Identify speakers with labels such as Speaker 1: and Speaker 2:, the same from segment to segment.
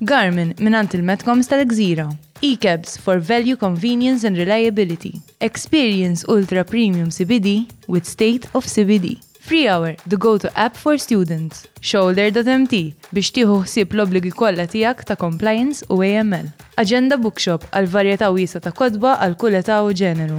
Speaker 1: Garmin mingħand il-Metcoms tal-Gżira. E-Cabs for value, convenience and reliability. Experience ultra premium CBD with state of CBD. FreeHour, the go-to app for students. Shoulder.mt biex tieħu ħsieb l-obbligi kollha tiegħek ta' compliance u AML. Agenda Bookshop għal varjetà wiesgħa ta' kotba għal kull età u ġeneru.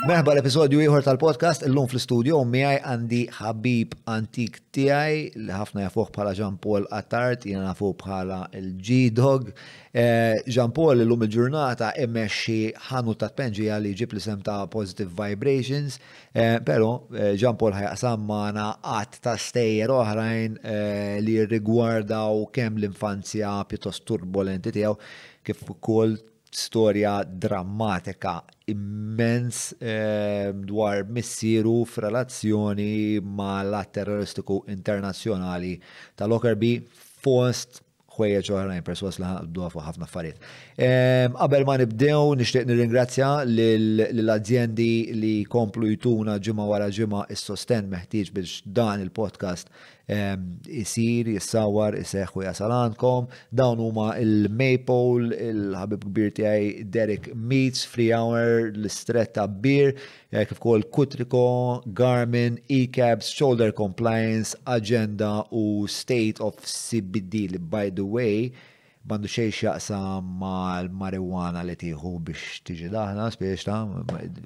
Speaker 2: Merħba l-episodju ieħor tal-podcast illum fl-istudio miegħi għandi ħabib antik tiegħi li ħafna jafuh bħala Jean Paul Attard, jiena nafu bħala l-G-Dog. Eh, Jean Paul illum il-ġurnata immexxi ħanu ta' tpenġija li ġib l-isem ta' Positive Vibrations, eh, però eh, Jean Paul ħajaqsam magħna qatt ta' stejjer oħrajn li rigwardaw kemm l-infanzja pjuttost turbolenti tiegħu kif ukoll storja drammatika immens ehm, dwar missieru f'relazzjoni ma' l-att terroristiku internazzjonali ta' Lockerbie fost ħwejjeġ oħrajn perswas li ħadduha fuq ħafna affarijiet. Ehm, qabel ma nibdew nixtieq nirringrazzja lill-azjendi li komplu jtuna ġimgħa wara ġimgħa is-sostenn meħtieġ biex dan il-podcast isir, jissawar, iseħ u jasal għandkom. Dawn huma il-Maple, il-ħabib kbir tiegħi Derek Meets, Free Hour, l-Istret ta' Bir, eh, kif ukoll Kutriko, Garmin, E-Cabs, Shoulder Compliance, Agenda u State of CBD li by the way M'għandu xejn x'jaqsam mal-marijuana li tieħu biex tiġi daħla, spiċċa.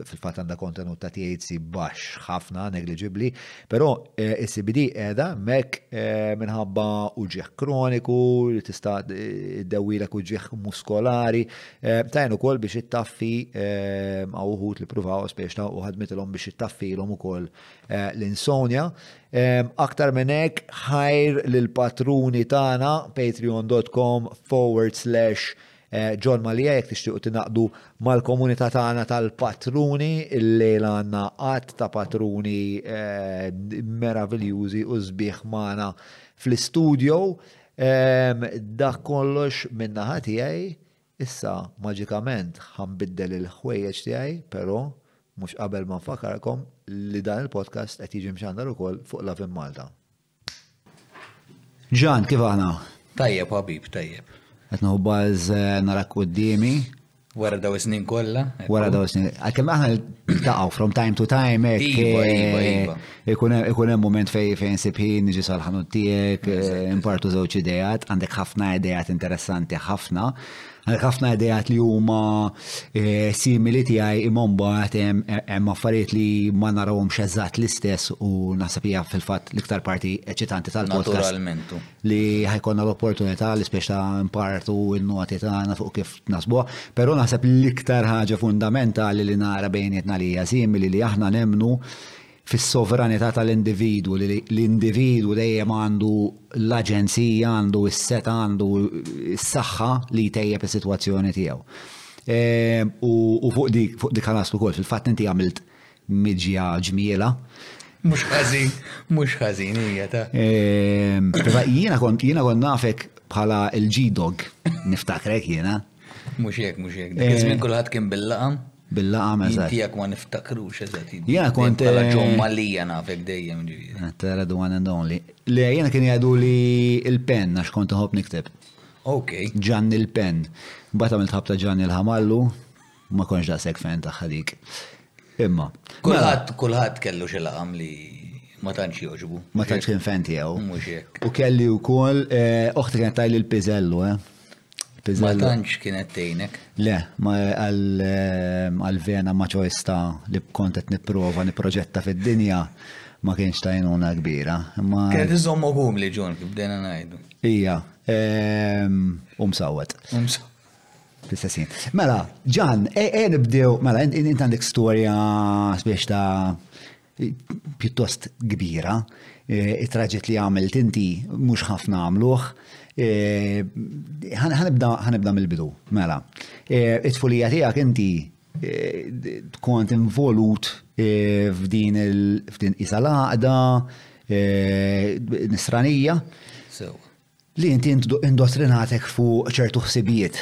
Speaker 2: Fil-fatt għandha kontenut ta' THC baxx ħafna, negliġibbli. Però is-CBD qiegħda hemmhekk minħabba uġigħ kroniku li tista' ddewwilek uġigħ muskolari. Tgħin ukoll biex ittaffi hawn uħud li ppruvaw spiċċa u ħadmitilhom biex ittaffilhom ukoll l-insomnia. Aktar minn hekk, ħajr lil patruni tagħna patreon.com forward slash eh, John Malija jekk tixtiequ tinaqdu mal-komunità tagħna tal-patruni il-lejla għandna qatt ta' patruni eh, meraviljużi u sbieħ magħna fl-istudio. Dak kollox minna ħatijaj, Issa, maġikament, ħa nbiddel il-ħwejjeġ tiegħi, però, mhux qabel ma nfakkarkom li dan il-podcast qed jiġi mxandar ukoll fuq Lovin Malta. Ġan, kif aħna?
Speaker 3: Tajjeb, ħabib, tajjeb.
Speaker 2: Qed nieħu baż eh, narak quddiemi.
Speaker 3: Wara daw is-snin kollha.
Speaker 2: Wara daw is-snin. Għalkemm aħna niltaqgħu from time to time hekk.
Speaker 3: Iva, iva,
Speaker 2: eh,
Speaker 3: iva.
Speaker 2: Ikun hemm moment fej fejn sibħin niġi sal-ħanut tiegħek, eh, impartu żewġ idejat, għandek ħafna idejat interessanti ħafna. Għandek ħafna idejat li huma eh, simili tiegħi imma mbagħad hemm affarijiet li ma narawhomx eżatt l-istess u naħseb hija fil-fatt l-iktar parti eċitanti tal-podcast. Li ħajkonna l-opportunità li spiex ta' impartu n-noti tagħna fuq kif nasbuha, però naħseb l-iktar ħaġa fundamentali li nara bejnietna li hija simili li aħna nemnu fis-sovranità tal-individwu li l-individwu dejjem għandu l-aġenzija, għandu s-seta, għandu s-saħħa li jtejjeb is-sitwazzjoni tiegħu. Ehm, u fuq dik fuq dik ħanastu kol, fil-fatt inti għamilt miġja ġmiela.
Speaker 3: Mhux ħażin, mhux ħażin hija ta'.
Speaker 2: Ehm, jiena kont jiena kont nafek bħala l-G-Dog, niftakrek jiena.
Speaker 3: Mhux hekk, mhux hekk. Dak iż-żmien eh. kulħadd kien bil-laqam.
Speaker 2: Bil-laqgħa ma' eżatt.
Speaker 3: Tiegħek ma niftakrux eżatt.
Speaker 2: Jiena kont.
Speaker 3: Bħala John Malija nafek dejjem ġifieri.
Speaker 2: Eh, Tara the one and only. Le jiena kien jgħidu li l-pen għax kont nħobb nikteb.
Speaker 3: Ok.
Speaker 2: Ġanni l-pen. Mbagħad għamilt ħabta Ġanni l-ħamallu, ma konx daqshekk fejn tagħha dik. Imma.
Speaker 3: Kulħadd mela. kulħadd kellu xi laqam li ma tantx jogħġbu.
Speaker 2: Ma tantx kien fen tiegħu.
Speaker 3: Mhux hekk.
Speaker 2: U kelli wkoll eh, oħti kienet tajli l-piżellu, eh.
Speaker 3: Ma tantx kienet tgħinek.
Speaker 2: Le, ma għal-vena maċoista li kont qed nipprova nipproġetta fid-dinja ma kienx tajnuna kbira.
Speaker 3: Kienet iżommu hum li ġun kif bdejna ngħidu.
Speaker 2: Ija, um sawwet. Um
Speaker 3: sawwet.
Speaker 2: Fl-istessin. Mela, ġan, e, e nibdew, mela, int għandek storja spiex ta' pjuttost kbira, eh, it-traġett li għamilt inti mhux ħafna għamluh. Eh, ħanibda mill-bidu, mela. Eh, it-tfulija tiegħek inti kont involut f'din il-fdin isa l nisranija. li inti indostrinatek fuq ċertu ħsibijiet.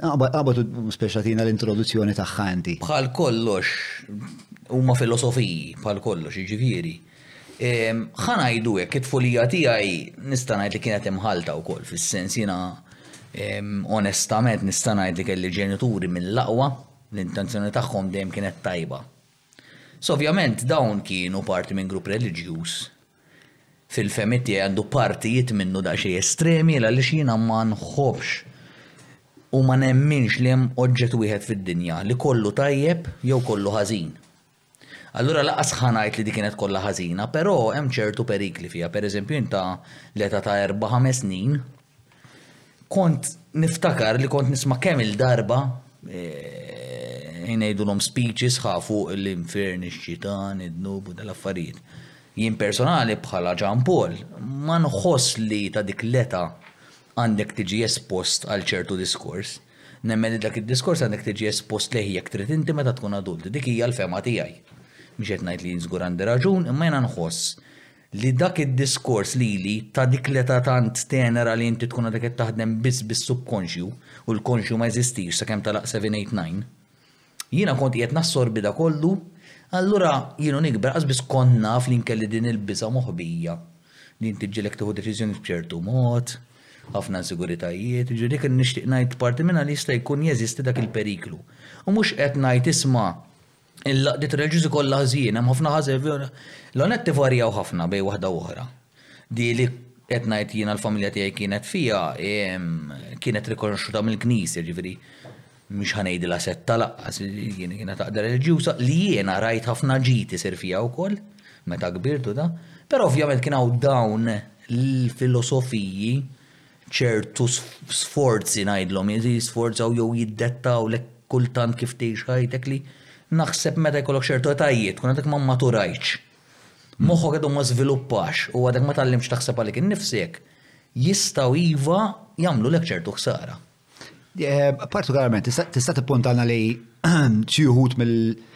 Speaker 2: Qabad speċa tina l-introduzzjoni tagħha inti.
Speaker 3: Bħal kollox, huma filosofiji, bħal kollox, jiġifieri. Ħa ngħidu hekk, it-tfulija tiegħi nista' ngħid li kienet imħallta wkoll fis-sens jiena onestament nista' ngħid li kelli ġenituri mill-aqwa, l-intenzjoni tagħhom dejjem kienet tajba. S'ovvjament dawn kienu parti minn grupp reliġjuż fil-fehmiet tiegħi għandu partijiet minnu daqsxejn estremi għaliex jiena ma nħobbx u ma nemminx li hemm oġġett wieħed fid-dinja li kollu tajjeb jew kollu ħażin. Allura lanqas ħa ngħid li di kienet kollha ħażina, però hemm ċertu perikli fiha. Pereżempju inta l-età ta' erba' ħames snin, Kont niftakar li kont nisma' kemm il-darba jngħidulhom speeches ħa fuq l-infern, ix-xitan, id-dnub u dal-affarijiet. Jien personali bħala Ġan Paul ma nħoss li ta' dik l-età għandek tiġi espost għal ċertu diskors. Nemmen li dak id-diskors għandek tiġi espost lejh jekk trid inti meta tkun adult. Dik hija l-fehma tiegħi. Mhix qed ngħid li jien żgur għandi raġun imma jiena nħoss. li dak id-diskors lili ta' dik l-età tant tenera li inti tkun għadek qed taħdem biss bis-subkonxju u l-konxju ma jeżistix sakemm tagħlaq seven eight nine, jiena kont qiegħed nassorbi da kollu, allura jien u nikber qas biss kont naf li jien kelli din il-biża' moħbija li inti ġġielek tieħu deċiżjonijiet b'ċertu mod, ħafna insiguritajiet, jiġifieri dik li nixtieq ngħid parti minnha li jista' jkun jeżisti dak il-periklu. U mhux qed ngħid isma' Il-laqdiet reliġjużi kollha ħżiena, hemm ħafna ħażen fihom. L-ewwel nett ivarjaw ħafna bejn waħda u oħra. Di li qed ngħid jiena l-familja tiegħi kienet fiha kienet rikonoxxuta mill-Knisja, jiġifieri mhix ħa ngħidilha setta lanqas, kienet għaqda reliġjuża li jiena rajt ħafna ġid isir fiha wkoll meta kbirt u da. Però ovvjament kien hawn dawn l-filosofiji ċertu sforzi ngħidlhom, jisforzaw jew jiddettawlek kultant kif tgħix ħajtek li naħseb meta jkollok ċertu etajiet tkun għadek ma maturajtx. Moħħok għadu ma żviluppax u għadek ma tgħallimx taħseb għalik innifsek, jistgħu iva jagħmlulek ċertu ħsara.
Speaker 2: Partikolarment, tista' tippuntalna li xi wħud mill-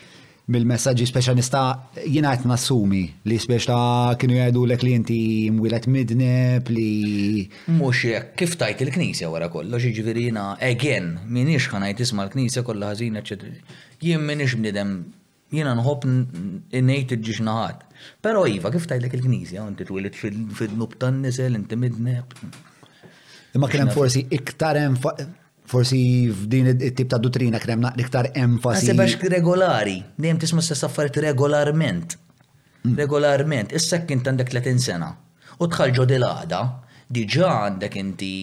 Speaker 2: Mill-messaġġi speċjal nista' jiena qed nassumi li speċ ta' kienu jgħidulek li inti mwieled midneb li.
Speaker 3: Mhux hekk kif tajt il-Knisja wara kollox, jiġifieri jiena again m'iniex ħa ngħid isma' l-Knisja kollha ħażina eċċetera. Jien m'iniex bniedem jiena nħobb ngħid iġġiex naħat. Però iva kif tgħidlek il-Knisja u inti twielidt fid-dnub tan-nisel, inti midneb.
Speaker 2: Imma kien hemm forsi iktar Forsi f'din it-tip ta' duttrina kien hemm iktar enfasi.
Speaker 3: Għasib għax regolari, dejjem tisma' stess affarijiet regolarment. Mm. Regolarment, issa kien għandek 30 sena. U tħal ġod il-għada, diġà għandek inti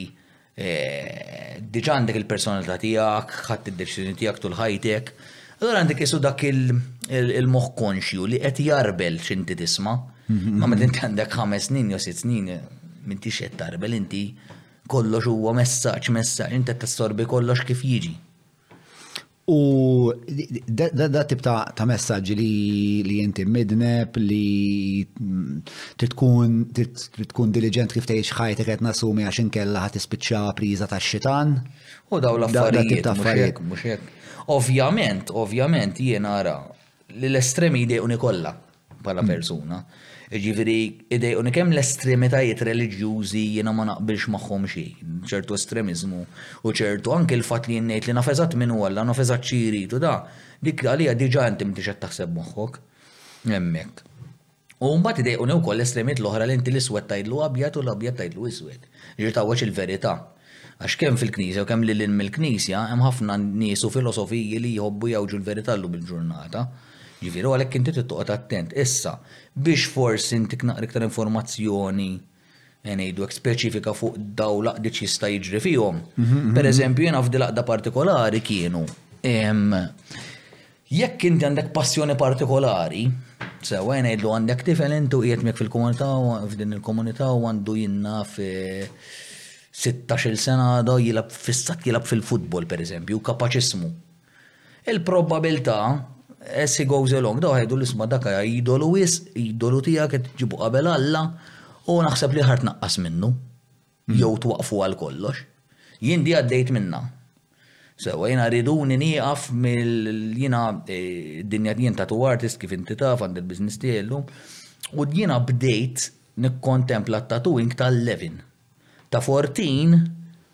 Speaker 3: eh, diġà għandek il-personalità tiegħek, ħadd id-deċiżjoni tiegħek tul ħajtek. Allora għandek isu dak il-moħħ konxju li qed jarbel x'inti tisma'. Mhm. Ma meta inti għandek ħames snin jew sitt snin, minti xed tarbel inti Kollox huwa messaġġ, messaġġ, inti qed tassorbi kollox kif jiġi.
Speaker 2: U da tip ta' messaġġi li inti midneb li titkun tkun diligent kif tgħix ħajtek qed nasumi għax inkella ħadd tispiċċa priża tax-xitan.
Speaker 3: U daw l-affarijiet
Speaker 2: affarijiet
Speaker 3: mhux hekk. Ovvjament, ovvjament jiena ara li l-estremi jdejquni kollha. bħala persuna. Ġifieri idejquni kemm l-estremitajiet reliġjużi jiena ma naqbilx magħhom xi, ċertu estremiżmu u ċertu anke l-fatt li ngħid li naf eżatt min hu Alla, naf eżatt xi jrid u da, dik għalija diġà inti m'intix qed taħseb moħħok hemmhekk. U mbagħad idejquni wkoll l-estremijiet l-oħra li inti l-iswed tgħidlu abjad u l-abjad tgħidlu iswed. Ġifieri tgħawweġ il-verità. Għax kemm fil-Knisja u kemm lil hinn mill-Knisja hemm ħafna nies u filosofiji li jħobbu jgħawġu l-verità llum il-ġurnata. Ġifieri, u għalhekk inti trid toqgħod attent. Issa, biex forsi ntik naqra iktar informazzjoni, ngħidu hekk, speċifika fuq dawn l-għaqdiet x'jista' jiġri fihom. Pereżempju, jiena f'dil-għaqda partikolari kienu Jekk inti għandek passjoni partikolari, sewwa jien ngħidlu għandek tifel inti u qiegħed miegħek fil-komunità f'din il-komunità u għandu jinna fi 16-il sena għadu jilgħab fissat jilgħab fil-futbol pereżempju, kapaċissimu. Il-probabilità as he goes along daw ħajdu l-isma' dak hija idolu wisq, idolu tiegħek qed ġġibu qabel Alla u naħseb li ħa tnaqqas minnu. Hmm. jew twaqfu għal kollox. Jien di għaddejt minna. Sewa jiena riduni nieqaf mill jiena eh, dinja jien ta' tu artist kif inti taf għand il-biznis tiegħu. U jiena bdejt nikkontempla t-tatuing tal-11. Ta' 14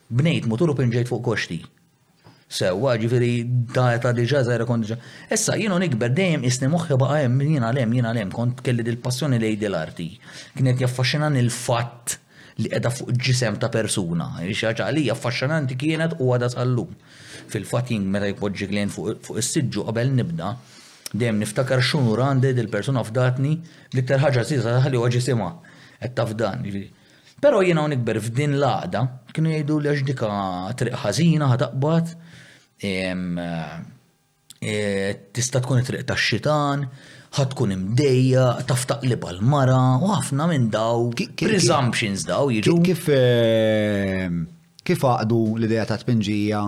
Speaker 3: bnejt mutur u pinġejt fuq koxti. Sewwa, ġifieri ta' età diġà żgħira kont diġà. Issa jien nikber dejjem isni moħħi baqa' hemm, jien għal hemm, jien għal hemm, kont kelli dil-passjoni lejn dil-arti. Kien qed jaffaxxinani l-fatt li qiegħda fuq ġisem ta' persuna, xi ħaġa għalija affaxxinanti kienet u għadha sal-lum. Fil-fatt jien meta jpoġġi Glenn fuq is-siġġu qabel nibda, dejjem niftakar x'unur għandi li dil-persuna fdatni, l-iktar ħaġa għażiża għalija huwa ġisimha qed tafdan, ġifieri. Però jien hawn nikber f'din l-għaqda, kienu jgħiduli għax dika triq ħażina ħa taqbad, tista' tkun it-triq tax-xitan, ħa tkun imdejjaq, taf taqlibha l-mara u ħafna minn daw presumptions daw jiġu.
Speaker 2: Kif għaqdu l-idea ta' tpinġija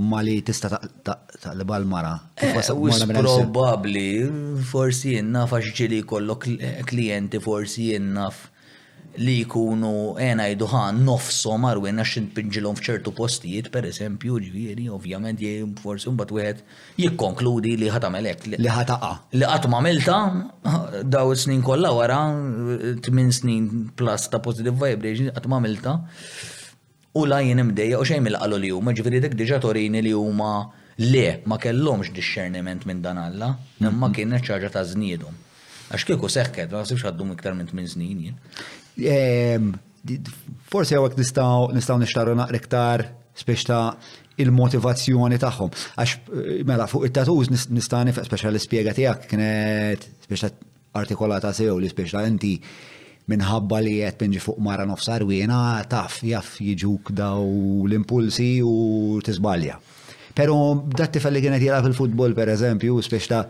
Speaker 2: Ma li tista taqlib
Speaker 3: għal
Speaker 2: mara. Eh,
Speaker 3: Probabli, forsi jenna fax ġili kollok klienti forsi jenna li jkunu ena eh, jduħa nofso marwin għax npinġilom fċertu postijiet, per esempio, ġviri, ovvjament jgħim forsi mbat wieħed jikkonkludi li ħata melek.
Speaker 2: Li ħataqa.
Speaker 3: Li qatt ma milta, daw snin kollha wara, 8 snin plus ta' positive vibration, qatt ma milta. U la jien imdejjaq u xejn mill-li qalu li huma, jiġifieri dik diġà turini li huma le, ma kellhomx dixxerniment minn dan Alla, imma kienet xi ħaġa ta' żniedhom. Għax kieku seħħet, ma naħsibx ħa ddum iktar minn tmien snin jien.
Speaker 2: Forsi hawnhekk nistgħu nixtarru naqra iktar spiex ta' il-motivazzjoni tagħhom. Għax mela fuq it-tattoos nista' nifhem speċi li l-ispjega tiegħek kienet spiex ta' artikolata sew li speċta inti minħabba li qed tinġi fuq mara nofs arwiena taf jaf jiġuk daw l-impulsi u tiżbalja. Però dat tifel li kienet jilgħab il-futbol pereżempju speċta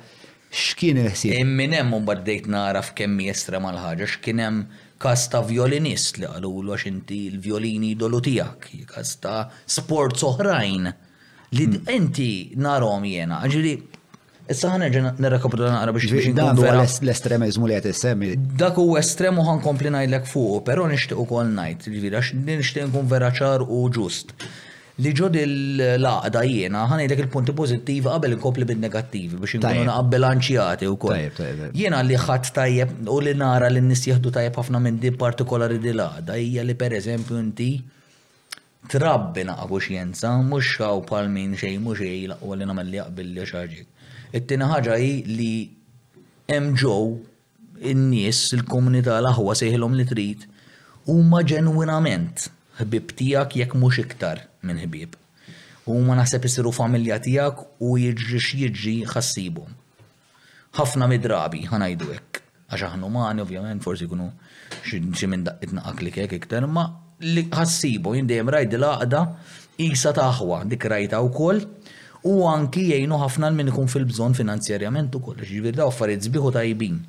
Speaker 2: x'kien il-ħsieb?
Speaker 3: Hemm minn hemm imbagħad bdejt nara f'kemm hi estrema l-ħaġa x'kien hemm każ ta' vjolinist li qalulu għax inti l-vjolin idolu tiegħek, każ ta' sports oħrajn li inti narhom jiena. Jiġifieri Issa ħan nerġa' nirrekapitula naqra biex biex
Speaker 2: Dan
Speaker 3: vera
Speaker 2: l-estremizmu li qed issemmi.
Speaker 3: Dak huwa estremu ħan kompli ngħidlek fuq, però nixtieq ukoll ngħid, ġifieri għax nixtieq nkun vera ċar u ġust. Li ġod il-laqda jiena ħan ngħidlek il-punti pożittivi qabel inkompli bin-negattivi biex inkunu
Speaker 2: naqab bilanċjati wkoll.
Speaker 3: Jiena li ħadd tajjeb u li nara li n-nies jieħdu tajjeb ħafna minn din partikolari di laqda hija li pereżempju inti Trabbi naqab u xjenza, mhux hawn bħal min xejn mhu xejn l-aqwa li nagħmel li jaqbilli għax ħarġek. It-tieni ħaġa hi li hemm ġo n-nies, il-komunità, l-aħwa sejħilhom li trid, huma ġenwinament ħbieb tiegħek jekk mhux iktar minn ħbieb. Huma naħseb isiru familja tiegħek u jiġri x'jiġri ħa ssibhom. Ħafna mid-drabi, ħa ngħidu hekk, għax aħna umani ovvjament forsi jkunu xi minn daqqietna aklikek iktar, imma ħa ssibu, jien dejjem rajt dil-għaqda qisha ta' aħwa, dik rajtha wkoll, u anki jgħinu ħafna lil min ikun fil-bżonn finanzjarjament ukoll, għax jiġifieri dawn affarijiet sbieħ u tajbin.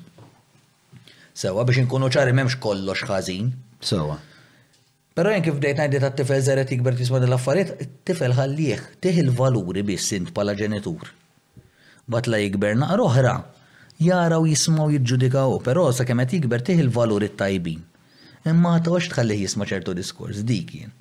Speaker 3: Sewwa, biex inkunu ċari m'hemmx kollox ħażin.
Speaker 2: Sewwa.
Speaker 3: Però jien kif bdejt ngħid li tat-tifel żgħir qed jikber qed jisma' din l-affarijiet, it-tifel ħallih, tih il-valuri biss int bħala ġenitur. Mbagħad la jikber naqra oħra, jara u jisma' u jiġġudika hu, però sakemm qed jikber tih il-valuri t-tajbin. Imma ma toqgħodx tħallih jisma' ċertu diskors, dik jien.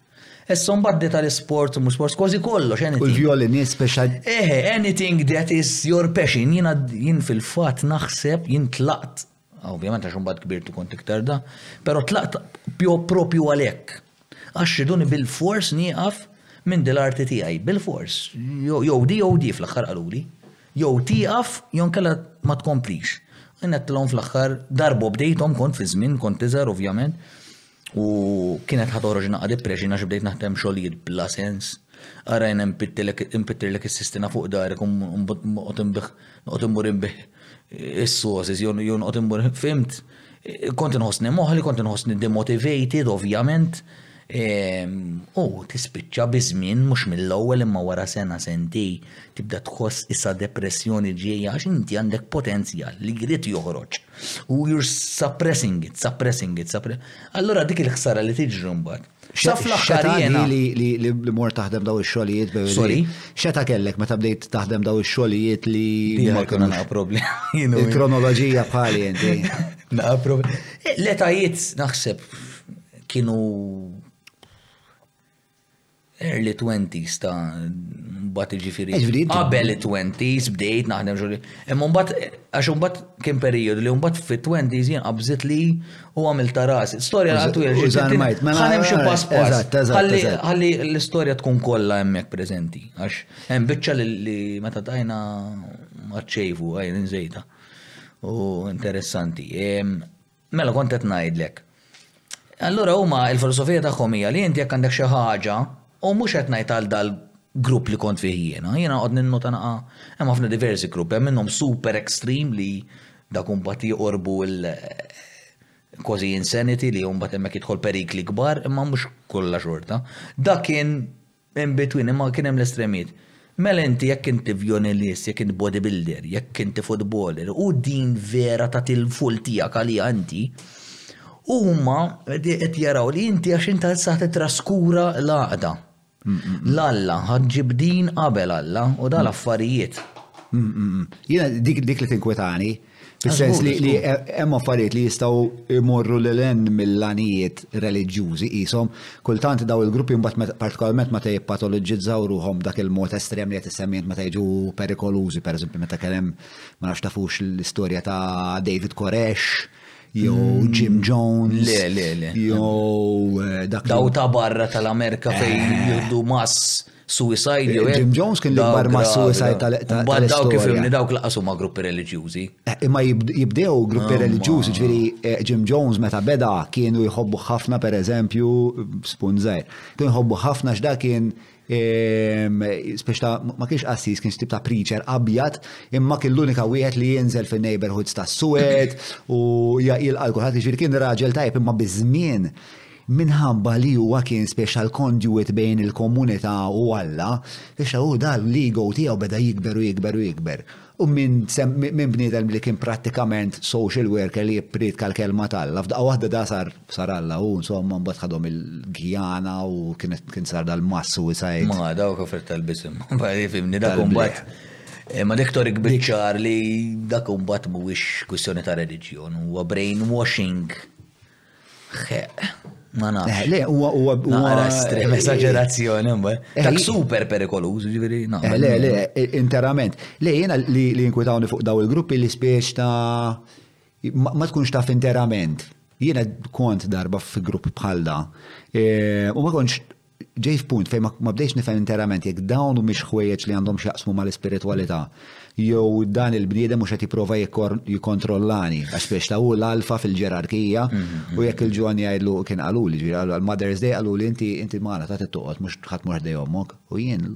Speaker 3: Issa mbagħad di tal-isports u mhux sports, kważi kollox, anything.
Speaker 2: U l-vjolin, speċa.
Speaker 3: Eħe, anything that is your passion, jiena jien fil-fatt naħseb, jien tlaqt Ovvjament għax imbagħad kbirt u kont iktar da, però tlaqt propju għalhekk. Għax riduni bilfors nieqaf minn din l-arti tiegħi, bilfors. Jew di jew di fl-aħħar qaluli. Jew tieqaf jew inkella ma tkomplix. Jien għedtilhom fl-aħħar darba bdejthom kont fi żmien, kont iżgħar ovvjament, U kienet ħatoroġ naqa' depression għax bdejt naħdem xogħlijiet bla sens. Ara jien npittirlek is-sistina fuq darek u noqgħod inbih noqgħod immur inbih is-sosis jew noqgħod immur fimt. Kont inħossni moħli, kont inħossni demotivated ovvjament. Ehm, u tispiċċa biż-żmien mhux mill-ewwel imma wara sena sentej tibda tħoss issa depressjoni ġejja għax inti għandek potenzjal li jrid joħroġ. U you're suppressing it, suppressing it, suppressing it. Allora dik il-ħsara li tiġri mbagħad. Xaf
Speaker 2: l-aħħar
Speaker 3: jiena
Speaker 2: li mor taħdem daw ix-xogħlijiet bew.
Speaker 3: Sorry.
Speaker 2: Xeta kellek meta bdejt taħdem daw ix-xogħlijiet li ma
Speaker 3: kienu naqa' problemi.
Speaker 2: Il-kronoloġija bħali inti.
Speaker 3: Naqa' problemi. Eh, l-etajiet naħseb kienu early 20s ta' mbagħad
Speaker 2: jiġifieri
Speaker 3: qabel it-20s bdejt naħdem xogħol. Imma mbagħad għax mbagħad kien period li mbagħad fit-20s jien qabżit li u għamil ta' ras. Storja għal
Speaker 2: twil ġiet. Mela
Speaker 3: hemm xi pass pass. Ħalli l-istorja tkun kollha hemmhekk preżenti. Għax hemm biċċa li meta tajna maċċejfu għajn żejta. U interessanti. Mela kont qed ngħidlek. Allura huma l-filosofija tagħhom hija li inti jekk għandek xi ħaġa, u mhux qed ngħid għal dal-grupp li kont fih jiena, jiena noqgħod ninnota naqgħa hemm ħafna diversi gruppi, hemm minnhom super extreme li dak imbagħad joqorbu il kważi insanity li mbagħad hemmhekk jidħol perikli kbar, imma mhux kollha xorta. Dak kien In between, imma kien hemm l-estremijiet. Mela inti jekk inti vjonilist, jekk int bodybuilder, jekk inti futboler, u din vera tagħti l-full tiegħek għaliha inti, huma qed jaraw li inti għax int għad sa titraskura l-għaqda. L-Alla, ħa ġġib din qabel Alla u dal-affarijiet.
Speaker 2: Jiena dik li tinkwetani. Fis-sens li li hemm affarijiet li jistgħu jmorru lil hemm mill-għanijiet reliġjużi qishom, kultant daw il-gruppi mbagħad met- partikolarment meta jippatoloġġizzaw ruħhom b'dak il-mod estrem li qed issemmi int meta jiġu perikolużi, pereżempju meta kien hemm ma nafx tafux l-istorja ta' David Koresh jew Jim Jones.
Speaker 3: Le, le, le.
Speaker 2: Jew eh, dak li- Daw
Speaker 3: ta' barra tal-Amerika fejn jieħdu mass suicide jew
Speaker 2: Jim Jones kien l-ikbar ma' suicide tal-istorja.
Speaker 3: Bad dawk
Speaker 2: kif
Speaker 3: imni dawk laqas huma gruppi reliġjużi.
Speaker 2: Eh, imma jibdew gruppi ah, reliġjużi, ġifieri eh, Jim Jones meta beda kienu jħobbu ħafna pereżempju spunżajr. Kienu jħobbu ħafna x'da kien ehm, speċ ta' ma kienx qassis kienx tip ta' preacher abjad imma kien l-unika wieħed li jinżel fin-neighborhoods tas-Suwed u jilqa' kulħadd jiġifieri kien raġel tajb imma biż-żmien Minħabba li huwa kien special conduit bejn il-komunità u Alla, fisha hu dan l-ego tiegħu beda jikber u jikber u jikber. U minn minn bniedem li kien prattikament social worker li jipprietka l-kelma t'Alla, f'daqqa waħda da sar sar Alla hu, insomma, mbagħad ħadhom il-Guyana u kienet kien sar dal-mass suicide.
Speaker 3: Ma dawk offert tal-biżem. Fimni dak mbagħad. Ma dik torik biċ-ċar li dak mbagħad mhuwiex kwistjoni ta' reliġjon, huwa brainwashing. Ma nafx.
Speaker 2: Eh, le, huwa huwa
Speaker 3: huwa estrem eh, esagerazzjoni mbagħad.
Speaker 2: Eh,
Speaker 3: Dak super perikoluż, ġifieri
Speaker 2: no. Le, le, interament. Le jiena li li inkwitawni fuq daw il-gruppi li spiex ta' ma tkunx taf interament. Jiena kont darba fi grupp bħal da. U ma kontx ġej f'punt fejn ma bdejx nifhem interament jekk dawn u mhix ħwejjeġ li għandhom x'jaqsmu mal-ispiritwalità. Jew dan il-bniedem mhux qed jipprova jikkontrollani għax biex ta' hu l-alfa fil-ġerarkija mhm. u jekk il-ġwan jgħidlu kien qaluli ġifieri għal-Mother's Day qaluli inti inti magħna ta' tittoqgħod mhux ħadd mhux ħdej ommok u jien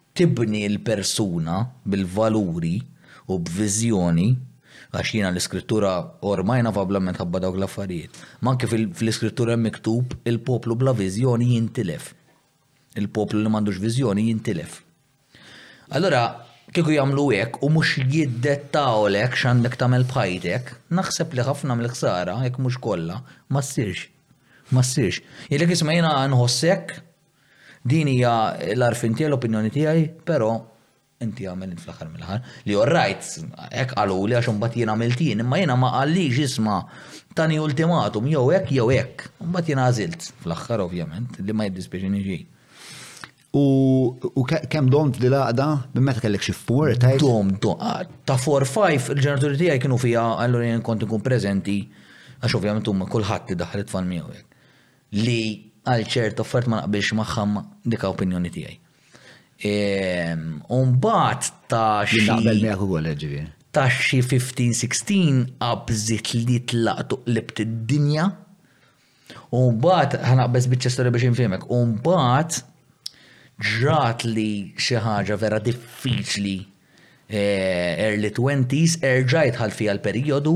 Speaker 3: Tibni l-persuna bil-valuri u b'viżjoni, għax jiena l-Iskrittura ormai nafha bla ma nitħabba dawk l-affarijiet. Ma anki fl-Iskrittura hemm miktub, il-poplu bla viżjoni jintilef. Il-poplu li m'għandux viżjoni jintilef. Allura, kieku jagħmlu hekk u mhux jiddettawlek x'għandek tagħmel b'ħajtek, naħseb li ħafna mill-ħsara, jekk mhux kollha, ma ssirx. Ma ssirx. Jgħidlek isma' jiena nħoss hekk. Din hija l-għarfien tiegħi, l-opinjoni tiegħi, però inti agħmel int fl-aħħar mill-aħħar. Li all right, hekk qaluli għax imbagħad jien għamilt jien, imma jiena ma qallix isma' tani ultimatum jew hekk jew hekk. Imbagħad jien għażilt fl-aħħar ovvjament li ma jiddispjaċini xejn.
Speaker 2: U kemm domt f'dil għaqda minn meta kellek xi four ta'
Speaker 3: dom dom ah, ta' four five il-ġenituri tiegħi kienu fiha allura jien kont ikun preżenti għax ovvjament huma kulħadd idaħħal it-tfal miegħu hekk. li għal ċert offert ma naqbilx magħha ma dika opinjoni tiegħi. Ehm, u mbagħad ta'
Speaker 2: xi. Naqbel miegħek ukoll eh, ġifier.
Speaker 3: Ta' xi 15-16 qabżit li tlaqtu qlibt id-dinja. U mbagħad ħanaqbeż biċċa storja biex infhimek. U mbagħad ġrat li xi ħaġa vera diffiċli early twenties, erġa' jidħal fija l-perijodu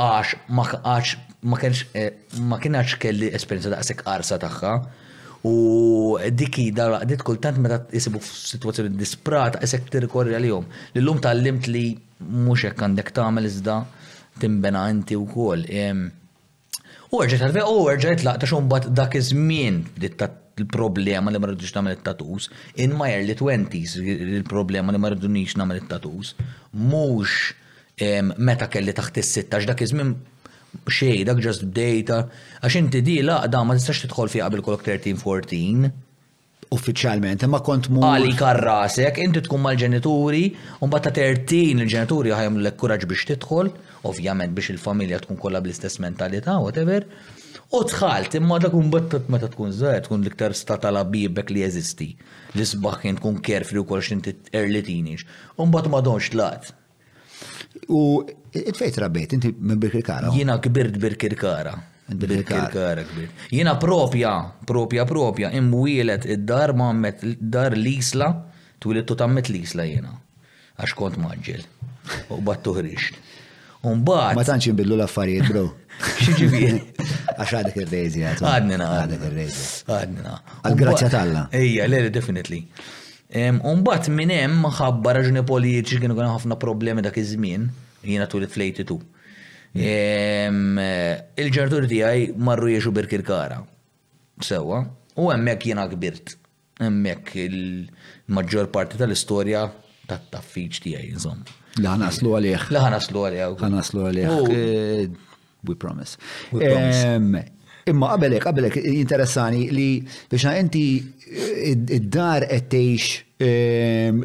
Speaker 3: għax ma għax ma kellx ma kien għax kelli esperjenza daqshekk qarsa tagħha u dik hi dawn l-għaqdiet kultant meta isibu f'sitwazzjoni disprata isek tirrikorri għalihom. Li llum tgħallimt li mhux hekk għandek tagħmel iżda tinbena inti wkoll. U erġa' tal-veqa u erġa' jitlaq ta' xumbat dak iż-żmien bdiet il-problema li ma rridux nagħmel it-tatus. In my early twenties il-problema li ma rridunix nagħmel it-tatus. Mhux meta kelli taħt is-sitta għax dak iż-żmien xejn dak ġast bdejta għax inti di l-għaqda ma tistax tidħol fiha qabel ikollok 13, 14.
Speaker 2: uffiċjalment, imma kont mur.
Speaker 3: Għalik għal rasek, inti tkun mal-ġenituri, u mbagħad ta' tertin il-ġenituri ħajamlulek kuraġġ biex tidħol, ovvjament biex il-familja tkun kollha bl-istess mentalità, whatever. U dħalt, imma dak imbagħad meta tkun żgħir, tkun l-iktar sta tal-abibek li jeżisti. L-isbaħ kien tkun carefree wkoll x'inti early teenage. U mbagħad ma donx tlaqt.
Speaker 2: U it-fejt rabbejt, inti minn Birkirkara?
Speaker 3: Jina kbirt Birkirkara.
Speaker 2: Birkirkara
Speaker 3: kbirt. Jina propja, propja, propja, imwielet id-dar ma' met dar l-isla, twilittu ta' met l-isla jina. Għax kont maġġel. U battu
Speaker 2: ħriġ.
Speaker 3: Umbat.
Speaker 2: Ma tantx inbidlu l-affarijiet, bro.
Speaker 3: Xġifieri.
Speaker 2: Għax għadek ir-rejzi għadni.
Speaker 3: Għadni
Speaker 2: għadek ir-rejzi.
Speaker 3: Għadni
Speaker 2: Għal-grazzja talla.
Speaker 3: Ejja, le, definitely. U mbagħad minn hemm minħabba raġuni politiċi kienu kien ħafna problemi dak iż-żmien, jiena tuli fl-82. Il-ġenituri tiegħi marru jiexu Birkirkara. Sewwa, u hemmhekk jiena kbirt. Hemmhekk il-maġġor parti tal-istorja tat-taffiċ tiegħi, insomma.
Speaker 2: Li ħanaslu għalih.
Speaker 3: Li ħanaslu għalih.
Speaker 2: Ħanaslu għalih. We promise.
Speaker 3: We promise.
Speaker 2: Um, Imma qabelek, qabelek, interessani li biex inti eh, id-dar qed tgħix ehm,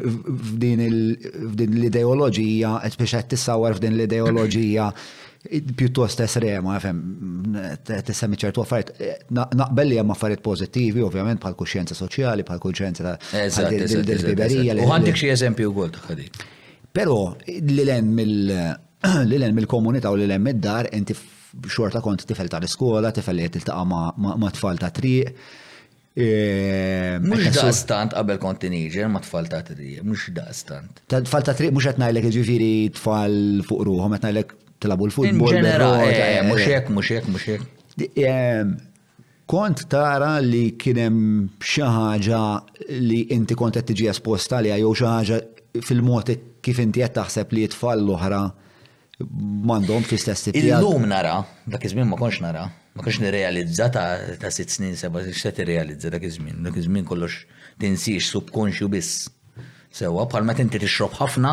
Speaker 2: f'din l-ideoloġija, qed biex qed tissawar f'din l-ideoloġija pjuttost esrema, fem, tessemi ċertu affarijiet, eh, naqbel li hemm affarijiet pożittivi, ovvjament, bħal kuxjenza soċjali, bħal kuxjenza ta' dil-biberija.
Speaker 3: U għandek xi eżempju wkoll ta' ħadi.
Speaker 2: Però li l mill- Lil hemm mill-komunità u lil hemm mid-dar inti xorta kont tifel ta' l-iskola, tifel li qed tiltaqa' ma' tfal ta' triq.
Speaker 3: Ehm,
Speaker 2: mhux
Speaker 3: daqstant qabel kont teenager ma' tfal ta' triq, mhux
Speaker 2: daqstant. Tfal ta' triq mhux qed ngħidlek jiġifieri tfal fuq ruħhom qed ngħidlek tilabu l-futbol.
Speaker 3: Ġenerali, eh,
Speaker 2: eh,
Speaker 3: mhux hekk, mhux hekk, mhux
Speaker 2: hekk. Ehm, Kont tara li kien hemm xi ħaġa li inti kont qed tiġi espost għaliha jew xi ħaġa fil-mod kif inti qed taħseb li t-tfal l-oħra m'għandhomx l-istess tip ta'.
Speaker 3: Illum nara, dak iż-żmien ma kontx nara, ma kontx nirrealizza ta' sitt snin, seba' snin, x'se tirrealizza dak iż-żmien. Dak iż-żmien kollox tinsiex, subkonxju biss. Sewwa, bħal meta inti tixrob ħafna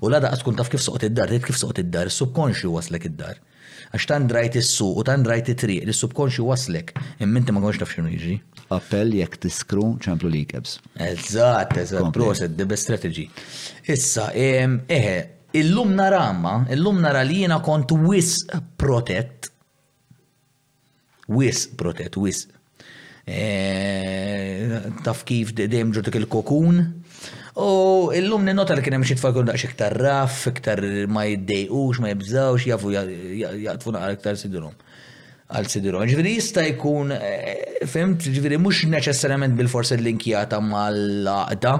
Speaker 3: u la daqas tkun taf kif soqgħod id-dar, tgħid kif soqgħod id-dar, is-subkonxju waslek id-dar. Għax tant rajt is-suq u tant rajt it-triq li s-subkonxju waslek, imma inti ma kontx taf x'inhu jiġri.
Speaker 2: Appell jekk tiskru ċemplu l-ikebs.
Speaker 3: Eżatt, eżatt, proset, the best strategy. Issa, eħe, illum nara imma, illum nara li jiena kont wisq protett. Wisq protett, wisq. Taf kif dejjem ġo dik il-kokun. U illum ninnota li kien hemm xi tfal kienu daqs iktar raff, iktar ma jiddejqux, ma jibżgħux, jafu jaqtfu naqra iktar sidrhom għal sidrhom. Ġifieri jista' jkun, fimt, ġifieri mhux neċessarjament bilfors illinkjata mal-għaqda,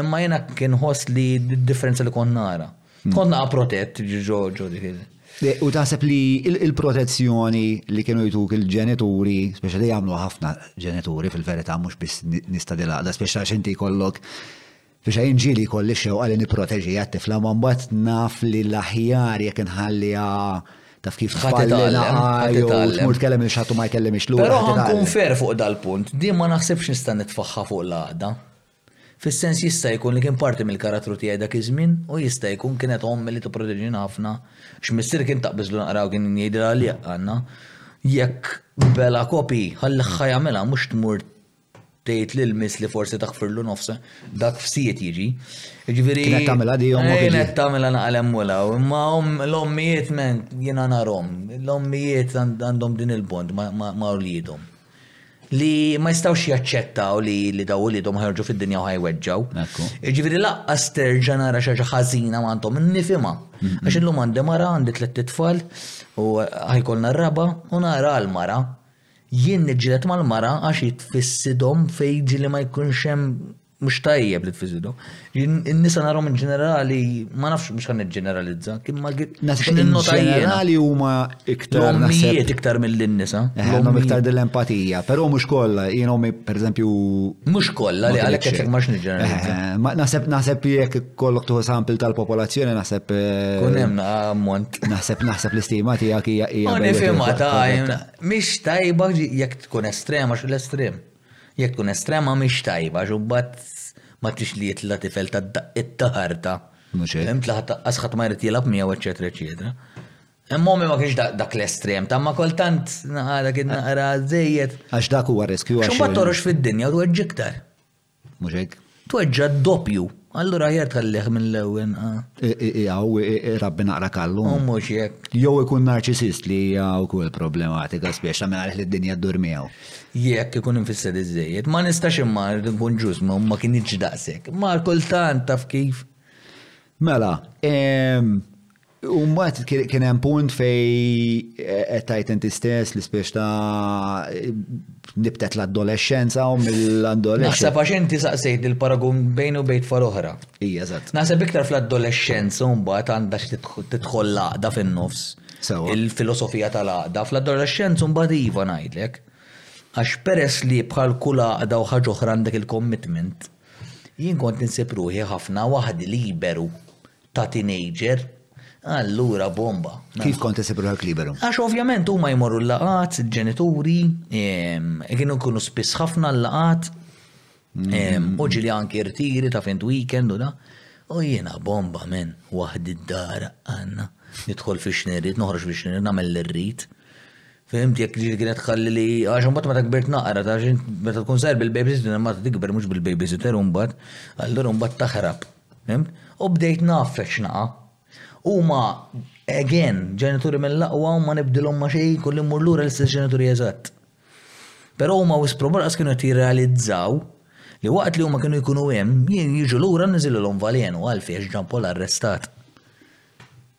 Speaker 3: imma jiena kien ħoss li d-differenza li kont nara. Konna protett ġo ġo dik il-
Speaker 2: U taħseb li il-protezzjoni li kienu jtuk il-ġenituri, speċa li jagħmlu ħafna ġenituri fil-verità mhux biss nista' dilaqda, speċa għax inti jkollok biex inġili kolli xew għalli niproteġi għat-tifla ma mbagħad naf li l-aħjar jekk inħalliha taf kif
Speaker 3: tfallina
Speaker 2: jew tkellem il xattu ma jkellimx lura. Però
Speaker 3: ħankun fer fuq dal-punt, di ma naħsibx nista' nitfaħħa fuq l-għaqda. Fis-sens jista' jkun li kien parti mill-karattru tiegħi dak iż-żmien u jista' jkun kienet ommi li tipproteġini ħafna għax missieri kien taqbiżlu naqra u kien jgħidilha li għandna jekk bela copy ħalliħħa jagħmilha mhux tmur tgħid lil miss li forsi taħfirlu nofs dak f'siegħet jiġi. Jiġifieri
Speaker 2: Kienet tagħmilha di ommok iġi.
Speaker 3: Kienet tagħmilha naqal hemm u law. Imma l-ommijiet men jiena narhom. L-ommijiet għandhom din il-bond ma' wliedhom. li ma jistgħux jaċċettaw li li daw uliedhom ħajorġu fid-dinja u ħajweġġaw. Jiġifieri laqqas terġa' nara xi ħaġa ħażina ma għandhom nifhimha. Għax illum għandi mara għandi tliet itfal u ħajkolna r-raba' u nara għal mara jien niġġieled mal-mara għax jitfissidhom fejġi li ma jkunx hemm mhux tajjeb li tfiżilhom. In-nisa narhom in ġenerali, ma nafx mhux ħan ġeneralizza, kien ma
Speaker 2: ġenerali huma iktar
Speaker 3: l-ommijiet iktar mill-nisa.
Speaker 2: Għandhom iktar dil-empatija, però mhux kollha, jiena ommi pereżempju.
Speaker 3: Mhux kollha li għalhekk
Speaker 2: qed ma x'niġġeneralizza. Naħseb naħseb jekk kollok tuħu sampil tal-popolazzjoni naħseb. Eh,
Speaker 3: Kun hemm ammont.
Speaker 2: Naħseb naħseb l-istima tiegħek hija hija.
Speaker 3: Nifhimha ta' mhix tajba jekk tkun estrema x'l-estrem. Jekk tkun estrema mhix tajba għax imbagħad ma tridx li jitla' tifel ta' daqqitta ħarta.
Speaker 2: Mhux hekk.
Speaker 3: Fhimt laħat taqqas ħadd ma jrid jilgħab miegħu eċċetera eċċetera. Imma ommi ma kienx dak l-estrem ta' ma kultant naqara kien naqra żejjed.
Speaker 2: Għax dak huwa riskju għax.
Speaker 3: X'mbagħad torox fid-dinja u tweġġ iktar.
Speaker 2: Mhux hekk.
Speaker 3: Tweġġa' d-doppju. Allura aħjar tħallih
Speaker 2: mill-ewwel, ha? Iqigħu, irabbi naqra kallu.
Speaker 3: U mhux hekk.
Speaker 2: Jew ikun narċisist li hija wkoll problematika spiss tagħmel għalih li d-dinja ddur miegħu.
Speaker 3: Jekk ikun imfisser iżżejjed. Ma nistax imma rrid inkun ġust ma ma kinitx daqshekk. Imma kultant taf kif.
Speaker 2: Mela, Umbat kien hemm punt fej eh, qed tajt inti stess li spiex ta' nibtet l-adolescenza u mill-adolescenza.
Speaker 3: Naħseb għax inti saqsejt il-paragun bejn u bejt far oħra.
Speaker 2: Ija, eżatt.
Speaker 3: Naħseb iktar fl-adolescenza mbagħad għandha tidħol laqda fin-nofs. Il-filosofija tal-għaqda fl-adolescenza mbagħad iva ngħidlek. Għax peress li bħal kull għaqda u ħaġa oħra għandek il-commitment, jien kont insib ruħi ħafna waħdi liberu ta' teenager, allura bomba.
Speaker 2: Kif kont isib ruħek liberu?
Speaker 3: Għax ovvjament huma jmorru l-laqgħat, ġenituri, kienu jkunu spiss ħafna l-laqgħat, mm. u ġili anki rtiri ta' fint weekend u da. U jiena bomba men, waħdi d-dar għanna, nidħol fi xnirit, noħroġ fi xnirit, namel l-rrit. Fimti jek ġil kienet kalli li, għax mbatt meta kbirt naqra, ta' meta tkun ser bil-babysitter, ma tikber mux bil-babysitter, mbatt, allura mbatt taħrab. Fhimt? U bdejt ngħaffeġ x'naqa'. Huma, again, ġenituri mill-aqwa u ma nibdilhom ma' xejn, kull immur lura l-istess ġenituri eżatt. Però huma wisq probabilqas kienu qed jirrealizzaw li waqt li huma kienu jkunu hemm, jien jiġu lura nniżililhom valenu, għalfiex Ġan Paul arrestat.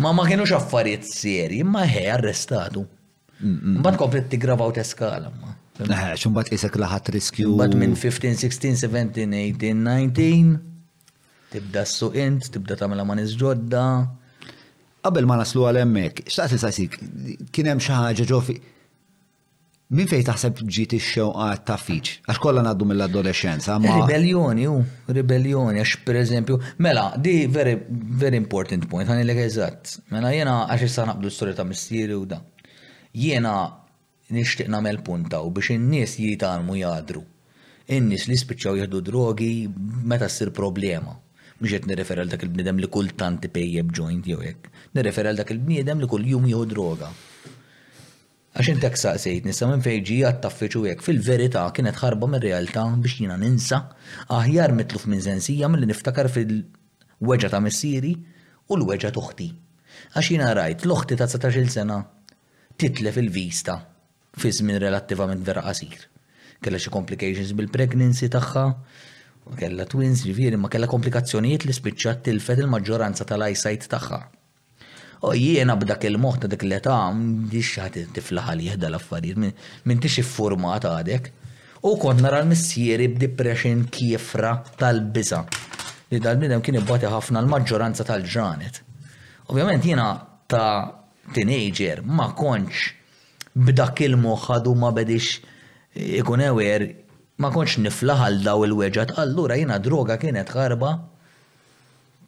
Speaker 3: Ma ma kienux affarijiet serji, imma he arrestatu. Mbagħad komplet tigrava u teskala ma.
Speaker 2: Eħe, xumbat isek laħat riskju.
Speaker 3: Mbagħad minn 15, 16, 17, 18, 19, tibda s int, tibda tagħmilha ma' nies ġodda.
Speaker 2: Qabel ma naslu għal hemmhekk, xtaqt nistaqsik, kien hemm xi ħaġa ġo Minn fejn taħseb ġiet ix-xewqa għat-taffiċ? Għax kollha ngħaddu mill-adolexxenza, ma.
Speaker 3: Ribelljoni hu, ribelljoni għax pereżempju, mela, di very, very important point, ħanilek eżatt. Mela jiena għax issa naqbdu l-istorja ta' missieri u dan. Jiena nixtieq nagħmel punta u biex in-nies jitgħallmu jgħadru. In-nies li spiċċaw jieħdu drogi meta ssir problema. Mhux qed nirreferi għal dak il-bniedem li kultant ipejjep joint jew hekk. Nirreferi għal dak il-bniedem li kuljum jieħu droga. Għax int hekk staqsejtni, sa minn fejn ġie għat-taffiċ u hekk, fil-verità kienet ħarba mir-realtà biex jiena ninsa, aħjar mitluf minn sensija milli niftakar fil-weġgħa ta' missieri u l-weġgħa t'oħti. Għax jiena rajt 'l oħti ta' dsatax-il sena titlef il-vista fi żmien relattivament vera qasir. Kellha xi complications bil-pregnancy tagħha, kellha twins, jiġifieri ma kellha komplikazzjonijiet li spiċċat tilfet il-maġġoranza tal-eyesight tagħha. O jiena b'dak il-moħħ ta' dik l-età, m'intix xi ħadd tiflaħ għalih dal-affarijiet, m'intix iffurmat għadek. U kont nara 'l missieri b'depression kiefra tal-biża' li dal-bniedem kien ibati ħafna l-maġġoranza tal-ġranet. Ovvjament jiena ta' teenager ma kontx b'dak il-moħħ għadu ma bediex ikun aware, ma kontx niflaħ għal daw il-weġgħat, allura jiena d-droga kienet ħarba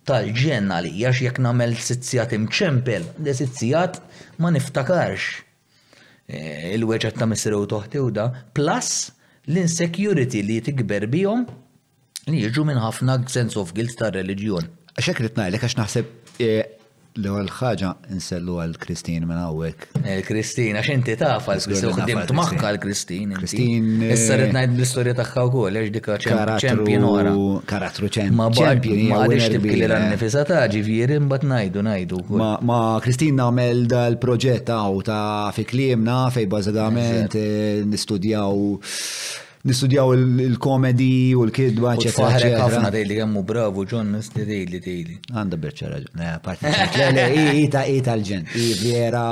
Speaker 3: tal-ġenn għalija għax jekk nagħmel sitt sigħat imċempel, le sitt sigħat ma niftakarx eh, il-weġgħat ta' misri u toħtiwda, plus l-insecurity li tikber bihom li jiġu minn ħafna sense of guilt tar-reliġjon. Għax
Speaker 2: hekk rid ngħidlek għax naħseb eh, L-ewwel ħaġa nsellugħa lil Christine minn hawnhekk.
Speaker 3: Il-Christine, għax inti tafha
Speaker 2: l-Christine,
Speaker 3: ħdimt magħha
Speaker 2: l-Christine. Christine.
Speaker 3: Issa rid ngħid bl-istorja tagħha wkoll, għax dik ċempjun oħra.
Speaker 2: Karattru ċempjun.
Speaker 3: Ma
Speaker 2: ċempjun hija għaliex
Speaker 3: tibki
Speaker 2: lil
Speaker 3: nifisha ta' ġifieri mbagħad ngħidu ngħidu.
Speaker 2: Ma Christine nagħmel dal-proġett hawn ta' fi kliemna fejn bażikament eh, nistudjaw nistudjaw il-komedi u l-kidba, ċe
Speaker 3: faħrek ħafna tgħidli kemm hu bravu John Nesli tgħidli tgħidli.
Speaker 2: Għandha biċċa raġun. Le, parti le, le, hi ta' hi tal-ġen. Hi vera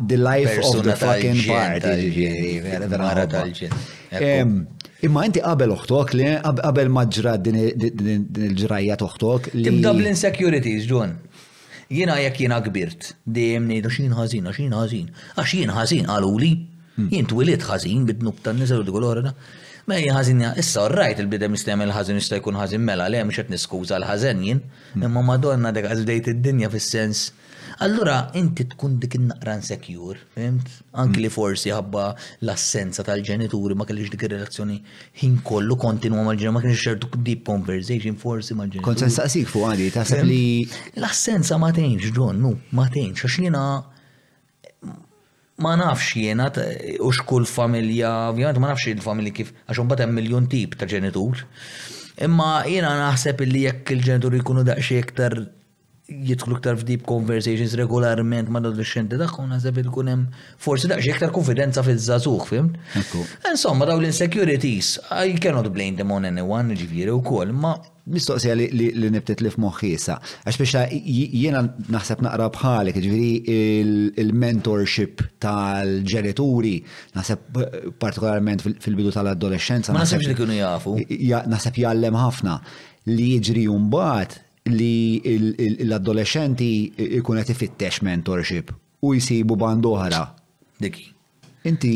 Speaker 2: the life of the fucking party. Vera
Speaker 3: tal-ġen.
Speaker 2: Imma inti qabel uħtok li qabel maġra din il-ġrajja toħtok li.
Speaker 3: Tibda bl-insecurities, John. Jiena jekk jiena kbirt, dejjem ngħid għax jien ħażin, għax jien ħażin. Għax jien ħażin qaluli. Jien twilidt ħażin bid-dnub tan-nisa u dik u l-oħra. Mela jien ħażin issa orrajt il-bniedem jista' jagħmel ħażin jista' jkun ħażin mela le mhux qed niskuża l-ħażen jien. Imma Madonna dik għax bdejt id-dinja fis-sens. Allura inti tkun dik in-naqra insecure, fhimt? Anki li forsi ħabba l-assenza tal-ġenituri ma kellix dik ir-relazzjoni Ħin kollu kontinwa mal-ġenera, ma kienx ċertu deep conversation forsi mal-ġenera.
Speaker 2: Kont se saqsik fuq għadi, taħseb li.
Speaker 3: L-assenza ma tgħinx, ġonnu, ma tgħinx, għax jiena ma nafx jiena u xkull familja, ovvjament ma nafx il-familji kif, għax imbagħad hemm miljun tip ta' ġenitur. Imma jiena naħseb li jekk il-ġenituri jkunu daqsxejn iktar jidħlu iktar f'deep conversations regolarment ma' l-adolescenti tagħhom naħseb li tkun hemm forsi daqs iktar konfidenza fiż-żagħżugħ, fim? Insomma, dawn l-insecurities, I cannot blame them on anyone, ġifieri wkoll, ma
Speaker 2: mistoqsija li nibtet li f'moħħisa. Għax biex jiena naħseb naqra bħalek, ġifieri il-mentorship tal-ġenituri, naħseb partikolarment fil-bidu tal-adolescenza.
Speaker 3: Ma
Speaker 2: naħseb
Speaker 3: li kienu jafu.
Speaker 2: Naħseb jgħallem ħafna li jiġri jumbat li l-adolexxenti jkun qed ifittex mentorship u jsibu band oħra.
Speaker 3: Dik.
Speaker 2: Inti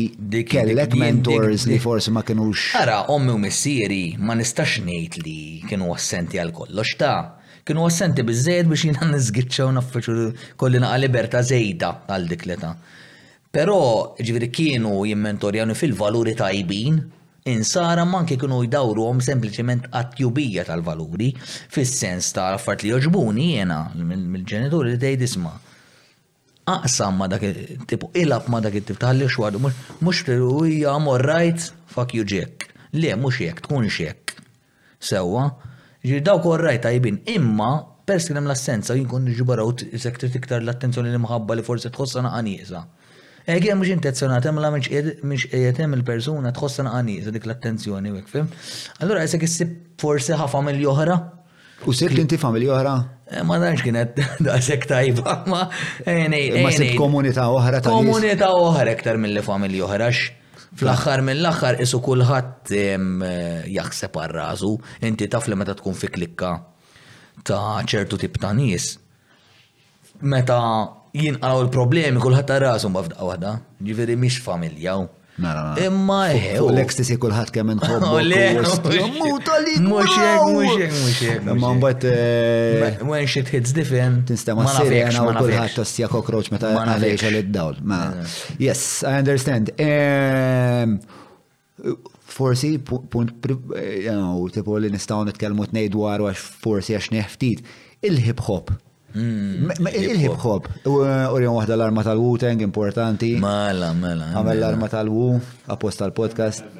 Speaker 2: kellek mentors li forsi ma kinux.
Speaker 3: Ara, ommi u missieri ma nistax ngħid li kienu assenti għal kollox ta' kienu assenti biżżejjed biex jiena niżgiċċa u naffiċu kolli naqa' libertà żejda għal dik l-età. Però, jiġifieri kienu jimmentorjawni fil-valuri tajbin Insara m'anke kienu jdawruhom sempliċement għat-tjubija tal-valuri, fis-sens ta' l-affarijiet li jogħġbuni jiena, mill-ġenituri li tgħid isma' aqsam ma' dak it-tip, ilgħab ma' dak it-tip, tħallihx waħdu, mhux mhux hija I'm alright, fuck you Jack. Le, mhux hekk, tkunx hekk. Sewwa, jiġifieri dawk orrajt tajbin, imma peress kien hemm l-assenza u jien kont niġi barra u isek trid iktar l-attenzjoni l-imħabba li forsi tħossha naqa' nieqsa. Hekk jekk mhux intezzjonat hemm la mhux qiegħed mhux qiegħed hemm il-persuna tħossha naqa' nieqsa dik l-attenzjoni u hekk fhimt? Allura isek issib forsi ħa familja oħra.
Speaker 2: U sibt inti familja oħra?
Speaker 3: Eh, ma danx kienet daqshekk tajba, ma eh, eh,
Speaker 2: ma sibt komunità oħra ta'
Speaker 3: Komunità oħra iktar mill-familja oħra Fl-aħħar mill-aħħar qisu kulħadd jaħseb għal rasu, inti taf li meta tkun fi klikka ta' ċertu tip ta' nies, meta jinqalgħu l-problemi kulħadd ta' rasu ma f'daqqa waħda, ġifieri mhix familja.
Speaker 2: Mela, mela.
Speaker 3: Imma eħew.
Speaker 2: L-ekstasi kulħadd kemm inħobbu.
Speaker 3: Muta li mhux hekk, mhux hekk, mhux hekk. Imma
Speaker 2: mbagħad eh,
Speaker 3: when shit hits the fan.
Speaker 2: Tinstema' sirena u kulħadd tostja kokroċ meta għalejxa lid-dawl. Mela. Yes, I understand. Ehm, forsi punt tipo li nistaw nitkellmu tnej dwar għax forsi għax neħftit il-hip hop.
Speaker 3: Hmm,
Speaker 2: il-hip hop, u rjon wahda l-arma tal-Wu-Tang importanti.
Speaker 3: Mela, mela.
Speaker 2: Għamel l-arma tal-Wu, apposta l-podcast.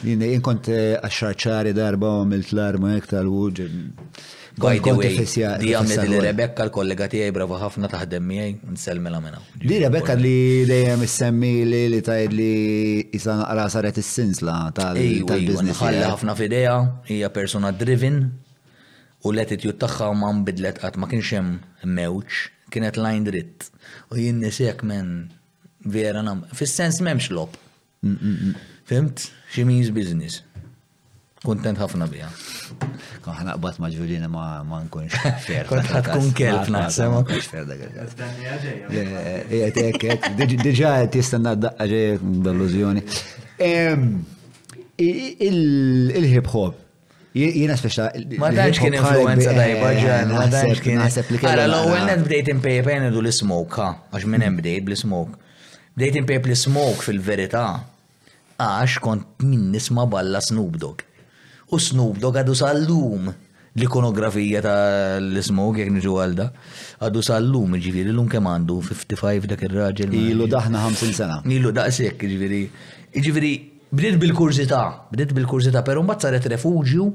Speaker 2: Jien jien kont eh, għaxar ċari darba u għamilt l-arma hekk tal-wood.
Speaker 3: By the way, di għamlet li Rebecca, l-kollega tiegħi brava ħafna taħdem miegħi, nsellmela mela minna.
Speaker 2: Di Rebecca li dejjem issemmi li li tajd li jisa naqra saret is-sinsla tal-biznis.
Speaker 3: Ħalla ħafna f'idea, hija persuna driven u l-attitude tagħha ma nbidlet qatt ma kienx hemm mewġ, kienet lajn dritt. U jien nisek minn vera nam, fis-sens m'hemmx lob. Fimt? She means business. Kuntent ħafna bija.
Speaker 2: Kon ħana qbat ma ġvilina ma nkunx fer.
Speaker 3: Kon ħat
Speaker 2: kun kelb
Speaker 3: naħseb.
Speaker 2: Ma nkunx fer dak il-kas. Qiegħed hekk hekk. Diġà qed jistenna d-daqqa ġej dalluzjoni. Il-hip hop Jiena speċa.
Speaker 3: Ma tantx kien influenza tajba ġan, ma tantx kien.
Speaker 2: Naħseb li
Speaker 3: kien.
Speaker 2: Ara
Speaker 3: l-ewwel net bdejt impejb għenidu l-smoke, ha, għax minn hemm bdejt bl-smoke. Bdejt impejb l-smoke fil-verità għax kont min nisma' balla Snoop Dogg. U Snoop Dogg għadu sal-lum l-ikonografija tal-smoke jek nġu għalda. Għadu sal-lum ġifiri l-lum kem għandu 55 dak il-raġel.
Speaker 2: Ilu daħna 50 sena.
Speaker 3: Ilu daqsek ġifiri. Ġifiri Bdiet bil-kurżità, bdiet bil-kurżità, però mbagħad saret refuġju,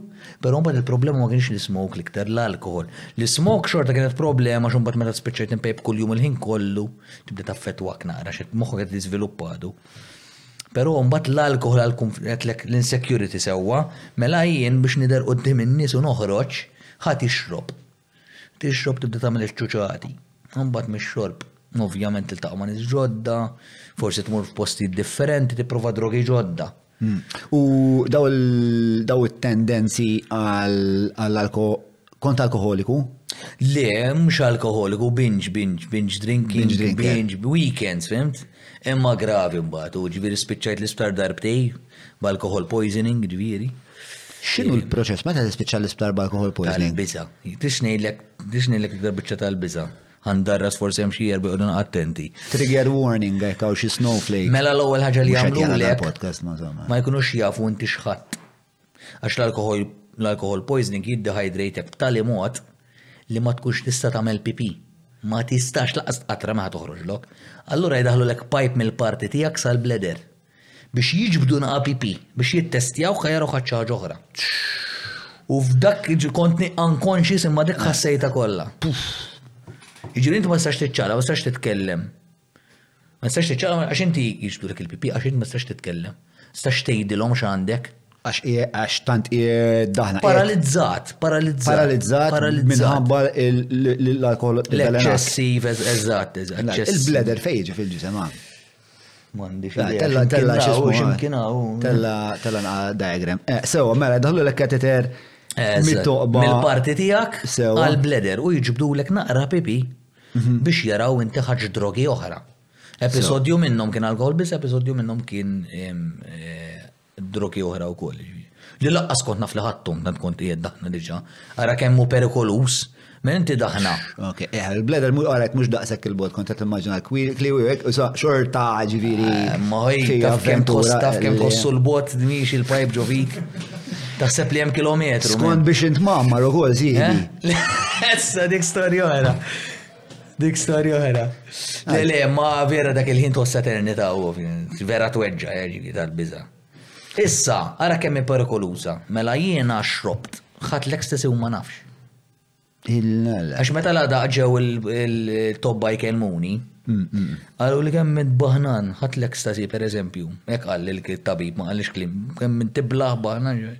Speaker 3: però mbagħad il-problema ma kienx l-ismoke l-iktar, l-alkoħol. L-ismoke xorta kienet problema għax imbagħad meta spiċċajt inpejp kuljum il-ħin kollu, tibda taffettwak naqra għax qed moħħok qed jiżviluppa għadu. Però mbagħad l-alkoħol għal qedlek l-insecurity sewwa, mela jien biex nidher quddiem in-nies u noħroġ, ħadd jixrob. Tixrob tibda tagħmel iċ-ċuċati. Imbagħad mix-xorb ovvjament tiltaqa' ma' nies ġodda, forsi tmur f'postijiet differenti, tipprova drogi ġodda.
Speaker 2: Hmm. U daw it-tendenzi għall-alkoħol, kont alkoħoliku?
Speaker 3: Le, mhux alkoħoliku, binge, binge, binge drinking,
Speaker 2: binge,
Speaker 3: binge, weekends, fimt? Imma gravi mbagħad, u ġifieri spiċċajt l-isptar darbtej, B'alcohol poisoning, jiġifieri.
Speaker 2: X'inhu l-proċess? Meta tispiċċa l-isptar b'alcohol poisoning?
Speaker 3: Tal-biża'. Tridx ngħidlek, tridx ngħidlek l-iktar biċċa tal-biża'. Ħa ndarras forsi hemm xi jerba' jqogħdu naqa' attenti.
Speaker 2: Trigger warning jekk hawn xi snowflake.
Speaker 3: Mela l-ewwel ħaġa li jagħmlulek
Speaker 2: ma
Speaker 3: jkunux jafu inti x'ħadt. Għax l-alcohol, l-alcohol poisoning jiddehydratek b'tali mod li ma tkunx tista' tagħmel pipì. Ma tistax laqas qatra ma ħa toħroġlok. Allura jdaħħlulek pipe mill-parti tiegħek sal-bladder. biex jiġbdu NAPP biex jittestjawh għal jaraw ħadd xi ħaġa oħra. U f'dak jiġri kont unconscious imma dik ħassejta kollha. Jiġri inti ma tistax tiċċala, ma tistax titkellem. Ma tistax tiċċala għax inti jiġbdu dak il-pipi għax inti ma tistax titkellem. Tistax tgħidilhom x'għandek.
Speaker 2: Għax tant daħna.
Speaker 3: Paralizzat, paralizzat.
Speaker 2: Paralizzat minħabba l-alkohol.
Speaker 3: L-eċċessiv, eżatt, eżatt.
Speaker 2: Il-bleder fejġi fil-ġisem Mandi
Speaker 3: fidej.
Speaker 2: Tella, tella,
Speaker 3: ximkina u.
Speaker 2: Tella, tella naqa diagram. Eh, sewa, mela, daħlu l-kateter
Speaker 3: eh,
Speaker 2: mit-toqba.
Speaker 3: Mill-parti
Speaker 2: tijak
Speaker 3: għal-bleder u jġibdu l-ek naqra pipi mhm. biex jaraw inti ħagġ drogi oħra. Episodju minnom kien alkohol, bis episodju minnom kien eh, drogi oħra wkoll jiġifieri. Li lanqas kont naf li ħadthom tant kont qiegħed daħna diġà. Ara kemm hu perikoluż minn inti daħna.
Speaker 2: Ok, eh, il-bledel mhu għalek mhux daqshekk il-bot kont qed immaġina kliwi hekk, iso xorta ġifieri.
Speaker 3: Eh, ma hi taf kemm taf kemm kossu l-bot mhix il-pajp ġo fik. Taħseb li hemm kilometru.
Speaker 2: Skont biex int mammar ukoll żiedi. Eh?
Speaker 3: Essa dik storja era. Dik storja oħra. Le, le, ma vera dak il-ħin tos eternità u vera tweġġa eh, ġivi tal-biża. Issa, ara kemm perikoluża, mela jiena xrobt, ħadd l-ekstasi u ma nafx. Għax meta l-għada ġew il-tobba jkelmuni, mm, mm. għallu li kemm minn bahnan, ħadd l-ekstasi per eżempju, hekk qal il-tabib ma qallix klim, kemm minn tiblaħ
Speaker 2: bahnan ġej.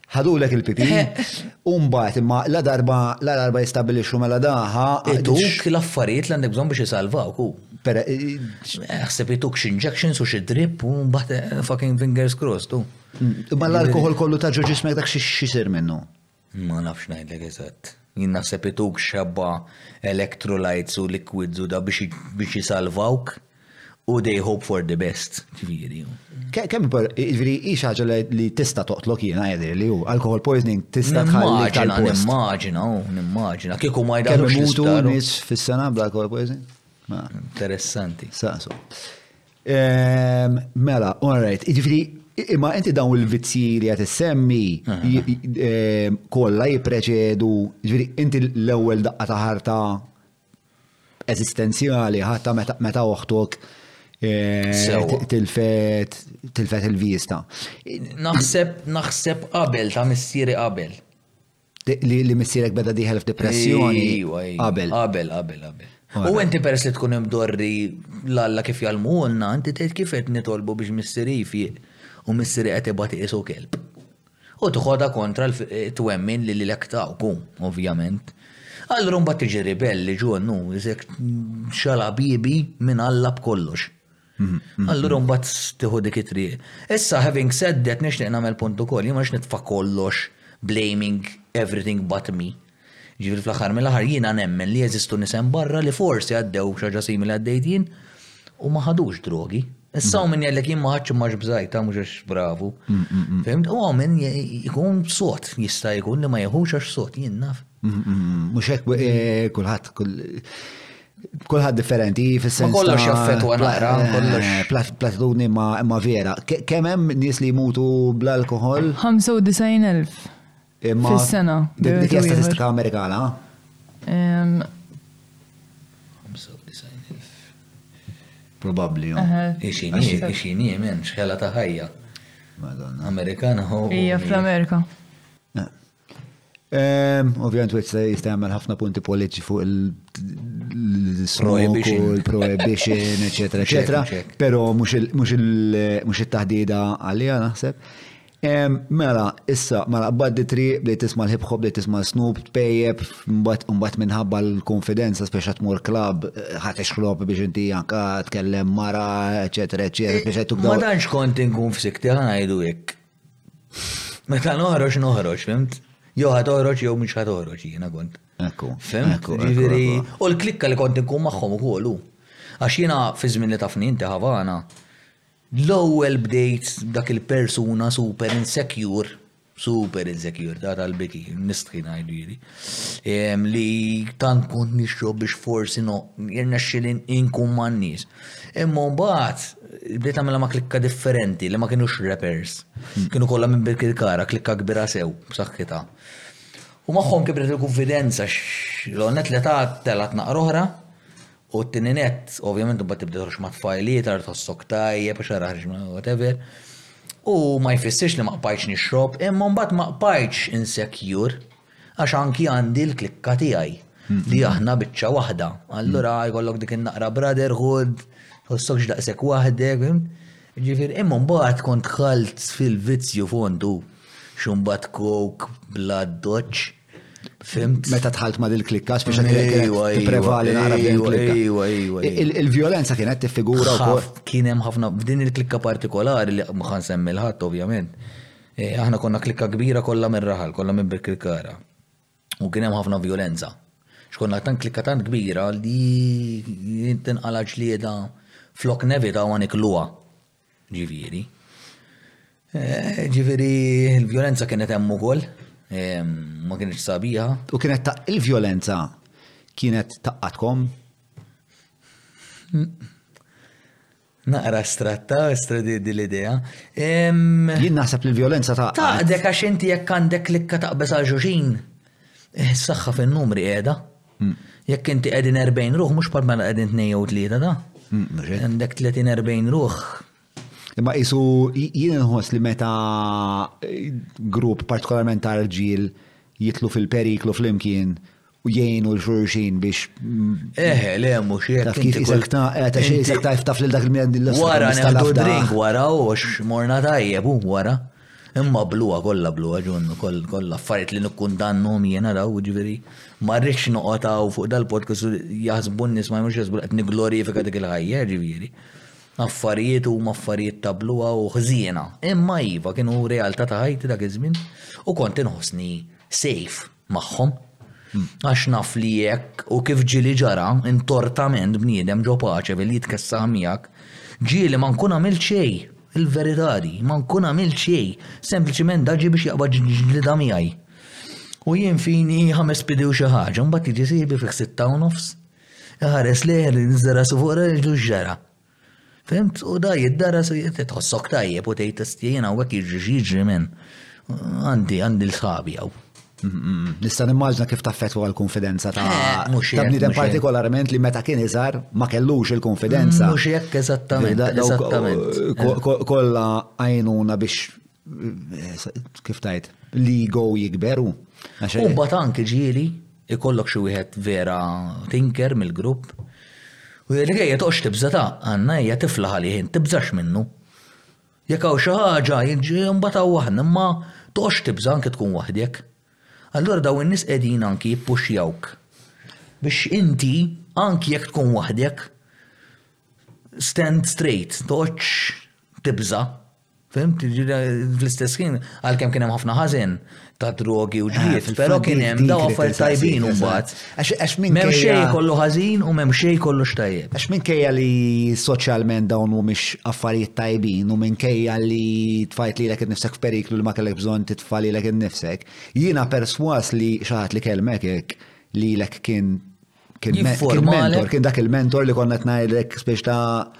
Speaker 2: ħadulek il-pipi, u mbagħad imma la darba la darba jistabilixxu mela daħa.
Speaker 3: Ituk l-affarijiet li għandek bżonn biex isalvawk hu.
Speaker 2: Pera
Speaker 3: ħseb ituk xi injections u xi drip u mbagħad eh, fucking fingers crossed u.
Speaker 2: Imma l-alkohol kollu ta' ġo ġismek dak xisir minnu.
Speaker 3: Ma nafx ngħidlek eżatt. Jien naħseb ituk xabba electrolytes u liquids u da biex jisalvawk. u they hope for the best, ġviri.
Speaker 2: Kemm ġviri hi ħaġa li tista' toqtlok jiena jgħidir li hu alcohol poisoning tista' tħalli tal-post.
Speaker 3: Nimmaġina, oh, nimmaġina, kieku ma jgħidux.
Speaker 2: Kemm
Speaker 3: mutu
Speaker 2: nies fis-sena bl-alcohol poisoning?
Speaker 3: Interessanti.
Speaker 2: Saqsu. Ehm, mela, all right, ġviri Imma inti dawn il-vizzji li għat semmi ehm, kolla jipreċedu, ġviri, inti l-ewel daqqa taħarta eżistenzjali ħatta meta oħtok eh, tilfet tilfet il-vista.
Speaker 3: Naħseb naħseb qabel ta' missieri qabel.
Speaker 2: Li li missierek beda diħel f'depressjoni. Qabel.
Speaker 3: Qabel, qabel, qabel. U inti peress li tkun imdorri l-alla kif jgħalmulna, inti tgħid kif qed nitolbu biex missieri jfiq u missieri qed ibati isu kelb. U tħodha kontra t-twemmin li lilek tawk hu, ovvjament. Allura mbagħad tiġi ribell li Ġon hu iżjed xalabibi minn Alla b'kollox. Allura mbagħad tieħu dik it-triq. Issa having said that nixtieq nagħmel punt ukoll, jien ma nix nitfa' kollox blaming everything but me. Jiġifieri fl-aħħar mill-aħħar jiena nemmen li jeżistu nies hemm barra li forsi għaddew xi ħaġa simili għaddejt jien u ma ħadux drogi. Issa hawn min jgħidlek jien ma ħadx imma x'bżajta mhux għax bravu. Fehmt? U hawn min jkun sod jista' jkun li ma jieħux għax sod jien naf.
Speaker 2: Mhux hekk eh, kulħadd kulħadd differenti fis-sens.
Speaker 3: Ma kollox
Speaker 2: jaffetwa
Speaker 3: naqra,
Speaker 2: eh,
Speaker 3: kollox.
Speaker 2: Platitudni ma vera. Kemm hemm nies li jmutu bl-alkohol?
Speaker 1: 95,000. Fis-sena.
Speaker 2: Dik hija statistika Amerikana. Probabbli.
Speaker 3: Ixini, ixini, men, xħela ta' ħajja.
Speaker 2: Madonna.
Speaker 3: Amerikana ho.
Speaker 1: Hija fl-Amerika.
Speaker 2: Ovvijament, wet se jistajmel ħafna punti politiċi fuq il-smoke, il-prohibition, eccetera, eccetera. Pero mux il-tahdida għalija naħseb. Mela, issa, mela, baddi tri, bdejt tisma l-hip hop, bdejt tisma l-snoop, tpejjeb, mbatt minħabba l-konfidenza, speċa tmur klab, ħat iċħlob biex inti anka tkellem mara, eccetera, eccetera, biex għettu kdaw.
Speaker 3: Ma danx kont inkun f'sikti ħanajdu jek. Meta noħroġ, noħroġ, fimt? Jo ħat oħroġ, jo mux ħat oħroġ, jena kont.
Speaker 2: Ekku.
Speaker 3: Fimt?
Speaker 2: Ġiviri,
Speaker 3: u l-klikka li kont inkun maħħom u kollu. Għax jena, fi żmien li tafni inti ħavana, L-ewwel bdejt b'dak il-persuna super insecure, super insecure, ta' tal-biki, nistħi ngħidu jieli, ehm, li tant kont nixrob biex forsi no, jirnexxili inkun man-nies. Imma mbagħad bdejt għamela ma' klikka differenti li ma kienux rappers. Hmm. Kienu kollha minn bil kara klikka kbira sew b'saħħitha. U magħhom kibret il-konfidenza l-għonet li ta' telat naqra oħra U t-tieni nett, ovvjament imbagħad tibda toħroġ mat-tfajliet, ara tħossok tajjeb għax ara ħriġna minn whatever. U ma jfissirx li ma qbajtx nixrob, imma mbagħad ma qbajtx insecure għax anki għandi l-klikka tiegħi li aħna biċċa waħda. Allura jkollok dik in-naqra brotherhood, tħossokx daqshekk waħdek. Ġifieri, imma mbagħad kont dħalt fil-vizzju fond u xi mbagħad coke bl-addoċċ. Fimt.
Speaker 2: Meta tħalt ma dil-klikka, speċa prevali
Speaker 3: nara
Speaker 2: dil-klikka. Il-violenza kienet tiffigura
Speaker 3: u Kien hemm ħafna f'din il-klikka partikolari li mħan semmi l-ħadd ovvjament. E, aħna konna klikka kbira kollha minn raħal, kollha minn Birkirkara. U kien hemm ħafna violenza. Xkonna tant klikka tant kbira li jintinqala ġlieda flok nevita u għanik luwa. Ġifieri. Eh, ġifieri l-vjolenza kienet hemm ukoll, eh, ma kienx sabiħa.
Speaker 2: U kienet ta' il-vjolenza kienet taqqatkom?
Speaker 3: Naqra stratta, stradi l-idea.
Speaker 2: Jien naħseb li l-violenza ta'
Speaker 3: taqdek għax inti jekk għandek klikka taqbeż għal xuxin. Eh, s-saxħa fin-numri qiegħda. Jekk inti qegħdin 40 ruħ mhux bħal mela qegħdin tnejn jew tlieta ta'. Għandek 30-40 ruħ.
Speaker 2: Imma isu jien inħoss li meta eh, grupp partikolarment ta' rġiel jitlu fil-periklu flimkien u jgħinu l-xurxin biex. Mm,
Speaker 3: Eħe, le, mux jek.
Speaker 2: Taf kif jisek ta' ta'
Speaker 3: xie
Speaker 2: jisek ta' jiftaf l-dak il-mjad l
Speaker 3: Wara, nafdu drink, wara, u morna tajjeb, u wara. Imma bluha kollha bluha ġonnu kollha affarijiet li nikkundannhom jien naraw ġifieri ma rridx noqgħod hawn fuq dal-podcast jaħsbu n-nies ma jmux jaħsbu qed nigglorifika dik il-ħajja ġifieri. Affarijiet huma affarijiet ta' bluha u ħżiena. Imma iva kienu realtà ta' ħajti dak iż-żmien u kont inħossni safe. magħhom. Għax naf li jekk, u kif ġieli ġara, intortament bniedem ġo paċe billi jitkessaħ miegħek, ġieli ma nkun għamilt xejn. Il-verità hi, ma nkun għamilt xejn, sempliċement da ġie biex jaqbad ġlieda miegħi. U jien fini ħames piedi u xi ħaġa, mbagħad jiġi sieħbi fih sitta u nofs, iħares lejh, iżżera' rasu fuq raġlu x'ġara. Fhimt? U da jiddaras u tħossok tajjeb u tgħid isti jien hawnhekk jiġri x'jiġri min. Għandi għandi l-sħabi hawn.
Speaker 2: Nista' nimmaġna kif taffetwa l-konfidenza ta'
Speaker 3: eh,
Speaker 2: bniedem partikolarment li meta kien iżgħar ma kellux il-konfidenza.
Speaker 3: Mhux hekk eżattament.
Speaker 2: Kollha għajnuna biex kif tajt, li go jikberu.
Speaker 3: U bat anki ġieli, ikollok xi wieħed vera tinker mill-grupp. U li għajja toqx tibza ta' għanna hija tiflaħ għalih int tibżax minnu. Jekk hawn xi ħaġa jiġi mbagħad hawn waħda imma toqx tibża anke tkun waħdek. Allura daw in-nies qegħdin anki jippuxjawk biex inti anki jekk tkun waħdek stand straight, toqgħodx tibża' Fimt, fl-istess ħin, għal-kem kienem ħafna ħazen ta' drogi u ġliet, eh, pero kienem da' offer tajbin u bat.
Speaker 2: Għax minn
Speaker 3: Mem xej kollu ħazin u mem xej kollu xtajjeb.
Speaker 2: Għax minn kejja li soċjalment dawn u miex affarijiet tajbin u minn kejja li tfajt li l-ek nifsek f'periklu li ma kellek bżon titfa li l-ek nifsek, jina perswas li xaħat li kelmek li l-ek kien Kien mentor, kien dak il-mentor li konna tnajdlek spiex ta'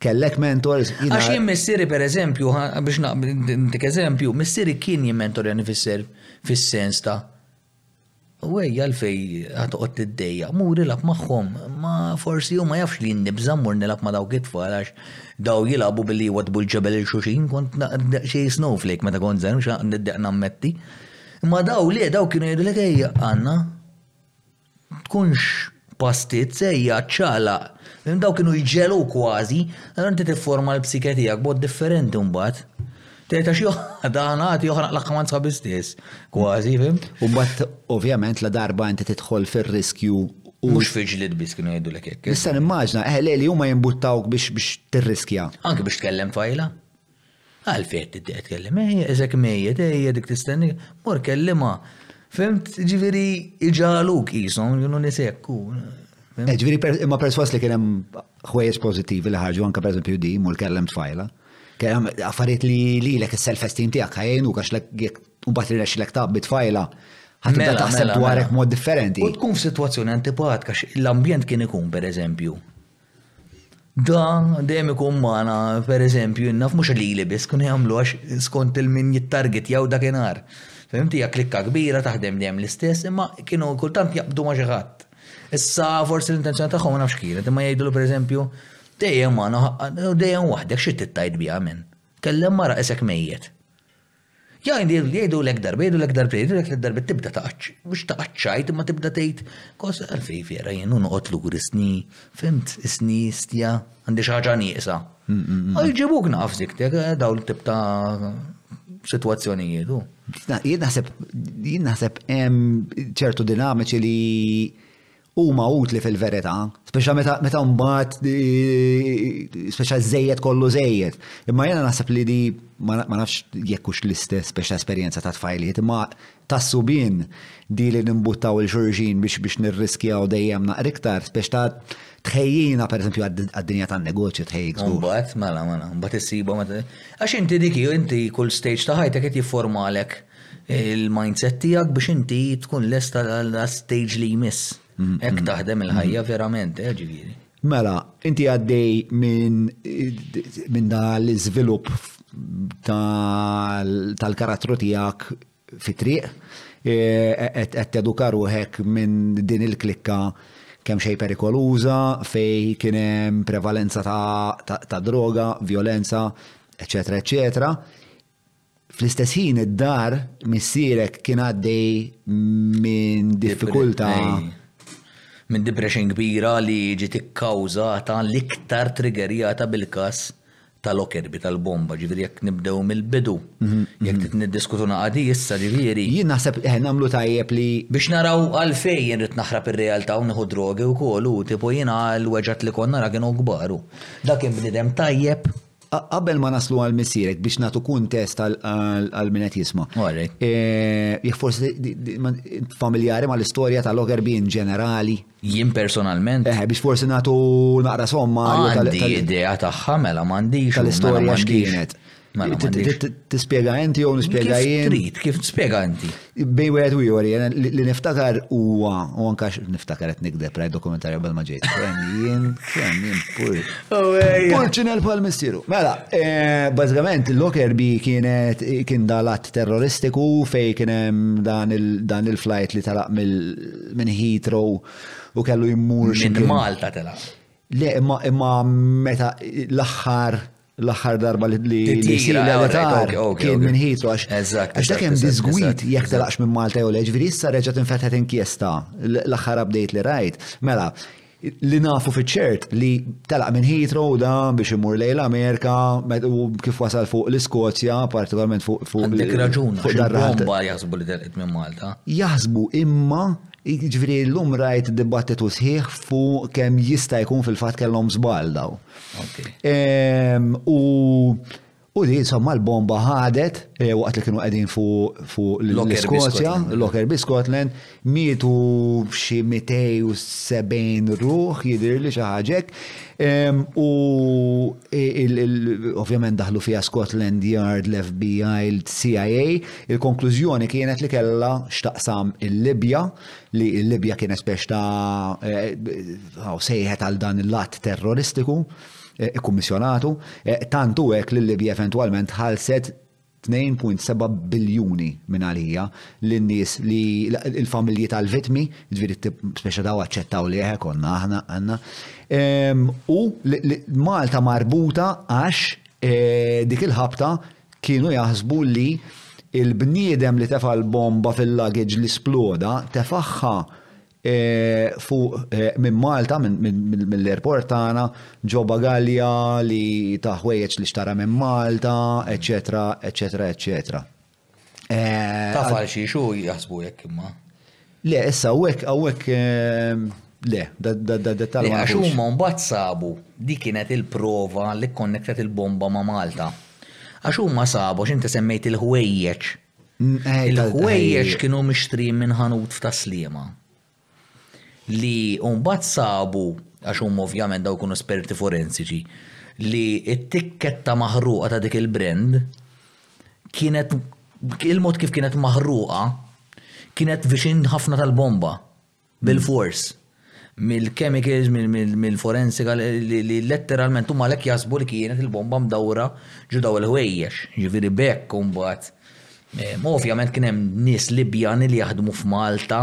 Speaker 2: kellek mentor.
Speaker 3: Għax jien missiri per eżempju, biex naqblik eżempju, missiri kien jien mentor jani fisser fis-sens ta' u għej għalfej għatoqot t-dejja, muri lab maħħom, ma forsi u ma jafx li nibza mur nilab ma dawk it-tfal għax daw jilabu billi jwadbu l-ġebel il-xuxin, kont naqdeq xie snowflake meta kont zen, xaqdeq nammetti. Ma daw li daw kienu jgħidu l-għajja għanna, tkunx pastit se hija ċċaqlaq. Lil dawk kienu jġegħluh kważi, allura inti tifforma l-psike tiegħek b'mod differenti mbagħad. Tgħid għax joħda ħanati joħraq l-aħħa man sħabi stess, kważi, fim?
Speaker 2: U mbagħad ovvjament la darba inti tidħol fir-riskju
Speaker 3: Mhux fiġlit biss kienu jgħidu lek hekk.
Speaker 2: Issa nimmaġna, eh li huma jimbuttawk biex tirriskja.
Speaker 3: Anke biex tkellem fajla. Għalfejn qed tittiqgħed tkellem? Ejja, isek mejjet, ejja dik tistennik, mor kellimha. Fimt, ġifieri iġaluk qishom kienu nies
Speaker 2: hekk u. Eh, ġifieri imma perswas li kien hemm ħwejjeġ pożittivi li ħarġu anke pereżempju di mur kellem tfajla. Kien hemm affarijiet li lilek is-self-esteem tiegħek ħajjin u għax lek jekk mbagħad irrexxilek taqbid tfajla ħadd
Speaker 3: mela,
Speaker 2: taħseb
Speaker 3: mela,
Speaker 2: dwarek
Speaker 3: mela.
Speaker 2: mod differenti.
Speaker 3: U tkun f'sitwazzjoni antipatka l-ambjent kien ikun pereżempju. Dan dejjem ikun magħna, pereżempju, naf mhux lili biss kun jagħmlu għax skont il-min jittarget jew dakinhar. Fimti hija klikka kbira taħdem dejjem l-istess imma kienu kultant jaqbdu ma' xi ħadd. Issa forsi l-intenzjoni tagħhom ma nafx x'kienet imma jgħidulu pereżempju dejjem magħna dejjem waħdek xi trid tgħid biha min. Kellem mara qisek mejjet. Jgħidulek darba, jgħidulek darbtejn, jgħidulek tliet darbiet tibda taqgħad, mhux taqgħad xajt imma tibda tgħid kos għalfej fiera jien u noqgħod lur isni, fimt, isni, stja, għandi xi ħaġa nieqsa. Jġibuk naf ziktek eh, dawn tip ta'
Speaker 2: sitwazzjonijiet. Jien naħseb jien naħseb hemm ċertu dinamiċi li huma utli fil-verità, speċa meta mbagħad speċa żejjed kollu żejjed. Imma jiena naħseb li di ma nafx jekk hux l-istess speċa esperjenza ta' tfajliet, imma tas-subien di li nimbuttaw il xurxin biex biex nirriskjaw dejjem naqra iktar, speċ ta' tħejjina pereżempju għad-dinja tan-negozju tħejjik.
Speaker 3: Mbagħad, mela, mela, mbagħad issibhom għax inti dik inti kull stage ta' ħajtek qed jifformalek il-mindset tiegħek biex inti tkun lesta għall-stage li jmiss. Hekk taħdem il-ħajja verament, eh, ġifieri.
Speaker 2: Mela, inti għaddej minn min da l-iżvilupp tal-karattru tiegħek fit-triq, e, e, e, qed teduka ruħek minn din il-klikka kemm xej perikoluża fej kien hemm prevalenza ta', ta, ta droga, violenza, eċetera, eċetera. Fl-istess ħin id-dar missierek kien għaddej minn
Speaker 3: diffikultà minn depression kbira li ġiet ikkawżata l-iktar triggerjata bil-każ ta' Lockerbie tal-bomba, ġifieri jekk nibdew mill-bidu, mhm, jekk mhm. niddiskutu naqadi issa ġifieri.
Speaker 2: Jien naħseb eh, nagħmlu tajjeb li
Speaker 3: biex naraw għalfejn jien rid naħrab ir-realtà u nieħu drogi wkoll u tipo jiena l-weġat li konna ra kienu kbaru. Dak kien bniedem
Speaker 2: tajjeb Qabel ma naslu għal missierek biex natu kuntest għal min qed
Speaker 3: jisma'.
Speaker 2: Eh, jekk forsi familjari ma l-istorja ta' Loggerby in ġenerali.
Speaker 3: Jien personalment.
Speaker 2: Eh, biex forsi natu naqra somma.
Speaker 3: Għandi idea tagħha mela m'għandix. Tal-istorja
Speaker 2: x'kienet.
Speaker 3: Mela,
Speaker 2: Tispjega inti jew
Speaker 3: nispjega
Speaker 2: jien?
Speaker 3: Trid kif tispjega inti?
Speaker 2: Bej wieħed u jori, li niftakar huwa, u anka niftakar qed nikdeb rajt dokumentarju bel ma ġejt. Jien kemm jien pur. Oh, Purċinel bħal missieru. Mela, eh, bażikament Lockerby kienet kien dalat terroristiku fej kien hemm dan il-flight li talaq minn Heathrow u kellu jmur.
Speaker 3: Minn Malta telaq.
Speaker 2: Le, imma meta l-aħħar l-aħħar darba li
Speaker 3: Titira,
Speaker 2: li
Speaker 3: għamlet
Speaker 2: għara,
Speaker 3: ok, ok,
Speaker 2: kien
Speaker 3: ok.
Speaker 2: minn Heathrow għax
Speaker 3: Eżatt.
Speaker 2: għax dak hemm
Speaker 3: eżatt,
Speaker 2: disgwid
Speaker 3: eżatt,
Speaker 2: jekk
Speaker 3: eżatt.
Speaker 2: telaqx minn Malta jew le, ġifieri issa reġgħet infetħet inkjesta l- l-aħħar update li rajt. Mela, li nafu fiċ-ċert li telaq minn Heathrow da biex imur lejn l-Amerika met- u kif wasal fuq l-Iskozja, partikolarment fuq fuq
Speaker 3: Għandek raġun,
Speaker 2: fuq
Speaker 3: għax
Speaker 2: dar-raħal ta-
Speaker 3: il-bomba jaħsbu li telqet minn Malta.
Speaker 2: jaħsbu imma ġviri l-lum rajt dibattitu sħiħ fuq kemm jista' jkun fil-fat kellhom żbal daw. Ehm, u U li insomma l-bomba ħadet eh, waqt li kienu qegħdin fuq l-Iskozja,
Speaker 3: Locker
Speaker 2: bi Scotland, mietu xi 270 ruħ jidir li xi ħaġek. Ehm, u ovvjament daħlu fiha Scotland Yard, l-FBI, l-CIA, il-konklużjoni kienet li kellha x'taqsam il-Libja li l-Libja kienet spex ta' eh, sejħet għal dan il-lat terroristiku eh, ikkummissjonatu, eh, tantu hekk li l-Libja eventwalment ħalset 2.7 biljuni minn għalija l-nies li l-familji tal-vitmi, ġviri speċa daw għacċettaw li eħe konna aħna għanna. U Malta marbuta għax eh, dik il-ħabta Kienu jaħsbu li l-bniedem li tefa' l-bomba fil-luggage li sploda tefagħha fuq minn Malta, mill-airport tagħna, ġo bagalja li ta' ħwejjeġ li xtara minn Malta, eċċetera, eċċetera, eċċetera. Taf
Speaker 3: għal xiex hu jaħsbu hekk imma?
Speaker 2: Le, issa hawnhekk hawnhekk le, dettal
Speaker 3: ma. Għax huma mbagħad sabu dik kienet il-prova li kkonnektat il-bomba ma' Malta. Għax huma sabu għax inti semmejt il-ħwejjeġ. Il-ħwejjeġ kienu mixtrin minn ħanut f'Tas-Sliema. Li mbagħad sabu, għax huma ovvjament dawn kienu esperti forensiċi, li t-tikketta maħruqa ta' dik il-brand kienet il-mod kif kienet maħruqa kienet viċin ħafna tal-bomba bil-fors mill-chemicals, mill-forensika, li letteralment huma lek jasbu li kienet il-bomba mdawra ġu daw il-ħwejjex, ġifieri bekk imbagħad. Eh, ovvjament kien hemm nies Libjani li jaħdmu f'Malta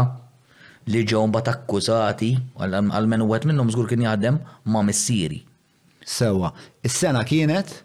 Speaker 3: li ġew mbagħad akkużati, għalmen wieħed minnhom żgur kien jaħdem ma' missieri.
Speaker 2: Sewa, is-sena kienet?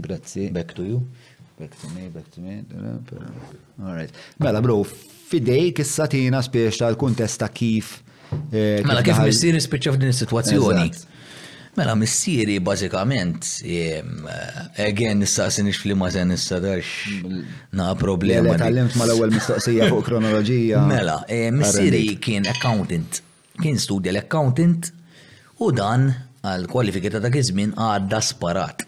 Speaker 2: Grazzi,
Speaker 3: back to you.
Speaker 2: Back to me, back to me. All right. Mela, bro, fidej kissa tina spiex tal-kuntest ta' kif. Eh,
Speaker 3: mela, kif missieri spiċċa f'din is-sitwazzjoni? Mela, missieri bażikament, eh, again, nistaqsi nix flima se nistadarx na problema. Mela,
Speaker 2: tal-limt mal-ewwel mistoqsija fuq kronoloġija.
Speaker 3: Mela, eh, missieri kien accountant Kien studja l-accountant u dan għal kwalifiki ta' dak iż-żmien għadda sparat.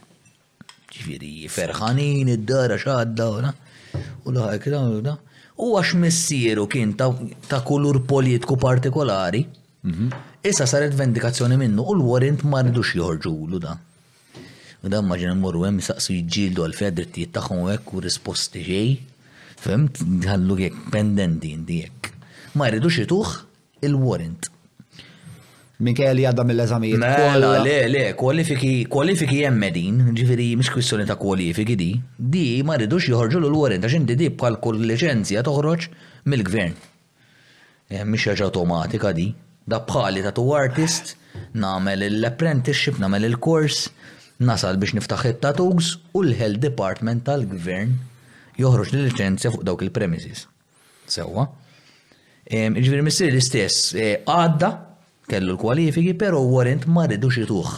Speaker 3: Ġifieri ferħanin id-dar għax għadda u l-aħħar u għax missieru kien ta' kulur politku partikolari, mhm. issa saret vendikazzjoni minnu u l-warrant ma rridux joħorġulu dan. U dan maġina mmorru hemm saqsu jġildu għal fejn drittijiet tagħhom hekk u risposti ġej. Fem, għallu jekk pendenti inti jekk. Ma jridux ituħ il-warrant.
Speaker 2: Minkejja li għadda mill-eżamijiet.
Speaker 3: Mela, le, le, kwalifiki, kwalifiki hemm medin, ġifieri mhix kwistjoni ta' kwalifiki di, di ma rridux joħorġu l-warrant għax inti di bħal kull liċenzja toħroġ mill-gvern. Eh, mhix ħaġa automatika di. Da bħali ta' tu artist, nagħmel l-apprenticeship, nagħmel il-kors, nasal biex niftaħ it-tattoos u l-health department tal-gvern joħroġ l-liċenzja fuq dawk il-premises. Sewwa. Ġifieri missier l-istess għadda kellu l-kwalifiki, però warrant ma ridux ituh.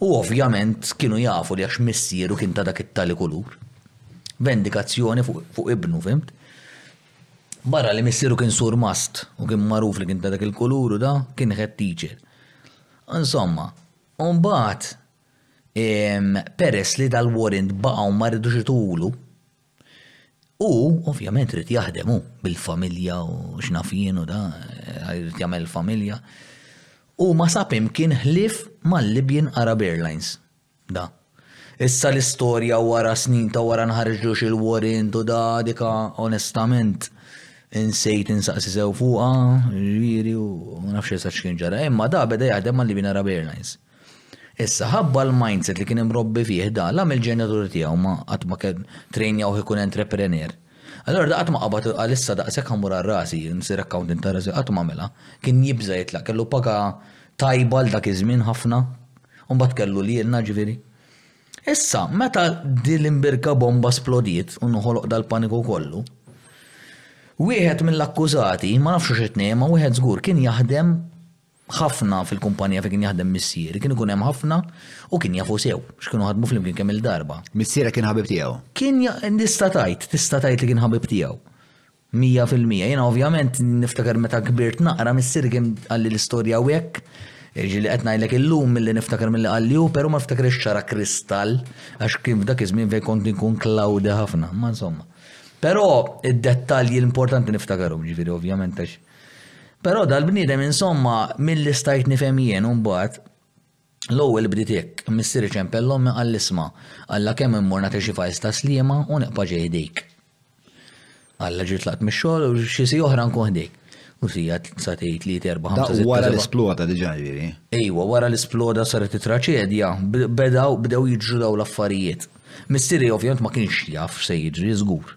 Speaker 3: U ovvjament kienu jafu li għax missieru kien ta' dak it-tali kulur. Vendikazzjoni fuq ibnu, fhimt? Barra li missieru kien surmast u kien magħruf li kien ta' dak il-kulur u da, kien head teacher. Insomma, u mbagħad peress li dal-warrant baqgħu ma ridux itulu, Hu ovvjament irid jaħdem hu bil-familja u x'naf jien u da, irid jagħmel familja. Hu ma sab imkien ħlief mal-Libyan Arab Airlines. Da. Issa l-istorja wara snin ta' wara nħarġlu xi l-warrant u da dika onestament insejt insaqsi sew fuqha, ġifieri u ma nafx eżatt x'kien ġara. Imma da beda jaħdem mal-Libyan Arab Airlines. Issa, ħabba l-mindset li kien imrobbi fih dan, la mill-ġenituri tiegħu ma qatt ma ttrejnjawh ikun entrepreneur. Allura da qatt ma qabad għalissa daqshekk ħa mmur għal rasi nsir accountant ta' rasi, qatt m'għamilha. Kien jibża' jitlaq, kellu paga tajba għal dak iż-żmien ħafna, u mbagħad kellu lilna, ġifieri. Issa, meta din l-imbirka bomba splodiet u nħoloq dal-paniku kollu, wieħed mill-akkużati, ma nafx hux it-tnejn imma wieħed żgur, kien jaħdem Ħafna fil-kumpanija fejn kien jaħdem missieri kien ikun hemm ħafna u kien jafu sew, għax kienu ħadmu flimkien kemm-il darba.
Speaker 2: Missierek kien ħabib tiegħu?
Speaker 3: Kien ja, tista' tgħid, tista' tgħid li kien ħabib tiegħu. Mija fil-mija. Jiena ovvjament niftakar meta kbirt naqra missieri kien qalli l-istorja u hekk, jiġifieri li qed ngħidlek illum milli niftakar milli qalli hu, però ma niftakriex ċara kristall għax kien f'dak iż-żmien fejn kont inkun cloudy ħafna, imma insomma. Però id-dettalji l-importanti niftakarhom, jiġifieri ovvjament għax Però dal-bniedem insomma milli stajt nifhem jien u mbagħad l-ewwel bdiet hekk, missieri ċempel l-ommi qal isma', alla kemm immur nagħti xi fajs ta' sliema u neqpa' ġej ħdejk. Alla ġiet tlaqt mix-xogħol u xi siegħa oħra nkun ħdejk. U sija sa tgħid li terba' ħamsa sitta.
Speaker 2: Wara l-isploda diġà jiġri.
Speaker 3: Ejwa, wara l-isploda saret it-traċedja, bedaw bdew jiġru daw l-affarijiet. Missieri ovvjament ma kienx jaf se jiġri żgur.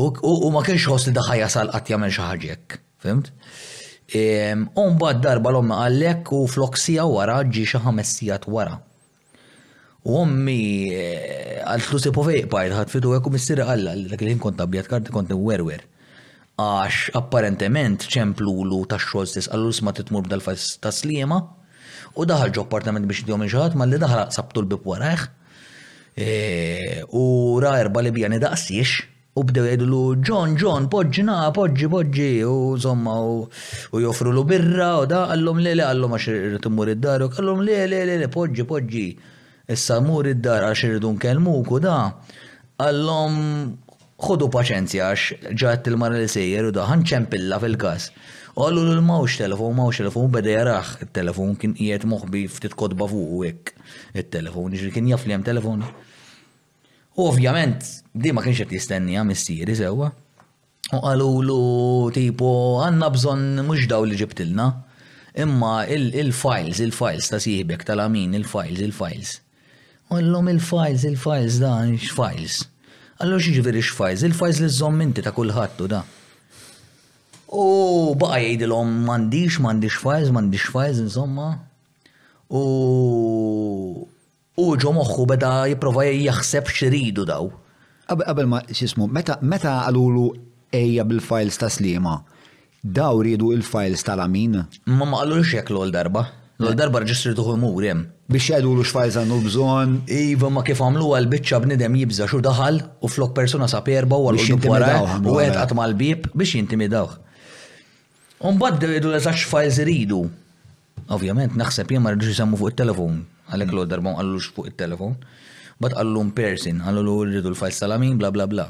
Speaker 3: U
Speaker 2: ma
Speaker 3: kienx ħoss li daħħa jasal qatt jagħmel xi ħaġa hekk, fimt? Ehm, u mbagħad darba l-ommi għallek u flok sija wara ġi xi ħames sigħat wara. U ommi eh, għal flus povej pajt ħadd fitu hekk u missieri għalla li dak li kont tabjat karti kont werwer. Għax apparentement ċemplulu tax-xogħol stess għallu sma titmur b'dal-fajs ta' sliema u daħal ġo appartament biex jidhom xi ħadd ma li daħal sabtu l-bib warajh. U ra erba' Libjani daqsiex u bdew jgħidlu John, John, poġġina, poġġi, poġġi, u zomma u joffru lu birra u da, għallum le le, għallum għax irrid immur id-daru, għallum le le le le, poġġi, poġġi, issa mur id-dar għax irridu nkellmuk u da, għallhom Ħodu paċenzja għax ġa għedt il-mara li sejjer u da, ħa nċempillha fil-każ. U qalulu li m'hawnx telefon, m'hawnx telefon u beda jarah it-telefon, kien qiegħed moħbi ftit kotba fuqu hekk it-telefon, jiġifieri kien jaf li hemm telefon. U ovvjament di ma kienx qed jistenniha missieri sewwa. U qalulu tipo għandna bżonn mhux daw li ġibtilna, imma il-files, il-files ta' sieħbek tal-Amin, il-files, il-files. Għallhom il-files, il-files da, x-files. Allura x'ġifieri x-files? Il-files li żomm inti ta' kulħadd u da. U baqa' jgħidilhom m'għandix, m'għandix files, m'għandix files insomma. U u ġo moħħu beda jipprova jaħseb x'iridu daw.
Speaker 2: Qabel ma x'ismu, meta meta qalulu ejja bil-files ta' slima, Daw riedu il-files tal-għamin?
Speaker 3: Imma ma qalulux hekk l-ewwel darba. L-ewwel darba rġistrituh imur hemm.
Speaker 2: Biex jgħidulu x'files għandu bżonn.
Speaker 3: Iva, imma kif għamluha l-biċċa bniedem jibża' x'hu daħal u flok persuna sab erbgħa u għalqu
Speaker 2: warajh
Speaker 3: u
Speaker 2: wieħed
Speaker 3: qatt' mal-bieb biex jintimidawh. U mbagħad bdew jgħidulu eżatt x'files iridu. Ovvjament naħseb jien ma ridux isemmu fuq it-telefon, għalhekk l-ewwel darba ma qalulux fuq it-telefon. Mbagħad qallu in person, qalulu rridu l-files tal-għamin bla bla bla.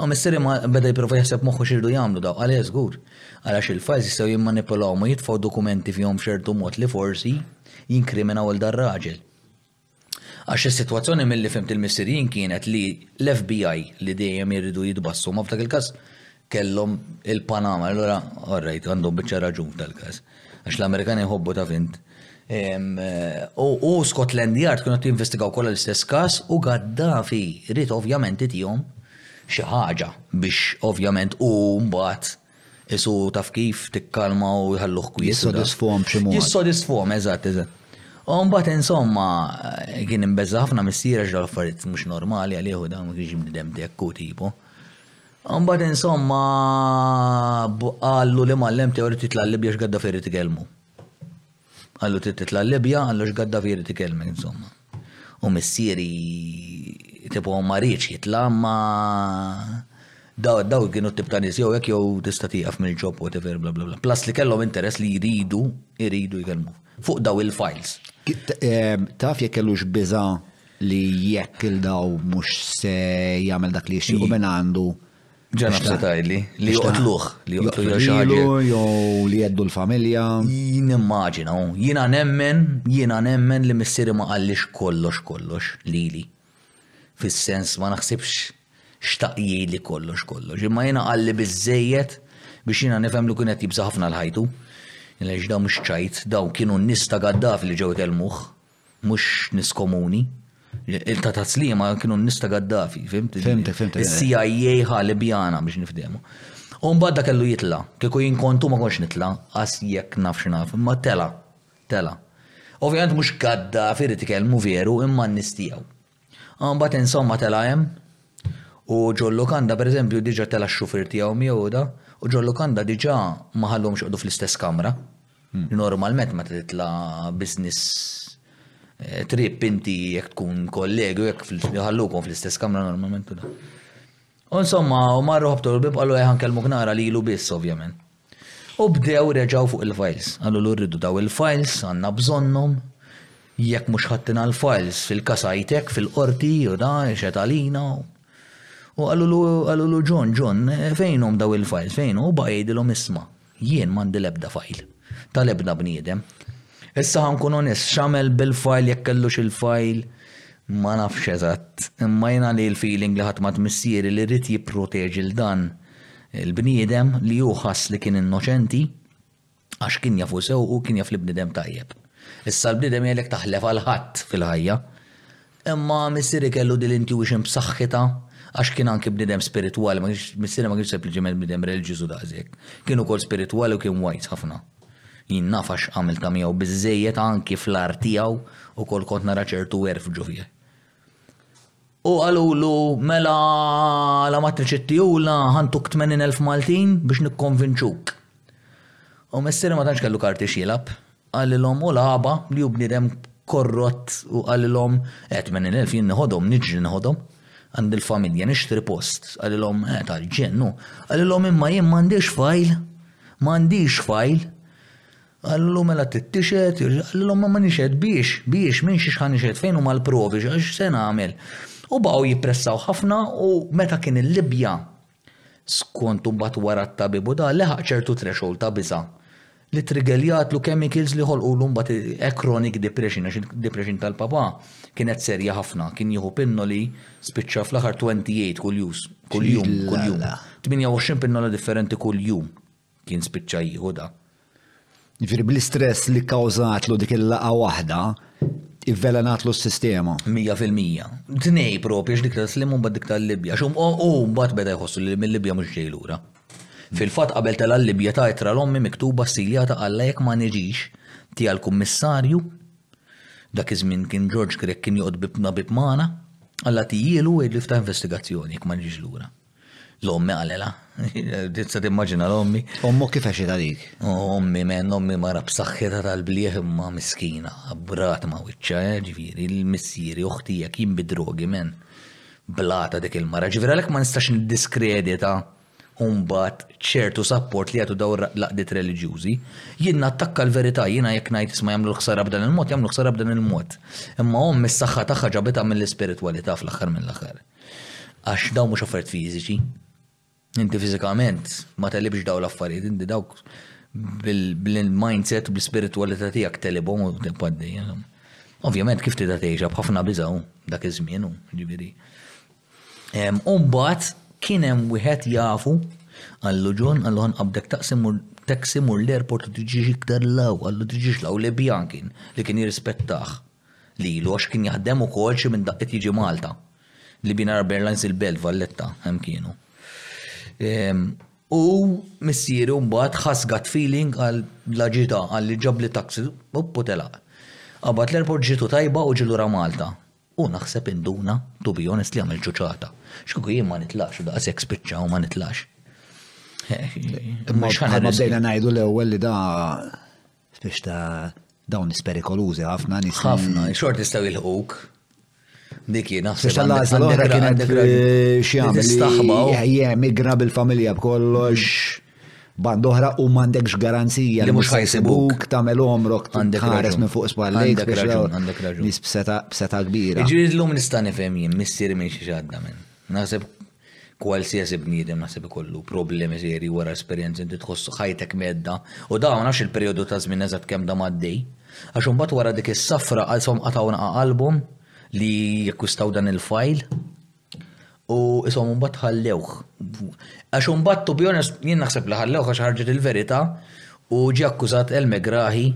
Speaker 3: U missieri ma beda jipprova jaħseb f'moħħu x'iridu jagħmlu daw, qal le żgur. Għalax il-files jistgħu jimmanipulawhom u jitfgħu dokumenti fihom b'ċertu mod li forsi jinkriminaw lil dar-raġel. Għax is-sitwazzjoni milli fhimt il-missier jien kienet li l-FBI li dejjem iridu jitbassu ma f'dak il-każ kellhom il-Panama allura all right għandhom biċċa raġun f'dal każ. Għax l-Amerikani jħobbu taf int. U Scotland Yard kienu qed jinvestigaw kollha l-istess każ u Gaddafi ried ovvjament itihom xi ħaġa biex ovvjament hu mbagħad Qisu taf kif, tikkalma u jħalluh kwiet.
Speaker 2: Jissodisfuhom b'xi mod.
Speaker 3: Jissodisfuhom, eżatt, eżatt. U mbagħad insomma kien imbeżża' ħafna missier għax dal-affarijiet mhux normali għalih u dan ma kienx bniedem t'hekk hu tipu. U mbagħad insomma qallu li mgħallem tiegħu jrid jitla' l-Bibbja għax Gaddafi jrid ikellmu. Qallu trid titla' l-Libja, qallu x'Gaddafi jrid ikellmek insomma. U missieri tipo ma riedx jitla' imma daw kienu t-tip ta' nies jew hekk jew tista' tieqaf mill-ġob whatever bla bla bla. Plus li kellhom interess li jridu, jridu jkellmuk. Fuq daw il-files.
Speaker 2: Taf jekk kellux biża' li jekk il daw mhux se jagħmel dak li jixtiequ mingħandu
Speaker 3: Ġana f'setajli, li joqtluħ, li joqtluħ jew xaħġa.
Speaker 2: Jew li jeddu l-familja.
Speaker 3: Nimmaġina, oh. jina nemmen, jina nemmen li missiri ma għallix kollox kollox li li. Fis-sens ma naħsibx xtaqji li kollox kollox. Imma jina għalli bizzejiet biex jina nifem li kunet jibza ħafna l-ħajtu. Lex daw mxċajt, daw kienu nista għaddaf li ġew kelmuħ. Mhux nies komuni. Ta' taslima kienu nies ta' Gaddafi, fimti?
Speaker 2: Fimti, fimti.
Speaker 3: Is-CIA ħa Libjana biex nifdemu. U mbagħad da kellu jitla. Kieku jien kontu ma kontx nitla, qas jekk naf xi naf, imma tela', tela'. Ovvjament mhux Gaddafi rid ikellmu veru imma n-nies tiegħu. Ah imbagħad insomma tela' hemm. U John Lukanda per eżempju diġa' tela' x-xufier tiegħu miegħu u da'. U John Lukanda diġa' ma ħallhomx joqgħdu fl-istess kamra. Li normalment meta titla' business trip inti jekk tkun kollegi u hekk iħallukom fl-istess kamra normalment u da'. U insomma, u marru ħabtu l-bieb qalu eħ nkellmuk nara lilu biss ovvjament. U bdew reġgħu fuq il-files. Qalulu rridu daw il-files, għandna bżonnhom. Jekk mhux ħadtina l-files fil-każ għidtek fil-qorti u da xed għalina. U qalulu qalulu John, John, fejnhom daw il-files, fejnhom? U baqa' jgħidilhom isma'. Jien m'għandi l-ebda file tal-ebda bniedem. Issa ħa nkun onest, x'għamel bil-file jekk kellux il-file ma nafx eżatt, imma jien għalih il-feeling li ħadt mat missieri li ried jipproteġi 'l dan il-bniedem li hu ħass li kien innoċenti għax kien jafu sew u kien jaf li bniedem tajjeb. Issa l-bniedem jgħidlek taħlef għal ħadd fil-ħajja. Imma missieri kellu din l-intuition b'saħħitha għax kien anki bniedem spiritwali, ma kienx, missieri ma kienx sempliċiment bniedem reliġjużu daqshekk. Kien ukoll spiritwali u kien wise ħafna. Jien naf għax għamiltha miegħu biżżejjed anki fl-agħar tiegħu ukoll kont nara ċertu għerf ġo fih. U qalulu, mela la ma triċittihulna ħa ntuk tmenin elf Maltin biex nikkonvinċuk. U missieri ma tantx kellu karti x'jilgħab, Qalilhom, U l-Agħba, li hu bniedem korrott, u qalilhom, Eh, tmenin elf, jien neħodhom, niġri neħodhom. Għandi l-familja, nixtri post. Qalilhom, Eh, tal-ġenn, hu. Qalilhom, Imma jien m'għandix fajl, m'għandix fajl. Qalulu, Mela trid tixhed, qalilhom, Imma nixhed biex, biex, minn xiex ħa nixhed, fejn huma l-provi, x'se nagħmel? U baqgħu jippressaw ħafna u meta kien il-Libja, Skont u mbagħad wara t-tabib u da leħaq ċertu threshold ta' biża' li triggeljatlu chemicals li ħolqulu mbagħad a chronic depression għax id-depression tal-papà kienet serja ħafna, kien jieħu pinnoli spiċċa fl-aħħar 28 kuljus, kuljum,
Speaker 2: kuljum,
Speaker 3: 28 pinnola differenti kuljum. kien spiċċa jieħu da.
Speaker 2: Ġifieri bl-istress li kkawżatlu dik il-laqa waħda, ivvelenatlu s-sistema.
Speaker 3: 100%. Tnej propju x'dik tal-Islam u dik tal-Libja. Xum u mbagħad beda jħossu li mill-Libja mhux ġej lura. Fil-fatt qabel tela' l-Libja ta' itra l-ommi miktuba siljata għalla jekk ma niġix tiegħi l-kummissarju dak iż-żmien kien George Grek kien joqgħod bibna bib magħna, għalla tijielu u jgħidli ftaħ investigazzjoni jekk ma niġix lura. L-ommi għalilha. Tista' timmaġina l-ommi.
Speaker 2: Ommok kif għexit għalik?
Speaker 3: Ommi men, ommi mara b'saħħitha tal-blieħ imma miskina, abbrat ma' wiċċa, eh, ġifieri, l-missieri, uħti jekk jien bid-drogi men. Blata dik il-mara, ġifieri għalhekk ma nistax niddiskredita mbagħad ċertu sapport li jagħtu daw l-għaqdiet reliġjużi. Jien nattakka l-verità, jiena jekk ngħid isma' jagħmlu l-ħsara b'dan il-mod, jagħmlu l-ħsara b'dan il-mod. Imma ommi s-saħħa tagħha ġabitha mill-ispiritwalità fl-aħħar mill-aħħar. Għax dawn mhux affarijiet fiżiċi. Inti fiżikament ma telibx dawn l-affarijiet, inti dawk bil-mindset u bl-spiritualità tiegħek telibhom u tibqaddej. Ovvjament kif tida tgħixha b'ħafna biżaw dak iż-żmien u ġifieri. Umbagħad kien hemm wieħed jafu għallu ġun għallu ħanqabdek taqsim taxi mur l-airport u tiġix iktar law, għallu tiġix law li bjan kien li kien jirrispettaħ. lilu għax kien jaħdem ukoll xi minn daqqiet jiġi Malta. Libin Arab Airlines il-Belt Valletta hemm kienu. Ehm, u missieri mbagħad ħass gut feeling għal laġita għal li ġabli taxi u putelaq. Qabad l-airport ġitu tajba u ġilura Malta. U naħseb induna, to be honest li għamil ċuċata. Xkuku jien ma nitlax, da' sex spiċċa u ma nitlax.
Speaker 2: Imma
Speaker 3: xħana
Speaker 2: bdejna najdu l-ewel li da' Fiex ta' dawn is perikolużi ħafna nis.
Speaker 3: Ħafna, xort jistgħu jilħuk. Dik jien naħseb.
Speaker 2: Għax l-oħra kienet xjagħmel.
Speaker 3: Staħba.
Speaker 2: Jemigra bil-familja b'kollox. Band oħra u m'għandekx garanzija
Speaker 3: li mhux ħajsibuk
Speaker 2: tagħmel omrok
Speaker 3: tħares
Speaker 2: minn fuq spallejk.
Speaker 3: Għandek raġun, għandek raġun.
Speaker 2: Nis b'seta kbira.
Speaker 3: Ġiri l-lum nista' nifhem jien, missieri minn xi xadda minn. Naħseb Kwalsiasi bniedem naħseb ikollu problemi serji wara esperjenzi inti tħoss ħajtek mhedda u dawn nafx il-perjodu ta' żmien eżatt kemm dam għaddej. Għax imbagħad wara dik is-safra ishom qatgħu nqa' qalbhom li jakkwistaw dan il-fajl u ishom imbagħad ħallewh. Għax imbagħad to be honest jien naħseb li ħallewh għax ħarġet il-verità u ġie akkużat El Megrahi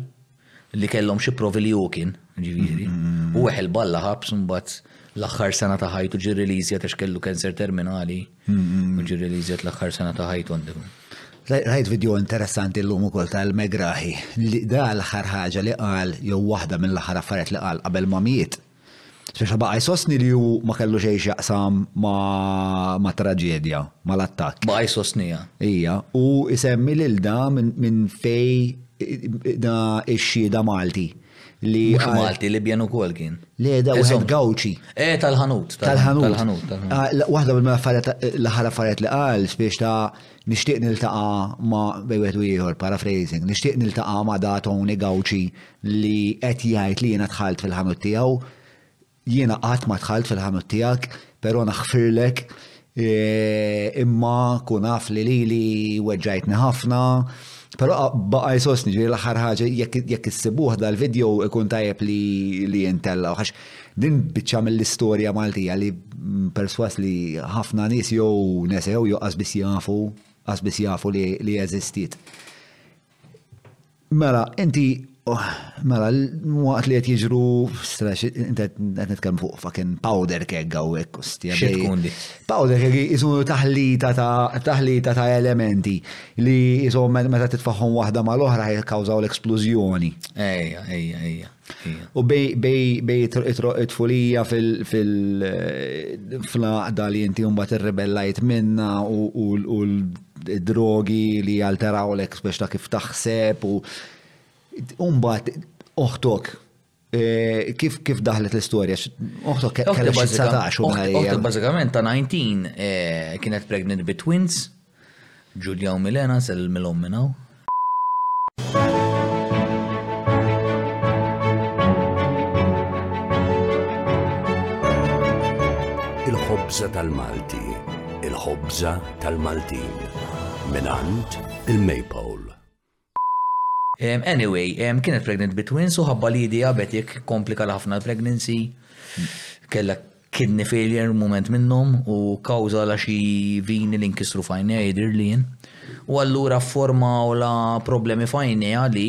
Speaker 3: li kellhom xi provi li hu kien, ġifieri, u weħel balla ħabs u mbagħad l-aħħar sena ta' ħajtu ġie released għax kellu cancer terminali u ġie released l-aħħar sena ta' ħajtu għandu.
Speaker 2: Rajt video interessanti l-lum u kol tal-Megrahi li da l-ħar ħaġa li qal jew waħda mill-ħar affarijiet li qal qabel ma miet Speċa baqa' jsostni li hu ma kellu xejn x'jaqsam mat-traġedja, mal-attakk.
Speaker 3: Baqa' jsostniha.
Speaker 2: Ija, u jsemmi lil da minn fejn da x-xhieda Malti li. Mhux
Speaker 3: Malti, Libjan ukoll kien.
Speaker 2: Le, da wieħed Gawċi.
Speaker 3: Eh, tal-ħanut.
Speaker 2: Tal-ħanut. Waħda mill-aħħar affarijiet li qal spiex ta' nixtieq niltaqa' ma' bejn wieħed u ieħor, paraphrasing, nixtieq niltaqa' ma' da Tony Gawċi li qed jgħid li jiena dħalt fil-ħanut tiegħu, jiena qatt ma dħalt fil-ħanut tiegħek, però naħfirlek e, imma kun af li lili weġġajtni ħafna, però baqa' jsostni ġieli l-aħħar ħaġa jekk issibuh dal-video ikun tajjeb li li jintella' għax din biċċa mill-istorja Maltija li perswas li ħafna nies jew nesew jew qasbis jafu qasbis jafu li jeżistiet. Mela, inti, mela, waqt li qed jiġru, strax, inti qed nitkellem fuq fucking powder keg hawnhekk ustja.
Speaker 3: Xi tkun di?
Speaker 2: Powder keg isu taħlita ta' taħlita ta' elementi li isom meta titfagħhom waħda mal-oħra jikkawżaw l-eksplużjoni.
Speaker 3: Ejja, ejja, ejja.
Speaker 2: U bej it-tfulija fil-laqda li jinti jumbat il-rebellajt minna u l-drogi li alteraw l-ek biex ta' kif taħseb u umbat oħtok e, kif kif daħlet l-istoria? Oħtok kella xi 19 u Oħtok
Speaker 3: bażikament ta' 19 e, kienet pregnant bi twins Julia u Milena nsellmilhom minn hawn.
Speaker 4: Il-ħobża tal-Malti, il-ħobża tal-Maltin, mingħand il-Maypole.
Speaker 3: Anyway, kienet pregnant bi twins u ħabba li hi diabetic komplika ħafna l-pregnancy. Kella kidney failure mument minnhom u kawża la xi vini li nkisru fajnija jidher li jien. U allura forma u la problemi fajnija li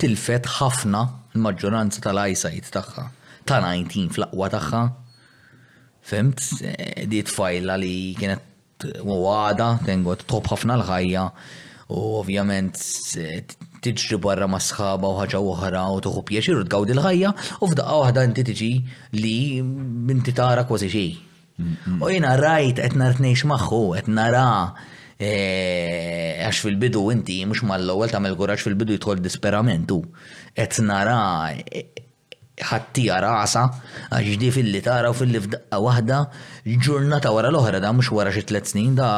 Speaker 3: tilfet ħafna l-maġġoranza tal-eyesight tagħha ta' 19 fl-aqwa tagħha. Fimt? Di tfajla li kienet U għada tengo tħobb ħafna l-ħajja u ovvjament tiġri barra ma' sħaba u ħaġa oħra u tuħu pjaċir u tgawdi l-ħajja u f'daqqa waħda inti tiġi li inti tara kważi xi. U jiena rajt qed nar tnejx magħhu qed nara eh, għax fil-bidu inti mhux mal-ewwel tagħmel kuraġġ fil-bidu jidħol disperament u qed nara eh, ħattija rasha għax di filli tara u filli f'daqqa waħda ġurnata wara l-oħra da mhux wara xi tliet snin da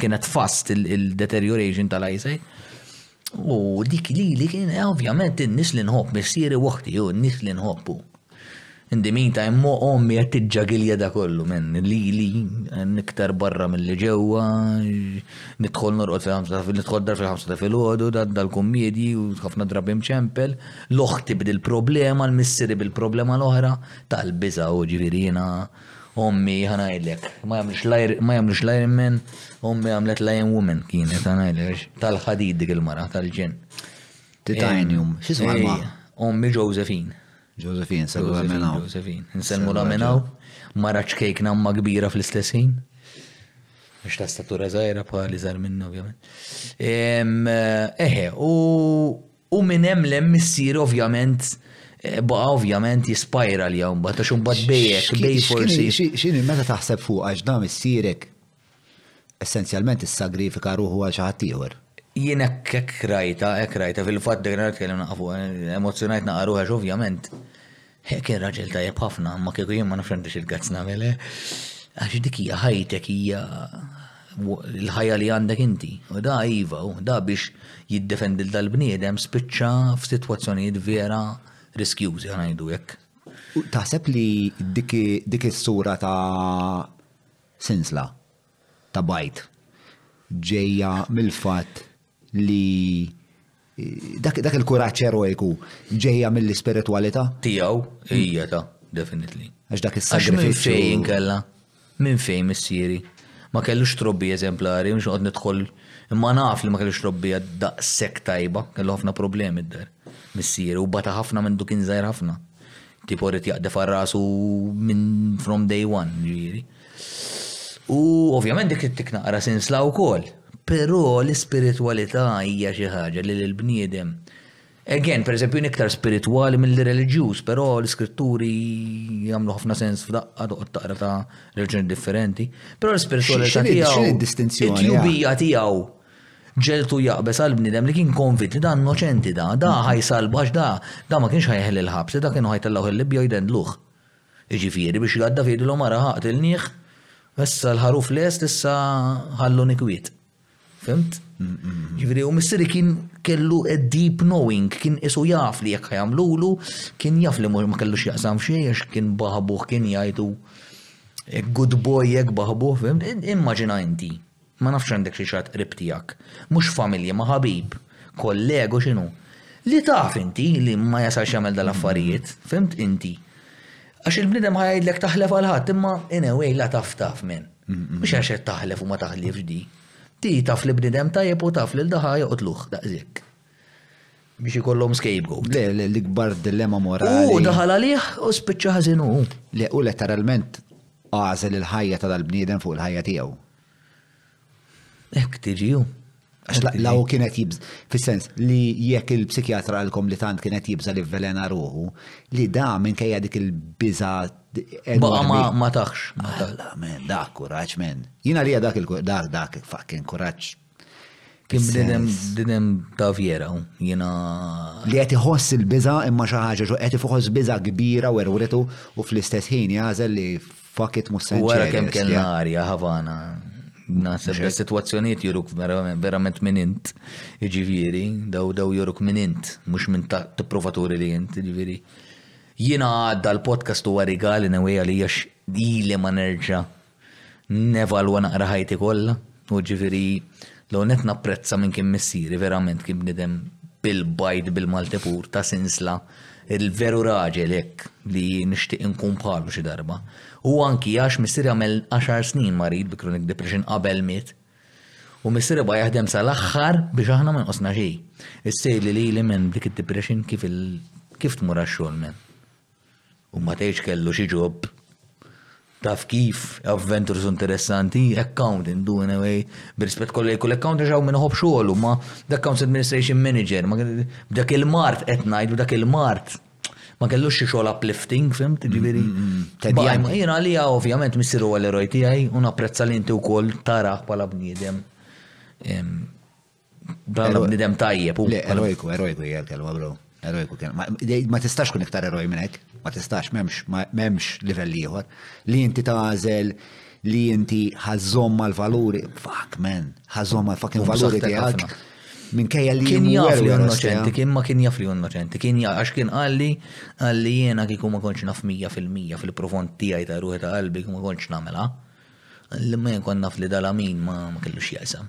Speaker 3: kienet fast il-deterioration tal-eyesight. U dik li li kien eh, ovvjament in-nies li nħobb missieri waħti u n-nies li nħobbu. In the meantime, mo ommi qed tiġġagilja da kollu minn li li niktar barra mill-li ġewwa, nidħol norqod fil-ħamsa nidħol dar fil-ħamsa ta' filgħodu, dal-kummedji u ħafna drabi mċempel. L-oħti b'dil problema, l-missieri bil-problema l-oħra, tal-biża' u ġifieri jiena ommi ħa ngħidlek, ma jagħmlux l-Iron Man, ommi għamlet l-Iron Woman kienet ħa ngħidlek, tal-ħadid dik il-mara tal-ġen.
Speaker 2: Titanium, x'isma' l-ma?
Speaker 3: Ommi Josephine.
Speaker 2: Josephine,
Speaker 3: selu
Speaker 2: għamenaw.
Speaker 3: Josephine, nselmu għamenaw, mara ċkejk namma kbira fl-istess ħin. Mux ta' statura zaħira bħal iżar minna, ovvijament. Eħe, u U minn hemm l-hemm missier ovvjament baqa ovvjament jispajra li hawn bat, għax bat bejek, bej forsi.
Speaker 2: Xini meta taħseb fuq għax da missierek essenzjalment is-sagrifika ruħu għal xi ħadd ieħor.
Speaker 3: Jien hekk rajta, hekk rajta fil-fatt dak li nitkellem naqfu, eh, emozzjonajt naqaru għax ovvjament Kien raġel tajjeb ħafna, ma kieku jien ma nafx għandix il-gazz nagħmel, eh? għax dik hija ħajtek hija l-ħajja li għandek inti. U da iva, u da biex jiddefendi dal-bniedem spiċċa f'sitwazzjonijiet vera riskjużi għanajdu jekk.
Speaker 2: Taħseb li dik is-sura ta' sinsla ta' bajd ġejja mill-fatt li dak dak il-kuraġġ erojku ġejja mill-ispiritwalità.
Speaker 3: Tiegħu hija ta' definitely.
Speaker 2: Għax dak is-sagrifiċċju.
Speaker 3: Għax minn fejn inkella? Minn fejn missieri? Ma kellux trobbi eżemplari, mhux noqgħod nidħol imma naf li ma kellux trobbi daqshekk tajba, kellu ħafna problemi d-dar. Missieri u bata ħafna minn dukin żgħir ħafna. Tipo rrid jaqdef rasu minn from day one, ġieri. U ovvjament dik trid tiknaqra sinsla wkoll. Però l-ispiritwalità hija xi ħaġa li l-bniedem Again, per eżempju, iktar spiritwali mill-reliġjuż, però l-iskritturi jagħmlu ħafna sens f'daqqa toqgħod taqra ta' reliġjoni differenti. Però
Speaker 2: l-ispiritwalità
Speaker 3: tiegħu.
Speaker 2: distinzjoni
Speaker 3: Il-tjubija tiegħu ġeltu jaqbes għal bniedem li kien konvit li da innoċenti da, da ħajsalbax da, da ma kienx ħajħel il-ħabs, da kienu ħajtellawh il-Libja jdendluh. Jiġifieri biex Gaddaf jgħidilhom ara ħa qtilnieh, issa l-ħaruf lest issa ħalluni kwiet. Fhimt? Jiġifieri u missieri kien kellu a deep knowing, kien qisu jaf li jekk ħajamlulu, kien jaf li ma kellu x'jaqsam xejn għax kien baħbuh kien jgħidu good boy jekk baħbuh, fhimt? Immaġina inti. Ma nafx għandek xi xatt qrib tiegħek, mhux familja ma ħabib, kollega u x'inhu, li taf inti li ma jasalx jagħmel dal-affarijiet, fhimt inti. Għax il-bniedem ħa jgħidlek taħlef għal ħadd imma in a way la taf taf men. Mhux għax qed taħlef u ma taħlifx di. Di taf li bniedem tajjeb u taf lil daħa joqtluh daqshekk. Biex ikollhom scapegoat.
Speaker 2: Le, le, l-ikbar dilemma morali.
Speaker 3: U daħal għalih u spiċċa ħażin hu.
Speaker 2: Le, u letteralment għażel il-ħajja ta' dal-bniedem fuq il-ħajja tiegħu.
Speaker 3: Hekk tiġi hu.
Speaker 2: Għax la- law kienet jibż, fis-sens li jekk il-psikjatra għalkom li tant kienet jibża li velena ruħu, li da minkejja dik il-biża
Speaker 3: Baqa ma, ma taħx. ma taħx.
Speaker 2: Alla, men, dak kuraġġ, men. Jina li dak il dak dak fucking kuraġġ
Speaker 3: Kien bnidem bnidem ta' vjera jiena.
Speaker 2: Li qed iħoss il-biża' imma xi ħaġa xo qed ifoħoss biża' kbira u erwritu u fl-istess ħin jagħżel li fuck it mhux
Speaker 3: se Wara kemm kellna arja Havana. Naħseb is-sitwazzjonijiet juruk verament minn int, jiġifieri, daw daw juruk minn int, mhux minn ta' tipprova turi li int, jiġifieri. Jiena għadda l-podcast huwa rigali newi għalija ili ma nerġa' nevalwa naqra ħajti kollha, u ġifieri l-ewwel nett napprezza minn kien missieri verament kien bniedem bil-bajt bil-Malti pur ta' sinsla il-veru raġel hekk li nixtieq inkun bħalu xi darba. U anki għax missieri għamel għaxar snin marid bi chronic depression qabel miet. U missieri baqa' jaħdem sal-aħħar biex aħna ma nqosna xejn. Issejli lili men dik id-depression kif kif tmur għax-xogħol men. U ma tgħidx kellu xi ġob. Taf kif, avventures interessanti, accountant, do in a way, b'rispett kollu jkun l-accountant xaw minn ħobb xogħlu, ma l-accounts administration manager, ma b'dak il-mart qed ngħid, b'dak il-mart ma kellux xi xogħol uplifting, fimt, ġifieri. Mm-hmm. Jiena għalija ovvjament missiru għal eroj tiegħi u napprezza li inti wkoll tara bħala bniedem Dan
Speaker 2: u
Speaker 3: bnidem tajjeb.
Speaker 2: Le, erojku, erojku hija l-kelma, bro. Erojku kien. Ma tistax kun iktar eroj minn hekk, ma tistax, memx, memx livell ieħor. Li inti tażel li inti ħażżomm mal-valuri, fuck man, ħażżomm mal-fucking valuri tiegħek. Minkejja li
Speaker 3: kien jaf li innoċenti, kien ma kien jaf li innoċenti, kien jaf għax kien qalli għalli jiena kieku ma kontx naf 100% fil-profond tiegħi ta' ruħi ta' qalbi kieku ma kontx nagħmilha. Li ma jkun naf li dalamin ma kellux jaqsam.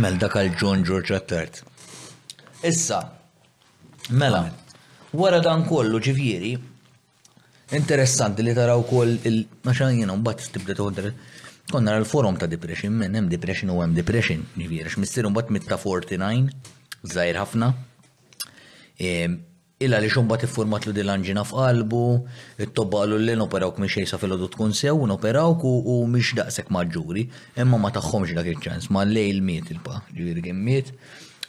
Speaker 3: Mel dak għal John George Attard. Issa, mela, wara dan kollu ġifieri, interessanti li taraw koll il-maċajjina un bat tibda toħdar. Konna l-forum ta' depression, minn hemm depression u hemm depression, ġifieri, x'missier un bat mit ta' 49, zaħir ħafna. Illa għaliex imbagħad iffurmatlu din l-anġina f'qalbu, it-tobba qalu le noperawk minn xejn sa filgħodu tkun sew, noperawk u hu mhix daqshekk maġġuri, imma ma tagħhomx dak iċ-ċans, mal-lejl miet il-pa, ġifieri kien miet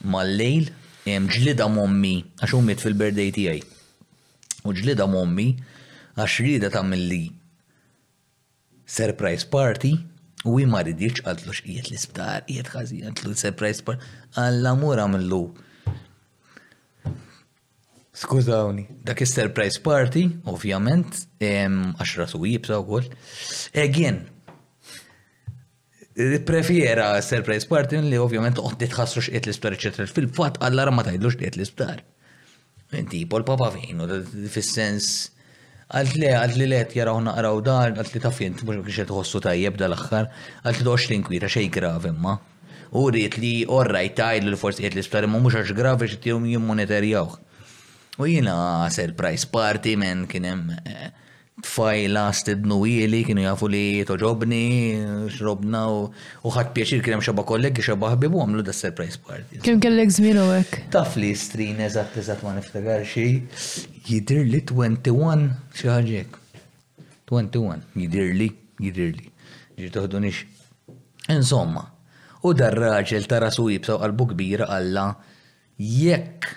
Speaker 3: mal-lejl, ġlidha m'ommi għax hu miet fil-birthday tiegħi u ġlidha m'ommi għax riedet tagħmilli Surprise party, u hi ma riditx, qaltlu x'qiegħed l-isptar, qiegħed ħażin, qaltlu surprise party, Alla mur agħmillu Skużawni, dak is-surprise party, ovvjament, għax rasu jibsa wkoll, again, Ipprefjera surprise party milli ovvjament toqgħod titħassru x'qiegħed l-isptar eċetera. Fil-fatt Alla ra ma tgħidlux x'qiegħed l-isptar. Tipo l-Papa fejn, fis-sens Għalt le, għalt li let jaraw naqraw dar, għalt li taf jint, mux kienx tħossu tajjeb dal-axħar, għalt li dox tinkwita xej grav imma. U rrit li orraj tajd li forsi għet l-isptar imma mux għax grav biex t-tijom jimmonetarjawħ. U jina surprise party men kienem eh, Tfajla stidnu ili, kienu jafu li togħġobni, xrobna u ħadt pjaċir kien hemm xebgħa kollegi, xebgħa ħbieb u għamlu das-surprise party.
Speaker 1: Kemm kellek żmien hawnhekk?
Speaker 3: Taf li strin eżatt eżatt ma niftakar xi, jidhirli 21 xi ħaġa hekk. 21 jidhirli, jidhirli. Ġifieri toħdunix. Insomma, u dar-raġel ta' rasu iebsa u qalbu kbira qalla Jekk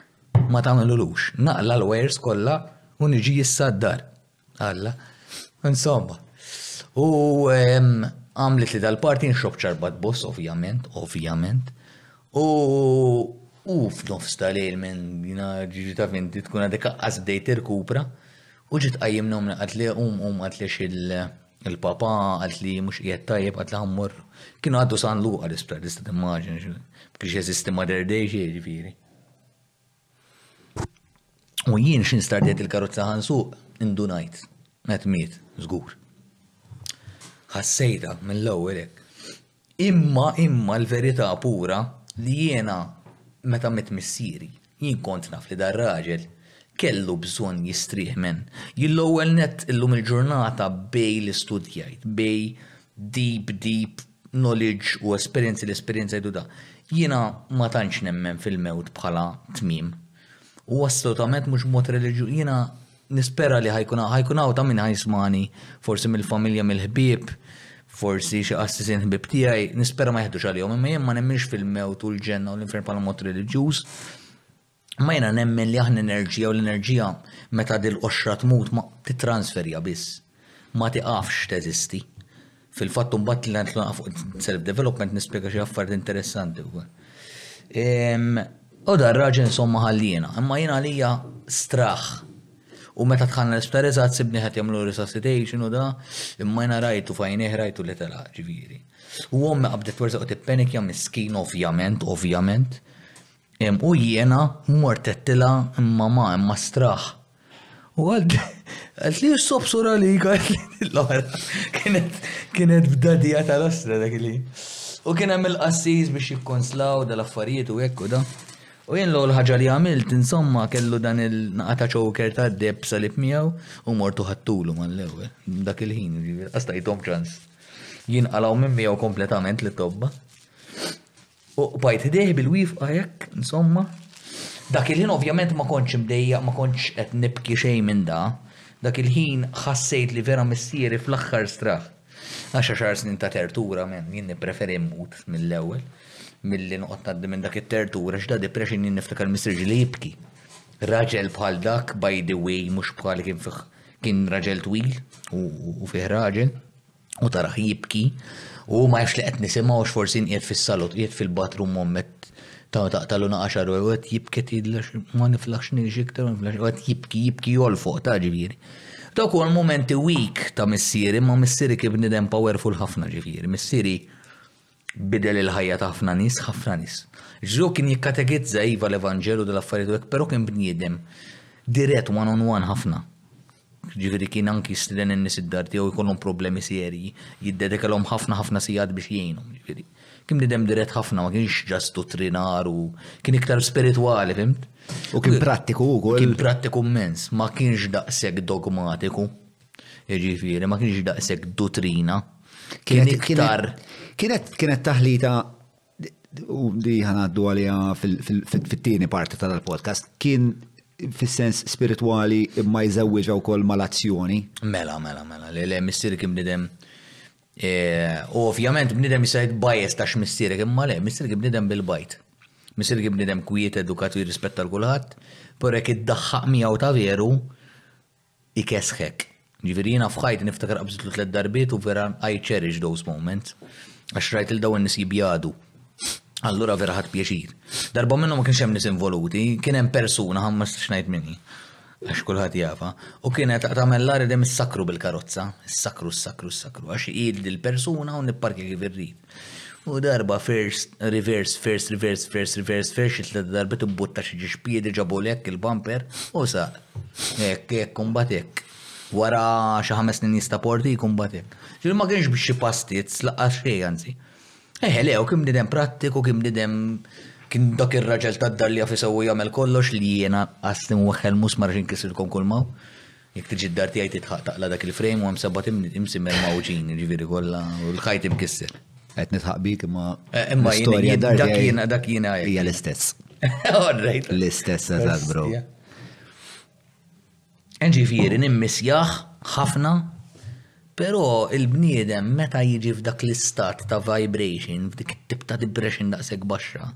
Speaker 3: ma tagħmilulux, naqla' l-wires kollha u niġi issa d-dar. Alla. Insomma. U għamlitli dal-party nxobb ċarbat boss, ovvjament, ovvjament. U u f'nofs ta' lejl minn jina ġiġi ta' vinti tkun għadek aqqas bdejt tirkupra u ġiet qajjimna u minn qatli qum qum qatlix il- Il-Papa qalt li mhux qiegħed tajjeb qalt li ħa mmur. Kienu għaddu San Luqa l-isptar tista' timmaġina xi kienx jeżisti Mother Day xi jiġifieri. U jien x'in startet il-karozza ħansuq indunajt qed miet żgur. Ħassejta mill-ewwel hekk. Imma, imma l-verità pura li jiena meta miet missieri, jien kont naf li dar-raġel kellu bżonn jistrieħ minn, jien l-ewwel nett illum il-ġurnata bejn li studjajt, bejn deep, deep knowledge u esperjenzi li esperjenzajt u da, jiena ma tantx nemmen fil-mewt bħala tmiem. U assolutament mhux b'mod reliġju, jiena Nispera li ħa jkun ħa jkun hawn ta' min ħa jismagħni, forsi mill-familja, mill-ħbieb, forsi xi qassisin ħbieb tiegħi, nispera ma jeħdux għalihom, imma jien ma nemminx fil-mewt u l-ġenna u l-infern bħala mod reliġjuż. Imma jiena nemmen li aħna enerġija u l-enerġija meta dil-qoxra tmut ma tittransferja biss. Ma tiqafx teżisti. Fil-fatt imbagħad li nidħlu naqra fuq self development nispjega xi affarijiet interessanti wkoll. U dan raġel insomma ħalliena, imma jien għalija straħ. U meta tħanna l-isptar eżatt sibni ħadd jagħmlu resuscitation u da, imma jiena rajtu f'għajnejh rajtu li telaq ġifieri. U ommi qabdet twerżaq u tippenikja miskin ovvjament, ovvjament. U jiena mort għedtilha, Imma ma, imma straħ. U għedtli hux sobsur għalik, għedtli l-oħra. Kienet f'dadija tal-ostra dak li. U kien hemm il-qassis biex jikkonslaw dal-affarijiet u hekk u da. U jien l-ewwel ħaġa li għamilt, insomma, kellu dan il-naqa ta' ċoker ta' deb salib miegħu u mort u ħadtulu mal-ewwel. Dak il-ħin, jiġifieri, qas tajthom ċans. Jinqalgħu minn miegħu kompletament lit-tobba. U qbajt idejh bil-wifqa hekk, insomma. Dak il-ħin ovvjament ma kontx imdejjaq, ma kontx qed nibki xejn minn da. Dak il-ħin ħassejt li vera missieri fl-aħħar straħ. Għax għaxar snin ta' tertura, men, jien nippreferi mmut mill-ewwel milli noqgħod ngħaddi minn dak it-tertura x'da depression jien niftakar missierġi li jibki. Raġel bħal dak, by the way, mhux bħali kien fih kien raġel twil u fih raġel. u taraħ jibki u ma jafx li qed nisimgħu għax forsi nqiegħed fis-salot, qiegħed fil-bathroom mom qed ta' taqtalu naqaxar u qed jibki tidlax ma niflax nirġi iktar ma niflax qed jibki jibki jolfoq ta' ġifieri. Dawk huwa l-momenti weak ta' missieri, ma missieri kif nidem powerful ħafna ġifieri. Missieri bidel il-ħajja ta' ħafna nies, ħafna nies. Ġesu kien jikkategizza iva l-Evanġelu dal-affarijiet, però kien bniedem dirett one on one ħafna. Jiġifieri kien anki jistieden in-nies id-dar tiegħu jkollhom problemi serji, jiddedikalhom ħafna ħafna sigħat biex jgħinhom, jiġifieri. Kien bniedem dirett ħafna, ma kienx just duttrinar u kien iktar spiritwali, fhimt?
Speaker 2: U kien prattiku wkoll.
Speaker 3: Kien prattiku mmens, ma kienx daqshekk dogmatiku. Jiġifieri ma kienx daqshekk duttrina. Kien iktar.
Speaker 2: Kienet taħlita u di ħanaddu għalija fit-tieni parti tal-podcast, kien fis-sens spirituali imma jżewwiġa wkoll mal-azzjoni.
Speaker 3: Mela, mela, mela, li le missieri kien bnidem. E, u ovvjament bnidem jisajt bajes ta' x'missieri kien ma le, missieri kien bnidem bil-bajt. Missieri kien bnidem kwiet, edukatu, jirrispetta l-kulħadd, porek id-daħħaq miegħu ta' veru ikesħek. Jiġifieri jiena f'ħajti niftakar qabżitlu tliet darbiet u vera I cherish those moments għax rajt lil dawn in-nies jibjadu. Allura vera ħadt pjaċir. Darba minnhom ma kienx hemm nies involuti, kien hemm persuna ħa ma nistax ngħid min hi għax kulħadd jafha, u kienet tagħmel l-agħar idejhom issakru bil-karozza, issakru, issakru, issakru, għax hi dil-persuna u nipparkja kif irrid. U darba first, reverse, first, reverse, first, reverse, first, xi tliet darba tibbutta xi ġispiedi ġabu lek il-bumper u sa. Hekk, hekk, kumbatek. Wara xi ħames snin jista' porti kumbatek. Ġifieri ma kienx biex xi pastiet, slaqqas xejn anzi. Eħe, le, u kim nidem prattiku, kim nidem kien dak ir-raġel tad-dar li jaf isewwi jagħmel kollox li jiena qastim u ħelmus ma rridx inkisrilkom kull maw. Jekk tiġi d-dar tiegħi tidħaq taqla' dak il-frame u hemm sebat imsimmer mgħawġin, jiġifieri kollha u l-ħajt imkisser.
Speaker 2: Qed nidħaq bik imma l-istorja
Speaker 3: d-dar
Speaker 2: tiegħi.
Speaker 3: Imma
Speaker 2: dak
Speaker 3: jiena dak jiena.
Speaker 2: Hija l-istess.
Speaker 3: All right.
Speaker 2: L-istess eżatt, bro.
Speaker 3: Jiġifieri nimmissjah ħafna. Però il-bniedem meta jiġi f'dak l-istat ta' vibration, f'dik it-tip ta' depression daqshekk baxxa,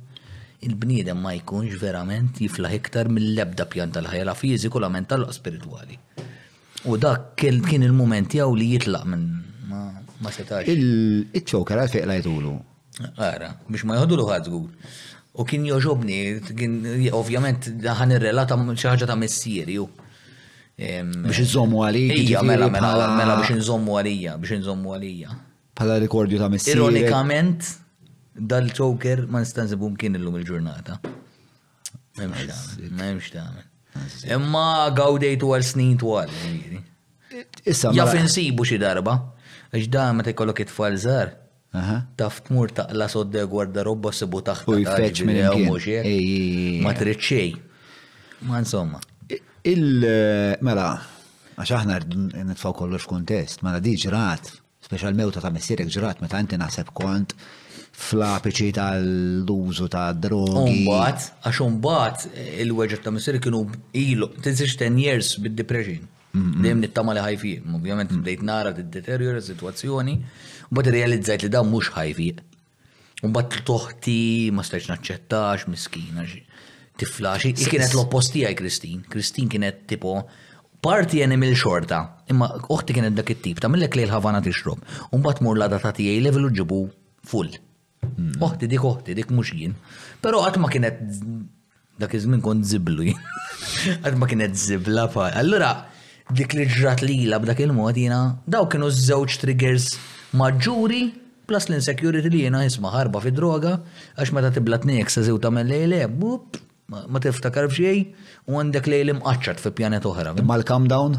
Speaker 3: il-bniedem ma jkunx verament jiflaħ iktar mill-ebda pjan tal-ħajja la fiżiku, la mentali u la spiritwali. U dak kien il-mument tiegħu li jitlaq minn ma setax.
Speaker 2: Il-ċokera fejqla jtulu.
Speaker 3: Ara, biex ma joħdulu ħadd żgur. U kien joġobni, ovvjament, daħan ir-relata xi ħaġa ta' missieri.
Speaker 2: Biex nżommu għalija.
Speaker 3: Ija, mela, mela,
Speaker 2: mela,
Speaker 3: mela biex nżommu għalija, biex nżommu għalija.
Speaker 2: Pala rikordju ta' missieri.
Speaker 3: Ironikament, dal-ċoker ma nistanżibum kien illum il-ġurnata. Memx ta' Imma għawdejtu għal snin twal, ġiri.
Speaker 2: Issa.
Speaker 3: Jaf
Speaker 2: mela-
Speaker 3: insibu xi darba. Għax da ma tekolok it-tfal
Speaker 2: zar.
Speaker 3: Taf tmur taqla' sodda gwarda robba
Speaker 2: ssibu taħta l-għaġbi jew mhux hekk.
Speaker 3: Ma trid xejn. Ma insomma.
Speaker 2: Mela, għax aħna nitfgħu kollox f'kuntest, mela di ġrat, speċjal mewta ta' missierek ġrat meta inti naħseb kont fl-apiċi tal-użu ta' drogi.
Speaker 3: Umbat, għax umbat il-weġġet ta' missierek kienu ilu, tinsiex ten years bid-depression. Dejjem nittama li ħajfiq, ovvjament mm. bdejt nara tiddeterjora s-sitwazzjoni, u bad realizzajt li dan mhux ħajfiq. U bad toħti ma stajtx naċċettax miskina tifla xi kienet l-opposti għaj Kristin. Kristin kienet tipo parti għen mill xorta, imma uħti kienet dak it-tip, ta' millek li l-ħavana tixrob, un bat mur la data tijaj level ġibu full. Oħti dik oħti dik mhux jien. Però qatt ma kienet dak iż-żmien kont żiblu jien. Qatt ma kienet żibla fa. Allura dik li ġrat lila b'dak il-mod jiena daw kienu żewġ triggers maġġuri plus l-insecurity li jiena isma' ħarba fi droga għax meta tibla tnejjek se żew tagħmel lejle, bup, ma tiftakar f'xejn u għandek lejl imqaċċat fi pjanet oħra.
Speaker 2: Mal-calm down?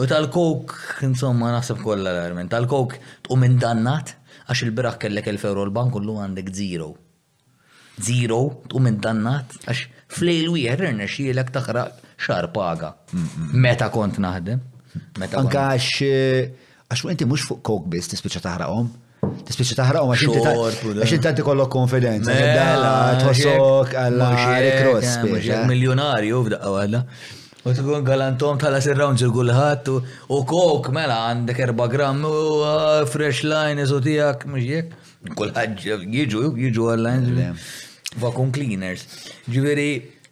Speaker 3: U tal-kok, insomma, naħseb kollha l-armen. Tal-kok tqum indannat għax il-biraħ kellek 1000 euro l-bank u llum għandek zero. Zero, tqum indannat għax flejl wieħed irna xielek taħraq xar paga. Meta kont naħdem.
Speaker 2: Anka għax eh, għax inti mhux fuq kok biss tispiċċa taħraqhom. Tispiċi taħraqom għax inti għax inti għanti kollok konfidenza.
Speaker 3: Mela,
Speaker 2: tħossok għalla rikros.
Speaker 3: Eh? Miljonarju f'daqqa għalla. U tkun galantom tala sirrawn ġil kulħadd u kok mela għandek erba' gramm u ah, fresh line iżu tiegħek mhux jekk. Kulħadd jiġu jiġu għall-lines. Vacuum cleaners. Ġifieri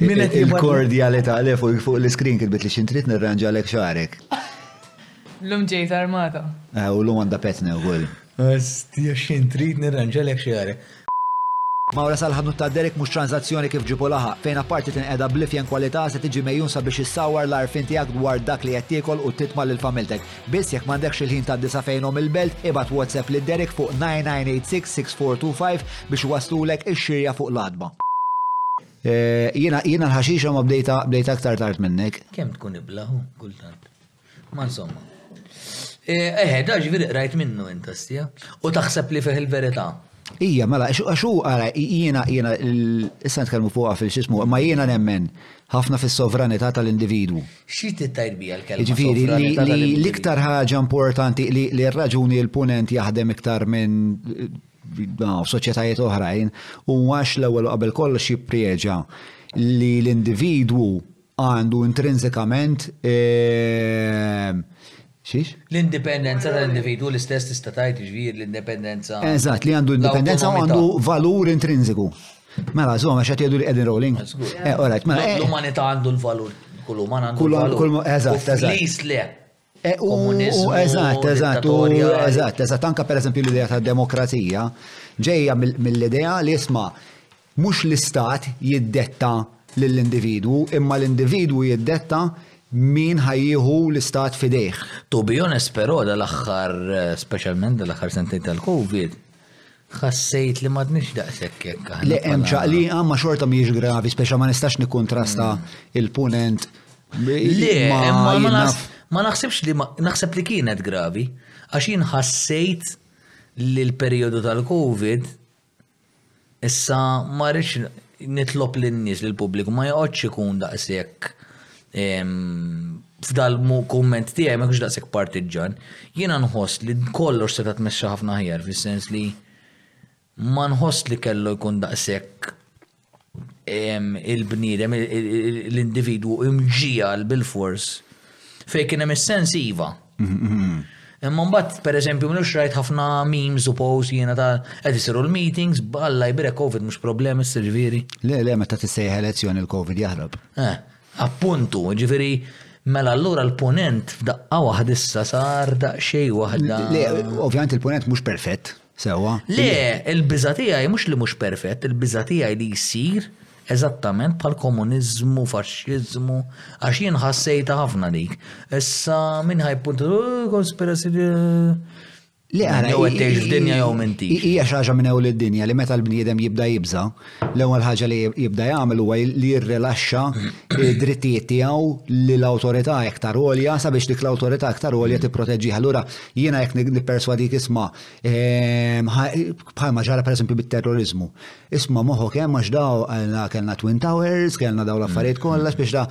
Speaker 2: Il-kordjalità li fuq l-iskrin kitbit li xintrit nirranġa lek xarek.
Speaker 1: L-lum ġejt armata.
Speaker 2: Eh, u l-lum għanda petna u għol.
Speaker 3: Għastija xintrit nirranġa lek xarek.
Speaker 2: Mawra sal-ħanut ta' Derek mhux tranżazzjoni kif ġipu laħaq, fejn apparti tinqeda bl-ifjen kwalità se tiġi megħjun sabiex issawwar l-għarfien tiegħek dwar dak li qed tiekol u titma' lil familtek. Biss jekk m'għandekx il-ħin tgħaddi sa fejn omm il-belt, ibgħat WhatsApp lil Derek fuq 9986-6425 biex iwasslulek ix-xirja fuq l-għatba. Jiena l-ħaxixa ma bdejtha aktar tard minnek.
Speaker 3: Kemm tkun ibla hu kultant. Ma insomma. Eħe, da ġifieri qrajt minnu int hastija. U taħseb li fih il-verità.
Speaker 2: Ija, mela, għax hu ara jiena jiena issa nitkellmu fuqha fil-xismu, imma jiena nemmen ħafna fis-sovranità tal-individwu.
Speaker 3: Xi tittajt bija l-kelma?
Speaker 2: Jiġifieri li l-iktar ħaġa importanti li r-raġuni l-punent jaħdem iktar minn soċjetajiet oħrajn u għax l-ewwel qabel kollox jipprieġa li l-individwu għandu intrinsikament eh, Xiex?
Speaker 3: L-indipendenza tal-individwu l-istess tista' tgħid jiġifieri l-indipendenza.
Speaker 2: Eżatt, li għandu indipendenza u għandu valur intrinsiku. Mela, żomm, għax qed jgħidu li qegħdin
Speaker 3: rolling.
Speaker 2: Eh, all right, mela. Eh.
Speaker 3: L-umanità għandu l-valur, kull uman għandu l-valur.
Speaker 2: Kull eżatt, eżatt.
Speaker 3: Flis le.
Speaker 2: Eh, u eżatt, eżatt, eżatt, eżatt, anka pereżempju l-idea ta' demokrazija ġejja mill-idea li jisma' Mhux l-Istat jiddetta lill-individwu, imma l-individwu jiddetta min ħa jieħu l-Istat f'idejh.
Speaker 3: To be honest però dal-aħħar, speċjalment dal-aħħar sentejn tal-Covid, ħassejt li m'għadniex daqshekk hekk aħna.
Speaker 2: Le hemm ċaqliqa ma xorta mhijiex gravi, speċa ma nistax nikkuntrasta mm. il-punent.
Speaker 3: Le,
Speaker 2: ma
Speaker 3: naħsibx li naħseb li kienet gravi, għax jien ħassejt li l-perjodu tal-Covid Issa ma rridx nitlob lin-nies li l-pubbliku ma joqgħodx ikun daqshekk f'dal kumment tiegħi ma jkunx daqshekk partiġġan. Jiena nħoss li kollox setgħet tmexxa ħafna aħjar fis-sens li ma nħoss li kellu jkun daqshekk il-bniedem, l-individwu imġiegħel bil-fors. Fejn kien hemm is-sens iva. Imma mbagħad pereżempju mhux rajt ħafna memes u post jiena ta' qed isiru l-meetings b'Alla jbirek Covid mhux problem is-silviri.
Speaker 2: Le le meta tissejħ elezzjoni l-Covid jaħrab.
Speaker 3: Eh, appuntu, ġifieri Mela allura l-punent f'daqqa waħd issa sar daqsxej waħda.
Speaker 2: Le, ovvjament il-punent mhux perfett. Sewwa.
Speaker 3: Le, il-biża' tiegħi mhux li mhux perfett, il-biża' tiegħi li jsir eżattament bħal komuniżmu, faxxiżmu, għax jien ħassejtha ħafna dik. Issa min ħa jpunta, oh, konspirazzjoni. Eh.
Speaker 2: Le għara.
Speaker 3: Jew qed tgħix f'dinja jew minti.
Speaker 2: Hija xi ħaġa minn ewwel id-dinja li meta l-bniedem jibda jibża, L-ewwel ħaġa li jibda jagħmel huwa li jirrilaxxa d-drittijiet tiegħu lil awtorità iktar għolja sabiex dik l-awtorità iktar għolja tipproteġġih. Allura jiena jekk nipperswadik isma' bħalma ġara pereżempju bit-terroriżmu. Isma' moħħok hemm għax daw kellna Twin Towers, kellna dawn l-affarijiet kollha biex da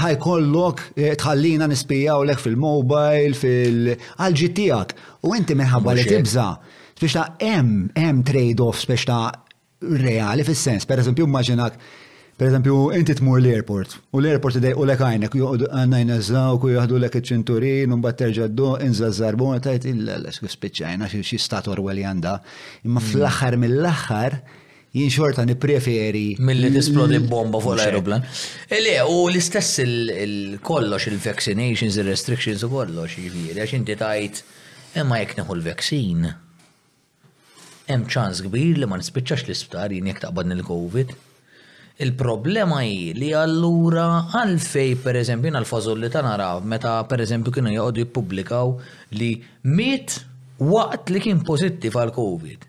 Speaker 2: ħaj kollok tħallina nispijawlek fil-mobile, fil għalġi tiegħek. U inti minħabba li tibża' biex ta' hemm hemm trade-offs biex ta' reali fis-sens, per eżempju, immaġinak Per eżempju, inti tmur l-airport, u l-airport idejqu lek għajnek, joqgħodu għanna jnażżawk u jaħdu lek iċ-ċinturin, un bat terġa' d inżazzar bon, tajt il-lex spiċċajna xi stat orweli għanda. Imma mm. fl-aħħar mill-aħħar, jien xorta nipreferi.
Speaker 3: Mill-li tisplodi bomba fuq l-aeroplan. E le, u l-istess il-kollox, il-vaccinations, il-restrictions u kollox, ġifiri, għax inti tajt, imma jek neħu l-vaccine. Hemm ċans kbir li ma nispiċċax l-isptar jien jekk taqbadni l-Covid. Il-problema hi li allura għalfejn pereżempju jiena l-fażolli ta' nara meta pereżempju kienu joqogħdu jippubblikaw li miet waqt li kien pożittiv għall-Covid.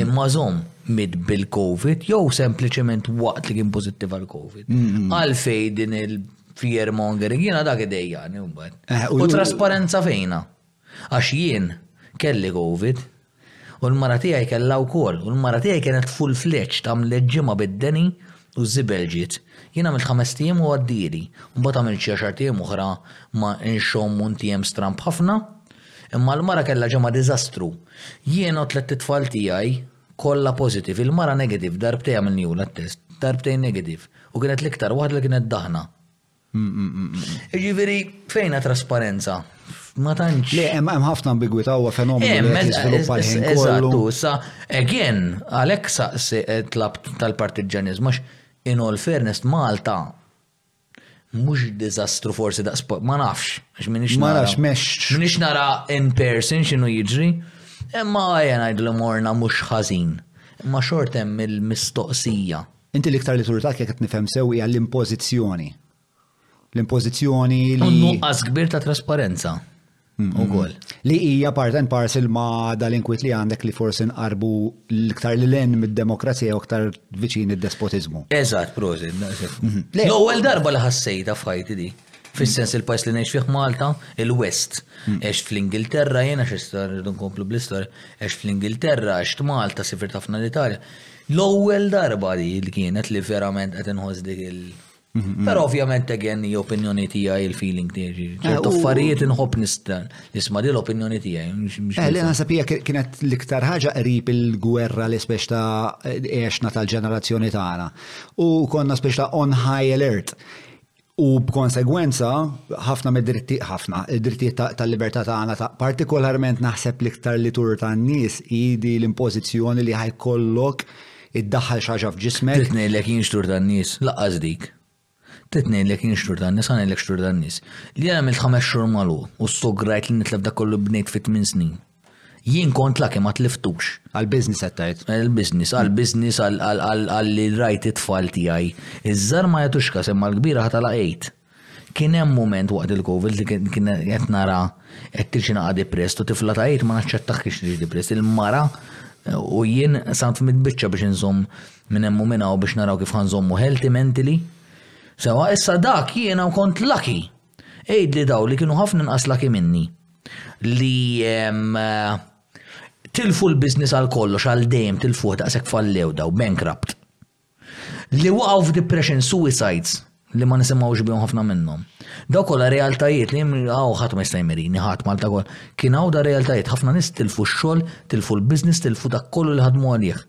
Speaker 3: Imma żomm, miet bil-Covid jew sempliċement waqt li kien pożittiv għall-Covid. Għalfejn din il-fear mongering jiena dak idejjaqni mbagħad.
Speaker 2: Eh, u
Speaker 3: trasparenza fejna? Għax jien kelli covid u l-mara tiegħi kellha wkoll u l-mara tiegħi kienet full fledged għamlet ġimgħa bid-deni u żibel ġiet. Jien għamilt ħamest ijiem u għaddieli u mbagħad għamilt xi għaxart ijiem oħra ma' inxomm u ntiem stramb ħafna imma l-mara kellha ġimgħa diżastru. Jiena u tlett itfal tiegħi kollha positive, il-mara negative darbtej għamilniehulha t-test, darbtejn negative u kienet l-iktar waħda li kienet daħna. Jiġifieri fejna trasparenza? Ma tantx.
Speaker 2: Le, hemm ħafna ambigwità huwa fenomenu li jiżviluppa l-ħin kollu.
Speaker 3: Eżattu, sa again, għalhekk saqsi tlab tal-partiġġaniżmu għax in all fairness Malta mhux diżastru forsi daqs ma nafx għax minix nara.
Speaker 2: Ma nafx mexx.
Speaker 3: Minix nara in person x'inhu jiġri. Imma ejja ngħidlu morna mhux ħażin. Imma xort hemm il-mistoqsija.
Speaker 2: Inti l-iktar li turtat jekk qed nifhem sew hija l-impożizzjoni. L-impożizzjoni li.
Speaker 3: U nuqqas kbir ta' trasparenza. Ukoll.
Speaker 2: Li hija part and parcel ma' dal-inkwit li għandek li forsi nqarbu l-iktar li len mid-demokrazija u iktar viċin id-despotiżmu.
Speaker 3: Eżatt, prożi. L-ewwel darba li ħassejta f'ħajti di. Fis-sens il-pajs li ngħix fih Malta, il-West. Għex fl-Ingilterra jiena x'istar nkomplu bl-istorja, għex fl-Ingilterra, għex Malta, sifir tafna l-Italja. L-ewwel darba di li kienet li verament qed inħoss dik il- Però ovvjament again hi opinjoni tiegħi il-feeling tiegħi.
Speaker 2: Eh,
Speaker 3: ċertu
Speaker 2: u-
Speaker 3: affarijiet inħobb nista' nisma' di l-opinjoni tiegħi. mhux- mhux-
Speaker 2: Eh, li naħseb hija kien- kienet l-iktar ħaġa qrib il-gwerra li spex ta' għexna tal-ġenerazzjoni tagħna. U konna spex ta' on high alert. U b'konsegwenza, ħafna mid-dritti, ħafna, id-drittijiet tal-libertà tagħna ta' partikolarment naħseb l-iktar li tur tan-nies idi l-impożizzjoni li ħajkollok iddaħħal xi ħaġa f'ġismek.
Speaker 3: Trid ngħidlek jien x'tur tan-nies, lanqas dik. Trid ngħidlek jien x'tur tan-nies, ħa ngħidlek x'tur tan-nies. Li jien għamilt ħames xhur magħluq u ssograjt li nitlef dak kollu bnejt fi tmien snin. Jien kont laki ma tliftux.
Speaker 2: Għal-biznis għattajt.
Speaker 3: Għal-biznis, għal-biznis, għal-li rajt it-tfal tijaj. Iż-żar ma jatux kas, imma l-kbira ħatala għejt. Kien hemm moment waqt il-Covid li kien qed nara qed tiġi naqa' depress u tifla ta' għejt ma naċċettax kiex tiġi depress. Il-mara u jien sant mitbiċċa biex inżomm minn hemm u minn hawn biex naraw kif ħanżommu healthy mentally. Sewa issa dak jiena kont lucky. Għidli daw li kienu ħafna inqas laki minni li tilfu l-biznis għal kollox għal dejjem tilfuh daqshekk fallew daw bankrupt. Li waqgħu f'depression suicides li ma nisimgħux bihom ħafna minnhom. Daw kollha realtajiet li għaw ħadd ma jista' jmirini, ħadd Malta kol. Kien hawn da realtajiet ħafna nies tilfu x-xogħol, tilfu l-biznis, tilfu dak kollu li ħadmu għalih.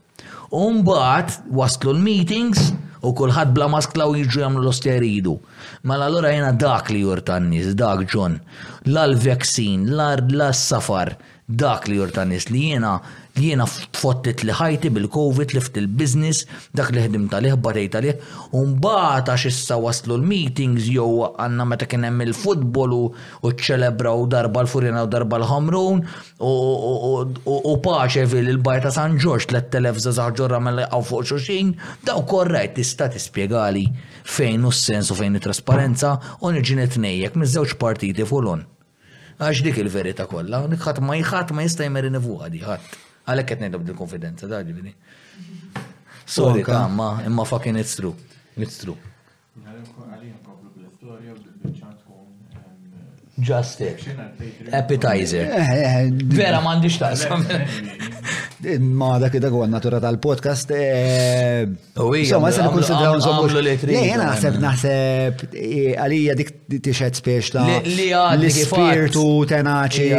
Speaker 3: U mbagħad waslu l-meetings u kulħadd bla maskla u jiġu jagħmlu l-ostja jridu. Mela allura jiena dak li jur tan-nies, dak John, la l-veksin, la la s-safar, dak li jur tan-nies li jiena li jiena tfottitli ħajti bil-Covid, tlift il-business, dak li ħdimt għalih, batejt għalih, u mbagħad għax issa waslu l-meetings jew għandna meta kien hemm il-futbol u ċċelebraw darba l-Furjana u darba l-Ħamrun, u paċe fil-bar ta' San Ġorġ 3000 żgħażagħ ġorra mela jaqgħu fuq xuxin, daw korrajt tista' tispjegali fejn hu s-sens u fejn it-trasparenza u niġi nitnejjek miż-żewġ partiti fulon. Għax dik il-verità kollha, dik ħadd ma jħadd ma jista' jmerini fuqha di ħadd. Għalhekk qed ngħidha b'dil konfidenza ta' ġifieri. Sorry ta' imma fucking it's true. It's true. Just it. Appetizer. Eh, eh, eh, Vera mandiċ taqsam.
Speaker 2: Ma dak dak huwa natura tal-podcast. Insomma, se nikkonsidraw nżommu
Speaker 3: li
Speaker 2: trid. Jien naħseb naħseb għalija dik tixed spiex ta' l-ispirtu tenaċi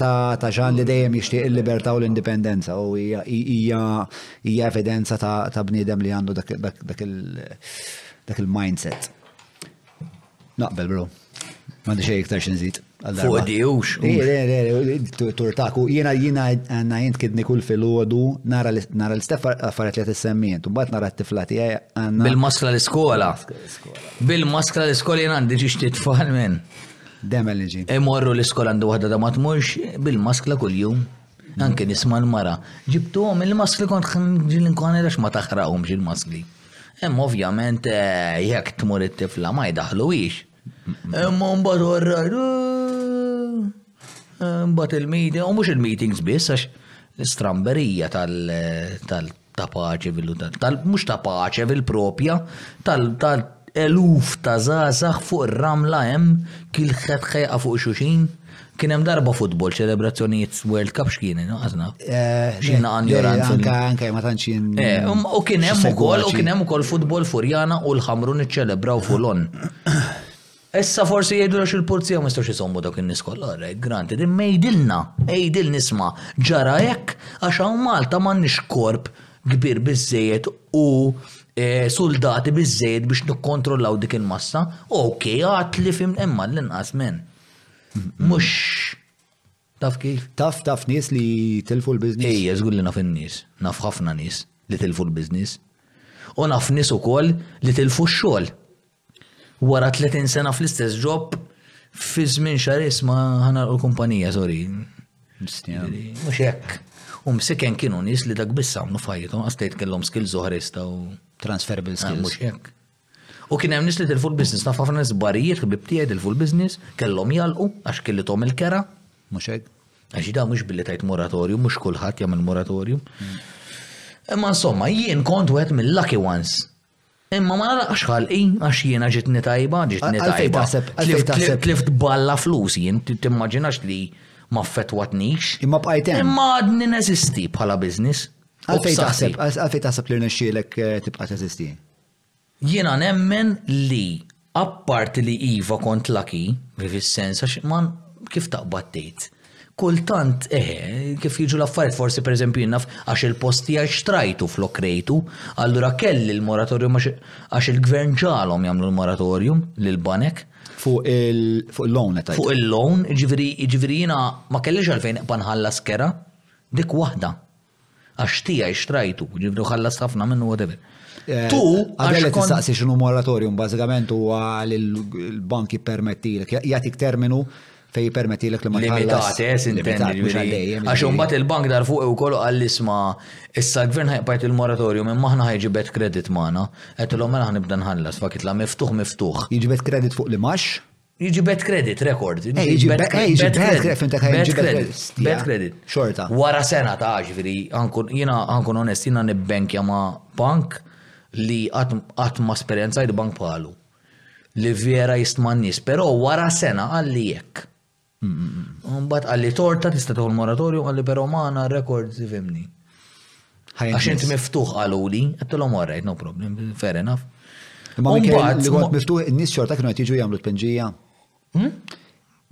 Speaker 2: ta' ġan li dejjem jixtieq il-libertà u l-indipendenza u hija Hija evidenza ta' bniedem li għandu dak il-mindset. Naqbel, bro. Mandi xej iktar xinżid.
Speaker 3: Fuq di ux.
Speaker 2: Turtaku, jena jena għanna jent kidni kull fil-ħodu, nara l-istef għafaret li t-semmien, tu bat nara t-tiflati għanna.
Speaker 3: Bil-maskla l-iskola. Bil-maskla l-iskola jena għandi ġiġ t-tfal minn.
Speaker 2: Demel liġi.
Speaker 3: Imorru l-iskola għandu għadda da matmux bil-maskla kull-jum. Anke nisma' l-mara, ġibtuhom il-maskli kont ġilin kwana għax ma taħraqhomx il-maskli. Imma ovvjament eh, jekk tmur it-tifla ma jdaħluwix. Imma mbagħad orrajt. Eh, mbagħad il-meeting, u mhux il-meetings biss għax l-istramberija tal ta' paċe fil-, mhux ta' paċe fil-propja, tal-eluf ta' żgħażagħ fuq ir-ramla hemm kilħet ħejqa fuq xulxin. Kien hemm darba futbol, ċelebrazzjonijiet World Cup x'kien, inqas naf. Eh, Xina għan joranza.
Speaker 2: Anka, anka, ma tantxin.
Speaker 3: Eh, um, u kien hemm ukoll, u kien hemm ukoll futbol furjana u l-ħamru niċċelebraw fulon. Issa forsi jgħidulha x'il-pulzija ma jistgħux iżommu dawk in-nies kollha orrejt, granted, imma għidilna, għidilna isma' ġara hekk għax hawn Malta m'għandniex korp kbir biżżejjed u suldati biżżejjed biex nikkontrollaw dik il-massa. Ok, għatli fim imma l-inqas men. Mhux taf kif?
Speaker 2: Taf taf nies li tilfu l-biżnies.
Speaker 3: Ejja, żgur li naf in-nies, naf ħafna nies li tilfu l-biżnies. U naf nies ukoll li tilfu x-xogħol. Wara tletin sena fl-istess ġob, fi żmien xahar isma' ħanarqu l-kumpanija, sorry. Mhux hekk. U msiken kienu nies li dak biss għamlu f'ħajjithom għas tgħid kellhom skills oħra jistgħu.
Speaker 2: Transferable
Speaker 3: ah,
Speaker 2: skills.
Speaker 3: Mhux hekk. U kien hemm nies li tilfu l-business, naf ħafna nies barijiet ħbib tiegħi tilfu l-business, kellhom jalqu għax kellithom il-kera.
Speaker 2: Mhux hekk.
Speaker 3: Għax da mhux billi tajt moratorju, mhux kulħadd jagħmel moratorju. Mm. Imma insomma, jien kont wieħed mill-lucky ones Imma ma naraqx ħalqi għax jiena ġitni tajba, ġitni tajba.
Speaker 2: Għalfejn taħseb,
Speaker 3: għalfejn
Speaker 2: taħseb.
Speaker 3: Tlift balla flus jien, timmaġinax li ma fetwatnix.
Speaker 2: Imma bqajt hemm.
Speaker 3: Imma għadni neżisti bħala business. Għalfejn
Speaker 2: taħseb, għalfejn taħseb li rnexxielek eh, tibqa' teżisti?
Speaker 3: Jiena nemmen li Apparti li iva kont lucky, fis-sens għax ma kif taqbad tgħid. Kultant, eħe, kif jiġu l-affarijiet forsi pereżempju jien naf għax il-post tiegħi xtrajtu flok rejtu, allura kelli l-moratorium għax il-gvern ġalhom jagħmlu l-moratorium lill-banek.
Speaker 2: Fuq il-loan qed
Speaker 3: Fuq il-loan, jiġifieri jiena ma kellix għalfejn nibqa' nħallas kera, dik waħda. Għax tiegħi xtrajtu, ġifieri ħallas ħafna minnu whatever.
Speaker 2: Eh,
Speaker 3: tu għax
Speaker 2: tistaqsi x'inhu moratorium bażikament huwa li l-bank jippermettilek jagħtik terminu fej permettilek li ma
Speaker 3: tħallas. Eh, għax imbagħad il-bank dar fuq ukoll għall isma issa l-gvern ħajqbajt il-moratorium imma aħna ħajġibet kredit magħna. Qed ilhom mela ħnibda nħallas fakit la miftuħ miftuħ.
Speaker 2: Jiġibet kredit fuq li max?
Speaker 3: Jiġi bad credit record.
Speaker 2: Eh, jiġi bad credit. Bad
Speaker 3: credit.
Speaker 2: Xorta.
Speaker 3: Wara sena ta' ġifiri, jina għankun onest, jina nibbenkja ma' bank li għat ma' esperienza jid bank bħalu. Li vera jistman nis, pero wara sena għalli jekk. Mbat għalli torta tista' tagħmel moratorium għalli pero maħna record zivimni. Għax int miftuħ qaluli, għedtilhom all right, no problem, fair enough.
Speaker 2: Imma
Speaker 3: minkejja
Speaker 2: li kont miftuħ, in-nies xorta kienu qed jiġu jagħmlu tpenġija. Hmm?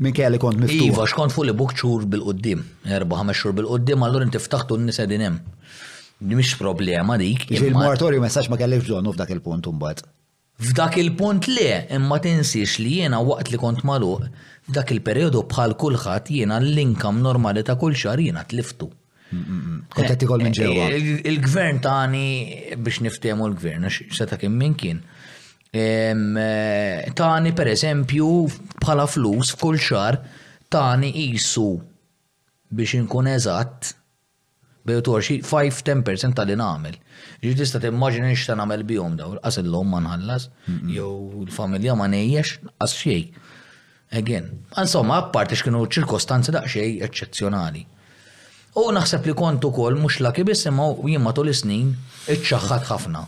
Speaker 2: Minkejja li kont miftuħ.
Speaker 3: Iva, xkont fuq li buk xhur bil-qudiem, erba' ħames xhur bil-qudiem, allura inti ftaħtu n-nies qegħdin hemm. Mhix problema dik.
Speaker 2: Il-moratorju messaġġ ma kellekx bżonnu f'dak il-punt imbagħad.
Speaker 3: F'dak il-punt le, imma tinsiex li jiena waqt li kont magħluq, f'dak il-perijodu bħal kulħadd jiena l-income normali ta' kull xahar jiena tliftu.
Speaker 2: Kont qed tikol minn ġewwa.
Speaker 3: Il-gvern tani biex niftehmu l-gvern, seta' kien min kien. Tani pereżempju bħala flus f'kull xahar tani qisu biex inkun eżatt Bejgħut u għorxi, five, ten percent ta' li nagħmel. Ġifieri tista' timmaġina x'se nagħmel bihom dawn, qas il-lhom ma nħallas, jew il-familja ma ngħejjex, qas xejn. Again, insomma, apparti x'kienu ċirkostanzi daqsxejn eċċezzjonali. U naħseb li kont ukoll mhux laki biss imma jien matul is-snin iċċaħħad ħafna.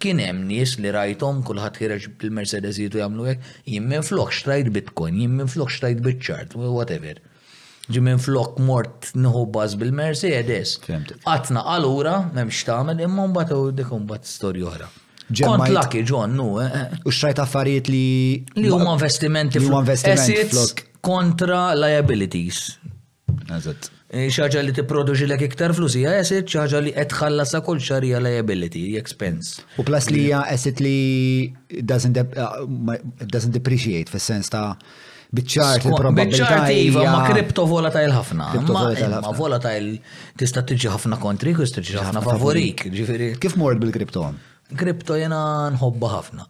Speaker 3: Kien hemm nies li rajthom kulħadd ħireġ bil-Mercedesijiet u jagħmlu hekk, jien minflok xtrajt Bitcoin, jien minflok xtrajt biċ-ċard, whatever. Ġi minflok mort nieħu bus bil-Mercedes. Qatna allura m'hemmx x'tagħmel imma mbagħad dik imbagħad storja oħra. Kont laki John, nu. Eh, eh.
Speaker 2: U xtrajt affarijiet li
Speaker 3: li huma investimenti
Speaker 2: li huma investimenti
Speaker 3: kontra liabilities.
Speaker 2: Eżatt.
Speaker 3: Xi ħaġa li tipproduċilek iktar flus hija asset, xi ħaġa li qed tħallasha kull xahar hija liability, hija expense.
Speaker 2: U plus li hija asset li doesn't uh, depreciate fis-sens ta' Bicċart il-probabilità.
Speaker 3: Iva, ma kripto volatile ħafna. Ma
Speaker 2: volatile
Speaker 3: tista' tiġi ħafna kontri, tista' tiġi ħafna favorik.
Speaker 2: Kif mort bil-kripto?
Speaker 3: Kripto jena nħobba ħafna.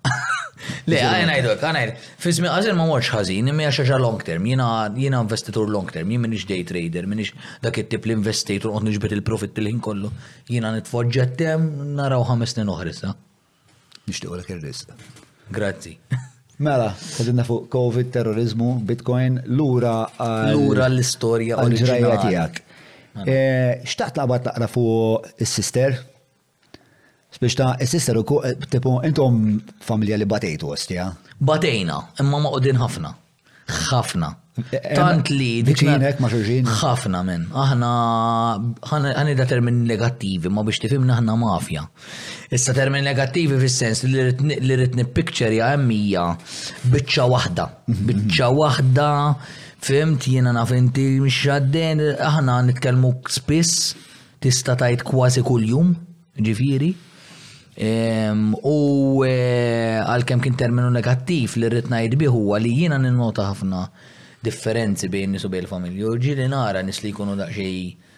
Speaker 3: Le, għaj najdok, għaj najdok. Fizmi għazin ma morx ħazin, imma xaġa long term, jina jina investitur long term, jina minix day trader, minix dak it-tip li investitur u għodni ġbet il-profit il-ħin kollu. Jina nitfoġġet tem, naraw ħames snin uħrissa.
Speaker 2: Nishtiqo l kirris.
Speaker 3: Grazzi.
Speaker 2: Mela, għadinna fuq Covid, terrorizmu, Bitcoin, l-ura
Speaker 3: l-ura l-istoria
Speaker 2: u
Speaker 3: l-ġrajja
Speaker 2: tijak. Mela. Eh, xtaqt laqbat taqra fuq il-sister, Spiċ ta' is-sister u tipo intom familja li batejtu ostja.
Speaker 3: Batejna, imma ma' qudin ħafna. ħafna. Tant li.
Speaker 2: Viċinek ma' xurxin.
Speaker 3: ħafna minn. Aħna ħani da termin negattivi, ma biex tifimna aħna mafja. Issa termin negattivi fis-sens li rritni picture ja emmija biċċa waħda. Mhm. Biċċa waħda, fimt, jena nafinti mxadden, aħna nitkelmu spiss Tista' tgħid kważi kuljum, ġifieri, ehm, u eh, għalkemm kien terminu negattiv li rrid ngħid bih huwa li jiena ninnota ħafna differenzi bejn nies u bejn il-familji. U ġieli nara nies li jkunu daqsxejn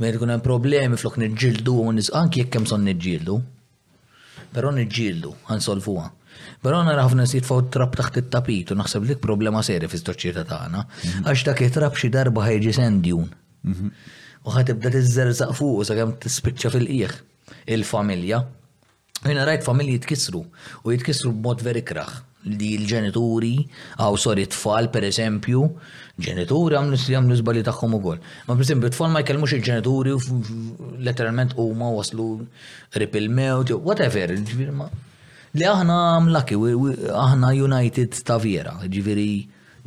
Speaker 3: meta jkun hemm problemi flok niġġieldu u anki jekk hemm son niġġieldu, Però niġġieldu, ħa nsolvuha. Però nara ħafna nies jitfgħu t-trab taħt it-tapit u naħseb li dik problema serja fis-soċjetà tagħna, għax dak it-trab xi darba ħa jiġi sand dune. U ħa tibda tiżżerżaq fuqu sakemm tispiċċa fil-qiegħ. Il-familja. Jiena rajt familji jitkissru, u jitkissru b'mod veri krah. li l-ġenituri, għaw sori tfal per eżempju, ġenituri għamlu li għamlu zbali tagħhom ukoll. Ma per eżempju tfal ma jkellmux il-ġenituri letteralment huma waslu rip il-mewt, whatever, li aħna mlaki, aħna united ta' vera, ġifieri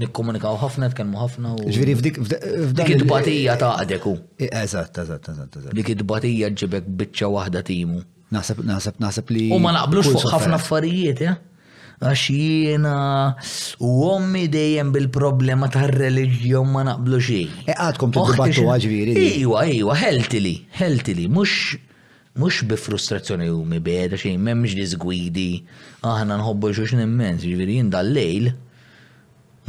Speaker 3: nikkomunikaw ħafna, tkellmu ħafna.
Speaker 5: Ġifieri f'dik
Speaker 3: f'dik id-batija ta' għadeku.
Speaker 5: Eżatt, eżatt, eżatt.
Speaker 3: Dik id-batija ġibek biċċa waħda timu.
Speaker 5: Naħseb, naħseb, naħseb li.
Speaker 3: U ma naqblux fuq ħafna affarijiet, eh? Għax jiena u ommi dejjem bil-problema tar reliġjon ma naqblu xej.
Speaker 5: E għadkom t-dibattu għagġviri.
Speaker 3: Iwa, iwa, healthily, healthily, mux mux bi frustrazzjoni u mi beda xej, memx disgwidi, aħna nħobbu xux nemmen, ġviri jindal lejl,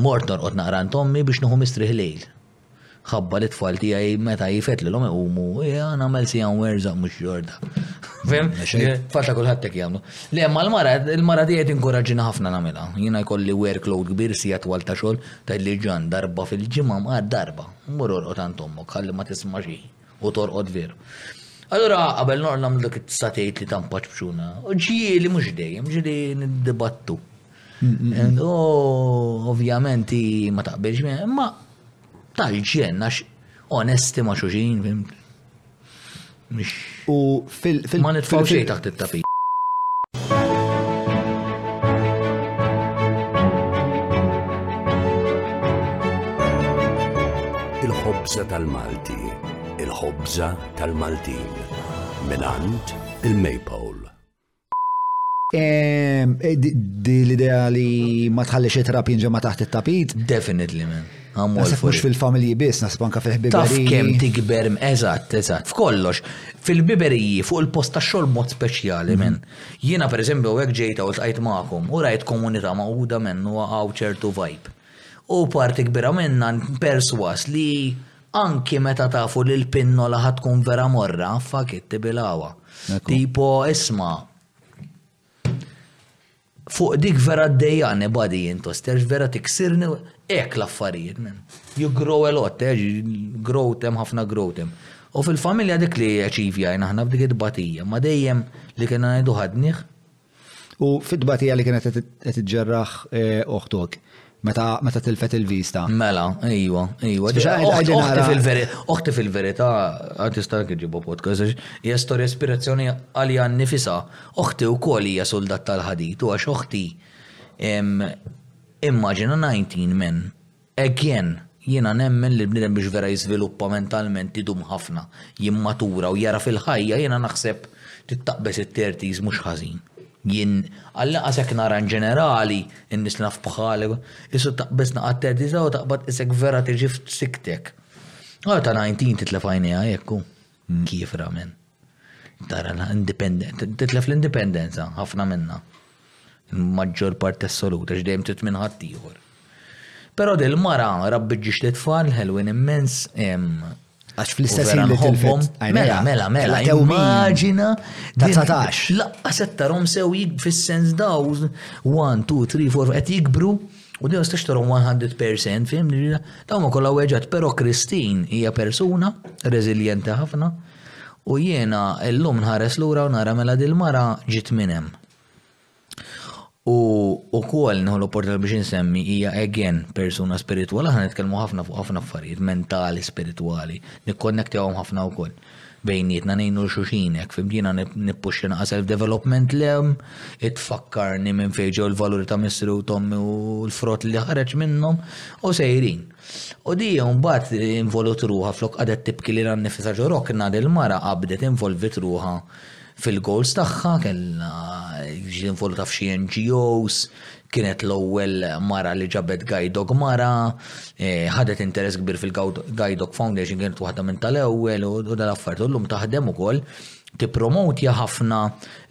Speaker 3: mort norqot naqran tommi biex nħu mistriħ lejl. Ħabbar it-tfal tiegħi meta jfettlilhom iqumu, ja nagħmel siegħa nwerżaq mhux xorta. Fim? Tfal ta' kulħadd hekk jagħmlu. Le, ma l-mara, il-mara tiegħi tinkoraġġina ħafna nagħmilha. Jiena jkolli workload kbir siegħa twal ta' xogħol, tgħidli ġan darba fil-ġimgħa mqar darba, mur orqod għand ommok ħalli ma tisma' xejn. U torqod veru. Allura qabel noqgħod nagħmlu dak it-tista' tgħid li tant paċpċuna, ġieli mhux dejjem, ġieli niddibattu. U ovvjament ma taqbilx minn, imma tal-ġen għax onesti ma' xuxin, fimti.
Speaker 5: U
Speaker 3: Ma
Speaker 5: nitfgħu
Speaker 3: xejn taħt it-tapit.
Speaker 4: il-ħobza tal-Malti, il-ħobza tal-Maltin, minant il-Maypole.
Speaker 5: Di l-idea li ma tħalli xie trap jinġema taħt il-tapit?
Speaker 3: Definitely, man.
Speaker 5: Nasib mux fil-familji biss, nasib anka
Speaker 3: fil-ħbiberiji.
Speaker 5: Taf
Speaker 3: kem tikber, eżatt, eżatt, f'kollox. Fil-biberiji, fuq il-post ta' xol mod speċjali, mhm. men. Jena, per eżempju, għek ġejta u tqajt ma'kom, u rajt komunita ma'uda men, u għaw ċertu vibe. U parti kbira minna perswas li anki meta tafu li l-pinnola ħatkun vera morra, fakit tibilawa. Tipo, isma, Fuq dik vera għaddejja anybody int osterx vera tiksirni hekk l-affarijiet men. You grow a lot eh growth hemm ħafna growth hemm. U fil-familja dik li achievjajna aħna b'dik it-tbatija ma dejjem li kena ngħidu ħadnih.
Speaker 5: U fit-tbatija li kienet qed iġġerraħ eh, oħtok. Meta meta tilfet il-vista.
Speaker 3: Mela, ejwa, ejwa. Oħti fil-verità għad tista' ġibha podcast għax hija storja ispirazzjoni għalija nnifisha. Oħti wkoll hija soldat tal-ħadid u għax oħti immaġina 19 men. Again, jiena nemmen li bniedem biex vera jiżviluppa mentalment idum ħafna, jimmatura u jara fil-ħajja jiena naħseb tittaqbeż it-30s mhux ħażin. Jien għall-inqas hekk nara inġenerali, in-nies li naf bħalek, qisu taqbeż naqgħad teddisa u taqbad isek vera tiġi f'siktek. Ara ta' Nineteen titlef għajnejha hekk hu. Kiefra men. Tara l-indipendenza, titlef l-indipendenza ħafna minnha. Il-maġġor parti assoluta x'dejjem trid minn ħaddieħor. Però dil-mara rabbiet ġiex lit-tfal ħelwin immens,
Speaker 5: Għax fl-istess
Speaker 3: ħin
Speaker 5: li tilfet
Speaker 3: Mela, mela, mela, immaġina.
Speaker 5: Ta' 19.
Speaker 3: Laqqa settarhom sew fis-sens daw 1, 2, 3, 4 qed jikbru u din stax tarhom 100% fim li daw ma kollha weġġat, però Kristin hija persuna reżiljenti ħafna u jiena llum nħares lura u nara mela dil-mara ġiet minn hemm. U ukoll nieħu l-opportunità biex insemmi hija again persuna spiritwali, aħna nitkellmu ħafna fuq ħafna affarijiet mentali, spiritwali, nikkonnektewhom ħafna wkoll bejnietna ngħinu xuxin hekk fimtina nippuxxina self development lem, itfakkarni minn fejn ġew il-valuri ta' missri u tommi u l-frott li ħareġ minnhom u sejrin. U di mbagħad involut ruħa flok qadet tibki li nifisha ġo rokna il-mara qabdet involvit ruħa Fil-gowls tagħha kellha ġiet involuta f'xi NGOs, kienet l-ewwel mara li ġabet guide dog mara, ħadet interess kbir fil-Guide Dog Foundation kienet waħda minn tal-ewwel u dal-affarijiet u llum taħdem ukoll tippromotja ħafna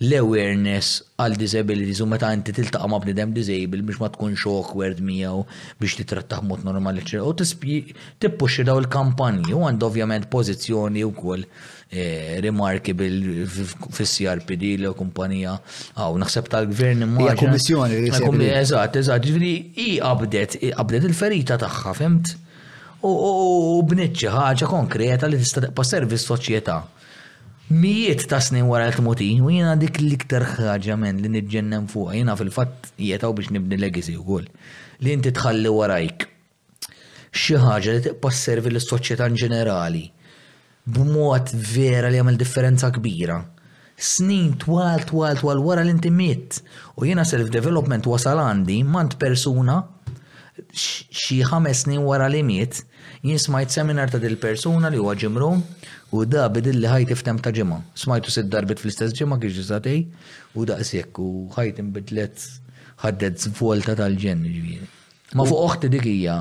Speaker 3: l-awareness għal disabilities u meta inti tiltaqa' ma' bniedem disabled biex ma tkunx awkward miegħu biex tittrattah b'mod normali eċċetera u tippuxxja dawn il-kampanji u għandha ovvjament pożizzjoni wkoll eh, rimarki fil-CRPD li kumpanija għaw naħseb tal-gvern imma.
Speaker 5: Hija kummissjoni li jisir.
Speaker 3: Eżatt, eżatt, ġifieri hi qabdet, qabdet il-ferita tagħha, fimt? U bniet xi ħaġa konkreta li tista' tibqa' servizz soċjetà. Mijiet ta' snin wara l-tmuti, u jiena dik l-iktar ħaġa men li niġġennem fuq, jiena fil-fatt jietaw biex nibni legacy wkoll. Li inti tħalli warajk xi ħaġa li tibqa' sservi lis-soċjetà inġenerali b'mod vera li jagħmel differenza kbira. Snin twal twal twal wara li inti mitt u jiena self development wasal għandi m'għand persuna xi ħames snin wara li miet jien smajt seminar ta' dil-persuna li huwa Jim Rohn u da bidilli ħajti f'temp ta' ġimgħa. Smajtu sitt darbit fl-istess ġimgħa kif ġisatej u daqshekk u ħajti nbidlet ħaddet żvolta tal-ġenn ġifieri. Ma fuq oħti dik hija.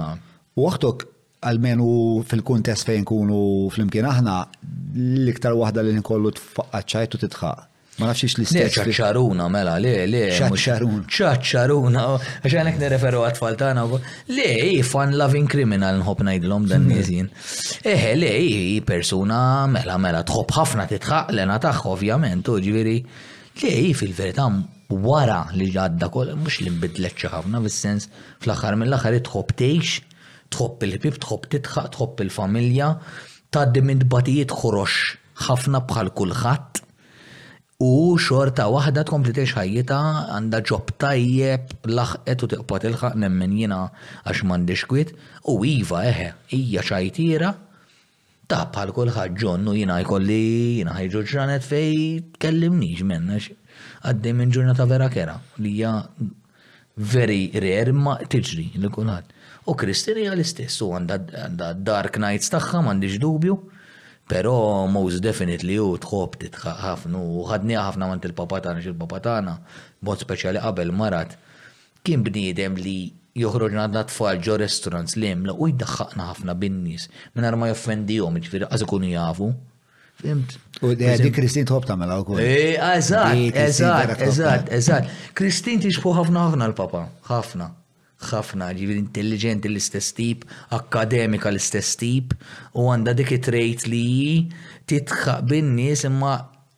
Speaker 5: U oħtok għalmenu fil-kuntest fejn kunu flimkien aħna l-iktar waħda li nkollu tfaqqaċċajt u titħaq. Ma nafx
Speaker 3: li
Speaker 5: stess.
Speaker 3: ċaċċaruna, mela, le, le.
Speaker 5: ċaċċaruna.
Speaker 3: ċaċċaruna, għax għanek nereferu għatfall tagħna. Le, hi fan loving criminal nħobb ngħidlhom dan nizin. Hmm. Eħe, le, hi persuna mela mela tħobb ħafna titħaq lena tagħha ovvjament, u ġifieri. Le, hi fil-verità wara li għadda kollu, mhux li nbidlet xi ħafna fis-sens fl-aħħar mill-aħħar hi tħobb tgħix, tħobb il-ħbieb, tħobb tidħaq, tħobb il-familja, tgħaddi minn tbatijiet ħorox ħafna bħal kulħadd u xorta waħda tkompli tgħix ħajjitha, għandha ġob tajjeb, laħqet u tiqpa' tilħaq nemmen jiena għax m'għandhiex kwiet u iva eħe, hija ċajtiera, Taf bħal kulħadd John u jiena jkolli jiena ħejġu ġranet fej tkellimnix menn għax għaddej minn ġurnata vera kera li hija very rare imma tiġri li kulħadd. U Kristin hija l-istess u għandha dark nights tagħha m'għandix dubju, però most definitely hu tħobb titħaq ħafna u ħadniha ħafna mant il-papa tagħna għax il-papa tagħna b'mod speċjali qabel marad Kien bniedem li joħroġna għadna tfal ġo restaurants li jmla u jdaħħaqna ħafna bin nies mingħajr ma joffendihom, jiġifieri qas ikunu jafu. Fimt?
Speaker 5: U di Kristin tħobb tagħmilha wkoll.
Speaker 3: Eh, eżatt, eżatt, eżatt, eżatt. Kristin tixħu ħafna ħafna l-papa, ħafna ħafna, ġivir intelligenti l-istess tip, akademika l-istess tip, u għanda dik it-trejt li titħaq bin-nies imma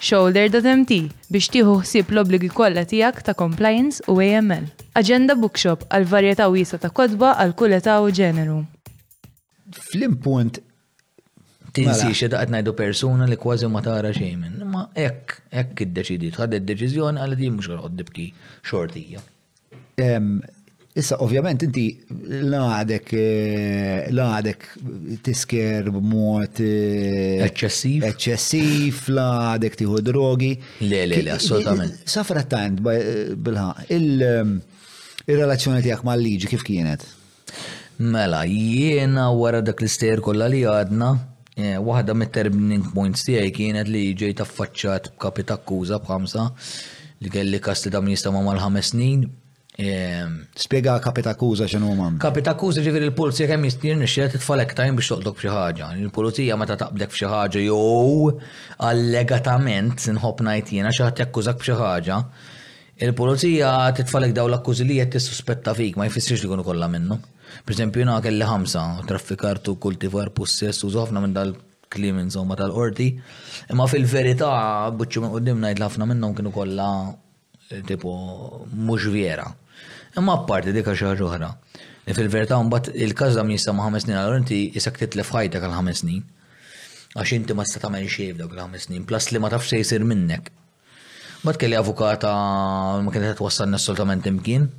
Speaker 3: Shoulder dot MT biex
Speaker 1: tieħu ħsieb l-obbligi kollha tiegħek ta' compliance u AML. Agenda Bookshop għal varjetà wiesgħa ta' kotba għal kull età u ġeneru.
Speaker 5: Fl-impunt
Speaker 3: Tinsiex li qed ngħidu persuna li kważi ma tara xejn minn. Imma hekk, hekk iddeċidiet, ħadet deċiżjoni qalet jien mhux ħolqod nibki xortija.
Speaker 5: Issa, ovvjament, inti l-għadek, eh, l-għadek tisker b'mod. Eh,
Speaker 3: eċċessiv.
Speaker 5: Eċċessiv, l-għadek tiħu drogi.
Speaker 3: Le, le, le, assolutament.
Speaker 5: Safra tant, eh, bilħa, il-relazzjoni tijak mal-liġi kif kienet?
Speaker 3: Mela, jiena wara dak l-istejjer kollha li għadna, waħda mit-turning points tiegħi kienet li ġejt affaċċat b'kapi ta' akkuża b'ħamsa li kelli każ li dam jistema' mal-ħames snin. Spjega
Speaker 5: kapi ta' akkuża x'inhuma. Kapi
Speaker 3: ta' akkuża ġifieri l-pulizija kemm jirnexxilha titfalek time biex toqtolk f'xi ħaġa. Il-pulizija meta taqbdek f'xi ħaġa jew allegatament, inħobb ngħid jiena, xi ħadd jakkużak b'xi ħaġa, Il-pulizija titfalek dawn l-akkużi li qed tissuspetta fik ma jfissirx li jkunu kollha minnu. Pereżempju jiena kelli ħamsa, traffikar tu kultivar pussess użu ħafna minn dal kliem insomma tal-qorti, imma fil-verità buċċu minn quddiem ngħid ħafna minnhom kienu kollha eh, tipo mhux vera. Imma apparti dika xi ħaġa oħra. Li fil-verità mbagħad il-każ dam jista' ma' ħames snin għal inti isak titlef ħajtek għal ħames snin. Għax inti ma tista' tagħmel xejn f'dawk il-ħames snin, plus li ma tafx se jsir minnek. Mbagħad kelli avukata ma kienet qed twassalni assolutament imkien.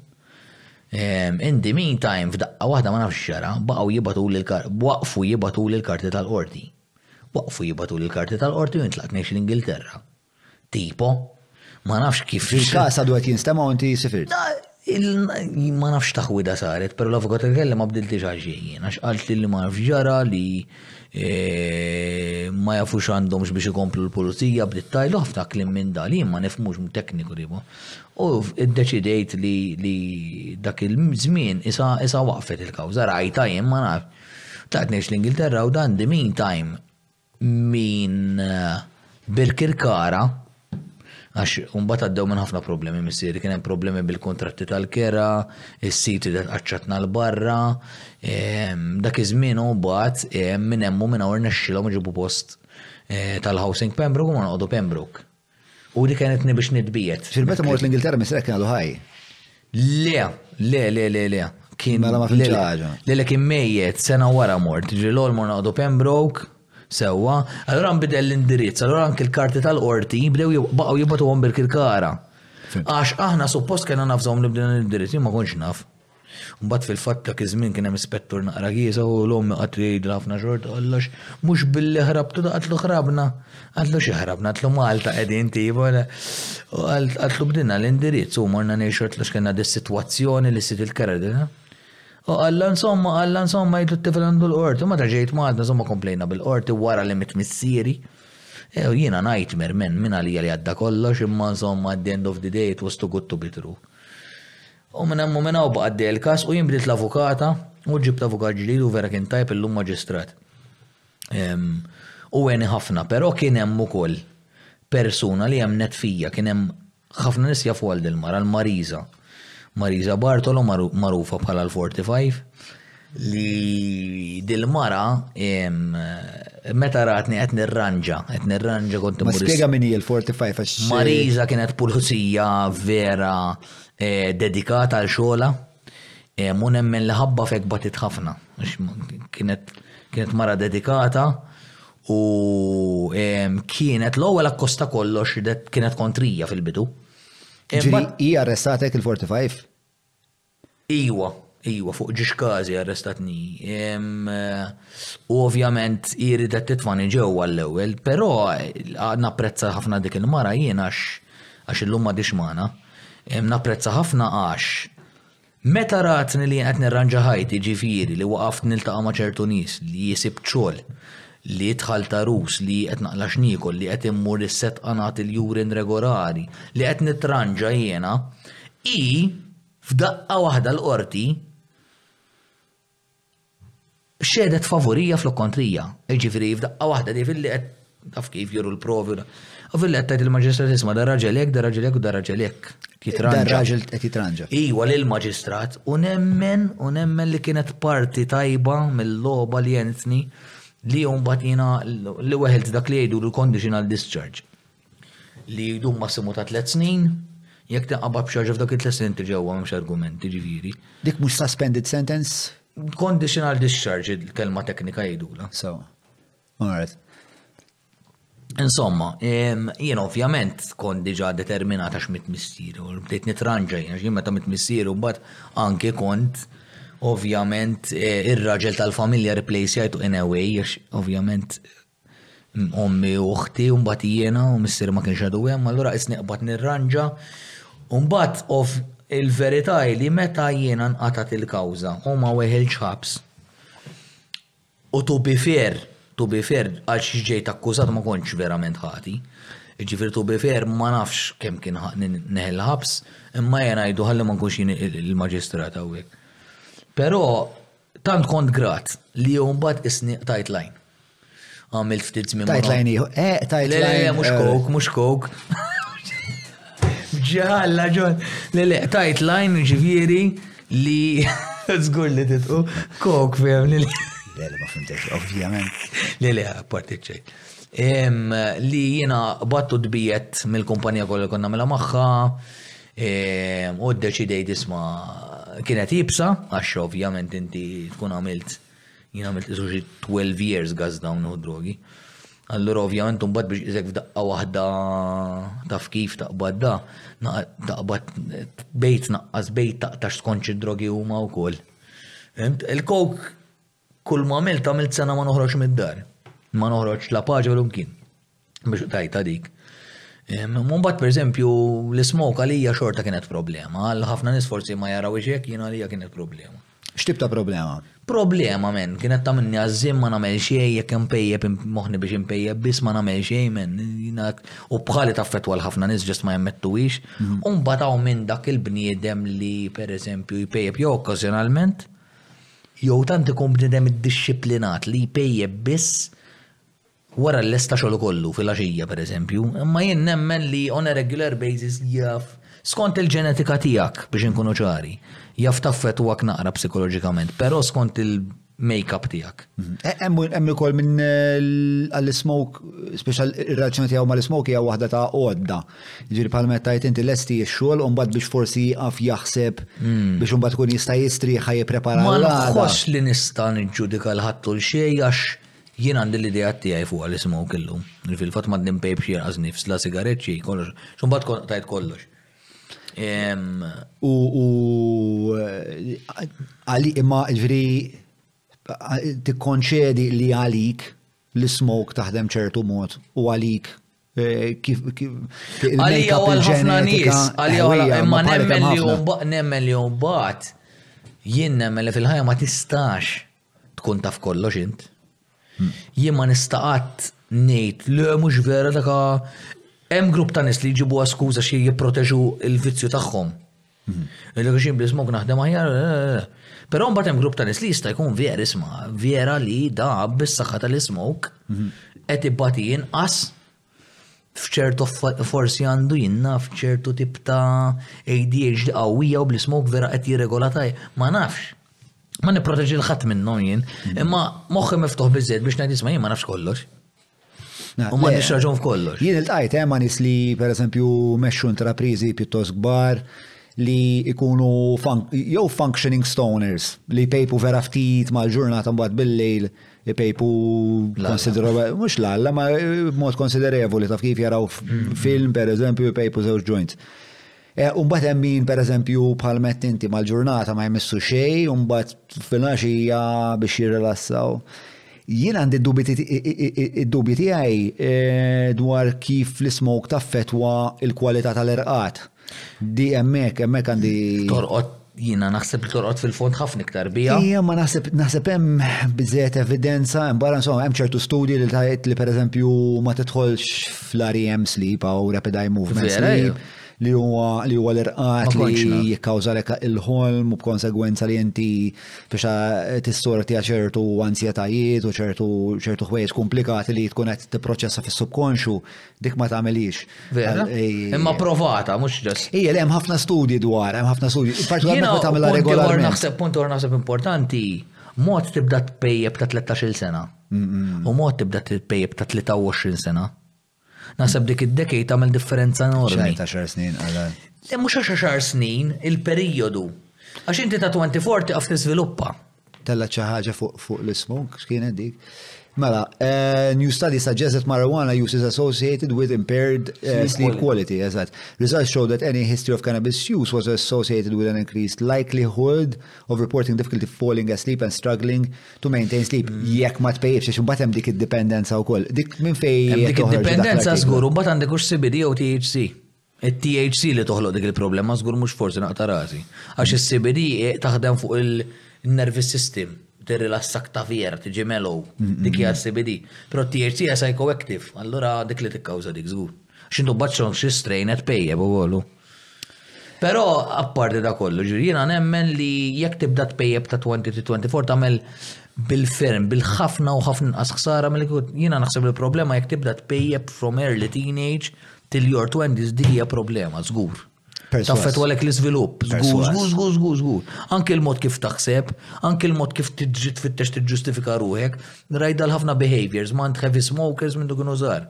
Speaker 3: Ehm, in the meantime, f'daqqa waħda ma nafx xara, baqgħu jibatuli waqfu jibatuli l-karti tal-qorti. Waqfu jibatuli l-karti tal-qorti u intlaqt ngħix l-Ingilterra. Tipo, ma nafx kif.
Speaker 2: Il-każ għadu qed jinstema' u inti sifirt.
Speaker 3: Ma nafx x'taħwida saret, però l-avukat tal-kelliem ma bdiltiex għal xejn jien, għax qaltli li ma nafx x'ġara, li ma jafux x'għandhom x'biex ikomplu l-pulizija, bdiet tgħidlu ħafna kliem minn dan li jien ma nifhmux, mhu tekniku li jibgħu. U ddeċidejt li dak iż-żmien qisha waqfet il-kawża, rajtha jien ma nafx. Tlaqt ngħix l-Ingilterra u dan the meantime minn Birkirkara, għax mbagħad għaddew minn ħafna problemi missieri, kien hemm problemi bil-kuntratti tal-kera, is-siti li tqaċċatna l barra, ehm, dak iż-żmien u mbagħad ehm, minn hemm u minn hawn rnexxilhom iġibu post eh, tal-Housing Pembroke u ma noqogħdu Pembroke. U li kienet biex nitbijet.
Speaker 2: Meta mort l-Ingilterra minn kien għadu ħaj.
Speaker 3: Le, le, le, le, le. Kien
Speaker 2: mela ma fimx ħaġa.
Speaker 3: Le, le kien mejjet, sena wara mort. Ġri l mor naqdu Pembroke, sewwa. Allora nbidel l-indirizz, allora anke l-karti tal-qorti bdew baqgħu jibgħatu għom bil-kirkara. Għax aħna suppost kena nafżhom li bdejna l-indirizz, ma konx naf. Mbagħad fil-fatt dak iż-żmien kien hemm ispettur naqra kieża u l-ommi qatlu jgħidlu ħafna xorta kollox, mhux billi ħrabtu da qatlu ħrabna. Qatlu xi ħrabna, qatlu Malta qegħdin tibu. U qatlu bdina l-indirizz u morna ngħixu qatlu x'kena dis-sitwazzjoni li sit il-kera. U għalla insomma, għalla insomma jgħidu t-tifel għandu l-qorti, ma taġejt ma għadna insomma komplejna bil-qorti wara li mit missieri. Ew jiena nightmare men, min għalija li għadda kollox imma insomma at the end of the day it was too good to be true. U minn hemm u minn hawn baqa' għaddej il-każ u jien bdilt l-avukata u ġibt avukat ġdid u vera kien tajjeb illum maġistrat. U għeni ħafna, però kien hemm ukoll persuna li emmnet fija, kien hemm ħafna nies jafu għal dil-mara, l-Mariża. Mariża Bartolo magħrufa bħala l-45. li dil-mara meta ratni qed nirranġa, qed nirranġa kont imur.
Speaker 2: Spjega min hi l-45 għax.
Speaker 3: Marisa kienet pulizija vera eh, dedikata għal xogħla. Eh, mu nemmen li ħabba fek batit ħafna. Kienet kienet mara dedikata u eh, kienet l-ewwel akkosta kollox kienet kontrija fil-bidu.
Speaker 2: Ġiri, hija arrestatek il-45?
Speaker 3: Iwa, iwa, fuq ġiex każi arrestatni. U ovvjament hi ridet titfani ġewwa l-ewwel, però napprezza ħafna dik il-mara jien għax għax illum m'għadhiex magħna. Napprezza ħafna għax meta ratni li jien qed nirranġa ħajti, jiġifieri li waqaft niltaqa' ma' ċertu nies, li sibt xogħol, li dħalt għarus, li qed naqla' x'niekol, li qed immur is-sett qanat il-urine regolari, li qed nitranġa jiena, hi, F'daqqa waħda l-Qorti xehdet favurija flok kontrija. Jiġifieri f'daqqa waħda di filli qed taf kif juru l-provi u da. U filli qed tgħid il-maġistrat isma' da raġel hekk, da raġel hekk u da raġel
Speaker 2: hekk.
Speaker 3: Da
Speaker 2: raġel qed jitranġa.
Speaker 3: Iwa lil maġistrat u nemmen u nemmen li kienet parti tajba mill-logħba li jentni li jom batina li weħilt dak li jgħidu l-conditional discharge. li jdum massimu ta' tliet snin, jekk tinqabad b'xi ħaġa f'dak it-tliet snin inti ġewwa m'hemmx argument, jiġifieri.
Speaker 2: Dik mhux suspended sentence?
Speaker 3: Conditional discharge il-kelma teknika jgħidulha.
Speaker 2: So, all
Speaker 3: right. Insomma, jien ovvjament kont diġa determinata x'mit missier u bdejt nitranġa jien, jien meta mit missier u mbagħad anke kont ovvjament eh, ir-raġel tal-familja replace jgħidu in a way, għax ovvjament ommi u uħti u mbagħad jiena u missieri ma kienx għadu hemm, allura qist niqbad nirranġa u mbagħad of il-verità hi li meta jiena nqatgħet il-kawża u ma weħiltx ħabs. U to be fair, to be fair, għal xiex ġejt akkużat ma kontx verament ħati. Ġifieri to be fair ma nafx kemm kien neħel ħabs, imma jien ngħidu ħalli ma nkunx il-maġistrat hawnhekk. Però Tant kont grat li jew mbagħad qisni qtajt lajn. Għamilt ftit żmien.
Speaker 2: Tajt lajn ieħor. Eh, tajt
Speaker 3: lajn. Le, mhux
Speaker 2: eh.
Speaker 3: kok, mhux kok. Ġalla ġon. Le, le, tajt lajn ġifieri li żgur li titqu kok fehem li.
Speaker 2: Le, le, ma fimtex, ovvjament.
Speaker 3: Le, le, parti ċejn. Li jiena battu dbijet mill-kumpanija kollha konna mela magħha, U ddeċidejt isma' kienet jibsa, għax ovvjament inti tkun għamilt jien għamilt isu xi 12 years gazda u nieħu drogi. Allura ovvjament imbagħad biex iżek f'daqqa waħda taf kif taqbad da, taqbad bejt naqqas bejt taqtax tkontx id-drogi huma wkoll. Il-kok Kull ma għamilt, għamilt sena ma noħroġx mid-dar. Ma noħroġx la paġa l kien. Biex tajta dik. Mumbat per eżempju l-ismok għalija xorta kienet problema. Għal ħafna nisforzi ma jaraw iġek jien għalija kienet problema.
Speaker 2: X'tib ta' problema?
Speaker 3: Problema men, kienet ta' minni għazzim ma namel xej, jek impejjeb moħni biex impejjeb bis ma namel xej men. U bħali ta' fetwa l-ħafna nis ġest ma jemmettu ix. Mhm. Umbataw minn dak il-bniedem li per eżempju jpejjeb jew okkazjonalment, Jew tant ikun bniedem iddixxiplinat li jpejjep biss wara li lesta xogħlu kollu, filgħaxija, pereżempju, imma jien nemmen li on a regular basis jaf, skont il-ġenetika tiegħek, biex inkunu ċari, jaf taffettwak naqra psikoloġikament, però skont il- make-up
Speaker 2: tiegħek. Hemm ukoll minn għall-ismoke, speċjal ir-relazzjoni tiegħu mal-ismoke hija waħda ta' għodda. Jiġifieri bħal meta tgħid inti lesti x-xogħol u mbagħad biex forsi jieqaf jaħseb hmm. biex imbagħad ikun jista' jistrieħ jipprepara
Speaker 3: l
Speaker 2: Ma
Speaker 3: nħoss li nista' niġġudika l-ħattu l xejn għax jien għandi l-idea tiegħi fuq għal ismu kellu. Fil-fatt ma din pejb xi għaż nifs la sigaretti kollox. Xumbat kont tajt kollox.
Speaker 2: U għali imma ġri tikkonċedi li għalik l-smoke taħdem ċertu mod u għalik Eh, kif
Speaker 3: għalija għal ħafna
Speaker 2: nies,
Speaker 3: għalija għal
Speaker 2: eh, imma
Speaker 3: nemmen li jumbat, nemmen li jumbat, jien nemmen li fil-ħajja ma tistax tkun taf kollox int. Hmm. Jien ma nistaqat nejt, le mux vera daka, hemm grupp ta' nis li jġibu skuża xie jipproteġu il-vizzju tagħhom. Il-reġim bl-ismog naħdem aħjar, però mbagħad hemm grupp ta' nies li jista' jkun vjer isma' vjera li da bis-saħħa tal-ismog qed ibati inqas f'ċertu forsi għandu jinna f'ċertu tip ta' ADHD qawwija u bl-ismog vera qed jirregola taj. Ma nafx. Ma nipproteġi l-ħadd minnhom jien, imma moħħi miftuħ biżejjed biex ngħid isma' jien ma nafx kollox. U ma nix raġun f'kollox.
Speaker 2: Jien il-tajt hemm nis li pereżempju mexxu intraprizi pjuttost kbar li ikunu jew functioning stoners li pejpu vera ftit mal-ġurnata mbagħad bil-lejl ipejpu konsiderevoli, mhux l-alla, ma b'mod konsiderevoli taf kif jaraw mm. film pereżempju ipejpu żewġ joints. E, u mbagħad hemm min pereżempju bħal mett inti mal-ġurnata ma jmissu xejn, u mbagħad fil-għaxija biex jirrilassaw. Jien għandi d-dubji tiegħi e, dwar kif l-ismok taffetwa il-kwalità tal-irqat. Di hemmhekk, hemmhekk għandi.
Speaker 3: Torqod Jiena naħseb li torqod fil-fond ħafna iktar bija.
Speaker 2: Ija ma naħseb naħseb hemm biżejjed evidenza, hemm barra insomma hemm ċertu studji li tajt li pereżempju ma tidħolx fl-REM sleep u rapid eye movement sleep li huwa li huwa l-irqat li
Speaker 3: jikkawża
Speaker 2: lek il-ħolm u b'konsegwenza li inti biex tissorti ċertu ansjetajiet u ċertu ċertu ħwejjeġ komplikati li tkun qed tipproċessa fis-subkonxu Dik ma tagħmelix.
Speaker 3: Vera? Imma provata, mhux ġas.
Speaker 2: Ija, hemm ħafna studji dwar, hemm ħafna studji. Partikolarment meta tagħmilha regolarment.
Speaker 3: Naħseb punt or naħseb importanti, mod tibda tpejjeb ta' 13-il sena. U mod tibda tpejjeb ta' 23 sena. Naħseb dik id-dekej tagħmel differenza enormi.
Speaker 2: Ta' xar snin għala.
Speaker 3: Mhux għax xar snin, il-perijodu. Għax inti ta' 24 tiqaf tiżviluppa.
Speaker 2: Tella' xi ħaġa fuq l-ismu, x'kienet dik? Mela, eh, new study suggests that marijuana use is associated with impaired uh, sleep quality, eżatt. Results show that any history of cannabis use was associated with an increased likelihood of reporting difficulty falling asleep and struggling to maintain sleep. Hmm. Jekk ma tpejibx, xi mbagħad hemm dik id-dipendenza wkoll. Dik minn fejn.
Speaker 3: Dik id-dipendenza żgur, u mbagħad għandek ux CBD jew THC. It-THC li toħloq dik il-problema żgur mhux forsi naqta' rasi. Għax is-CBD taħdem fuq il-nervous system, tirrilassak ta' vera, tiġi mellow, dik hija s-CBD. Però t-THC hija psychoactive, allura dik li tikkawża dik żgur. Għax intom mbagħad xogħol xi strain qed tpejjep ukoll. Però apparti da kollu, ġifieri jiena nemmen li jekk tibda tpejjep ta' 23-24 tagħmel bil-ferm, bil-ħafna u ħafna inqas ħsara milli kieku jiena naħseb li l-problema jekk tibda tpejjep from early teenage Till your twenties din hija problema żgur. Taffetwa lek l-iżvilupp, żgur, żgur, żgur, żgur, żgur. Anke l-mod kif taħseb, anke l-mod kif tiġi tfittex tiġġustifika ruħek, rajda l-ħafna behaviors, ma ntħevi heavy smokers minn dukun użar.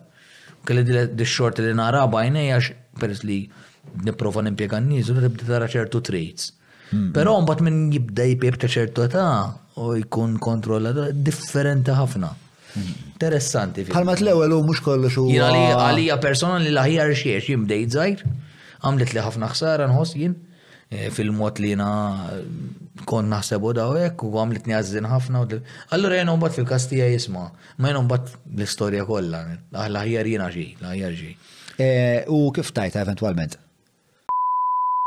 Speaker 3: Kelli di xort li nara bajnej għax peress li nipprova nimpjega n-nies, u tibda tara ċertu traits. Mm. Però mbagħad minn jibda jbib ta' ċertu età u jkun kontrollat differenti ħafna. Mm. Interessanti.
Speaker 2: Bħalma l-ewwel u mhux kollox
Speaker 3: u. Għalija persona li l-aħjar xiex jimbdej żgħir, għamlet li ħafna ħsara nħoss jien eh, fil-mod li na kon naħsebu daw hekk u għamlet njażżin ħafna. Allura jenu mbagħad fil-kastija jisma' ma jenu mbagħad l-istorja kollha, l-aħjar jiena xi, l-aħjar xi.
Speaker 2: Eh, u kif tajta eventwalment?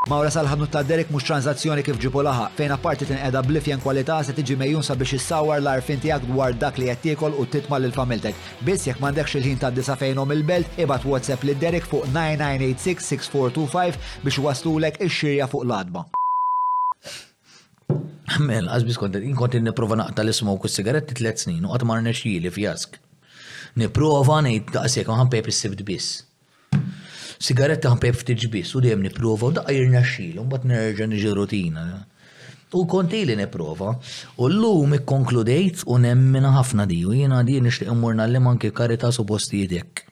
Speaker 2: Mawra sal-ħanut ta' Derek mhux tranżazzjoni kif ġipu laħaq, fejn apparti tinqeda bl-ifjen kwalità se tiġi megħjun sabiex issawwar l-għarfien tiegħek dwar dak li qed tiekol u titma' lil familtek. Biss jekk m'għandekx il-ħin tgħaddi sa fejn omm il-belt, ibgħat WhatsApp lil Derek fuq 99866425 biex iwasslulek ix-xirja fuq l-għatba.
Speaker 3: Mela, lanqas biss kont qed, jien kont qed nipprova naqta' l-ismoke u s-sigaretti tliet snin u qatt ma rnexxieli fjask. Nipprova ngħid daqshekk, imma ħanpep is-Sibt biss. Sigaretta ħanpejp ftit ġbiss u dejjem nipprova u daqqa jirnexxilu, mbagħad nerġa' niġi rutina. U kont ili nipprova. U llum ikkonkludejt u nemminha ħafna di u jiena di nixtieq immur ngħallem anke Caritas u postijiet hekk.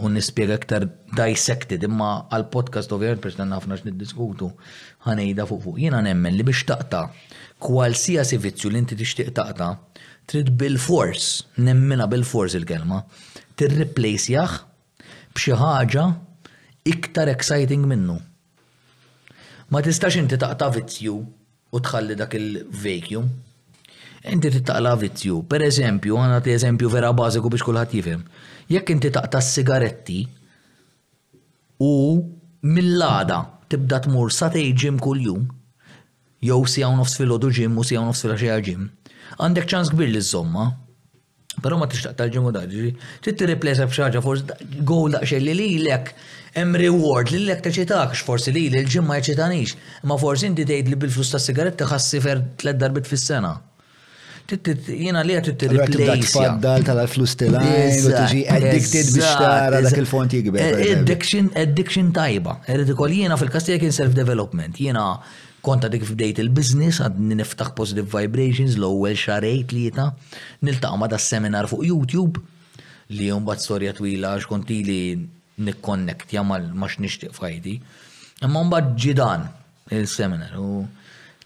Speaker 3: U nispjega iktar dissected imma għal podcast ovvjament peress għandna ħafna x'niddiskutu ħanejda fuq fuq. Jiena nemmen li biex taqta' kwalsiasi vizzju li inti tixtieq taqta' trid bilfors, nemminha bilfors il-kelma, tirripplejsjah b'xi ħaġa iktar exciting minnu. Ma tistax inti taqta' vizzju u tħalli dak il-vacuum. Inti trid taqla' vizzju. Per eżempju, għana ti eżempju vera bażiku biex kulħadd jifhem. Jekk inti taqta' s-sigaretti u mill-għada tibda tmur sa tej ġim kuljum, jew sija u nofs filgħodu ġim u sija u nofs filgħaxija ġim, għandek ċans kbir li żżommha. Però ma tixtaq tal-ġim u daġġi. Trid tirriplesa f'xi ħaġa forsi gowl daqsxejn li lilek hemm reward li lilek teċitak x'forsi li l-ġim ma jeċitanix. Imma forsi inti tgħid li bil-flus tas-sigaretti ħassifer tliet darbit fis-sena. Jiena li
Speaker 2: qed tirriplesa. Tfaddal tal-flus tilgħin u tiġi addicted biex tara dak il-font jikber.
Speaker 3: Addiction tajba. Irid ikoll jiena fil-kastija kien self-development. Jiena Kont għadi kif bdejt il-business, għadni niftaħ Positive Vibrations l-ewwel xahrejn tlieta, niltaqa' ma' das-seminar fuq YouTube, li hu mbagħad storja twila għax kont ili nikkonnektja ma' x'nixtieq f'ħajti. Imma mbagħad ġie dan is-seminar u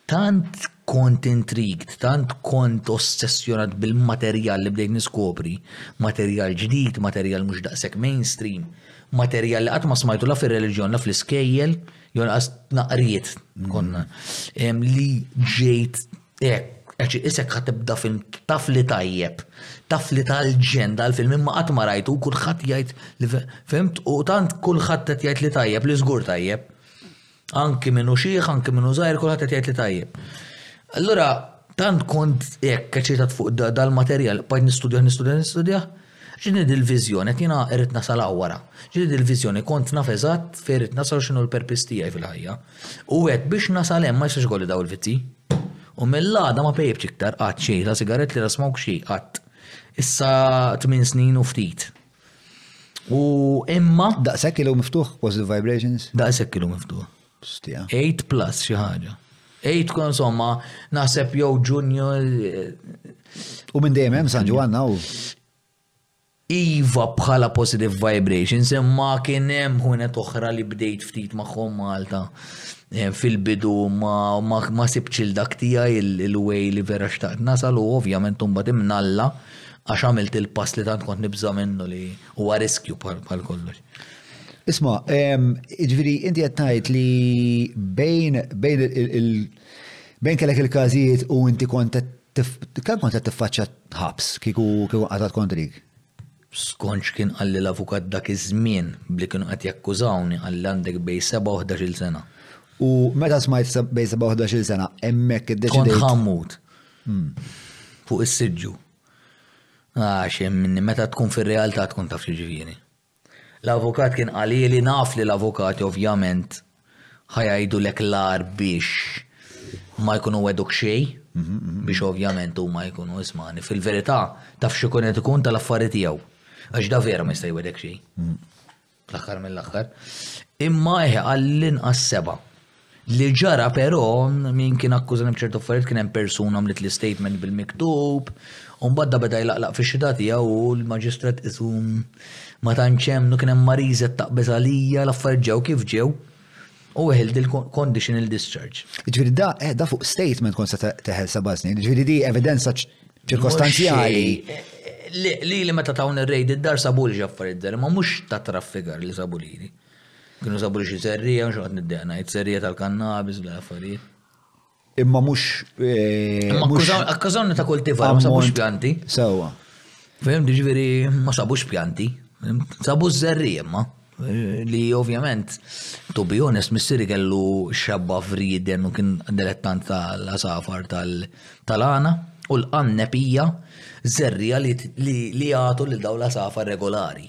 Speaker 3: tant kont intrigued, tant kont ossessjonat bil-materjal li bdejt niskopri, materjal ġdid, materjal mhux daqshekk mainstream, materjal li qatt ma smajtu la fir-reliġjon la fl-iskejjel, Jonqas naqriet konna li ġejt hekk Għaxi isek ħatibda film taf li tajjeb, taf li tal-ġen dal-film imma qatt ma rajtu kulħadd jgħid li fimt u tant kulħadd qed jgħid li tajjeb li żgur tajjeb. Anki minnu xieħ, anki minnu żgħir kulħadd qed jgħid li tajjeb. Allura tant kont hekk eċitat fuq dal-materjal bajt nistudja nistudja nistudja Ġieli din il-viżjoni, qed jiena rrid nasal hawn wara, ġieli din il-viżjoni kont naf eżatt fejn rrid nasal u x'inhu l-perpiss tiegħi fil-ħajja. U għedt biex nasal hemm ma jistax ikolli dawn il-vizzji. U mill-għada ma pejjptx iktar qatt xejn, la sigaretti la smoke xejn qatt. Issa tmien snin u ftit. U imma.
Speaker 2: Daqshekk ilu miftuħ Positive Vibrations?
Speaker 3: Daqshekk ilu miftuħ.
Speaker 2: Stia.
Speaker 3: 8 plus xi ħaġa. 8 tkun insomma naħseb jew junior.
Speaker 2: U minn dejjem hemm San Ġwanna u.
Speaker 3: Iva bħala positive vibrations, imma kien hemm ħunet oħra li bdejt ftit magħhom Malta eh, fil-bidu ma, ma, ma sibċil dak tiegħi il-way li vera xtaqt nasal u ovvjament imbagħad imnalla għax għamilt il-pass li tant kont nibża minnu li huwa riskju bħal kollox.
Speaker 2: Isma, ġviri, inti għattajt li bejn bejn kellek il-kazijiet u inti kont kemm kont qed tiffaċċja ħabs kieku kieku qatat kontrik?
Speaker 3: Skonċ kien qalli l-avukat dak iż-żmien bli kienu qed jakkużawni għalli għandek bej 7 sena.
Speaker 2: U meta smajt bej 7 sena
Speaker 3: hemmhekk
Speaker 2: iddeċidejt.
Speaker 3: Kont ħammut. Hmm. Fuq is-siġġu. Għax minni meta tkun fir-realtà tkun taf xiġifieri. L-avukat kien qalili, naf li l-avukati ovvjament ħa jgħidulek l-agħar biex ma jkunu wegħduk xejn, biex ovvjament huma jkunu ismagħni, fil-verità taf x'ikun qed ikun tal-affari tiegħu, għax da vera ma jista' jwegħdek xejn. Fl-aħħar mill-aħħar. Imma eħe għall-inqas seba'. Li ġara però, min kien akkużani b'ċerti affarijiet kien hemm persuna għamliet li statement bil-miktub, u mbagħad da beda jlaqlaq fix-xhieda tiegħu u l-maġistrat qisu ma tantx emmnu, kien hemm mariża qed taqbeż għalija, l-affarijiet ġew kif ġew u weħilt il-conditional discharge.
Speaker 2: Jiġifieri da da fuq statement kont se teħel seba' snin, jiġifieri di evidenza ċirkostanzjali.
Speaker 3: Li li meta tawni r-rejd id-dar sabu li ġaffariet, ma mhux ta' traffikar li sabu lili. Kienu sabu li xi serrija, mhux qed niddeq ngħid, serrija tal-kannabis, bla affarijiet.
Speaker 2: Imma mhux. Eh,
Speaker 3: imma akkużawni ta' kultivar, ma sabux pjanti.
Speaker 2: Sewwa.
Speaker 3: Fehim, ġifieri ma sabux pjanti. Sabu żerrija imma. Eh, li ovvjament, to be honest, missiri kellu xabba friden u kien dilettant tal-asafar tal-għana u l-qannepija zerrija li jgħatu lil daw l-asafar regolari.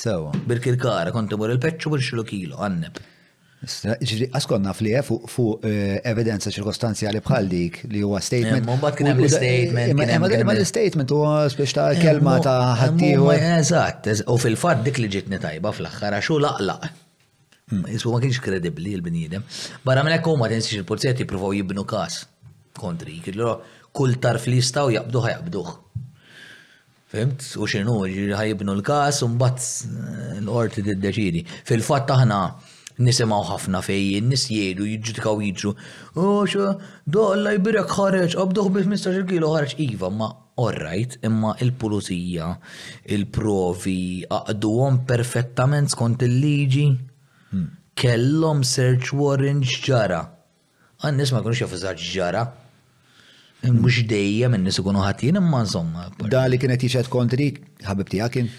Speaker 2: Sewwa.
Speaker 3: Birkirkara, kont imur il-Peċċ u nixtri kilo, għanneb. Ġifieri qas kont
Speaker 2: naf li eh, fuq eh, evidenza ċirkostanzjali bħal dik li huwa statement.
Speaker 3: Imma mbagħad kien hemm
Speaker 2: l-istatement.
Speaker 3: Imma
Speaker 2: l-istatement huwa spiex ta' kelma ta' ħaddieħor.
Speaker 3: Eżatt, u fil-fatt dik li ġitni tajba fl-aħħar għax hu laqlaq. Hmm. Isbu ma kienx kredibbli l-bniedem. Barra minn hekk huma tinsiex il-pulizzetti jippruvaw jibnu każ kontri. Kull tarf li jistgħu jaqbduh jaqbduh. Fhimt? U x'inhu, jiġifieri ħa jibnu l-każ u mbagħad l-qorti tiddeċiedi. Fil-fatt aħna nisimgħu ħafna fejn in-nies jgħidu, jiġġudikaw jiġru, għax dak Alla jbierek ħareġ, qabduh bi ħmistax-il kilo ħareġ. Iva, ma all right, imma l-pulizija, il-provi għaqduhom perfettament skont il-liġi? Kellhom search warrant x'ġara? Għan-nies ma jkunux jafu eżatt x'ġara. Mhux dejjem in-nies ikunu ħatjin imma insomma.
Speaker 2: Da li kien qed jixhed kontri, ħabib tiegħek kien?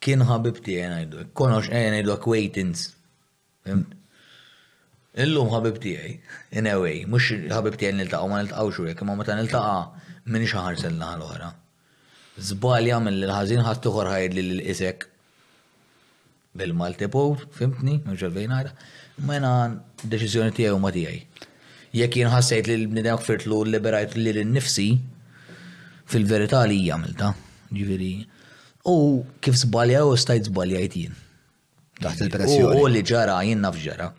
Speaker 3: Kien ħabib tiegħi ngħidu. Konox ejja ngħidu acquaintance. Illum ħabib tiegħi, in a way, mhux ħabib tiegħi niltaqgħu ma niltaqgħux u hekk, imma meta niltaqa' min xaħars in-naħa l-oħra. Żball jagħmel l-ħażin ħaddieħor ħa jgħidli lil isek. bil-Malti Post, fhimtni, mhux il-Vejnara, imma jiena d-deċiżjoni tiegħi huma tiegħi. Jekk jien ħassejt li l-bniedem għfirtlu u liberajt li l-nifsi, fil-verità li hija għamilta, ġifieri. U kif żbalja u stajt żbaljajt jien.
Speaker 2: Taħt il-pressjoni.
Speaker 3: U li ġara jien naf ġara.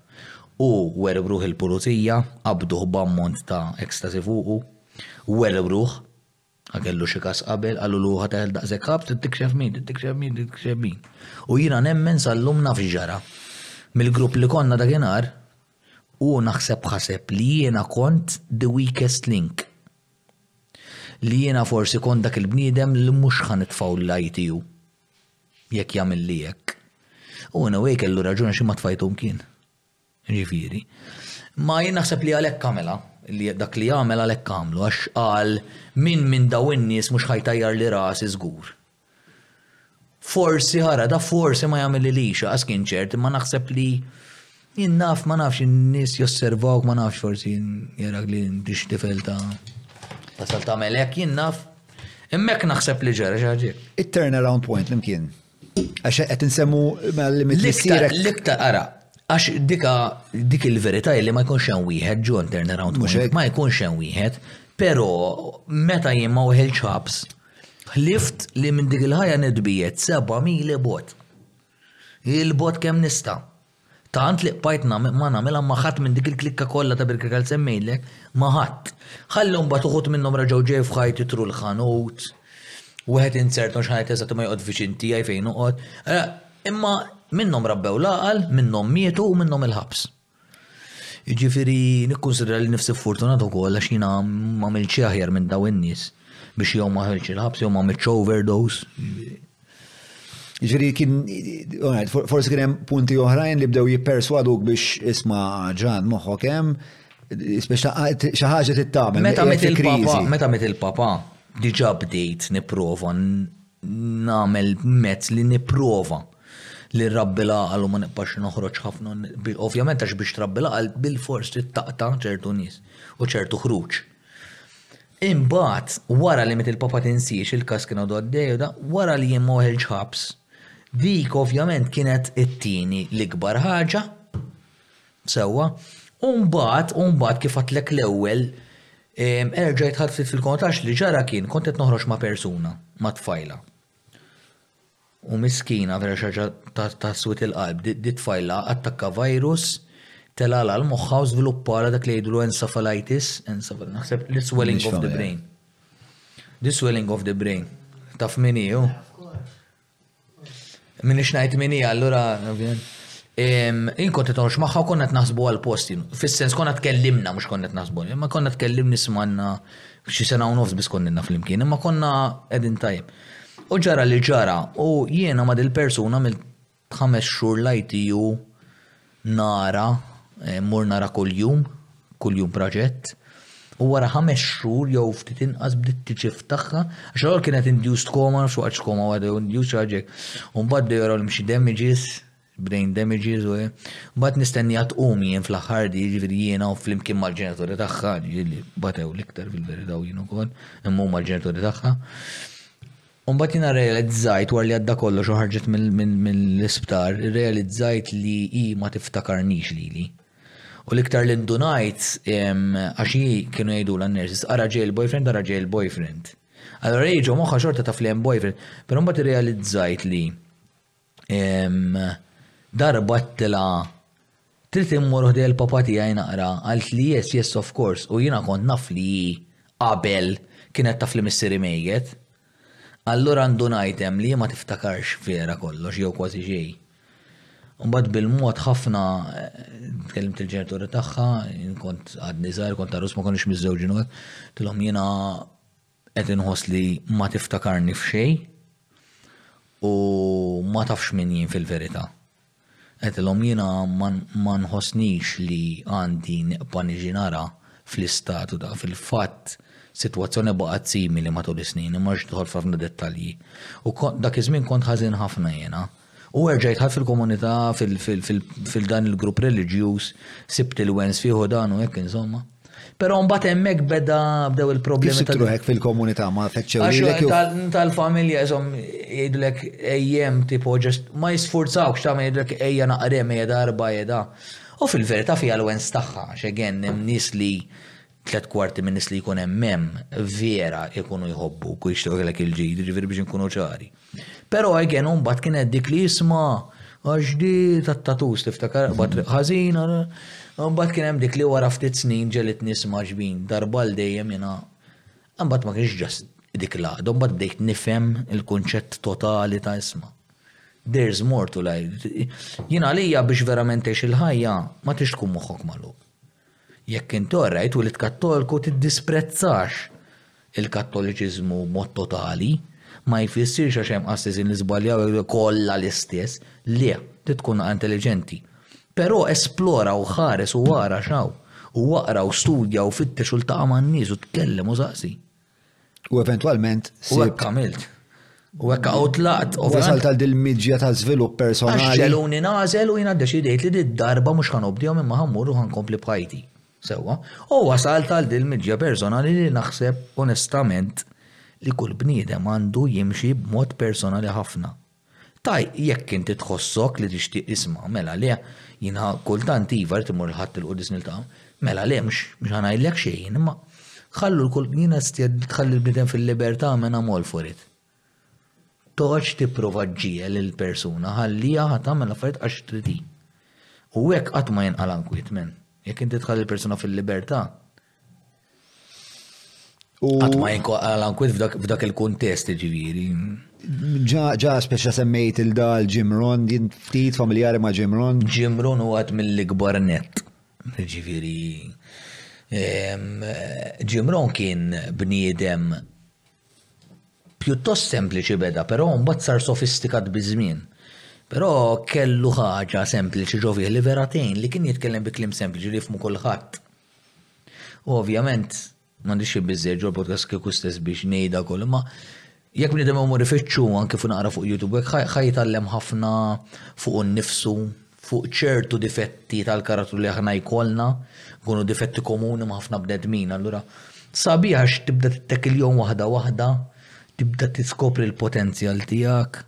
Speaker 3: U werbruħ il-pulizija, qabduh b'ammont ta' ekstasi fuqu, werbruħ, A kellu xi każ qabel, qalulu ħa teħel daqshekk ħabs, trid tikxef min, trid tikxef min, trid tikxef min. U jiena nemmen sal-lum naf x'ġara. Mill-grupp li konna dakinhar, hu naħseb ħaseb li jiena kont the weakest link. Li jiena forsi kont dak il-bniedem li mhux ħa nitfgħu l-ITU jekk jagħmilli hekk. U in a way kellu raġun għax jien ma tfajtu mkien. Jiġifieri, ma jien naħseb li għalhekk għamilha, li dak li għamel għalhekk għamlu għax qal min minn dawn in-nies mhux ħa jtajjarli rasi żgur. Forsi ara da forsi ma jagħmililix għax kien ċert imma naħseb li jien naf ma nafx in-nies josservawk ma nafx forsi jarak li intix tifel ta' tasal tagħmel hekk jien naf Immek naħseb li ġara xi
Speaker 2: ħaġa. It-turnaround point l-imkien. Għax qed insemmu mal-limit missierek.
Speaker 3: L-iktar ara, għax dika dik il-verità li ma jkunx hemm wieħed ġon turnaround
Speaker 2: mhux hekk.
Speaker 3: Ma jkunx hemm wieħed, però meta jien ma weħil ċabs, ħlift li minn dik il-ħajja nitbiet seba' mili bot. Il-bot kemm nista'. Tant li qbajt ma nagħmilha ma' ħadd minn dik il-klikka kollha ta' Birkirkara li semmejtlek, ma' ħadd. Ħallew mbagħad uħud minnhom reġgħu ġej f'ħajti tru l-ħanut, wieħed inzert mhux ħanejt eżatt imma joqgħod viċin tiegħi fejn noqgħod. Imma minnhom rabbew l-għaqal, minnhom mietu u minnhom il-ħabs. Jiġifieri nikkunsidra lil nifsi ffortunat ukoll għax jiena m'għamilt xi aħjar minn dawn in-nies biex jew ma ħajtx il-ħabs jew ma mitx overdose.
Speaker 2: Ġiri kien, forsi kien hemm punti oħrajn li bdew jipperswaduk biex isma' ġan moħħok hemm, xi ħaġa tittamel.
Speaker 3: Meta met il-papa, meta met il-papa, diġà bdejt nipprova nagħmel mezz li nipprova li rabbi l-għaqal u ma nibqax noħroġ ħafna. Ovvjament għax biex trabbi l-għaqal bil-fors trid taqta' ċertu nies u ċertu ħruġ. Imbagħad, wara li miet il-Papa tinsiex il-każ kien għadu għaddej u da, wara li jien ma weħiltx ħabs. Dik ovvjament kienet it-tieni l-ikbar ħaġa. Sewwa. U mbagħad, u mbagħad kif għadtlek l-ewwel, erġa' jitħadd ftit fil-kont għax li ġara kien kont qed noħroġ ma' persuna, ma' tfajla. U miskina vera xi ħaġa ta' swied il-qalb, di t-tfajla attakka virus, telgħalha l-moħħha u żviluppalha dak li jgħidulu encephalitis, naħseb li swelling of the brain. Di swelling of the brain. Taf min hi hu? Minix ngħid min hi allura. Jien kont qed noħroġ magħha u konna qed naħsbu għall-post. Fis-sens konna tkellimna mhux konna qed naħsbu, imma konna tkellim nismanna Xi sena u nofs biss konninna flimkien, imma konna qegħdin tajjeb. U ġara li ġara, u jiena ma' dil-persuna mill ħames xhur l-ITU nara, eh, mur nara kuljum, kuljum proġett, u wara ħames xhur jew ftit inqas bdiet tiċif tagħha, għax l-ewwel kienet induced koma, nafx waqgħet koma waħda jew induced xi ħaġa. U mbagħad bdew jaraw li mxi damages, brain damages u mbagħad nistenniha tqum jien fl-aħħar di jiġifieri jiena u flimkien mal-ġenituri tagħha li batew l-iktar fil-verità u jien ukoll imma huma l-ġenituri tagħha. U mbagħad jiena realizzajt war li għadda kollox u ħarġet mill-isptar, realizzajt li hi ma tiftakarnix lili. U l-iktar li ndunajt, għax kienu jgħidu l-nurses, ara ġej il-boyfriend, ara ġej il-boyfriend. Allora jieġu moħħa xorta ta' flem boyfriend, pero mbagħad irrealizzajt li Darba għedtilha trid immur ħdejja l-papa tiegħi naqra, qalt li yes, yes of course u jiena kont naf li hi qabel kienet taf li missieri mejjet. Allura ndunajt hemm li hi ma tiftakarx vera kollox jew kważi xejn. Mbagħad bil-mod ħafna tkellimt il-ġenituri tagħha, jien kont għadni żgħir, kont għarus ma konniex miżżewġin u hekk, tilhom jiena Qed inħoss li ma tiftakarni f'xejn u ma tafx min jien fil-verità. Għedtilhom jiena ma nħossnix li għandi nibqa' niġi nara fl-istat u da. Fil-fatt, sitwazzjoni baqgħet simili matul is-snin imma rrid nidħol f'ħafna dettalji. U dak iż-żmien kont ħażin ħafna jiena. U erġa' jidħal fil-komunità, fil-dan il-grupp reliġjuż, sibt il-wens fih u dan u hekk insomma. Però mbagħad hemmhekk beda bdew il-problemi.
Speaker 2: Kif sibtru hekk fil-komunità ma feċċew lilek?
Speaker 3: Tal-familja isom jgħidlek ejjem tipo ġest ma jisfurzawx ta' jgħidlek ejja naqrem ejja darba ejja. U fil-verità fiha l-wens tagħha, x'egen hemm nies li Tliet kwarti min-nies li jkun hemm hemm vera jkunu jħobbuk u jixtiequ jagħmlek il-ġid, jiġifieri biex inkunu ċari. Però again u mbagħad kienet dik li isma' għax di tat-tattoos tiftakar qba' triq ħażina. Mbagħad kien hemm dik li wara ftit snin ġelitni isma' xbin darba għal dejjem jiena. Mbagħad ma kienx just dik l-għaqda, mbagħad bdejt nifhem il-kunċett totali ta' isma'. There's more to life. Jien għalija biex verament tgħix il-ħajja ma tridx tkun moħħok magħluq. Jekk inti orrajt twelidt Kattolku tiddisprezzax il-Kattoliċiżmu b'mod totali. Ma jfissirx għax hemm qassisin li żbaljaw jew li kollha l-istess. Le, trid tkun naqra intelliġenti. Però esplora u ħares u ara x'hawn. U aqra u studja u fittex u ltaqa' man-nies u tkellem u saqsi.
Speaker 2: U eventwalment.
Speaker 3: U hekk għamilt. U hekk għawt laqt.
Speaker 2: U wasal tal dil midġja ta' żvilupp personali.
Speaker 3: Għaxġeluni nażel u jina deċidejt li did darba mhux ħan obdihom imma ħammur u ħankompli bħajti. Sewa. U wasal tal dil midġja personali li naħseb onestament li kull bniedem għandu jimxi b'mod personali ħafna. Taj, jekk inti tħossok li tixtieq isma', mela le, jiena kultant iva rrid immur il-Ħadd il-Quddies niltaqgħu, mela le mhux mhux ħa ngħidlek xejn, imma ħallu l-kull jiena stednik tħalli l-bniedem fil-libertà minn hemm 'l all for it. Toqgħodx tipprova ġġiegħel lill-persuna, ħalliha ħa tagħmel l-affarijiet għax trid hi. U hekk qatt ma jinqala' nkwiet, men. Jekk inti tħalli l-persuna fil-libertà, Għat ma jinko għalan kwit f'dak il-kontest ġiviri.
Speaker 2: Ġa, ġa, speċa semmejt il-dal Jim Ron, din ftit familjari ma' Jim Ron.
Speaker 3: Jim Ron u għat mill-ikbar net. Ġiviri. Jim Ron kien bniedem pjuttost sempliċi beda, pero mbagħad sar sofistikat bizmin. Pero kellu ħaġa sempliċi ġovih li veratejn li kien jitkellem bi klim sempliċi li jifmu kulħadd. U ovvjament, m'għandix xejn biżżejjed ġol podcast kieku stess biex ngħidha wkoll, imma jekk bniedem imur ifittxu anke fu naqra fuq YouTube ħaj jitgħallem ħafna fuq nnifsu, fuq ċertu difetti tal-karattru li aħna jkollna, jkunu difetti komuni ma' ħafna bnedmin. Allura, sabiħ għax tibda tittek il-jom waħda waħda, tibda tiskopri l-potenzjal
Speaker 2: tiegħek.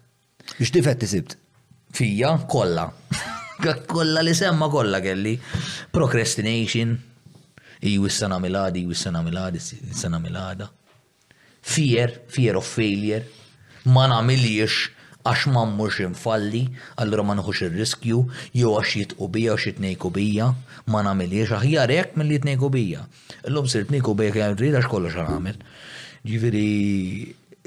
Speaker 2: X'difetti sibt?
Speaker 3: Fija, kollha. Kollha li semma kollha kelli. Procrastination, iju issa nagħmel għadi, iju issa nagħmel għadi, issa nagħmel għada. Fear, fear of failure, ma nagħmiliex għax ma mmurx infalli, allura ma nħux ir-riskju, jew għax jitqu bija, għax jitnejku bija, ma nagħmiliex aħjar hekk milli jitnejku bija. Illum sirt nieku bejk jgħin trid għax kollox għan għamel. Ġifieri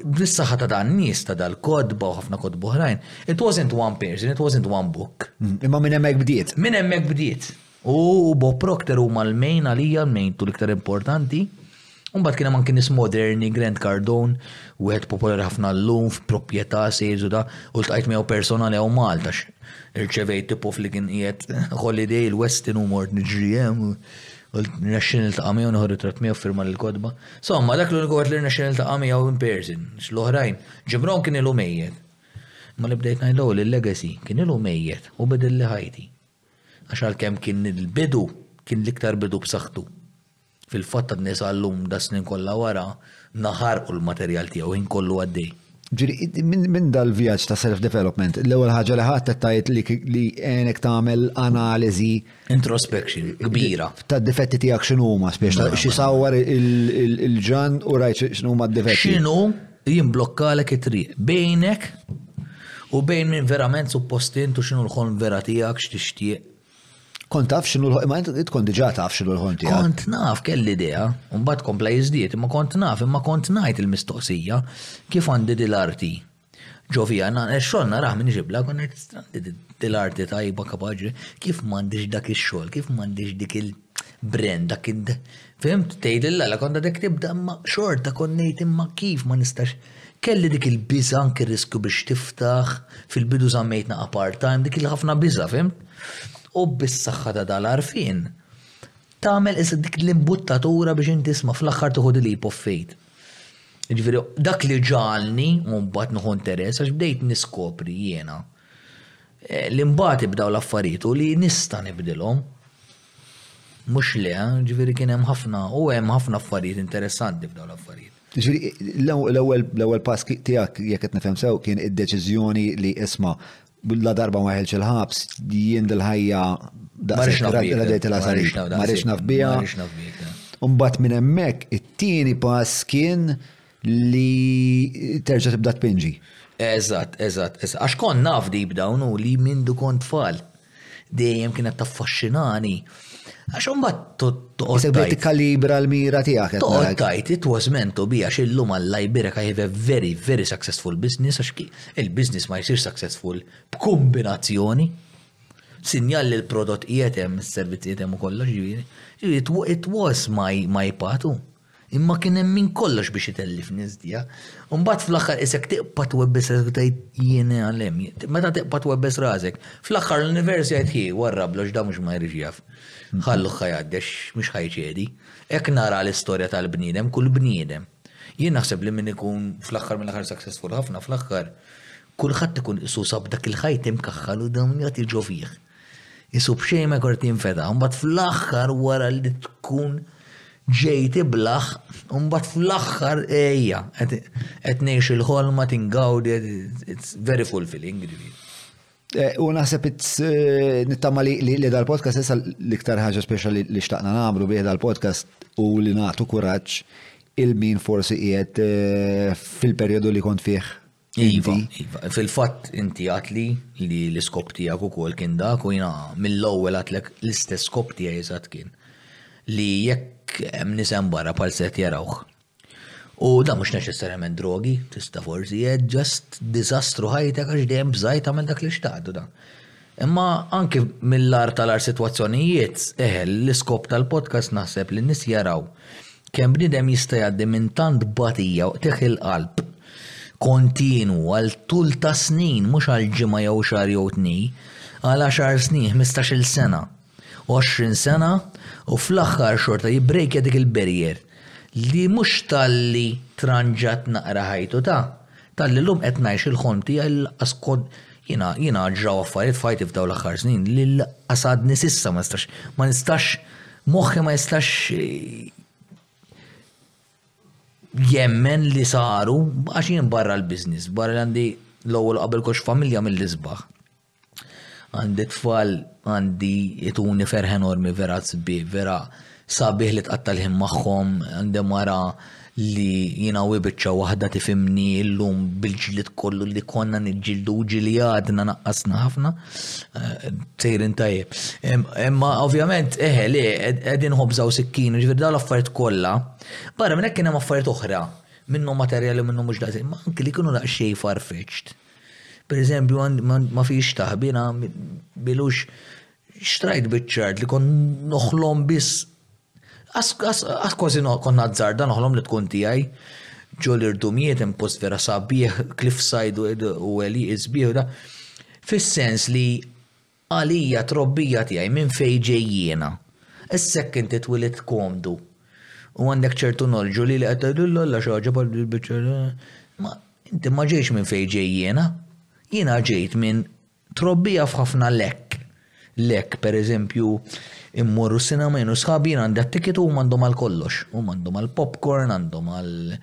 Speaker 3: bl-saħħa ta' dan nies ta' dal-kodba u ħafna kodba oħrajn, it wasn't one person, it wasn't one book.
Speaker 2: Mm, imma minn hemmhekk bdiet.
Speaker 3: Minn hemmhekk bdiet. U Bob Proctor huma l-main għalija l-main tul iktar importanti. Umbat kien hemm anki nies moderni, Grant Cardone, wieħed popolari ħafna llum f'proprjetà sejżu da, u ltqajt miegħu personali hawn Malta irċevejt tipo li kien qiegħed holiday il-Westin u mort niġri hemm Rnexxi niltaqa' miegħu nieħu ritratt miegħu firma l-kotba. Somma, dak l-uniku wieħed li rnexxi niltaqa' miegħu in person, l-oħrajn. Jim Brown kien ilu mejjet. Ma li bdejt ngħid l-ewwel il-legacy kien ilu mejjet u bidilli ħajti. Għax għalkemm kien il-bidu, kien l-iktar bidu b'saħħtu. Fil-fatt għadni sal-lum das-snin kollha wara naħarqu l-materjal tiegħu ħin kollu għaddej.
Speaker 2: Ġiri, minn dal-vjaġġ ta' self-development, l-ewwel ħaġa li ħadd tajt li għenek tagħmel analiżi.
Speaker 3: Introspection, kbira.
Speaker 2: Ta' difetti tiegħek x'inhuma, spiex ta' xi sawwar il-ġan u rajt x'inhuma d-difetti.
Speaker 3: X'inhu jimblokkalek it-triq bejnek u bejn minn verament suppost int u x'inhu l-ħolm vera tiegħek x'tixtieq.
Speaker 2: Kont taf xinu l-ħon, imma int kont diġa taf xinu l-ħon tiegħek.
Speaker 3: Kont naf kelli idea, u mbagħad kompla jiżdied, imma kont naf, imma kont ngħid il-mistoqsija kif għandi dil-arti. Ġovija, na, e xogħol naraħ minn ġibla, kont ngħid strandi dil-arti tajba kapaġi, kif m'għandix dak ix-xogħol, kif m'għandix dik il- Bren, dak id. Fhimt, tgħidli l-għala kont għadek tibda imma xorta kont ngħid imma kif ma nistax. Kelli dik il-biża' anki r-riskju biex tiftaħ, fil-bidu żammejt naqa' part-time, dik il-ħafna biża' fhimt. U bis-saħħa ta' dal-għarfien tagħmel issa dik l-imbuttatura biex inti isma' fl-aħħar tieħu di leap of faith. Ġifieri dak li ġalni u mbagħad nieħu interess għax bdejt niskopri jiena Li mbagħad ibdaw l-affarijiet u li nista' nibdilhom. Mhux le, ġifieri kien hemm ħafna u hemm ħafna affarijiet interessanti f'dawn l-affarijiet.
Speaker 2: Ġifieri l-ewwel pass tiegħek jekk qed nifhem sew kien id-deċiżjoni li isma' la darba ma ħilx il-ħabs jien dil-ħajja
Speaker 3: daqshekk
Speaker 2: radejt
Speaker 3: il-għasalib. Ma
Speaker 2: rridx naf
Speaker 3: biha. U
Speaker 2: mbagħad minn hemmhekk it-tieni pass kien li terġa' tibda tpinġi.
Speaker 3: Eżatt, eżatt, eżatt. Għax kont naf di b'dawn u li minn du kont tfal. Dejjem kienet taffaxxinani. Għax imbagħad
Speaker 2: toqgħod. Segwi tikkalibra l-mira tiegħek.
Speaker 3: Toqgħod tajt, it was meant to be għax illum Alla jbirek I have a very, very successful business għax il-business ma jsirx successful b'kombinazzjoni. Sinjal li l-prodott qiegħed hemm, is-servizzi qiegħed hemm u kollox ġifieri. It was my path. Imma kien hemm minn kollox biex itellifni sdieħ. U mbagħad fl-aħħar qisek tiqpa' twebbes rasek u tgħid jien għalhemm. Meta tiqpa' twebbes rasek, fl-aħħar l-univers jgħid hi warrablu għax dan mhux ma jridx jaf. Ħalluh ħa jgħaddi għax mhux ħa jċedi. Hekk nara l-istorja tal-bniedem, kull bniedem. Jien naħseb li min ikun fl-aħħar mill-aħħar successful ħafna fl-aħħar, kulħadd ikun qisu sab dak il-ħajt imkaħħal u dan jagħti ġo fih. Qisu b'xejn ma jkun qed jinfetaħ. Mbagħad fl-aħħar wara li tkun ġejt iblaħ, mbagħad fl-aħħar ejja, qed ngħix il-ħolma tingawdi, it's very fulfilling.
Speaker 2: Eh, u naħseb eh, nittama li dal-podcast issa l-iktar ħaġa speċa li xtaqna nagħmlu bih dal-podcast u li nagħtu kuraġġ il-min forsi qiegħed eh, fil-perjodu li kont fih
Speaker 3: Iva, iva. Fil-fatt inti għatli li l-iskop tijak u kol kien dak u jina mill-ewwel għatlek l-istess skop tijaj jizat kien. Li jekk hemm nisem barra pal set jarawħ. U da mux neċessarjament drogi, tista forsi jed ġast dizastru ħajtek għax dejjem bżajt għamil dak li xtaqdu da. Imma anki mill-agħar tal-agħar sitwazzjonijiet, eh, l-iskop tal-podcast naħseb li n-nies jaraw kemm bniedem jista' jgħaddi minn tant tbatija u qtigħ il-qalb kontinwu għal tul ta' snin, mhux għal ġimgħa jew xahar jew tni, għal għaxar snin, ħmistax-il sena. 20 sena u fl-aħħar xorta jibbrejkja dik il-barrier li mhux talli tranġat naqra ħajtu ta, talli llum qed ngħix il-ħolm tiegħi li lanqas kont jiena jiena ġraw affarijiet f'ħajti f'dawn l-aħħar snin li lanqas għadni s'issa ma nistax ma nistax moħħi ma jistax jemmen li saru għax jien barra l-business, barra li għandi l-ewwel qabel kollox familja mill-isbaħ. Għandi tfal, għandi jituni ferħ enormi vera tzbi, vera sabiħ li tqatta' l-ħin magħhom, għandi mara li jiena u hi biċċa waħda tifhimni llum bil-ġlied kollu li konna niġġieldu u ġieli għadna naqqasna ħafna. Sejrin tajjeb. Imma ovvjament eħe li qegħdin ħobża u sikkin, ġifieri dawn l-affarijiet kollha. Barra minn hekk kien hemm affarijiet oħra minnhom materjali u minnhom mhux daqshekk, imma anki li kienu daqsxejn far-feġġt. Per eżempju, ma fiex taħbina bilux xtrajt biċċart li kon noħlom biss. Għas kważi kon nazzarda noħlom li tkun tijaj. Ġol irdumiet hemm post vera sabiħ, cliffside u għeli izbiħ da. Fis-sens li Għalija t-trobbija tiegħi minn fejn ġej jiena. Issa hekk inti twilidt komdu u għandek ċertu knowledge u lili qed tgħidilha alla xi ħaġa bħal dil-biċċa ma inti ma ġejtx minn fejn ġej jiena. Jiena ġejt minn trobbija f'ħafna lekk. Lekk, per eżempju, immorru s-sinema jien u sħabi jien għandi għat-ticket u huma għandhom għal kollox. Huma għandhom
Speaker 2: għall-popcorn, għandhom għall-ice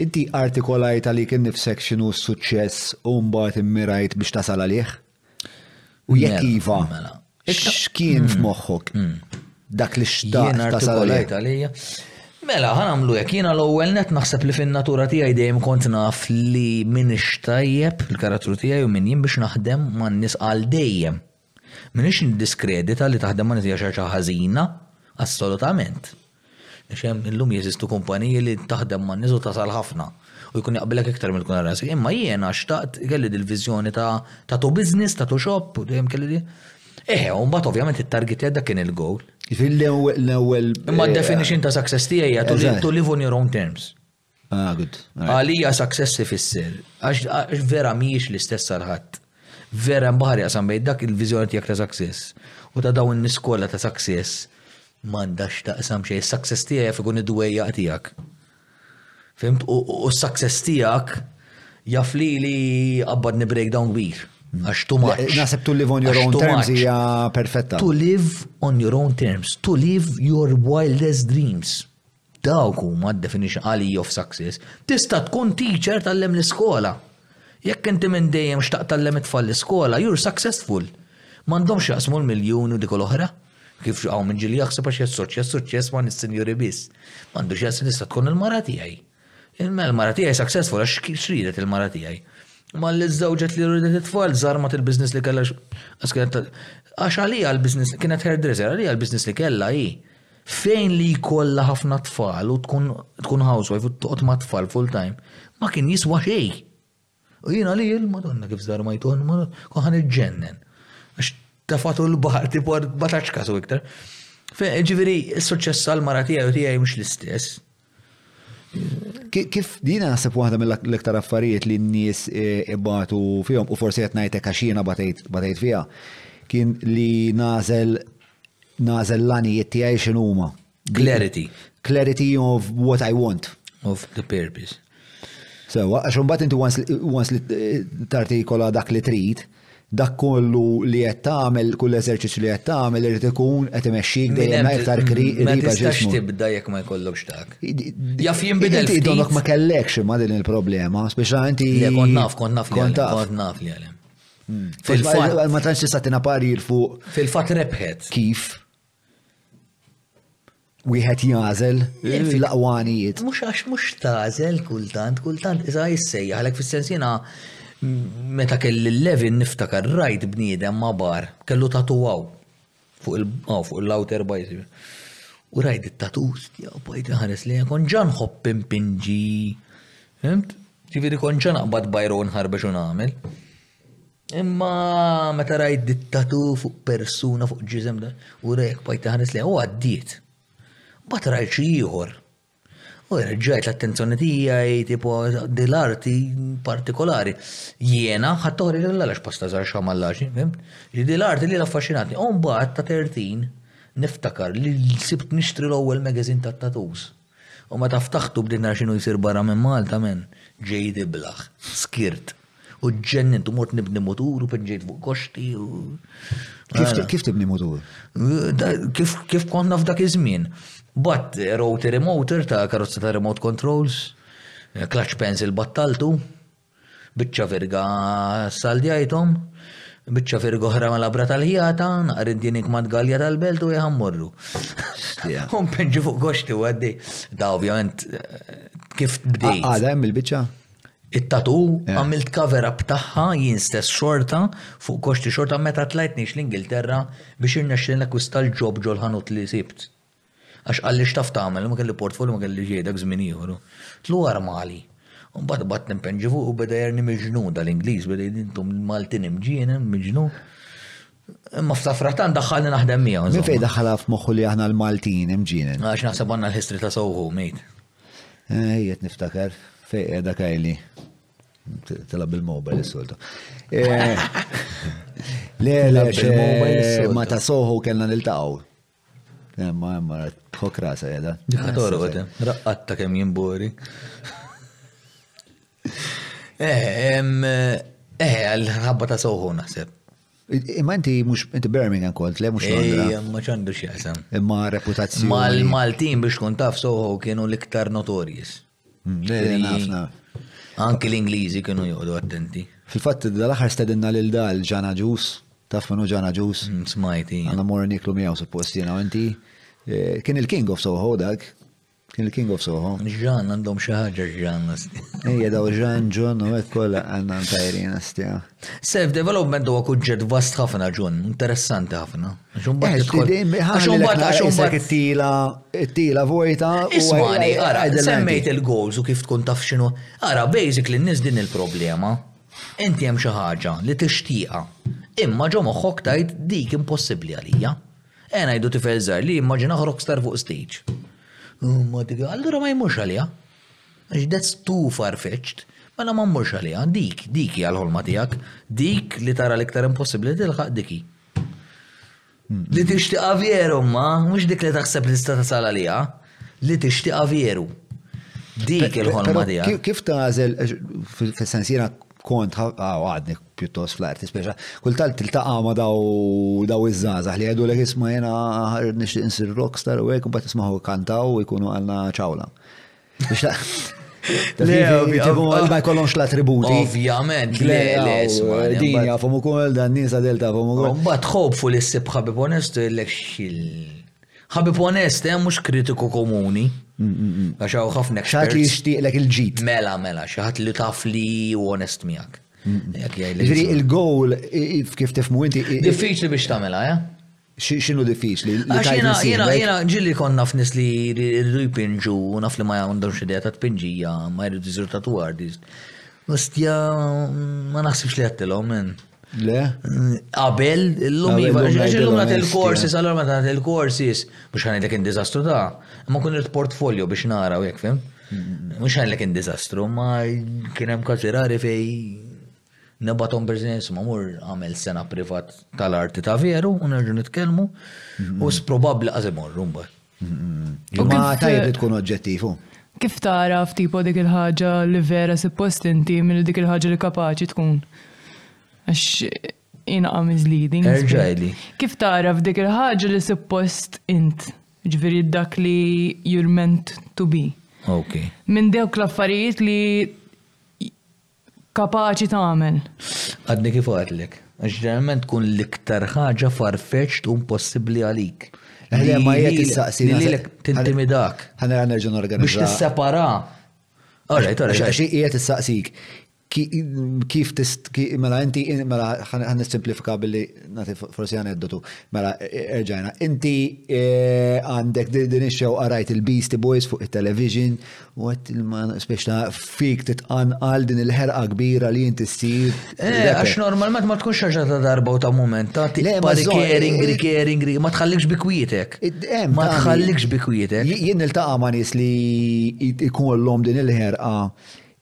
Speaker 2: Inti artikolajt għalik innifsek x'inhu s-suċċess u mbagħad immirajt biex tasal għalih? U jekk
Speaker 3: mela,
Speaker 2: iva,
Speaker 3: mela.
Speaker 2: x'kien mm. f'moħħok? Mm. Dak li xtaq tasal għalih.
Speaker 3: Mela, ħan għamlu jek, jina l-ewel net naħseb li fin natura tijaj dejjem kont naf li min ixtajjeb il-karattru tijaj u min jien biex naħdem ma nis għal dejjem. M'iniex niddiskredita li taħdem ma' nies hija xi ħaġa ħażina, assolutament. Għax hemm illum jeżistu kumpaniji li taħdem ma' nies u tasal ħafna u jkun jaqbilek iktar milli tkun għal rasek. Imma jiena xtaqt, kelli dil-viżjoni ta' tattoo business, tattoo shop, u dejjem kelli di. Eħe, u mbagħad ovvjament it-targetja dak kien il-goal.
Speaker 2: Jiġifieri
Speaker 3: l-ewwel.
Speaker 2: Imma
Speaker 3: d-definition ta' success tiegħi hija to live on your own terms.
Speaker 2: Ah, good.
Speaker 3: Għalija success ifisser, għax vera miex l-istess għal-ħadd. Vera mbaħar jaqsam bejn dak il-viżjoni tiegħek ta' success u ta' dawn niskola ta' success m'għandax taqsam xejn. Success tiegħi jaf ikun id-dwejja tiegħek. Fimt? U s-success tiegħek jaf li li qabbadni breakdown kbir. Għax tu maċ.
Speaker 2: Eh, Nasib to live on your own terms hija perfetta.
Speaker 3: To live on your own terms, to live your wildest dreams. Dawk huma d-definition għalija of success. Tista' tkun teacher tgħallem l-iskola. Jekk inti minn dejjem xtaqt tgħallem it-tfal l-iskola, you're successful. M'għandhomx x'jaqsmu l-miljuni u dik u l-oħra. Kif hawn min ġieli jaħseb għax jassoċja s-suċċess ma' nis-sinjuri biss. M'għandu x'jaqsam tista' tkun il-mara tiegħi. Imma l-mara tiegħi successful għax x'riedet il-mara tiegħi. Imma li żżewġet li riedet it-tfal żarmat il-business li kellha għax għalija l-business kienet hairdresser għalija l-business li kellha hi fejn li jkollha ħafna tfal u tkun tkun housewife u toqgħod ma' tfal full time, ma kien jiswa xejn. U jiena li jil, madonna kif żdar ma jtuħ, konħan iġġennen. Għax tafatu l-baħar tipo bataċ kasu iktar. Ġifieri, s-suċċess għal mara tiegħi u tiegħi mhux l-istess.
Speaker 2: Kif din naħseb waħda mill-aktar affarijiet li n-nies eh, ibatu fihom u forsi qed ngħidlek għax jiena batejt fiha kien li nażel nażel l-għanijiet tiegħi x'inhuma.
Speaker 3: Clarity.
Speaker 2: Clarity of what I want.
Speaker 3: Of the purpose.
Speaker 2: Sewa, għax mbagħad inti once li eh, tartikola dak li trid, Dak kollu li qed tagħmel, kull eżerċizzju li qed tagħmel irid ikun qed imexxik dejjem iktar qrib
Speaker 3: għax
Speaker 2: ismu.
Speaker 3: Ma
Speaker 2: tistax
Speaker 3: tibda jekk ma jkollokx dak. Jaf jinbidel.
Speaker 2: Inti donok ma kellekx imma din il-problema, speċa inti.
Speaker 3: Le kont naf, kont naf li għalem. Kont naf li għalem.
Speaker 2: Hmm.
Speaker 3: Fil-fatt.
Speaker 2: Ma tantx tista' tina parir fuq.
Speaker 3: Fil-fatt rebħet.
Speaker 2: Kif? wieħed jażel l-aqwanijiet.
Speaker 3: Mhux għax mhux tażel kultant, kultant iżgħa jissejja għalhekk fis-sens jiena meta kelli l-levin niftakar rajt bniedem ma' bar, kellu tatuwaw fuq il-outer bajzi. U rajt it-tatus, jaw bajt ħares li kon ġan ħobb impinġi. Fimt? Ġifieri kon ġan aqbad bajron ħarbex u nagħmel. Imma meta rajt dittatu fuq persuna fuq ġizem da, u rejk bajt ħares li u għaddiet. Bat rajt xi ieħor. U rġajt l-attenzjoni tiegħi tipo dil-arti partikolari. Jiena ħadd ħori l-għalax pasta żar xamallaxi, fim? Dil-arti li l-affaxxinatni. U mbagħad ta' 30 niftakar li sibt nixtri l-ewwel magazine tat-tatus. U meta ftaħtu bdiet nara x'inhu jsir barra minn Malta, men, ġejt iblah. Skirt. U ġġennint u mort nibni mutur u pinġejt fuq koxti u.
Speaker 2: Kif tibni mutur?
Speaker 3: Kif kont naf dak iż-żmien. Bat rotary motor ta' karozza ta' remote controls, clutch pencil battaltu. Biċċa virga ssaldjajthom, biċċa virga oħra mal-abra tal-ħjata, naqar id-dinik mat-tgalja tal-belt u jħa
Speaker 2: mmorru.
Speaker 3: U mpenġi fuq goxti u għaddi. Da ovvjament kif bdejt.
Speaker 2: Għada hemm il-biċċa?
Speaker 3: It-tatu għamilt cover up tagħha jien stess xorta fuq koxti xorta meta tlajtniex l-Ingilterra biex irnexxilna kwista l-ġob ġol-ħanut li sibt. Għax qalli x'taf tagħmel, ma kelli portfolio, ma kelli xejn, dak żmien ieħor hu. Tlu armali. U mbagħad bgħattni impenġi fuq u beda jgħerrni miġnun dal-Ingliż, beda jgħidli intom il-Maltin imġienen, miġnun. Imma f'safratant daħħalni naħdem miegħu.
Speaker 2: Minn
Speaker 3: fejn
Speaker 2: daħħalha f'moħħu li aħna l-Maltin imġienen?
Speaker 3: Għax naħseb għandna l-history ta' Soho, mate.
Speaker 2: Eh, jiet niftakar, fejn qiegħda kajli. Tilab il-mobile is-soltu. Eh, le, le, ma ta' Soho kellna niltaqgħu. Emma, emma, tħok rasa jeda.
Speaker 3: Dikatoru għada, raqqatta kem jimbori. Eh, eh, għal-ħabba ta' soħu naħseb.
Speaker 2: Imma inti mux, inti Birmingham kolt, le mux Londra.
Speaker 3: Eh, ma ċandu xieqsam.
Speaker 2: Imma reputazzjoni.
Speaker 3: Ma l-Maltin biex kun taf soħu kienu l-iktar notorious.
Speaker 2: Mm,
Speaker 3: Anki l-Ingliżi kienu joqdu attenti.
Speaker 2: Fil-fatt, dal-aħħar stedinna lil dal ġana ġus, taf minnu ġana ġus.
Speaker 3: Mm, smajti.
Speaker 2: Għanna mor niklu miegħu suppost jiena inti. Eh, kien il-King of Soho dak. Kien il-King of Soho.
Speaker 3: Ġan għandhom xi ħaġa ġan.
Speaker 2: Ejja daw ġan ġon u hekk kollha għandna tajrin astija.
Speaker 3: Self-development huwa kuġġett vast ħafna ġun, interessanti ħafna. Għaxumbat
Speaker 2: it-tila, it-tila vojta.
Speaker 3: Ismani,
Speaker 2: għara,
Speaker 3: semmejt il-goals u kif tkun taf xinu. Għara, basically n-nis din il-problema. Inti hemm xi ħaġa li tixtieqa. Imma ġo moħħok tajt dik impossibbli għalija. Ena jdu tifel żgħar li immaġina rockstar fuq stage. Allura ma jmux għalija. Għax dehs tu farfetxt, mela ma mmurx għaliha, dik, dik hija l-ħolma tiegħek, dik li tara l-iktar impossibbli li tilħaq dik hi. Li tixtieqha veru imma, mhux dik li taħseb li tista' tasal għaliha, li tixtieqha veru. Dik il-ħolma tiegħek.
Speaker 2: Kif tagħżel fis-sens jiena kont għadni pjuttost fl-arti speċa. Kultant tiltaqa' ma daw daw iż-żgħażagħ li għedu lek isma' jiena nixtieq insir rockstar u hekk u bat ismaħu kantaw u jkunu għandna ċawla. Ma jkollhomx l-attributi.
Speaker 3: Ovvjament, le, le,
Speaker 2: din jafhom ukoll dan nies għadel tafhom ukoll.
Speaker 3: Mbagħad tħobb fuq li ssib ħabib onest jgħidlek xil. Ħabib onest hemm eh, mhux kritiku komuni. Mm, mm, mm. Għax hawn ħafna
Speaker 2: Xaħat li jixtieqlek il-ġid.
Speaker 3: Mela, mela, xaħat li taf li u onest miegħek. Ġifieri
Speaker 2: il-goal kif tifmu inti.
Speaker 3: Diffiċli biex tagħmilha,
Speaker 2: eh? X'inhu diffiċli li
Speaker 3: Għax
Speaker 2: jiena
Speaker 3: jiena jiena ġili konna f'nis li jridu jpinġu u naf li ma għandhomx idea ta' tpinġija, ma jridu jżuru ta' twardi. Ostja ma naħsibx li għattilhom minn.
Speaker 2: Le?
Speaker 3: Qabel, illum
Speaker 2: iva,
Speaker 3: illum
Speaker 2: nagħti
Speaker 3: il-courses, allora ma nagħti il-courses, mhux ħanidlek in diżastru ta' ma kun irid portfolio biex nara u jekk fim. Mhux ħanidlek in diżastru, ma kien hemm każi rari fej Nibgħathom business ma mur għamel sena privat tal-arti ta' veru u nerġu nitkellmu u s-probabbli għażi morru
Speaker 1: mbagħad.
Speaker 2: Ma tajb tkun oġġettivu.
Speaker 1: Kif tara f'tipo dik il-ħaġa li vera suppost inti minn dik il-ħaġa li kapaċi tkun? Għax jina għam iżlidi.
Speaker 3: Erġajli.
Speaker 1: Kif tara f'dik il-ħaġa li suppost int? Ġviri dak li you're meant to be.
Speaker 3: Ok.
Speaker 1: Minn dawk l-affarijiet li kapaċi tagħmel.
Speaker 3: Għadni kif għedtlek, għax ġeneralment tkun l-iktar ħaġa far-fetched u impossibbli għalik.
Speaker 2: Eħle ma
Speaker 3: jgħid
Speaker 2: issaqsi.
Speaker 3: Lilek tintimidak.
Speaker 2: Ħanera
Speaker 3: nerġa'
Speaker 2: norganizza.
Speaker 3: Biex tissepara. Alright, alright.
Speaker 2: Għax qiegħed issaqsik kif tist, mela inti, mela għan simplifika billi nati forsi għan eddotu, mela erġajna, inti eh, għandek din ix-xew għarajt il-Beastie Boys fuq il-television U għet il-man, speċna fik titqanqal din il-ħerqa kbira li jinti s-sir.
Speaker 3: Eh, għax normalment ma tkunx xaġa ta' darba u ta' moment, ta'
Speaker 2: ti
Speaker 3: caring, caring, ma tħallikx bikwietek. Ma tħallikx bikwietek.
Speaker 2: Jien il-taqa ma' nis li jkollhom din il-ħerqa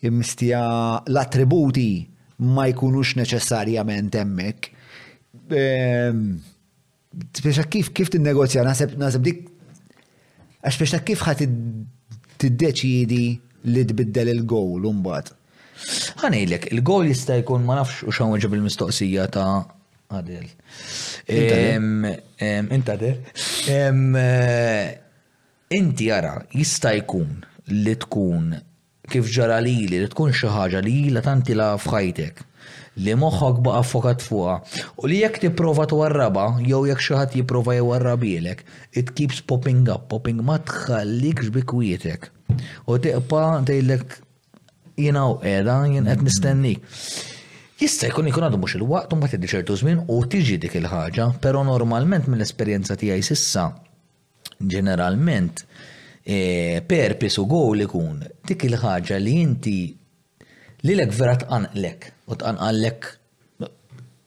Speaker 2: imstija l-attributi ma jkunux neċessarjament emmek. Ehm, Biex kif kif tinnegozja naħseb naħseb dik għax biex kif ħadd tiddeċidi li tbiddel il-gowl mbagħad.
Speaker 3: Ħanejlek, il-gowl jista' jkun ma nafx u xawn ġib il-mistoqsija ta' Adel. Inta Adel. Eh, inti ara, jista' jkun li tkun kif ġara lili, li tkun xi ħaġa li ilha tant ilha f'ħajtek, li moħħok baqa' ffokat fuqha, u li jekk tipprova twarrabha, jew jekk xi ħadd jipprova jwarrabhielek, it keeps popping up, popping, ma tħallikx bi kwietek. U tiqpa' tgħidlek jien hawn qiegħda, jien qed nistennik. Jista' jkun ikun għadu mhux il-waqt u mbagħad jgħaddi ċertu żmien u tiġi dik il-ħaġa, però normalment mill-esperjenza tiegħi s'issa, ġeneralment e, purpose u goal ikun dik il-ħaġa li inti li lek vera tqanqlek u tqanqallek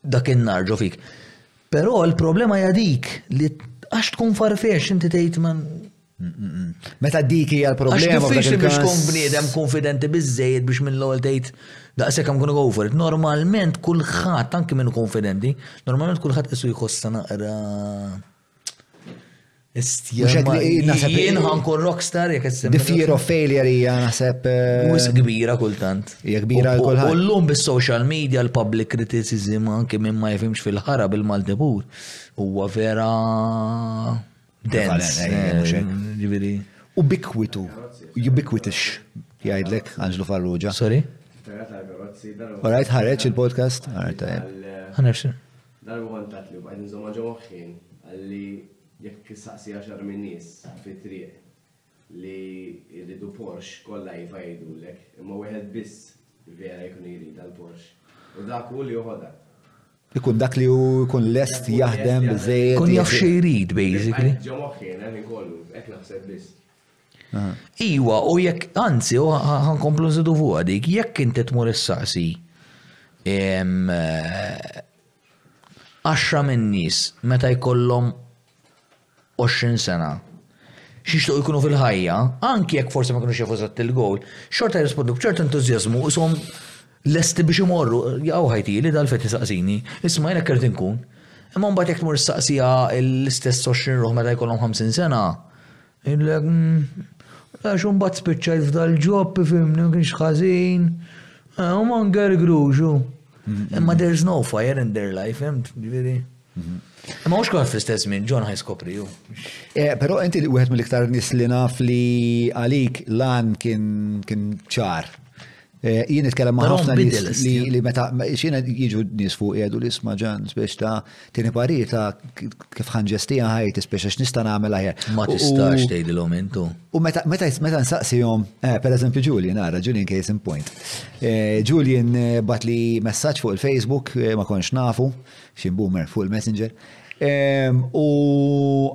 Speaker 3: dak in-nar ġo fik. Però l-problema hija dik li għax tkun farfex inti tgħid man
Speaker 2: Meta dik hija l-problema. Għax
Speaker 3: diffiċli biex tkun bniedem konfidenti biżejjed biex minn l-ewwel tgħid daqshekk hemm go for it. Normalment kulħadd anke minn konfidenti, normalment kulħadd isu jħossha naqra Jien ħankun rockstar jek jessem.
Speaker 2: The fear of failure hija naħseb. Eh,
Speaker 3: Wis kbira kultant.
Speaker 2: Hija kbira għal kulħadd.
Speaker 3: U llum bis-social media l-public criticism anke minn ma jifimx fil-ħara bil-Malti pur huwa vera dense. Eh, ġifieri.
Speaker 2: Ubiquitu, ubiquitous jgħidlek Anġlu Farrugia.
Speaker 3: Sorry?
Speaker 2: All right, ħareġ il-podcast. All right, tajjeb.
Speaker 3: Ħanerġ.
Speaker 6: Darba kont għedt li bqajt inżommha ġo moħħi li jekk issaqsi għaxar minn nies fit-triq li jridu Porsche kollha iva jgħidulek, imma wieħed biss vera jkun jridha l-Porsche. U dak hu li joħodha.
Speaker 2: Ikun dak li hu jkun lest jaħdem biżejjed.
Speaker 3: Ikun jaf xi jrid basically.
Speaker 6: Ġo moħħi jien ħin kollu, hekk naħseb biss.
Speaker 3: Iwa, u jekk, anzi, u ħankomplu nżidu fuq dik, jekk inti tmur issaqsi għaxra minn nies meta jkollhom 20 sena xixtuq jkunu fil-ħajja, anki jekk forsi ma kienu xefu zatt il-gowl, xorta jirrispondu bċert entuzjazmu u som lesti biex imorru, jgħaw ħajti li dal-feti saqsini, isma jena kert inkun. Imma mbagħad jekk tmur saqsija l-istess 20 ruħ meta jkollhom 50 sena, Ngħidlek, għax imbagħad spiċċajt f'dal ġob ifhimni ma kienx ħażin. Eh, u ma ngergrux. Mm-hmm. Imma there's no fire in their life, hemm ġifieri. Mm-hmm. Ma mux kħat fl-istess minn ġon ħaj skopri ju.
Speaker 2: Eh, Pero inti li uħed mill-iktar nis li naf li għalik lan kien ċar. Eh, jien nitkellem ma' ħafna li meta xina jiġu nies fuq jgħidu li isma' ġan spiex ta' tieni parir ta' kif ħanġestija ħajti spiex għax nista' nagħmel aħjar.
Speaker 3: Ma tistax tgħidilhom intu.
Speaker 2: U meta meta meta nsaqsihom, eh, pereżempju Julian, ara Julian case in point. Eh, Julian bat li messaġġ fuq il-Facebook ma konx nafu, xi boomer fuq il-Messenger. Ehm, u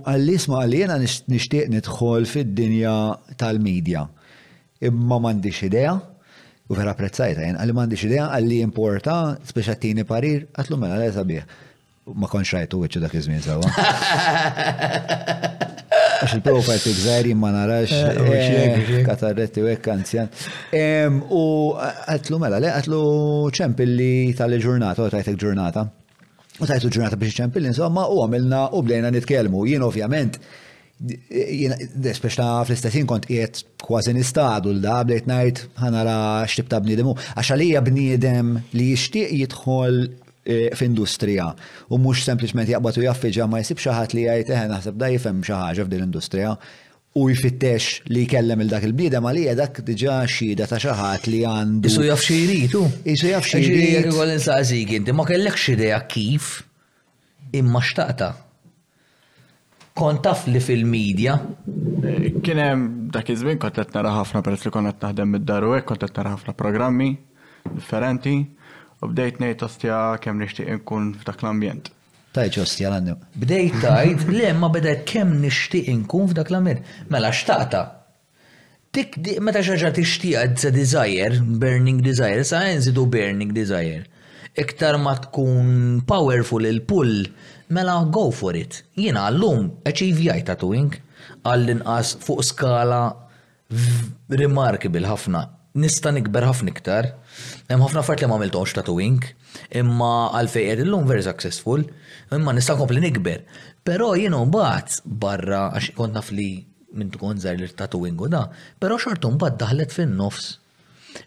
Speaker 2: għall-isma għalli jena nishtiq nidħol fid-dinja tal-medja. Imma m'għandix idea, u vera apprezzajtha jien, qalli m'għandix idea għal li jimporta, spiċċat tini parir, għedtlu mela le sabiħ. Ma kontx rajtu wiċċu dak iż-żmien sewwa. Għax il-profile pic żgħir jien ma narax eh, katarretti u hekk anzjan. U għedtlu mela le għedtlu ċemp illi tal-ġurnata, u tajtek ġurnata. U tajtu ġurnata biex ċempil, insomma, u għamilna u bdejna nitkelmu. Jien ovvjament, speċ ta' fl-istessin kont qiegħed kważi nistadu l-da, bdejt ngħid ħanara x'tib ta' bniedem u għax għalija bniedem li jixtieq jidħol eh, f'industrija u mhux sempliċement jaqbad u jaffiġa ma jsib xi ħadd li jgħid eħe eh, naħseb da jifhem xi ħaġa f'din l-industrija Hu jfittex li jkellem lil dak il-bniedem għalija dak diġà xhieda ta' xi ħadd li għandu.
Speaker 3: Qisu jaf xi
Speaker 2: jrid hu. Qisu jaf xi jrid.
Speaker 3: Jekk ukoll insaqsik inti ma kellekx idea kif imma xtaqtha. Kont taf li fil-media.
Speaker 7: Kien hemm dak iż-żmien kont qed nara ħafna peress li kont qed naħdem mid-dar u hekk kont qed nara ħafna programmi differenti u bdejt ngħid ostja kemm nixtieq inkun f'dak l-ambjent.
Speaker 2: Tajt ostja l-għanni.
Speaker 3: Bdejt tgħid, le imma beda kemm nixtieq inkun f'dak l-ambjent. Mela xtaqtha. Dik meta xi ħaġa tixtieqha it's a desire, burning desire, issa ejja nżidu burning desire. Iktar ma tkun powerful il-pull, mela go for it. Jiena llum achievjajtha to ink, għallinqas fuq skala remarkable ħafna. Nista' nikber ħafna iktar. Hemm ħafna affarijiet li ma għamilthomx tattooing, imma għalfejn qiegħed illum very successful, imma nista' nkompli nikber. Però jien mbagħad barra għax kont naf li minn tkun żgħir li tattooing u da, però xorta mbagħad daħlet fin-nofs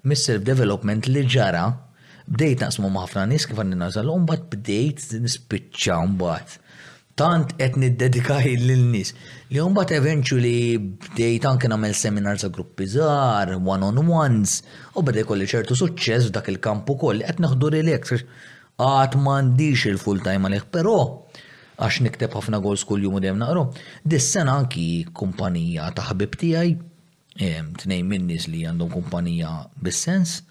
Speaker 3: mis-self development li ġara, bdejt naqsmu ma' ħafna nies kif għandi nagħżel u mbagħad bdejt nispiċċa mbagħad tant qed niddedika ħin lil nies li mbagħad eventually bdejt anke nagħmel seminars għal gruppi żgħar, one on ones u beda jkolli ċertu suċċess f'dak il-kamp ukoll li qed neħdu relax għax għad m'għandix il-full time għalih, però għax nikteb ħafna goals kuljum u dejjem naqru, dis-sena anki kumpanija ta' ħbib tiegħi tnejn min-nies li għandhom kumpanija bis-sens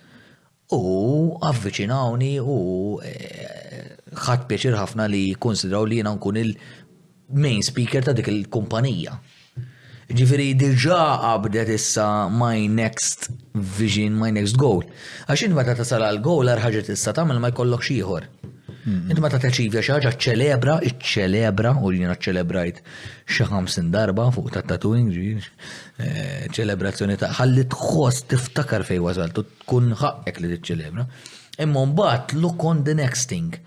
Speaker 3: u avviċinawni u eh, ħadd pjaċir ħafna li konsidraw li jiena nkun il-main speaker ta' dik il-kumpanija. Ġifiri diġa qabdet issa my next vision, my next goal. Għax inti meta tasal għal goal għar ħaġa tista' tagħmel ma jkollok ieħor. Inti meta teċivja xi ħaġa ċelebra, iċċelebra u jiena ċċelebrajt xi ħamsin darba fuq ta' tattooing ġiġ, eh, ċelebrazzjoni ta' ħalli tħoss tiftakar fej wasalt u tkun ħaqqek li tiċċelebra. Imma mbagħad look on the next thing.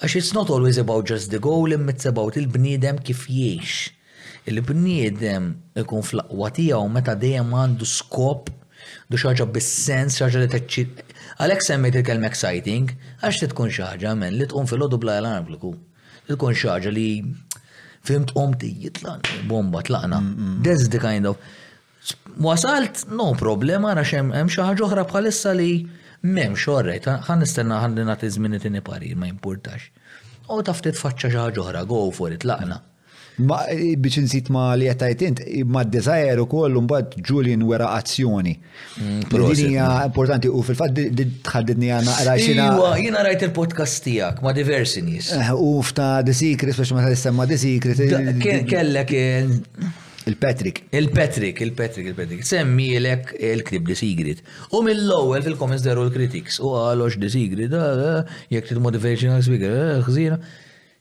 Speaker 3: Għax it's not always about just the goal, imma it's about il-bniedem kif jiex. Il-bniedem ikun fl-aqwa tiegħu meta dejjem għandu skop du xaġa bis-sens, xaġa li teċċi. Għalhekk semmejt il-kelma exciting, għax tkun xaġa men li tqum fil-ħodu bla l-arm Ikun xi ħaġa li fimt qomt jitla' bomba tlaqna. That's the kind of wasalt no problem ara xem hemm xi ħaġa oħra bħalissa li m'hemmx orrejt ħan nistenna ħalli nagħti żmien it-tieni parir ma jimpurtax. U taf titfaċċa xi ħaġa oħra go for it laqna.
Speaker 2: Ma biex insit ma li jettajt int, ma d-desire u koll mbagħad Julian wera azzjoni.
Speaker 3: Mm,
Speaker 2: din hija importanti u fil-fatt tħaddidni għana rajxina.
Speaker 3: Iwa, jiena rajt il-podcast tiegħek ma diversi nies.
Speaker 2: Eh, u fta The Secret, speċi ma tal-istemma The Secret.
Speaker 3: Eh, kellek eh,
Speaker 2: Il-Patrick.
Speaker 3: Il-Patrick, il-Patrick, il-Patrick. Semmielek il-krib The Secret. U mill-ewwel fil-comments deru l-critics. U għalox The Secret, jekk trid motivational speaker, ħżina.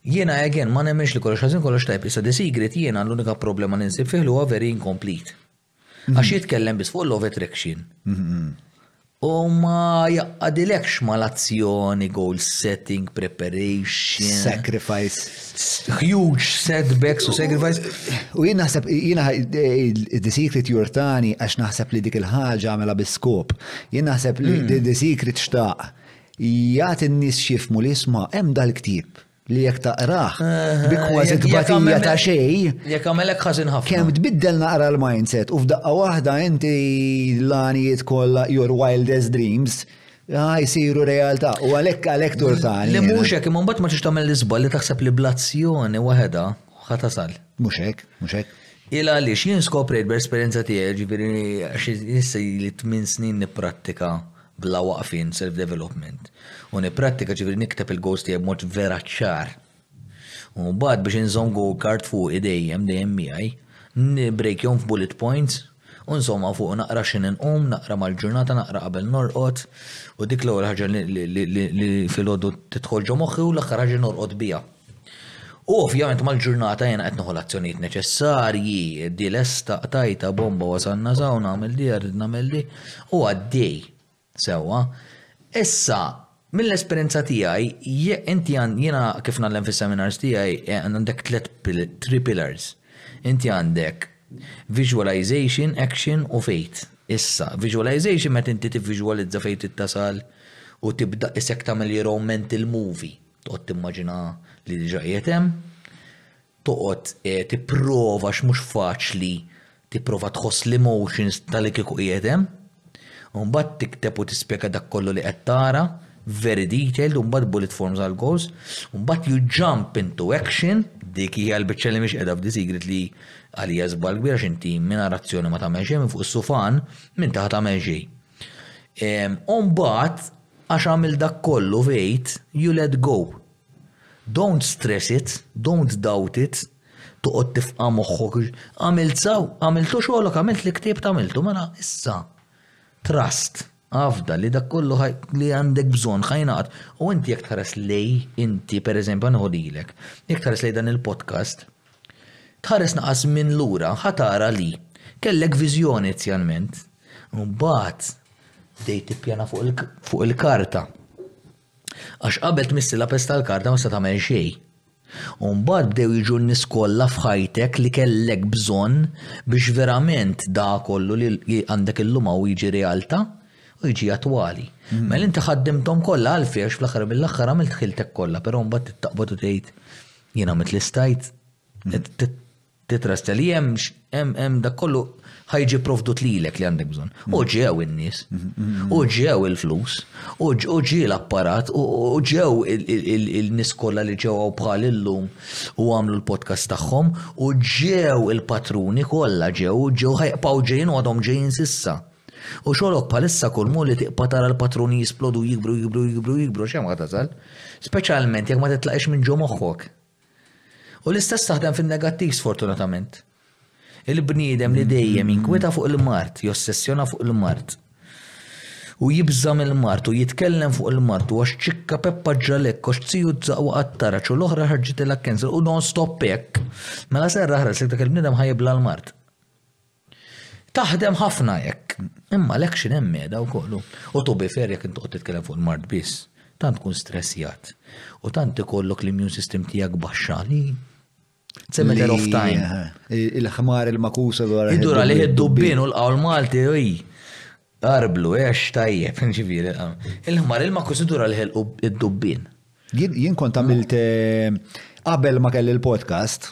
Speaker 3: Jiena again ma nemminx li kollox ħażin kollox tajjeb issa The Secret jiena l-unika problema li nsib fih li huwa very incomplete. Għax jitkellem biss fuq love attraction. U ma jaqadilekx mal-azzjoni, goal setting, preparation.
Speaker 2: Sacrifice.
Speaker 3: Huge setbacks u sacrifice.
Speaker 2: U jien naħseb jiena The Secret jurtani għax naħseb li dik il-ħaġa għamela biskop. Jien naħseb li The Secret xtaq Jagħti n-nies x'jifhmu li isma' hemm dal-ktieb li jekk taqrah bi kważi tbatija ta' xejn.
Speaker 3: Jekk għamellek ħażin ħafna.
Speaker 2: Kemm tbiddel naqra l-mindset u f'daqqa waħda inti l-għanijiet kollha your wildest dreams jsiru realtà u għalhekk għalhekk turtani.
Speaker 3: Le mhux hekk, imma mbagħad ma tridx tagħmel l-iżball li taħseb li bl-azzjoni waħedha ħa
Speaker 2: tasal. Mhux
Speaker 3: hekk, mhux hekk. Il għaliex jien skoprejt bl-esperjenza tiegħi, ġifieri għax issa li tmien snin nipprattika bla waqfien self development u nipprattika ġifieri nikteb il-goals tiegħi b'mod vera ċar. U mbagħad biex inżomm goal card fuqi dejjem dejjem miegħi, nibbrejkjhom f'bullet points u nżommha fuq naqra xi inqum, naqra mal-ġurnata, naqra qabel norqod u dik l-ewwel ħaġa li filgħodu tidħol ġo moħħi u l-aħħar ħaġa norqod biha. U ovvjament mal-ġurnata jena qed nieħu l-azzjonijiet neċessarji, di lesta qtajta bomba wasanna saw nagħmel di għad nagħmel di u għaddej. Sewwa. Issa mill-esperjenza tiegħi inti jiena kif nagħlem fis-seminars tiegħi eh, għandek tliet three pillars. Inti għandek visualization, action u faith. Issa, visualization meta inti tivvisualizza fejn tittasal u tibda isek tagħmel your own mental movie Toqgħod timmaġina li diġà qiegħed hemm, toqgħod eh, tipprova x'mhux faċli tipprova tħoss l-emotions tal-li kieku qiegħed hemm. Mbagħad tikteb u tispjega dak kollu li qed tara, very detailed, mbagħad bullet forms għal goals, mbagħad you jump into action, dik hija l-biċċa li mhix qiegħda f'di sigrit li għalija żball kbir għax inti minn razzjoni ma tagħmel xejn minn fuq is-sufan minn taħt tagħmel xejn. Mbagħad Għax għamil dak kollu vgħid you let go. Don't stress it, don't doubt it, toqgħod tifqa' moħħok għamilt sew, għamiltu xogħlok, għamilt li ktibt għamiltu mela issa trust, afda li dak kollu li għandek bżonn ħa jingħaqad. U inti jekk tħares lej inti pereżempju ħa nieħu lilek, jekk tħares lejn dan il-podcast, Tħares naqas żmien lura ħa tara li kellek viżjoni inizjalment. Imbagħad bdejt tippjana fuq il-karta. Għax qabel tmissi lapes tal-karta ma se tagħmel xejn. U mbagħad bdew jiġu n-nies kollha f'ħajtek li kellek bżonn biex verament da kollu li għandek illum hawn jiġi realtà u jiġi attwali. Hmm. Mela inti ħaddimthom kollha għalfejn fl-aħħar mill-aħħar għamilt ħiltek kollha, però mbagħad tittaqbad u tgħid Jien għamilt li stajt, titrasta li hemm hemm dak kollu ħajġi provdut lilek li għandek bżonn. U mm. ġew in-nies, mm-hmm. u ġew il-flus, u ġie l-apparat, u ġew il-nies kollha li ġew bħal illum u għamlu l-podcast tagħhom, u ġew il-patruni kollha ġew, ġew ħajqpaw ġejjin u għadhom ġejjin sissa. U xorok bħalissa kull mur li tiqpa' tara l-patruni jisplodu jikbru jikbru jikbru jikbru għax hemm ħa tasal. Speċjalment jekk ma titlaqx minn ġo moħħok. U l-istess taħdem fin-negattiv sfortunatament. Il-bniedem li dejjem jinkwieta fuq il-mard, jossessjona fuq il-mard. U jibża' mill-mard u jitkellem fuq il-mard u għax ċikka peppa ġralek, għax tziju tzaqwa qattaraċ u l-oħra ħarġitilha kenser u non stop hekk. Mela serraħ rasek dak il-bniedem ħa jibla' l-mard. Taħdem ħafna hekk. Imma l-action hemm qiegħda wkoll hu. U to be fair jekk int toqgħod titkellem fuq il-mard biss, tant tkun stressjat u tant ikollok l-immune system tiegħek baxxa li it's a matter of time.
Speaker 2: Il-ħmar il-makusa dwar.
Speaker 3: Idur għalih id-dubbien u l-qawl Malti oj. Arblu, għax tajjeb, ġifieri. Il-ħmar il-makusa idur għalih id-dubbien.
Speaker 2: Jien kont għamilt eh, qabel ma kelli l-podcast,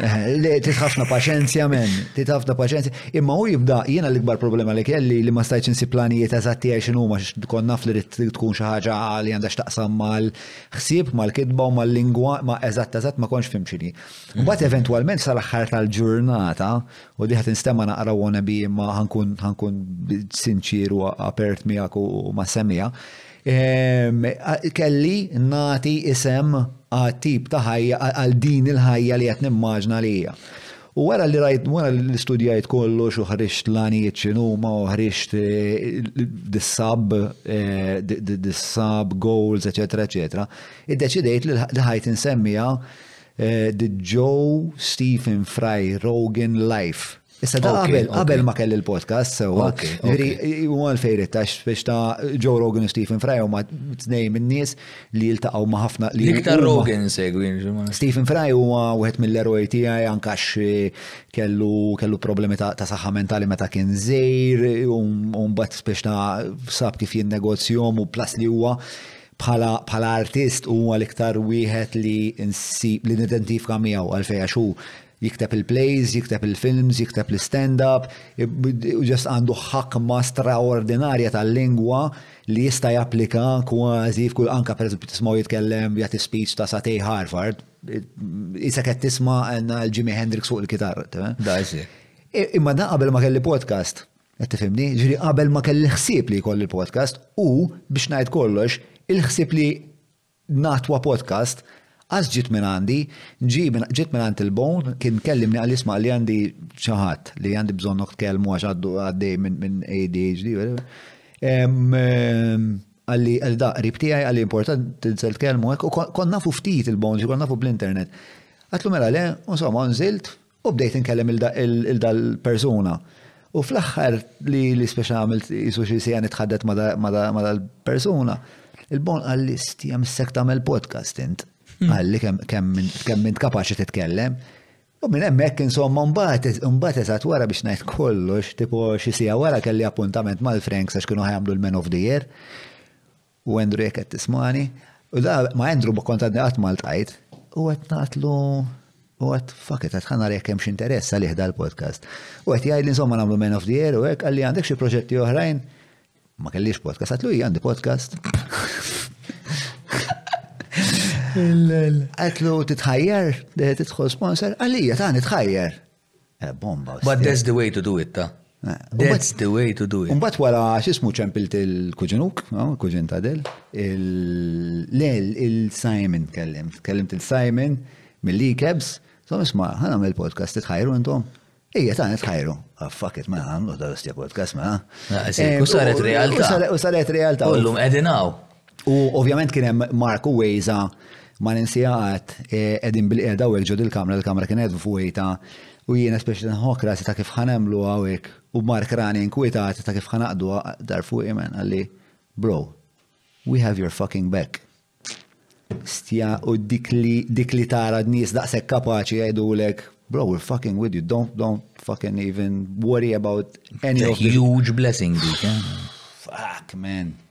Speaker 2: Eh, Tit ħafna paċenzja, men. Tit ħafna paċenzja. Imma u jibda, jiena l-ikbar problema li kelli li ma stajċ nsib planijiet eżatti għax xinu ma kon naf li rrit tkun xi ħaġa li għandha x'taqsam mal-ħsieb, mal-kitba u mal-lingwa, ma eżatt eżatt ma konx fimxini. Mbagħad eventwalment sal-aħħar tal-ġurnata u diħat instema naqra wanna bi imma ħankun ħankun sinċiru apert miegħek u ma semija. Kelli nagħti isem għat-tip ta' ħajja għal din il-ħajja li qed nimmaġna li hija. U wara li rajt, wara li studjajt kollox u ħriġt l-għanijiet x'inhuma u ħriġt dis-sub, dis-sub goals, eċetera, eċetera, iddeċidejt li ħajt insemmiha The Joe Stephen Fry Rogan Life. Issa da qabel, qabel ma kelli l-podcast, sewa, ġviri, u għal fejrit tax, biex ta' Joe Rogan u Stephen Fry u ma t-nej minn nis li jiltaqaw ma ħafna li. Iktar
Speaker 3: Rogan segwi.
Speaker 2: Stephen Fry u għet mill-eroj tijaj ankax eh, kellu kellu problemi ta' saħħa mentali meta kien zejr, u bat biex ta' sab kif jinn negozjom u plas li huwa bħala artist huwa l-iktar wieħed li nsib li nidentifika miegħu għalfejn għax Jikteb il-plays, jikteb il-films, jikteb l-stand up, just għandu ħakma straordinarja tal-lingwa li jista' japplika kważi f'kull anka per tismaw jitkellem jagħti speech ta' satej Harvard. Issa qed tisma' għandna l-Jimi Hendrix fuq il-kitarra. Imma da qabel ma kelli podcast, qed tifhimni, ġri qabel ma kelli ħsieb li jkolli l-podcast u biex ngħid kollox, il-ħsieb li Natwa podcast qas ġiet minn għandi, ġiet minn għand il-Bone, kien kellimni qal li isma' li għandi xi ħadd li għandi bżonnok tkellmu għax għaddu għaddej minn ADHD u whatever. Għalli għal da qrib tiegħi għalli importanti tinsel tkellmu hekk u konna fu ftit il-Bone, konna fu bl-internet. Għatlu mela le, insomma, nżilt, U bdejt inkellem il-dal-persuna. U fl-axħar li li speċa għamilt jisu xie sija nitħaddet ma dal-persuna, il-bon għalli stija missek tamel podcast int. Hmm. Għalli kemm minn kapaxi titkellem. U minn emmek insomma mbagħad eżatt wara biex ngħid kollox, tipo xi sija wara kelli appuntament mal-Franks għax kienu ħajamlu l-Men of the Year. U Andrew jekk qed tismani, u da ma Andrew ma kont għadni qatt ma ltqajt, u qed nagħtlu u għat faket għat ħana rek hemm x'interess għalih dal-podcast. U qed jgħid li insomma nagħmlu men of the air u hekk għalli għandek xi proġetti oħrajn ma kellix podcast, għatlu hija għandi podcast. Għatlu titħajjar, titħol sponsor, għalija tani tħajjar. Eh, bomba.
Speaker 3: But that's the way to do it, ta.
Speaker 2: Eh,
Speaker 3: that's the way to do it.
Speaker 2: Umbat wara xismu ċempilt il-kuġinuk, il-kuġin ta' del, il-Simon kellim, kellim il-Simon mill-Likebs, so nisma, ħana mill podcast tħajru intom. Ija ta' tħajru. Ah, fuck it, ma mela, għamlu da' l-istja podcast, ma. Mela.
Speaker 3: Ah, eh, u saret realta.
Speaker 2: U saret realta.
Speaker 3: Ullum edinaw.
Speaker 2: U ovvjament kien hemm Marku Wejza ma ninsija għad qegħdin eh, bil-qiegħda u ġod il-kamra, l-kamra kien qed fuqita u jiena speċi nħok rasi ta' kif ħanemlu għawek u Mark Rani inkwitat ta' kif ħanaqdu dar fuq imen għalli bro, we have your fucking back. Stja u dik li dik li tara d-nies daqshekk kapaċi jgħidulek bro, we're fucking with you, don't, don't fucking even worry about any of the...
Speaker 3: huge blessing, dik, eh?
Speaker 2: Fuck, man.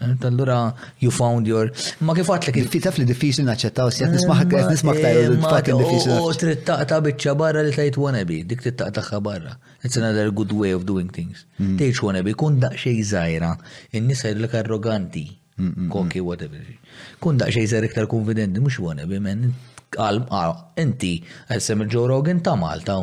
Speaker 3: Allura, you found your. Ma kif għatlek.
Speaker 2: Fi taf li diffiċli naċċettaw, s nismaħ eh, qed nismaħ tajru diffiċli.
Speaker 3: U trid taqta' biċċa barra li tajt wannabe, dik trid taqtaħħa barra. It's another good way of doing things. Hmm. Tgħidx wannabe, kun daqsxejn żgħira, in-nisa jgħidlek arroganti, hmm, hmm, koki whatever. Kun daqsxejn żgħir iktar konfidenti, mhux wannabe, men qalm inti għal sem il-Joe Rogan ta' Malta.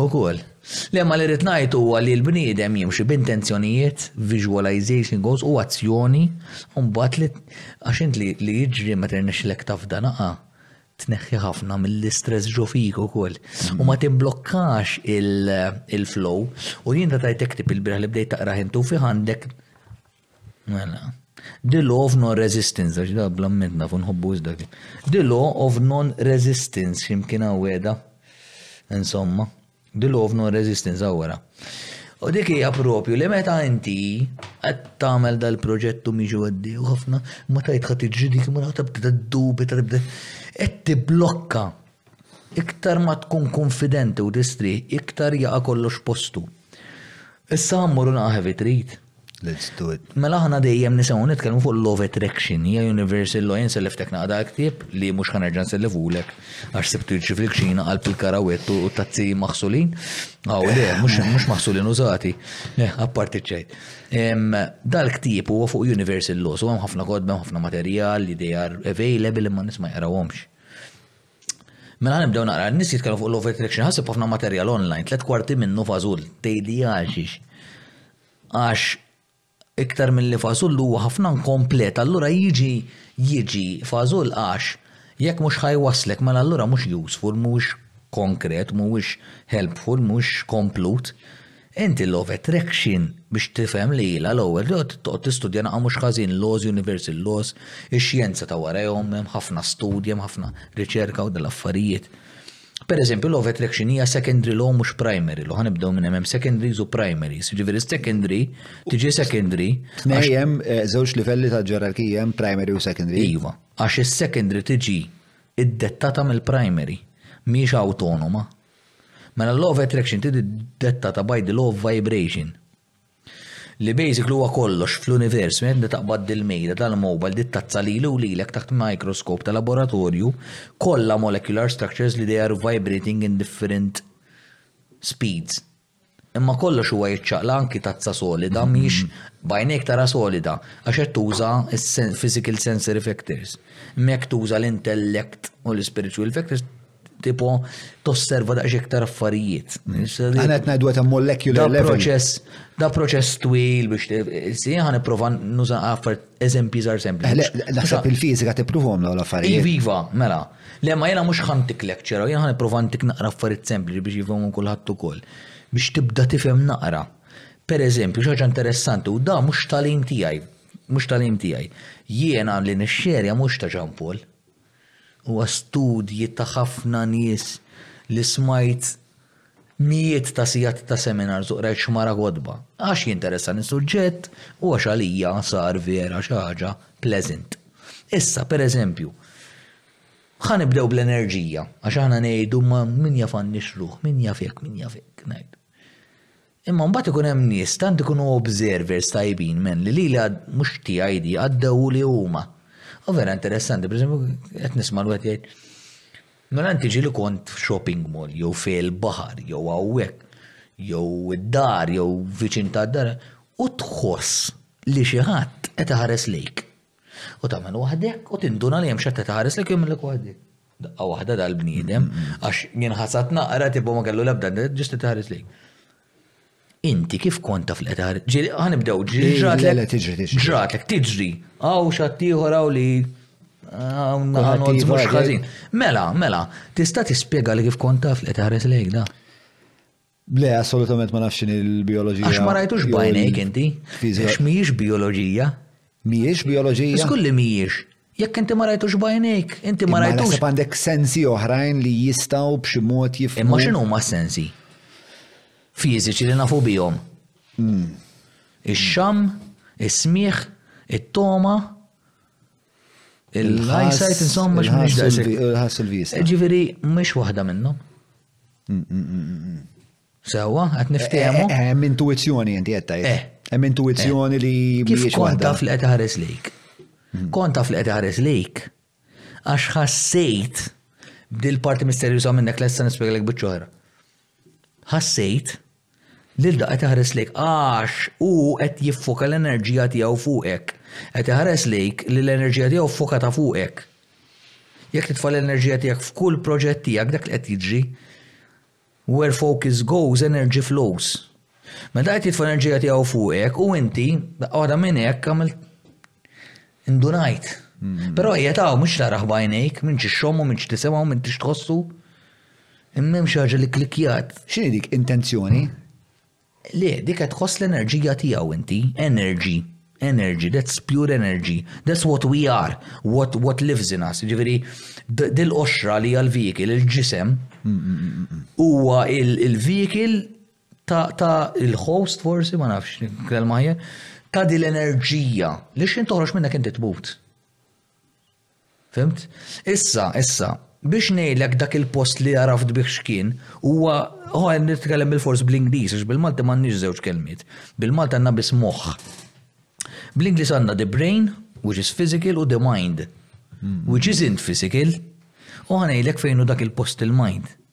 Speaker 3: Ukoll. Le
Speaker 2: ma
Speaker 3: li rrid ngħid huwa li l-bniedem jimxi b'intenzjonijiet, visualization goals u azzjoni u mbagħad li għax int li jiġri meta rnexxilek taf dan aqa' tneħħi ħafna mill-istress ġo fik ukoll. U ma timblokkax il-flow u jien ta' tajtek tip il-biraħ li bdejt taqrah intu fih għandek Mela. The law of non-resistance, għax da bla medna fun hobbu dak. The law of non-resistance ximkien għaweda. Insomma, the law of non-resistance għawera. U dik hija propju li meta inti qed tagħmel dal-proġett u miġu għaddi u ħafna ma tajt ħadd iġġidik ma tibda ddubi ta' tibda qed tibblokka. Iktar ma tkun konfidenti u tistri, iktar jaqa' kollox postu. Issa ħammur u naqa' heavy treat.
Speaker 2: Let's do it.
Speaker 3: Mela aħna dejjem nisimgħu nitkellmu fuq law of attraction, hija universal law jien selliftek naqda ktieb li mhux ħa nerġa' nsellifulek għax sibtu jiġri fil-kċina qalb il-karawett u tazzi maħsulin. Aw le, mhux maħsulin użati. Eh, apparti ċejt. Dal-ktieb huwa fuq universal laws u hemm ħafna kodba, ħafna materjal li they are available imma nisma' jaqrawhomx. Mela ħa nibdew naqra, n-nies jitkellmu fuq l-overcorrection, ħaseb ħafna materjal online, tliet kwarti minnu fażul, tgħidli għaxiex. Għax iktar mill-li fażul huwa ħafna nkomplet, allura jiġi jiġi fażul għax jekk mhux ħajwaslek mela allura mhux useful, mhuwiex konkret, mhuwiex helpful, mhux komplut. Inti Law of Attraction biex tifhem lilha l-ewwel trid toqgħod tistudja naqra mhux ħażin laws, universal laws, ix-xjenza ta' warajhom, hemm ħafna studji, hemm ħafna riċerka u dal-affarijiet. Pereżempju Law of Attraction hija secondary law mhux primary law, ħa nibdew minn hemm hemm secondaries u primaries, jiġifieri s-secondary tiġi secondary
Speaker 2: għax Tnej hemm eh, żewġ livelli ta' ġerarkija hemm primary u secondary.
Speaker 3: Iva, għax is-secondary tiġi iddettata mill-primary, mhijiex awtonoma. Mela l-law of attraction tiġi dettata by the law of vibration. Li basically huwa kollox fl-univers, minn qed taqbad dil-mejda dal-mobile dit tazza lili u lilek taħt microscope ta' laboratorju, kollha molecular structures li they are vibrating in different speeds. Imma kollox huwa jiċċaqla anki tazza solida mhix b'għajnejk tara solida għax qed tuża physical sensory factors. Imma jekk tuża l-intellect u l-spiritual factors tipo tosserva daqsxejn iktar affarijiet.
Speaker 2: Għana qed ngħidu ta' molecular level.
Speaker 3: Da proċess twil biex sieħa nipprova nuża affarijiet Eżempji żgħar sempliċi.
Speaker 2: Eh, le, naħseb il-fiżika tippruvom l affarijiet.
Speaker 3: Iva, iva, mela. Le ma jiena mhux ħantik lecture, jiena ħan nipprova ntik naqra affarijiet sempliċi biex jifhmu kulħadd ukoll. Biex tibda tifhem naqra. Per eżempju, xaġa interessanti u da mhux talim tiegħi, mhux talim tiegħi. Jiena li nixxerja mhux ta' Jean Paul. Huwa studji ta' ħafna nies li smajt mijiet ta' sigħat ta' seminars u qrajt xmara kotba. Għax jinteressani s-suġġett u għax għalija sar vera xi ħaġa pleasant. Issa, per eżempju, ħa nibdew bl-enerġija, għax aħna ngħidu ma min jaf għan-nixrugħ, min jaf hekk, min jaf hekk, ngħidu. Imma mbagħad ikun hemm nies tant ikunu observers tajbin men li lili għad mhux tiegħi di għaddewhuli huma. U vera interessanti, pereżempju qed nisma' l-wieħed jgħid mela inti ġieli kont f'shopping mall jew fil-baħar jew hawnhekk jew id-dar jew viċin tad-dar u tħoss li xi ħadd qed iħares lejk. U tagħmel waħdek u tinduna li hemm xi ħadd qed iħares lejk u jagħmillek waħdek. Daqqa waħda dal-bniedem, għax jien ħasat naqra tibbu ma kellu lebda, ġusti taħares li. Inti kif kont taf li taħares? Ġiri,
Speaker 2: ħanibdew,
Speaker 3: ġiri,
Speaker 2: ġrat li tiġri, tiġri.
Speaker 3: Ġrat li tiġri, għaw xattiħor għaw li
Speaker 2: għanodz
Speaker 3: mux ħazin. Mela, mela, tista tispiega li kif kont taf li taħares lejk da?
Speaker 2: Le, assolutament ma nafx x'inhi l-bijoloġija.
Speaker 3: Għax ma rajtux bajnejk inti. Għax mhijiex bijoloġija.
Speaker 2: Mhijiex bijoloġija?
Speaker 3: Żgur li mhijiex. Jekk inti ma rajtux bajnejk, inti ma rajtux.
Speaker 2: Naħseb għandek sensi oħrajn li jistgħu b'xi mod jifhmu.
Speaker 3: Imma x'inhu ma sensi? Fiżiċi li nafu bihom.
Speaker 2: Hmm.
Speaker 3: Ix-xam, is-smieħ, it-toma, Il-ħajsajt insomma x'mhux daqsik.
Speaker 2: Il-ħass il-vista.
Speaker 3: Ġifieri mhux waħda minnhom. Mm, mm, mm, Sewa, qed niftehmu.
Speaker 2: Eh, eh, eh, hemm intuizzjoni inti qed tgħid. Hemm intuizzjoni li
Speaker 3: kif
Speaker 2: kont
Speaker 3: taf
Speaker 2: li
Speaker 3: qed ħares lejk. Kont taf li qed ħares lejk għax ħassejt b'dil parti misterjuża minnek lesta nispjegalek biċ-ċoħra. Ħassejt Lilda qed iħares lejk għax hu qed jiffoka l-enerġija tiegħu fuqek. Qed iħares lejk li l-enerġija tiegħu ffokata fuqek. Jekk titfa' l-enerġija tiegħek f'kull proġett tiegħek dak li qed jiġri where focus goes energy flows. Meta qed jitfa' l-enerġija tiegħu fuqek u inti daqqa waħda minn hekk għamilt Indunajt. Però qiegħed hawn mhux taraħ b'għajnejk, m'intx ixxommu, m'intx tisimgħu, m'intx tħossu. Imma hemm xi ħaġa li klikkjat.
Speaker 2: X'inhi dik intenzjoni?
Speaker 3: Le, dik qed tħoss l-enerġija tiegħu inti, energy. Energy, that's pure energy. That's what we are, what, what lives in us. Ġifieri, dil-qoxra li għal-vijikil, il-ġisem, huwa il-vijikil ta' ta' il-host forsi ma nafx kelma ħja, ta' di l-enerġija li xin toħroġ minnek inti tmut. Fimt? Issa, issa, biex nejlek dak il-post li għaraft bih xkien, huwa għan nitkellem bil-fors bl-Inglis, għax bil-Malti ma nix zewġ kelmiet. Bil-Malti għanna bis moħ. Bl-Inglis għanna the brain, which is physical, u the mind, which isn't physical, u għanejlek fejnu dak il-post il-mind.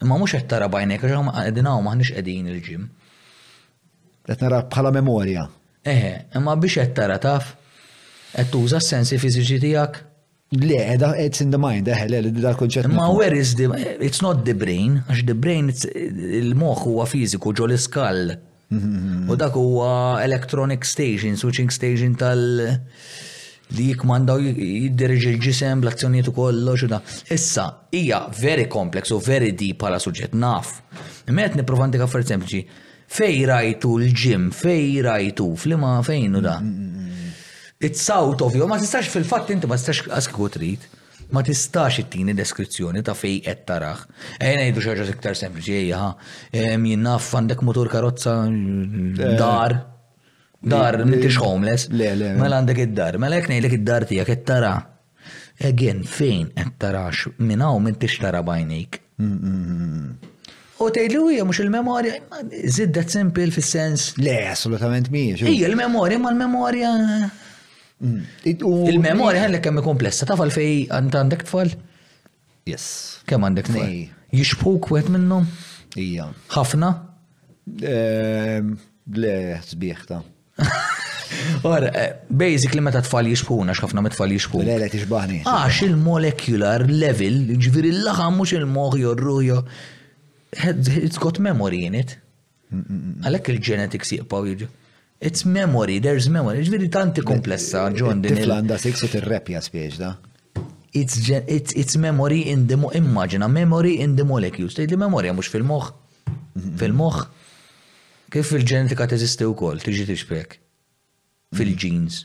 Speaker 3: Imma mhux qed tara b'għajnejk għax aħna qegħdin hawn m'aħniex qegħdin il-ġim.
Speaker 2: Qed nara bħala memorja.
Speaker 3: Eħe, imma biex qed tara taf, qed tuża s-sensi fiżiċi tiegħek.
Speaker 2: Le, edha, it's in the mind, eħe, le, dal-konċett.
Speaker 3: Ma where is the, it's not the brain, għax the brain, il-moħ huwa fiziku ġol iskall U dak huwa electronic station, switching station tal li jikmandaw jiddiriġi l-ġisem, l-azzjonijiet u kollox u da. Issa, hija very complex u very deep bħala suġġett naf. Met nipprova ntik affarijiet sempliċi. Fej rajtu l-ġim, fej rajtu, flima fejn u da. It's out of you, ma tistax fil-fatt inti ma tistax askiku trid. Ma tistax ittini deskrizzjoni ta' fejn qed tarah. Ejja ngħidu xi ħaġa iktar sempliċi ejja ħa. Jien naf għandek mutur karozza eh. dar.
Speaker 2: Dar,
Speaker 3: m'intix homeless.
Speaker 2: Le, le.
Speaker 3: Mela għandek id-dar. Mela jekk ngħidlek id-dar tiegħek qed tara. Again, fejn qed tarax minn hawn m'intix tara bajnik. Mm, mm, mm, U tgħidli hija mhux il-memorja, żid that simple fis-sens.
Speaker 2: Le, assolutament mhijiex.
Speaker 3: Hija l-memorja ma l-memorja Il-memorja għandek kemm komplessa, taf għalfej għandek tfal?
Speaker 2: Yes.
Speaker 3: Kemm għandek tfal? Jixbħuk wieħed minnhom?
Speaker 2: Ija.
Speaker 3: Ħafna?
Speaker 2: Ehm, le, sbieħ ta'
Speaker 3: Or, eh, basically meta tfal jixbuna, xafna met tfal jixbuna.
Speaker 2: Le, le, tixbani.
Speaker 3: Għax il-molecular level, ġviri l-laħam mux il-moħ jorrujo, it's got memory in it. Għalhekk il-genetics jibqgħu jiġu. It's memory, there's memory. Ġviri tanti komplessa, John.
Speaker 2: Tifla għanda siksu tirrepja spiex da.
Speaker 3: It's, it's, it's memory in the, immaġina, memory in the molecules. Tgħid li memorja mhux fil-moħħ. Mm-hmm. Fil-moħħ. Kif il-ġenetika teżisti wkoll, tiġi tixbek. Fil-ġins.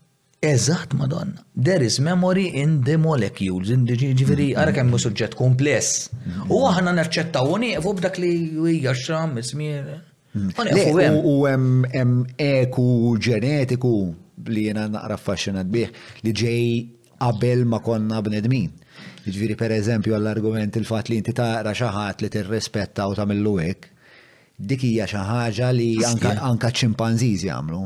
Speaker 3: Eżatt Madonna. There is memory in the molecules, in the ġifieri ara kemm suġġett kumpless. U aħna naċċettaw u nieqfu b'dak li hija xram,
Speaker 2: ismier. U hemm eku ġenetiku li jiena naqra affaxxinat bih li ġej qabel ma konna bnedmin. Ġifieri pereżempju għall-argument il-fatt li inti taqra xi ħadd li tirrispetta u tagħmillu hekk, Dik hija xi ħaġa li anka ċimpanżiż jagħmlu.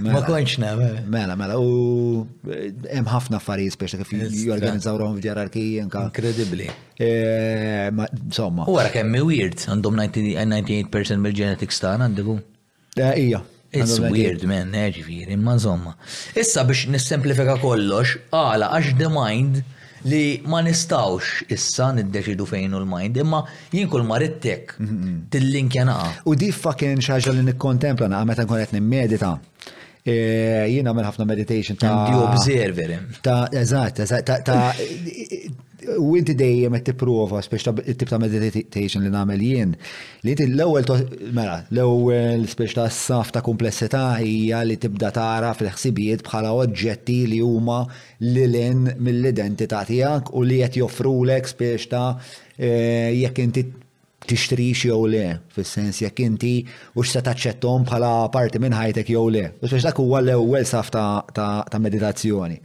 Speaker 3: Ma kontx nagħmel.
Speaker 2: Mela, mela, u eh, hemm ħafna affarijiet speċi kif jorganizzaw rom f'ġerarki anka.
Speaker 3: Inkredibbli.
Speaker 2: Eh, insomma.
Speaker 3: U wara kemm weird għandhom 98% mill-genetics tagħna għandiku.
Speaker 2: Eh, ija.
Speaker 3: It's weird, man, eh, ġviri, ma zomma. Issa biex nissemplifika kollox, għala, għax the mind li ma nistawx issa niddeċidu fejn u l-mind, imma jien kull marittek tillinkja naqa.
Speaker 2: U di fucking xaġa li nikkontempla naqa meta nkun qed nimmedita. Eh, jina għamil ħafna meditation ta'
Speaker 3: the observer.
Speaker 2: Ta' eżatt, eżatt, ta' u inti dejjem qed tipprova speċ ta' tip ta' meditation li nagħmel jien. Li inti l-ewwel mela, l-ewwel speċ ta' saf ta' komplessità hija li tibda tara fil-ħsibijiet bħala oġġetti li huma lilin mill-identità tiegħek u li qed joffrulek speċ ta' eh, jekk inti tixtrix jew le, fis-sens jekk inti u x'se taċċettom bħala parti minn ħajtek jew le. U speċi dak huwa l-ewwel saf ta' meditazzjoni.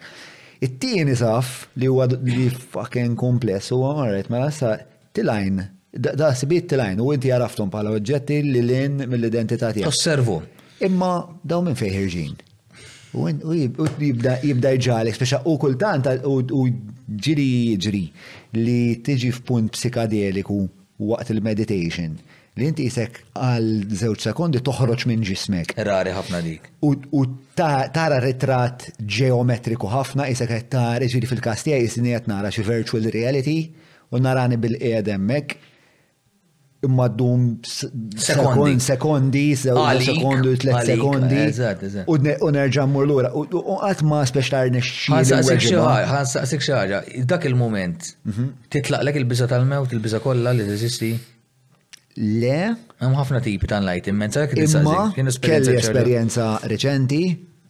Speaker 2: It-tieni saf li huwa li fakken kumpless huwa marret mela sa tilajn da sibit tilajn u inti għaraftom bħala oġġetti li lin mill-identità tiegħek.
Speaker 3: Osservu.
Speaker 2: Imma daw minn fejn ħirġin. U jibda jġalek, speċa u kultant u ġiri jiġri li tiġi f'punt psikadeliku waqt il-meditation li inti jisek għal żewġ sekondi toħroġ minn ġismek.
Speaker 3: Rari ħafna dik.
Speaker 2: U tara ritrat ġeometriku ħafna jisek qed tara ġiri fil-kastija jisni qed nara xi virtual reality u narani bil-qiegħed hemmhekk imma ddum
Speaker 3: sekondi,
Speaker 2: sekondi, sekondi, tlet sekondi. U nerġa' mmur lura. U qatt ma
Speaker 3: spex
Speaker 2: tar
Speaker 3: nixxi. Ħansaqsik xi ħaġa, dak il-mument mhm. titlaqlek il-biża tal-mewt, il-biża kollha li teżisti?
Speaker 2: Le.
Speaker 3: Hemm ħafna tipi ta' enlightenment, sa' kien esperjenza. Kelli
Speaker 2: esperjenza reċenti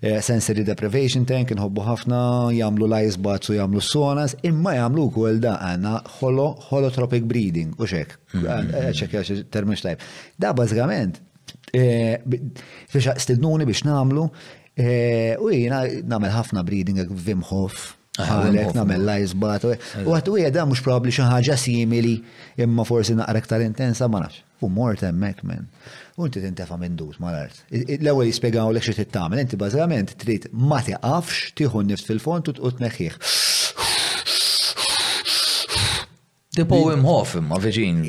Speaker 2: Eh, sensory deprivation tank inħobbu ħafna jagħmlu l-ice baths u jagħmlu sonas, imma jagħmlu wkoll da għandna holo holotropic breeding u xek. Mm-hmm. Eh, xek għax termux tajb. Da bażikament eh, fiex stidnuni biex nagħmlu u jiena nagħmel ħafna breeding
Speaker 3: hekk vimħof
Speaker 2: Għalek
Speaker 3: ah,
Speaker 2: namel lajz bat. U għat u għeda mux probabli xaħġa simili imma forsi naqra ktar intensa ma nafx. U mort hemmhekk men. U inti tintefa' minn dud mal-art. L-ewwel jispjegawlek xi trid tagħmel, inti bażikament trid ma tiqafx, tieħu n-nifs fil-fond u tneħħih.
Speaker 3: Tipo Wim Hof imma viċin.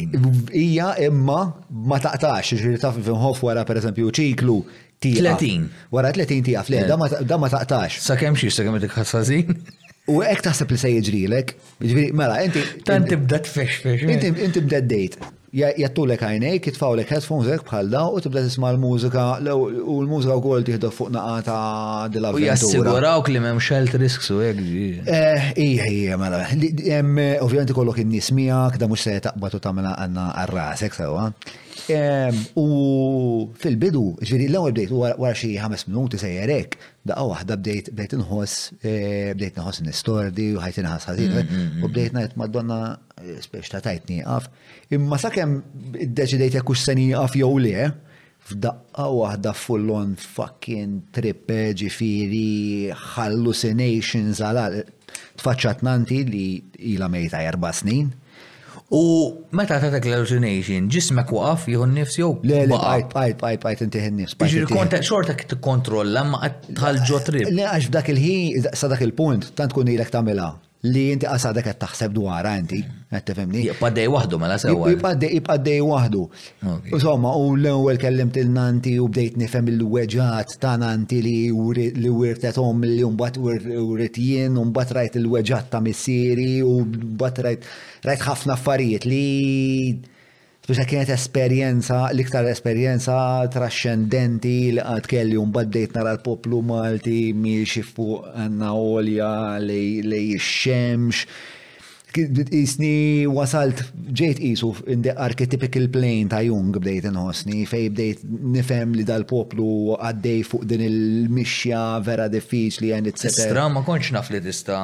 Speaker 2: Hija imma ma taqtax, ġifieri taf Wim Hof wara pereżempju ċiklu
Speaker 3: 30.
Speaker 2: Wara 30 tieqaf, le, da ma taqtax.
Speaker 3: Sa kemm xiex, sa kemm qed ikħassażin.
Speaker 2: U hekk taħseb li se jiġrilek, jiġri mela, inti.
Speaker 3: Tant tibda tfexfex.
Speaker 2: Inti inti bda dejt. Jattulek għajnejk, jitfawlek headphones hekk bħal daw u tibda tisma' l-mużika u l-mużika wkoll tieħdu fuq naqa
Speaker 3: ta'
Speaker 2: dil
Speaker 3: U jassiguraw li m'hemm xelt risks u hekk ġi.
Speaker 2: Eh, ija, ija, mela. Ovvjament ikollok in-nies miegħek, da mhux se taqbad u tagħmilha għandna għar-rasek sewwa. U fil-bidu, ġviri l-ewwel bdejt wara xi ħames minuti sejjer hekk, daqqa waħda bdejt bdejt inħoss bdejt inħoss nistordi u ħajti naħas ħażin. U bdejt ngħid Madonna spex ta' tajt nieqaf. Imma sakemm iddeċidejt jekk hux se nieqaf jew le, f'daqqa waħda full-on fucking trip ġifiri hallucinations għal tfaċċat nanti li ila mejta erba' snin.
Speaker 3: U meta tatek l-hallucination, ġismek waqaf jieħu n-nifs jew
Speaker 2: Le, le,
Speaker 3: baqa'?
Speaker 2: bajt, bajt, bajt, bajt intih in-nifs.
Speaker 3: bajt Jiġifieri intih. kont qed xorta qed tikkontrolla ma qed tħall ġo trip.
Speaker 2: Le, għax f'dak il-ħin, sa dak il-punt, tant tkun ilek tagħmilha li inti qas għadek qed taħseb dwarha inti, qed tifhimni?
Speaker 3: Jibqa' dej waħdu mela sewwa.
Speaker 2: Jibqa' dej- Jibqa' dej waħdu.
Speaker 3: Ok.
Speaker 2: Insomma, u l-ewwel kellimt il nanti u bdejt nifhem il-weġat ta' nanti li wri- li wirtet omm li mbagħad wir- writ jien u mbagħad rajt il-weġat ta' missieri u mbagħad rajt Rajt ħafna affarijiet li Speċa kienet esperjenza, l-iktar esperjenza trascendenti li għad kelli un baddejt nara l-poplu Malti miexi fuq għanna olja li xemx. Isni wasalt ġejt isu in the archetypical plane ta' Jung bdejt inħosni fej bdejt nifem li dal-poplu għaddej fuq din il-mixja vera diffiċli għan
Speaker 3: it-seta. Stra ma konċ naf li tista'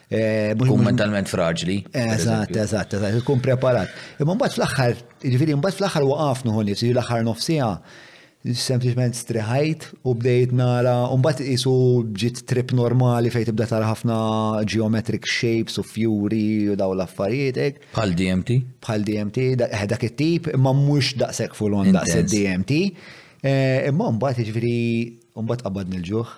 Speaker 2: Eh,
Speaker 3: Kun mentalment fraġli.
Speaker 2: Eżatt, eżatt, eżatt, ikun preparat. Imma mbagħad fl-aħħar, ġifieri mbagħad fl-aħħar waqaf nuħu nifsi l-aħħar nofsija sempliċement striħajt u bdejt nara, mbagħad isu ġiet trip normali fejn tibda tara ħafna geometric shapes u fjuri u daw l-affarijiet.
Speaker 3: Bħal DMT?
Speaker 2: Bħal DMT, eh, dak it-tip, imma mhux daqshekk full on daqs DMT. Eh, imma mbagħad jiġifieri mbagħad qabadni l-ġuħ.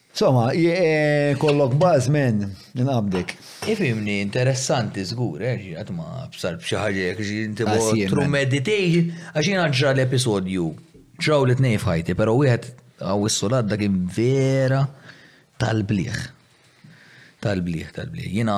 Speaker 2: Insomma, kollok baż men, inqabdek.
Speaker 3: Ifimni, interessanti żgur, eh, ġiet ma bsar b'xi ħaġa jekk xi
Speaker 2: inti
Speaker 3: true meditation, għax jiena ġra l-episodju, ġraw li tnej f'ħajti, però wieħed għaw is-suladda kien vera tal-bliħ. Tal-bliħ, tal-bliħ. Jiena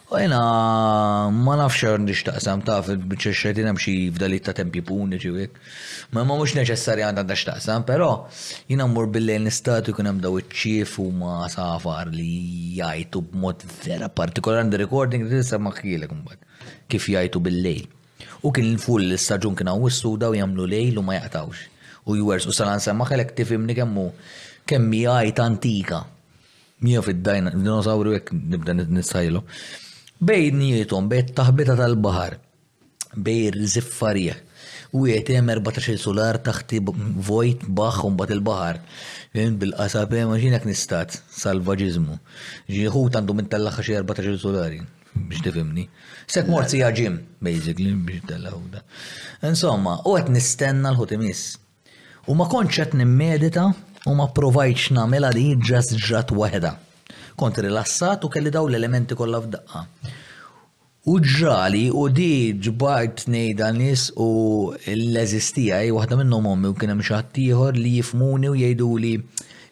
Speaker 3: Jiena ma nafx x'għandi x'taqsam taf il-biċċa x-xejtin hemm xi fdalijiet ta' tempji puniċi u hekk. Ma imma mhux neċessarjament għandha x'taqsam, però jiena mmur bil-lejl nistad ikun hemm daw iċ-ċief huma għasafar li jgħajtu b'mod vera partikolari għandi recording li tista' mmaħħielek imbagħad kif jgħajtu bil-lejl. U kien full l-istaġun kien hawn is-Suda u jagħmlu lejl u ma jaqtgħux u jwerżqu sal-għan semmaħilek tifhimni kemm hu kemm hi għajta antika. Miegħu fid-dinosawru hekk nibda nissajlu. Bejniethom bejn it-taħbita tal-baħar bejn ir-żiffarieħ u qiegħed hemm 14-il sular taħti vojt baħħ u mbagħad il-baħar. Fehmt bil-qasab hemm għax jien hekk nistat salvaġiżmu. Ġi ħut għandu minn tellagħha xi 14-il sulari biex tifhimni. Sek morsi għaġim, basically, biex tellagħu da. Insomma, u qed nistenna l-ħut imiss. U ma kontx qed nimmedita u ma pprovajtx nagħmilha di ġast ġrat waħedha. Kont rilassat u kelli dawn l-elementi kollha f'daqqa. U ġrali u di ġbart ngħid għal nies u l-għeżież tiegħi, waħda minnhom ommi u kien hemm xi ħadd ieħor li jifhmuni u jgħiduli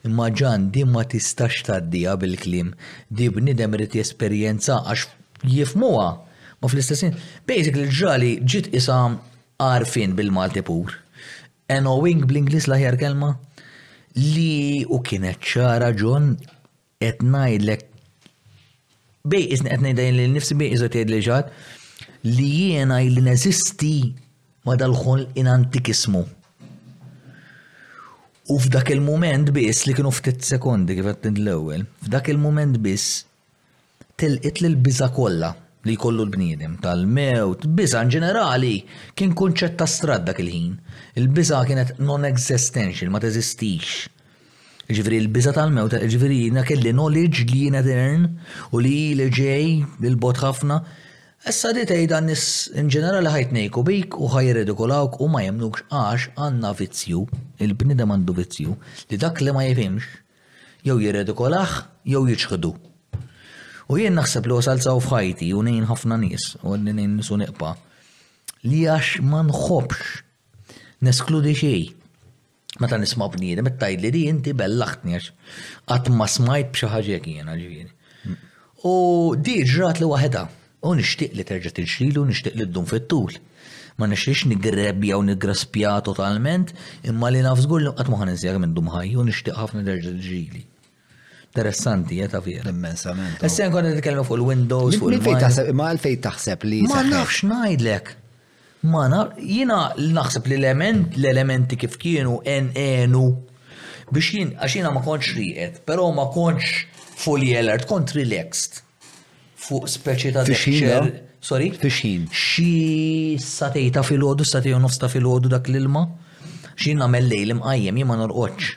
Speaker 3: imma Ġan din ma tistax tgħaddiha bil-kliem, di bniedem irid jesperjenzaha għax jifhmuha, ma fl-istess ħin. Basically ġrali ġiet qisha Għarfien bil-Malti pur. Knowing bl-Ingliż l-aħjar kelma? Li u kienet ċara John qed ngħidlek bej isni qed ngħidha li nifsi bej iżgħod jgħid li ġad li jiena li neżisti ma dal-ħol in antikismu. U f'dak il-moment biss li kienu ftit sekondi kif qed l-ewwel, f'dak il-moment biss Telqit lill-biża' kollha li jkollu l-bniedem, tal-mewt, biża' in ġenerali, kien kunċett astratt dak il-ħin. Il-biża' kienet non-exestenxil, ma teżistix. Jiġifieri l-biża' tal-mewt, jiġifieri jiena kelli knowledge li jien etern u li ili ġej 'il bogħod ħafna. Issa di tgħidha n-nies in ġenerali ħa jtnejku bik u ħa jirredikolawk u ma jemmnukx għax għandna vizzju, il-bniedem għandu vizzju, li dak li ma jifhimx, jew jirredikolah jew jiċħdu. U jien naħseb li wasalt s'hawn f'ħajti u ngħin ħafna nies, u għadni ngħin nies u neqpa', li għax ma nħobbx neskludi xejn. Meta nisma' bniedem qed tgħidli di inti bellaħtni għax qatt ma smajt b'xi ħaġa hekk jiena ġifieri. U di ġrat li waħedha. U nixtieq li terġa' tinxlili u nixtieq li ddum fit-tul. Ma nixtieqx niggrebbja u niggraspja totalment, imma li naf żgur li qatt ma ħa ninsieha kemm indum ħaj u nixtieq ħafna terġa' tiġili. Interessanti, eh, ta' vera.
Speaker 2: Immensament.
Speaker 3: Issa nkun qed nitkellmu fuq il-Windows, fuq
Speaker 2: il-Windows. Ma għalfej taħseb li.
Speaker 3: Ma nafx ngħidlek. Ma naf, jiena naħseb li l-elementi kif kienu en-enu biex jien, għax jiena ma kontx riqet, però ma kontx fully alert, kont relaxed. fuq speċi ta'
Speaker 2: dexxer.
Speaker 3: Sorry?
Speaker 2: Fixħin.
Speaker 3: Xi satejta fil-ħodu, satejta nofs ta' fil-ħodu dak l-ilma. Xi namel lejl imqajjem, jien ma norqodx.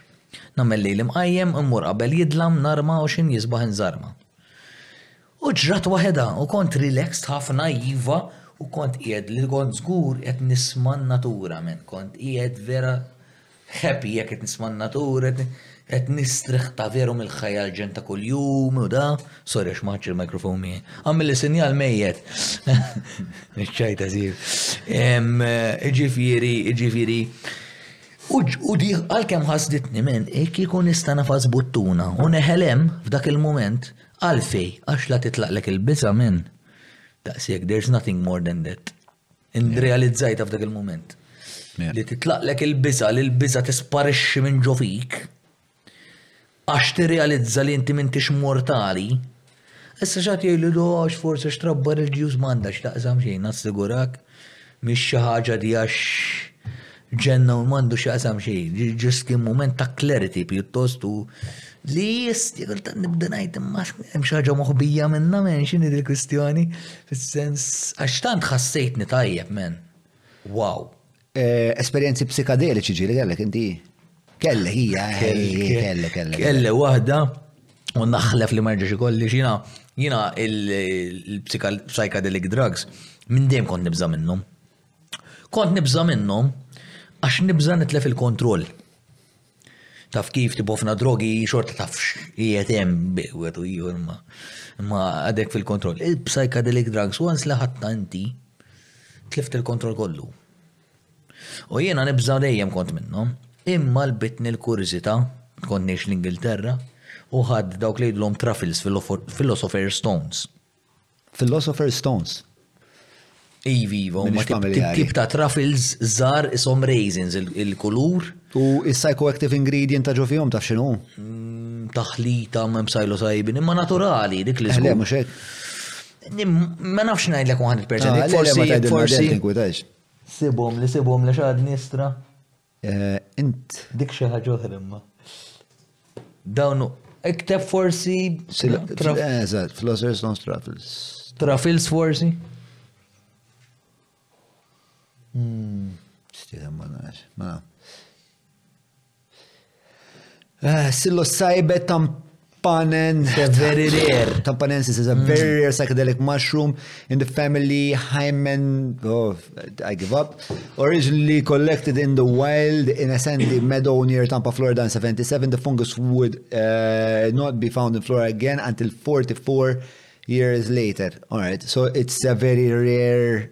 Speaker 3: Namel lejl imqajjem, immur qabel jidlam, narma u xin jisbaħ inżarma. U ġrat waħedha u kont relaxed ħafna jiva u kont qiegħed li kont żgur qed nisma' natura men, kont qiegħed vera Happy jekk qed nisma' n-natura, qed nistrieħ ta' veru mill-ħajja l-ġenn ta' kuljum u da. Sorry għax ma ħadx il-microphone miegħi. Għamilli sinjal mejjet. Iċċajt għażir. Iġifieri, iġifieri. U di għalkemm ħasditni men, jekk ikun nista' nafas buttuna u neħelem f'dak il-mument għalfej għax la titlaqlek il-biża' minn. Daqshekk, there's nothing more than that. Nrealizzajta f'dak il-moment. Li titlaqlek il-biża, li l-biża tisparixxi minn ġo fik, għax tirrealizza li inti m'intix mortali, issa xat jgħid li għax forsi xtrabbar il-ġjuż m'għandha x'taqsam xejn assigurak mhix xi ħaġa di għax Ġenna u m'għandu x'jaqsam xejn, ġust kien mument ta' clarity pjuttost u li jisti kultant nibda ngħid imma hemm xi ħaġa moħbija minnha men x'inhi dil-kwistjoni fis-sens għax tant ħassejtni tajjeb men. Wow.
Speaker 2: Eh, esperjenzi psikadeliċi ġieli kellek inti? Kellek hija, eh, kellek, kellek.
Speaker 3: Kellek waħda u naħlef li marġa xi kolli xina jina il-psychedelic drugs minn dejjem kont nibża minnhom. Kont nibża' minnhom għax nibża' nitlef il-kontroll. Taf kif, tibgħu ħafna drogi xorta taf qiegħed hemm b'wieħed u ieħor ma imma għadek fil-kontroll. Il-psychedelic drugs once li ħadta inti tlift il-kontroll kollu. U jiena nibża' dejjem kont minnhom, imma l-bitni l-kurżità kont ngħix l-Ingilterra u ħadd dawk li jgħidulhom truffles, philosopher's stones.
Speaker 2: Philosopher's Stones.
Speaker 3: Iva, iva,
Speaker 2: Minix
Speaker 3: huma
Speaker 2: familjari.
Speaker 3: tip ta' truffles żgħar isom raisins il- il-kulur
Speaker 2: U is-psychoactive ingredient ta' ġo fihom taf x'inhu?
Speaker 3: mm, taħlita ma' psilocybin imma naturali dik li
Speaker 2: Le,
Speaker 3: żgur.
Speaker 2: mhux hekk.
Speaker 3: Nim- Ma nafx ngħidlek 100%
Speaker 2: Ah, le, le, ma
Speaker 3: forsi
Speaker 2: tgħidilna
Speaker 3: forsi
Speaker 2: dejjem tinkwietax.
Speaker 3: sibhom li sibhom li xadni
Speaker 2: istra. Int.
Speaker 3: Dik xi ħaġa oħra imma. Dawn ikteb forsi.
Speaker 2: Eżatt, Philosopher's Stones Truffles.
Speaker 3: Truffles forsi?
Speaker 2: Hmm, Stidem ma narax, ma. Eh, Sillo sajbet tam tampanen.
Speaker 3: very rare.
Speaker 2: Tampanensis is a very rare psychedelic mushroom in the family Hymen. Oh, I give up. Originally collected in the wild in a sandy meadow near Tampa, Florida in 77, the fungus would uh, not be found in Florida again until 44 years later. All right, so it's a very rare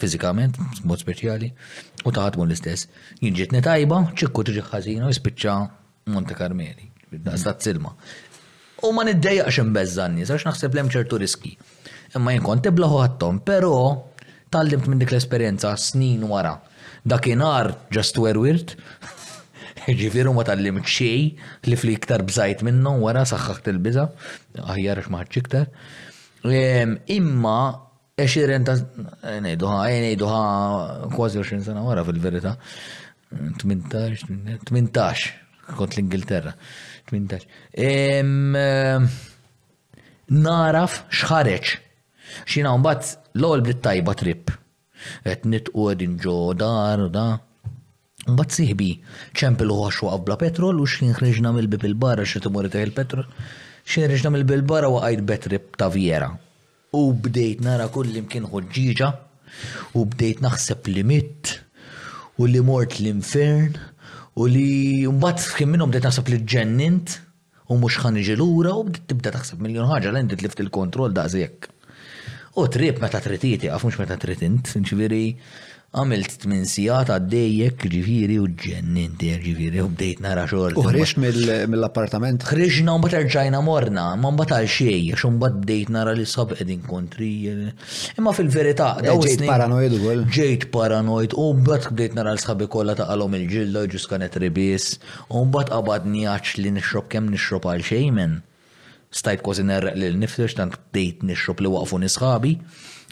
Speaker 3: fiżikament, mod speċjali, u taħdmu l-istess. Jien ġitni tajba, ċikku tiġi ħażina u jispiċċa Monte Carmeli, daqstat silma. U ma niddejaqx imbezza n-nies, għax naħseb li hemm ċertu riski. Imma jien kont tibla ħattom, però tallimt minn dik l-esperjenza snin wara. Dakinhar ġast werwirt, ġifiru ma tallimt xej li fli iktar bżajt minnhom wara saħħaħt il-biża, aħjar għax ma iktar. Ehm, imma Għexieren ta' ngħiduha, ngħiduha kważi 20 sena wara fil-verità. 18, 18, kont l-Ingilterra. 18. Naraf xħareċ. Xina mbagħad l-ewwel bdiet tajba trip. Qed nitqu qegħdin ġo dar u da. Mbagħad sieħbi, ċempel u ħoxx waqaf bla petrol u xħin ħriġna mill-bieb il-barra xrid imur itih il-petrol. Xħin ħriġna mill-bieb il-barra waqajt b'għetrib ta' vjera u bdejt nara kullimkien ħuġġieġa u bdejt naħseb li mitt u li mort l-infern u li mbagħad f'ħin minnhom bdejt naħseb li ġġennint U mhux ħa niġi lura u bdiet tibda taħseb miljun ħaġa li inti tlift il-kontroll daqs hekk. U t-triq meta trid hi tieqaf mhux meta trid int, jiġifieri għamilt tmien sigħat għaddej hekk jiġifieri u ġġennint jiġifieri u bdejt nara xogħol.
Speaker 2: U ħriġt mill-appartament?
Speaker 3: Ħriġna u mbagħad erġajna morna, imma mbagħad għal xejn għax imbagħad bdejt nara li sab qegħdin kontri. Imma fil-verità
Speaker 2: daw ġejt paranoid ukoll.
Speaker 3: Ġejt paranoid u mbagħad bdejt nara l-sħabi kollha taqalhom il-ġilda u ġuskanet ribies. U mbagħad qabadni għatx li nixrob kemm nixrob għal xejmen. Stajt kważi negħreq lil nifsi għax tant bdejt nixrob li waqfuni sħabi.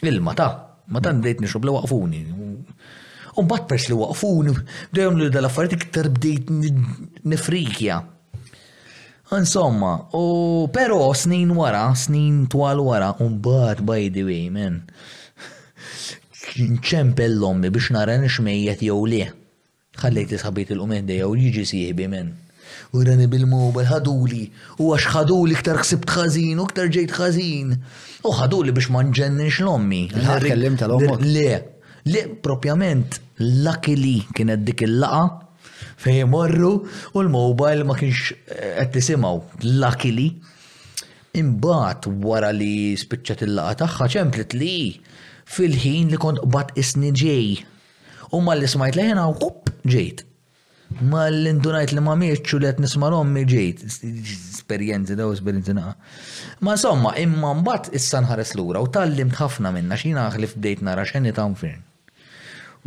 Speaker 3: Ilma, ta! Ma tant bdejt nixrob li waqfuni. U mbagħad peress li waqfuni, bdew jagħmluli dal-affarijiet iktar bdejt nifrikja. Insomma, u però snin wara, snin twal wara, u mbagħad by the way, men. Nċempel l-ommi biex nara nixmejjet jew le. Ħallejt li sħabi jitilqu minn ħdejja u jiġi sieħbi men. Urani bil-mowbajl, ħaduli, u għax ħaduli iktar ħsibt ħażin u iktar ġejt ħażin. U ħaduli biex ma nġenninx l-ommi.
Speaker 2: Ilħaqt kellimt għal ommok?
Speaker 3: Le. Le, propjament, luckily kienet dik il-laqgħa fejn imorru u l-mowbajl ma kienx eh, qed tisimgħu. Luckily. Imbagħad wara li spiċċat il-laqgħa tagħha ċemplet li fil-ħin li kont qbad isni ġej. U malli smajt leħen hawn up ġejt. Malli ndunajt li ma mietx u li qed nisma' l-ommi ġejt. Esperjenzi daw esperjenzi naqa. Ma insomma, imma mbagħad issa nħares lura u tallimt ħafna minnha x'jiena ħlift bdejt nara xeni ta' nfirn.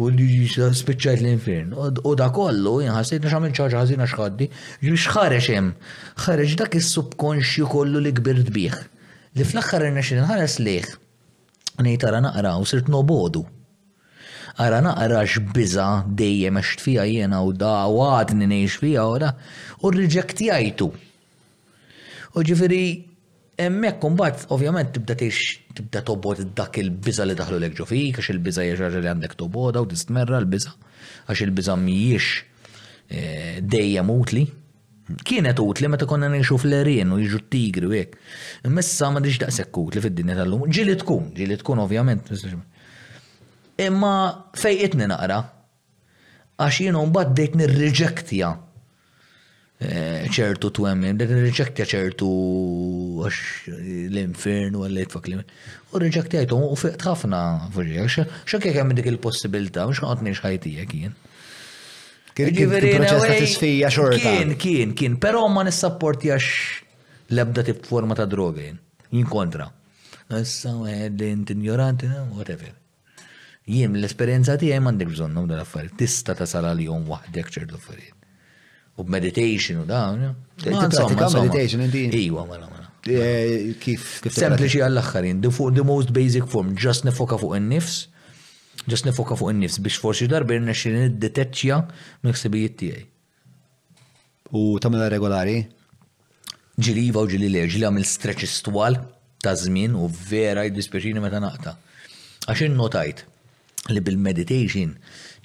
Speaker 3: U spiċċajt l-infirn. U da kollu jinħassejt nix għamil ċaġa ħażina xħaddi, ġi xħareġ hemm. Ħareġ dak is-subkonxju kollu li kbirt bih. Li fl-aħħar irnexxi nħares lejh. Ngħid ara naqra u sirt nobogħdu. Ara naqra x'biża' dejjem għext fiha jiena u da u għadni ngħix fiha ora u rriġektjajtu. U ġifieri hemmhekk imbagħad ovvjament tibda tgħix tibda tobgħod dak il-biża' li daħlulek ġo fik għax il-biża' hija xi ħaġa li għandek tobgħodha u tistmerrha l-biża' għax il-biża' mhijiex eh, dejjem utli. Kienet utli meta konna ngħixu fl-għerien u jiġu t-tigri u hekk. Imma issa m'għadhiex daqshekk utli fid-dinja tal-lum. Ġieli tkun, ġieli tkun ovvjament. Imma fejqitni naqra għax jiena mbagħad bdejt nirriġektja ċertu twemmin, bdejt nirriġektja ċertu għax l-infern u għallejt fak l-infern. U rriġektjajthom u fiqt ħafna fuġija. X'hekk hemm dik il-possibilità, mhux noqgħod ngħix ħajtijek jien.
Speaker 2: Kien proċess ta' tisfija xorta.
Speaker 3: Kien, kien, kien, pero ma nissapportjax lebda tip forma ta' droga jien. Jien kontra. Issa, għed li jint ignoranti, whatever. Jien l-esperienza tiegħi m'għandek bżonnhom dal affarijiet Tista' tasal għalihom waħdek ċertu affarijiet. U meditation u dawn. Pratika
Speaker 2: meditation inti.
Speaker 3: Iwa, mela, mela.
Speaker 2: Eh, kif.
Speaker 3: Sempliċi għall-aħħar jien, the most basic form, just nifoka fuq in-nifs Ġust niffoka fuq in-nifs biex forsi xi darba jirnexxieli nidditeċċja mill-ħsibijiet tiegħi.
Speaker 2: U tagħmilha regolari?
Speaker 3: Ġieli iva u ġieli le, ġieli għamil stretches twal ta' żmien u vera jiddispjaċini meta naqta'. Għax innotajt li bil-meditation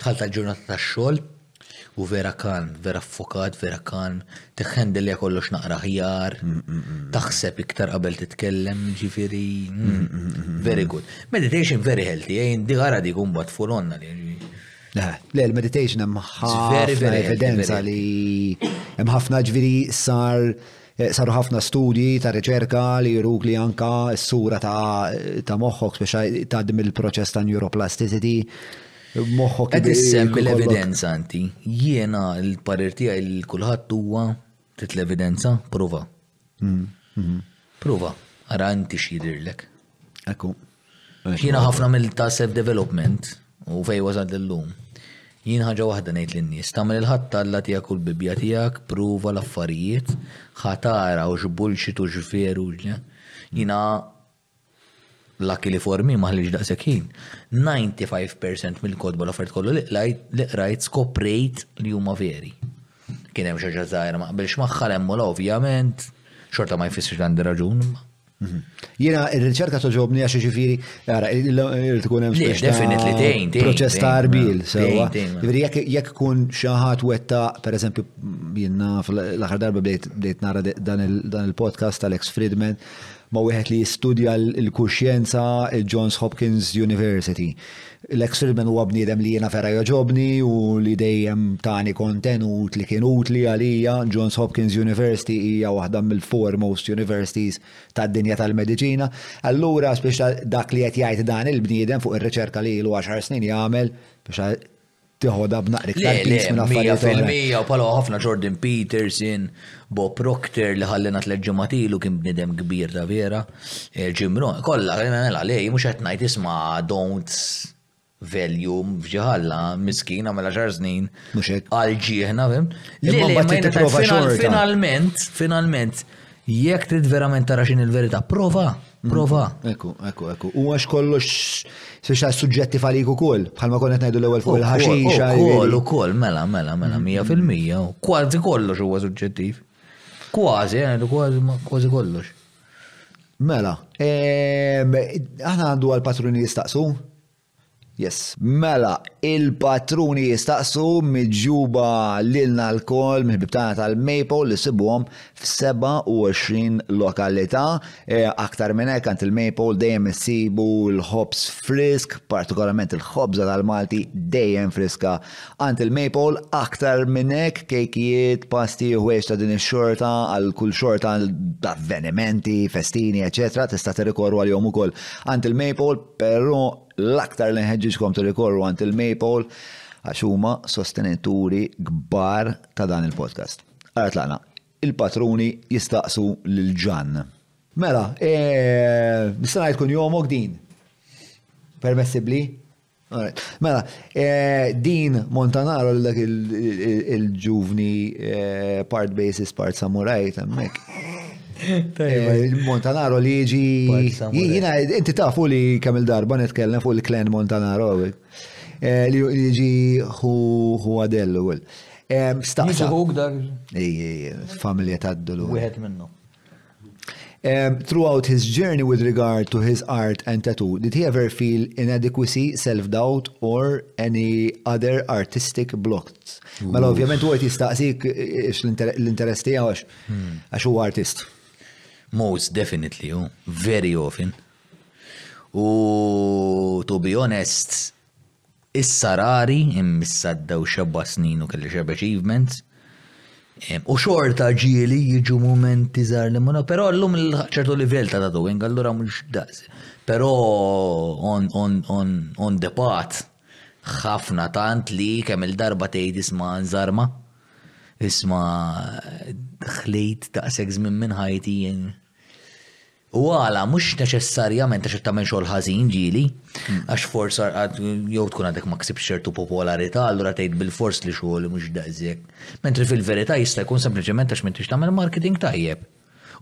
Speaker 3: dħalt għall-ġurnata tax-xogħol Hu vera kalm, vera ffokat, vera kalm. Tikhandilja kollox naqra aħjar, taħseb iktar qabel titkellem, ġifieri. Very good. Meditation very healthy, eh? Di għara di kumbat full onna li.
Speaker 2: Le, le, l-meditation hemm ħafna evidenza li hemm ħafna ġviri sar eh, saru ħafna studji ta' riċerka li juruk li anka s-sura ta', ta moħħok speċa ta' dim il-proċess ta' neuroplasticity Moħħok.
Speaker 3: Qed
Speaker 2: issemmi
Speaker 3: l-evidenza inti. Jiena l-parir tiegħi li kulħadd huwa trid l-evidenza, prova. Mm, mm-hmm. Prova, ara inti x'jidhirlek.
Speaker 2: Ekku.
Speaker 3: Jiena ħafna mill-ta' self-development u fej wasalt l-lum. Jien ħaġa waħda ngħid lin-nies, tagħmel il-ħadd Alla tiegħek u l-Bibbja tiegħek, prova l-affarijiet, ħatara u x'bullxit u x'veru. Jiena Lucky li for me ma ħlietx daqshekk ħin. Ninety five percent mill-kotba u l-affarijiet kollu li qrajt skoprejt li huma veri. Kien hemm xi ħaġa żgħira ma qbilx magħha l-hemm u l ovvjament, xorta ma jfissirx li għandi raġun imma. Mhm.
Speaker 2: Jiena ir-riċerka toġobni għax ġifieri, ara, irid ikun
Speaker 3: hemm
Speaker 2: speċi.
Speaker 3: Definitely tgħin, tgħin.
Speaker 2: Proċess ta' arbil,
Speaker 3: sewwa.
Speaker 2: Jiġifieri jekk jekk ikun xi ħadd wetta, pereżempju, jiena l-aħħar darba bdejt nara dan il-podcast tal-ex Friedman, ma' wieħed li jistudja l-kuxjenza, il-Johns Hopkins University. Lex Fridman huwa bniedem li jiena vera jogħġobni u li dejjem tani kontenut li kien utli għalija. Johns Hopkins University hija waħda mill-foremost universities tad-dinja tal-mediċina. Allura, spiċċa dak li qed jgħid dan il-bniedem fuq ir-riċerka li ilu għaxar snin jagħmel, spiċċa teħodha
Speaker 3: b'naqra
Speaker 2: iktar piż minn affarijiet oħra.
Speaker 3: Le, le, mija fil-mija, u bħalhom ħafna Jordan Peterson, Bob Proctor li ħallina tliet ġimgħat ilu kien bniedem kbir ta' vera, eh, Jim Rohn, kollha, eh, mela le, mhux qed ngħid isma' don't value f'ġiħalla, miskina mela xar snin.
Speaker 2: Mhux hekk.
Speaker 3: Għal ġieħna, fim? Le, le, ma finalment, finalment, Jekk trid verament tara x'in il-verità, prova, mm, prova.
Speaker 2: Ekku, ekku, ekku. U għax kollox speċa suġġetti falik ukoll, bħalma konna ngħidu l-ewwel fuq il-ħaxixa.
Speaker 3: Ukoll, ukoll, mela, mela, mela, 100%, mm. kważi kollox huwa suġġettiv. Kważi, eh, kważi, kważi kollox.
Speaker 2: Mela, ehm, aħna għandu għal-patruni jistaqsu, Yes. Mela, il-patruni jistaqsu miġjuba lilna lkoll mill-ħbieb tagħna tal-Maple li ssibuhom f'27 lokalità. Aktar minn hekk għand il-Maple dejjem issibu l-ħobż frisk, partikolarment il-ħobża tal-Malti dejjem friska għand il-Maple. Aktar minn hekk kejkijiet, pasti u ħwejjeġ ta' din ix-xorta għal kull xorta ta' avvenimenti, festini, eċċetera tista' tirrikorru għalihom ukoll għand il-Maple. Però l-aktar li nħeġġiġkom tirrikorru għand il-Maypole għax huma sostenituri kbar ta' dan il-podcast. Ara tlaqna, il-patruni jistaqsu lil Ġann. Mela, nista' ngħid tkun jomok din? Permessibbli? Alright. Mela, Din Montanaro li dak il-ġuvni eh, part basis, part samuraj, temmek. Eh, Montanaro li jiġi. Jina, inti tafu li kemm il-darba nitkellem fuq il-klen Montanaro, eh, li jiġi hu għadellu. Staqsa. Ej, familja tad-dulu.
Speaker 3: Wieħed minnu.
Speaker 2: Um, throughout his journey with regard to his art and tattoo, did he ever feel inadequacy, self-doubt, or any other artistic blocks? Mela, ovvjament, u għet jistaqsik l-interess tijaw għax, hmm. għax u artist.
Speaker 3: Most definitely, oh, very often. U to be honest, Issa rari, imma issa għaddew xebgħa snin u kelli xebgħa achievements. U xorta ġieli jiġu mumenti żgħar li muna, però llum il-ħaq ċertu livell ta' tattooing, allura mhux daqs. Però on, on, on, on the path, ħafna tant li kemm il-darba tgħid isma' żarma, isma' ħlejt daqshekk żmien minn ħajti, U għala, mhux neċessarjament għax qed tagħmel xogħol ħażin, ġieli. Għax forsi jew tkun għadek ma ksibtx ċertu popolarità, allura tgħid bilfors li xogħli mhux daqshekk. Mentri fil-verità jista' jkun sempliċement għax m'intix tagħmel marketing tajjeb.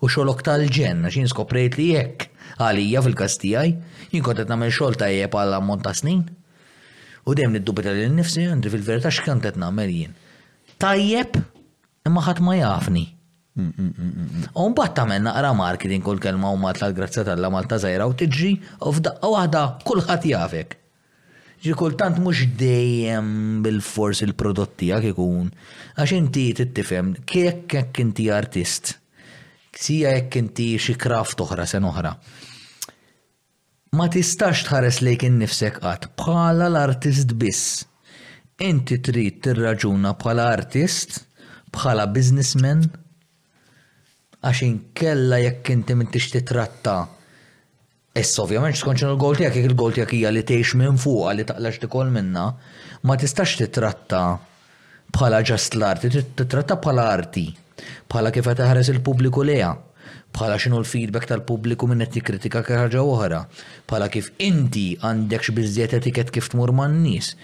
Speaker 3: U xogħlok tal-ġenn għax jien skoprejt li hekk, għalija fil-każ tiegħi, jien kont qed nagħmel xogħol tajjeb għal ammont ta' snin. U dejjem niddubita lil nnifsi, mentri fil-verità x'kont qed nagħmel jien. Tajjeb, imma ħadd ma jafni. U mbagħad tagħmel naqra marketing kull kelma u Malta l-grazzja t'Alla Malta żgħira u tiġri u f'daqqa waħda kulħadd jafek. Ġifieri kultant mhux dejjem bilfors il-prodott tiegħek ikun għax inti trid tifhem jekk hekk inti artist, sia jekk inti xi kraft oħra sengħa oħra. Ma tistax tħares lejk innifsek qatt bħala l-artist biss. Inti trid tirraġuna bħala artist, bħala businessman, għax inkella jekk inti m'intix titratta Issa ovvjament skont x'inhu l-goal tiegħek, jekk il-goal tiegħek hija li tgħix minn fuqha li taqlax tikol minnha, ma tistax titratta bħala just l-arti, trid tittrattha bħala arti, bħala kif qed iħares il-pubbliku lejha, bħala x'inhu l-feedback tal-pubbliku minn qed jikkritikak jew ħaġa oħra, bħala kif inti għandekx biżżejjed etikett kif tmur man-nies.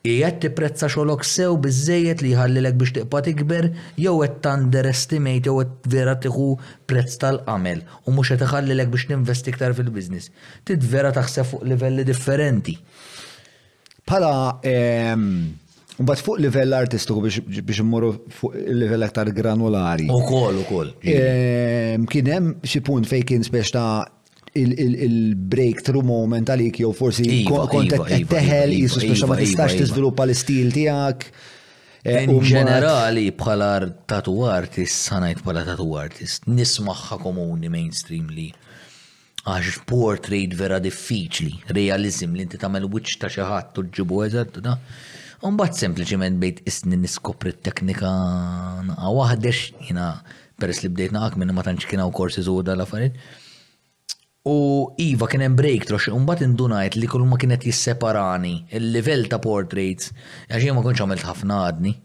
Speaker 3: Qiegħed tipprezza xogħlok sew biżżejjed li jħallilek biex tiqpa' tikber jew qed t-underestimate jew qed vera tieħu prezz tal-għamel u mhux qed iħallilek biex tinvesti iktar fil-business? Trid vera taħseb fuq livelli differenti.
Speaker 2: Bħala Mbagħad fuq livell artistiku biex immorru fuq livell aktar granulari.
Speaker 3: Ukoll, ukoll.
Speaker 2: Ehm, kien hemm xi punt fejn kien spex ta' il-breakthrough moment għalik jew forsi
Speaker 3: iva,
Speaker 2: kont
Speaker 3: iva, iva,
Speaker 2: teħel jisu spex ma tistax tiżviluppa l-istil tiegħek. Eh,
Speaker 3: In ġenerali bħala tatu artist, sanajt bħala tatu artist, nismaħħa komuni mainstream li Għax portrait vera diffiċli, realizim li inti tagħmel wiċċ ta' xi ħadd u ġġibu eżatt da. Mbagħad sempliċement bejt isni niskopri t-teknika naqa' waħdex, jiena peress li bdejt naqak minn ma tantx kien hawn korsi żgħuda l-affarijiet. U iva kien hemm breakthrough xi mbagħad indunajt li kull ma kienet jisseparani il-livell ta' portraits għax jien ma kontx għamilt ħafna għadni.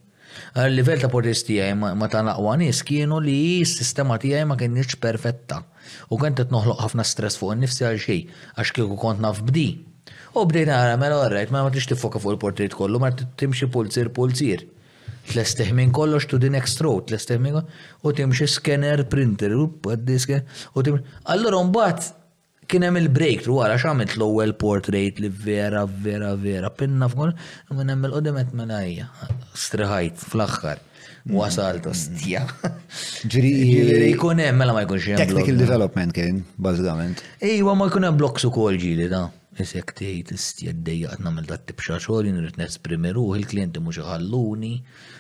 Speaker 3: L-livell ta' progress tiegħi ma' ta' l-aqwa nies kienu li s-sistema tiegħi ma kinitx perfetta u kont qed noħloq ħafna stress fuq innifsi għal xejn għax kieku kont naf b'di. U bdejt naqra mela orrajt mela ma tridx tiffoka fuq il-portrait kollu mela trid timxi pulzier pulzier. Tlestih minn kollox to the next road, tlestih minn u timxi scanner, printer, u timxi. Allura mbagħad Kien hemm il-breakthrough, ara x'għamilt l-ewwel portrait li vera vera vera pinna f'kol, minn hemm il-qudiem qed mela hija. Striħajt fl-aħħar. Wasalt ostja. Ġifieri jkun hemm mela ma jkunx hemm.
Speaker 2: Technical development kien, bażikament.
Speaker 3: Ejwa ma jkun hemm blocks ukoll ġieli da. Isek tgħid istja d-dejja qed nagħmel dat tibxa xogħol jien rrid nesprimi ruħi l-klijenti mhux iħalluni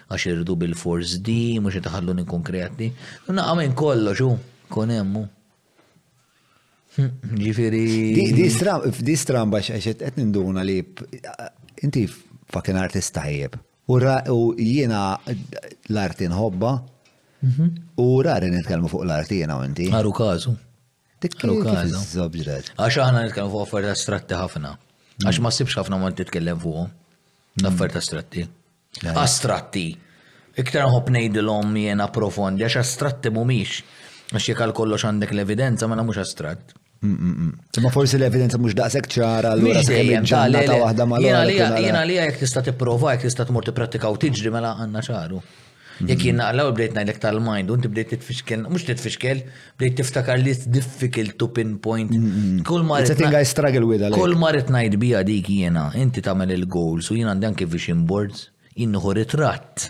Speaker 3: għax irridu bil-force di mhux qed iħalluni nkun kreattiv. Naqa' minn kollox hu, kun hemm hu. Ġifiri.
Speaker 2: Di stramba xaxet qed ninduna li inti fakin artist tajjeb. U jiena l-arti nħobba. Mhm. U rari nitkellmu fuq l-arti jiena u inti.
Speaker 3: Għaru
Speaker 2: każu.
Speaker 3: Għaru
Speaker 2: każu.
Speaker 3: Għax aħna nitkellmu fuq affarijiet astratti ħafna. Għax ma sibx ħafna ma titkellem fuqhom. L-affarijiet astratti. Astratti. Iktar nħobb ngħidilhom jiena profondi għax astratti mhumiex. Għax jekk għal kollox għandek l-evidenza mela mhux astratt.
Speaker 2: Ma forsi l-evidenza mhux daqshekk ċara allura
Speaker 3: dejjem
Speaker 2: ġurnata waħda ma
Speaker 3: Jiena li jekk tista' tipprova jekk tista' tmur tipprattika u tiġri mela għandna ċaru. Jekk jien naqlaw bdejt ngħidlek tal-mind u inti bdejt titfixkel, mhux titfixkel, Bdejt tiftakar li it's difficult to pinpoint. Kull ma
Speaker 2: It's a thing I struggle with għalek.
Speaker 3: Kull ma rrit ngħid bija dik jiena, inti tagħmel il-goals u jien għandi anke vision boards, jien nieħu ritratt.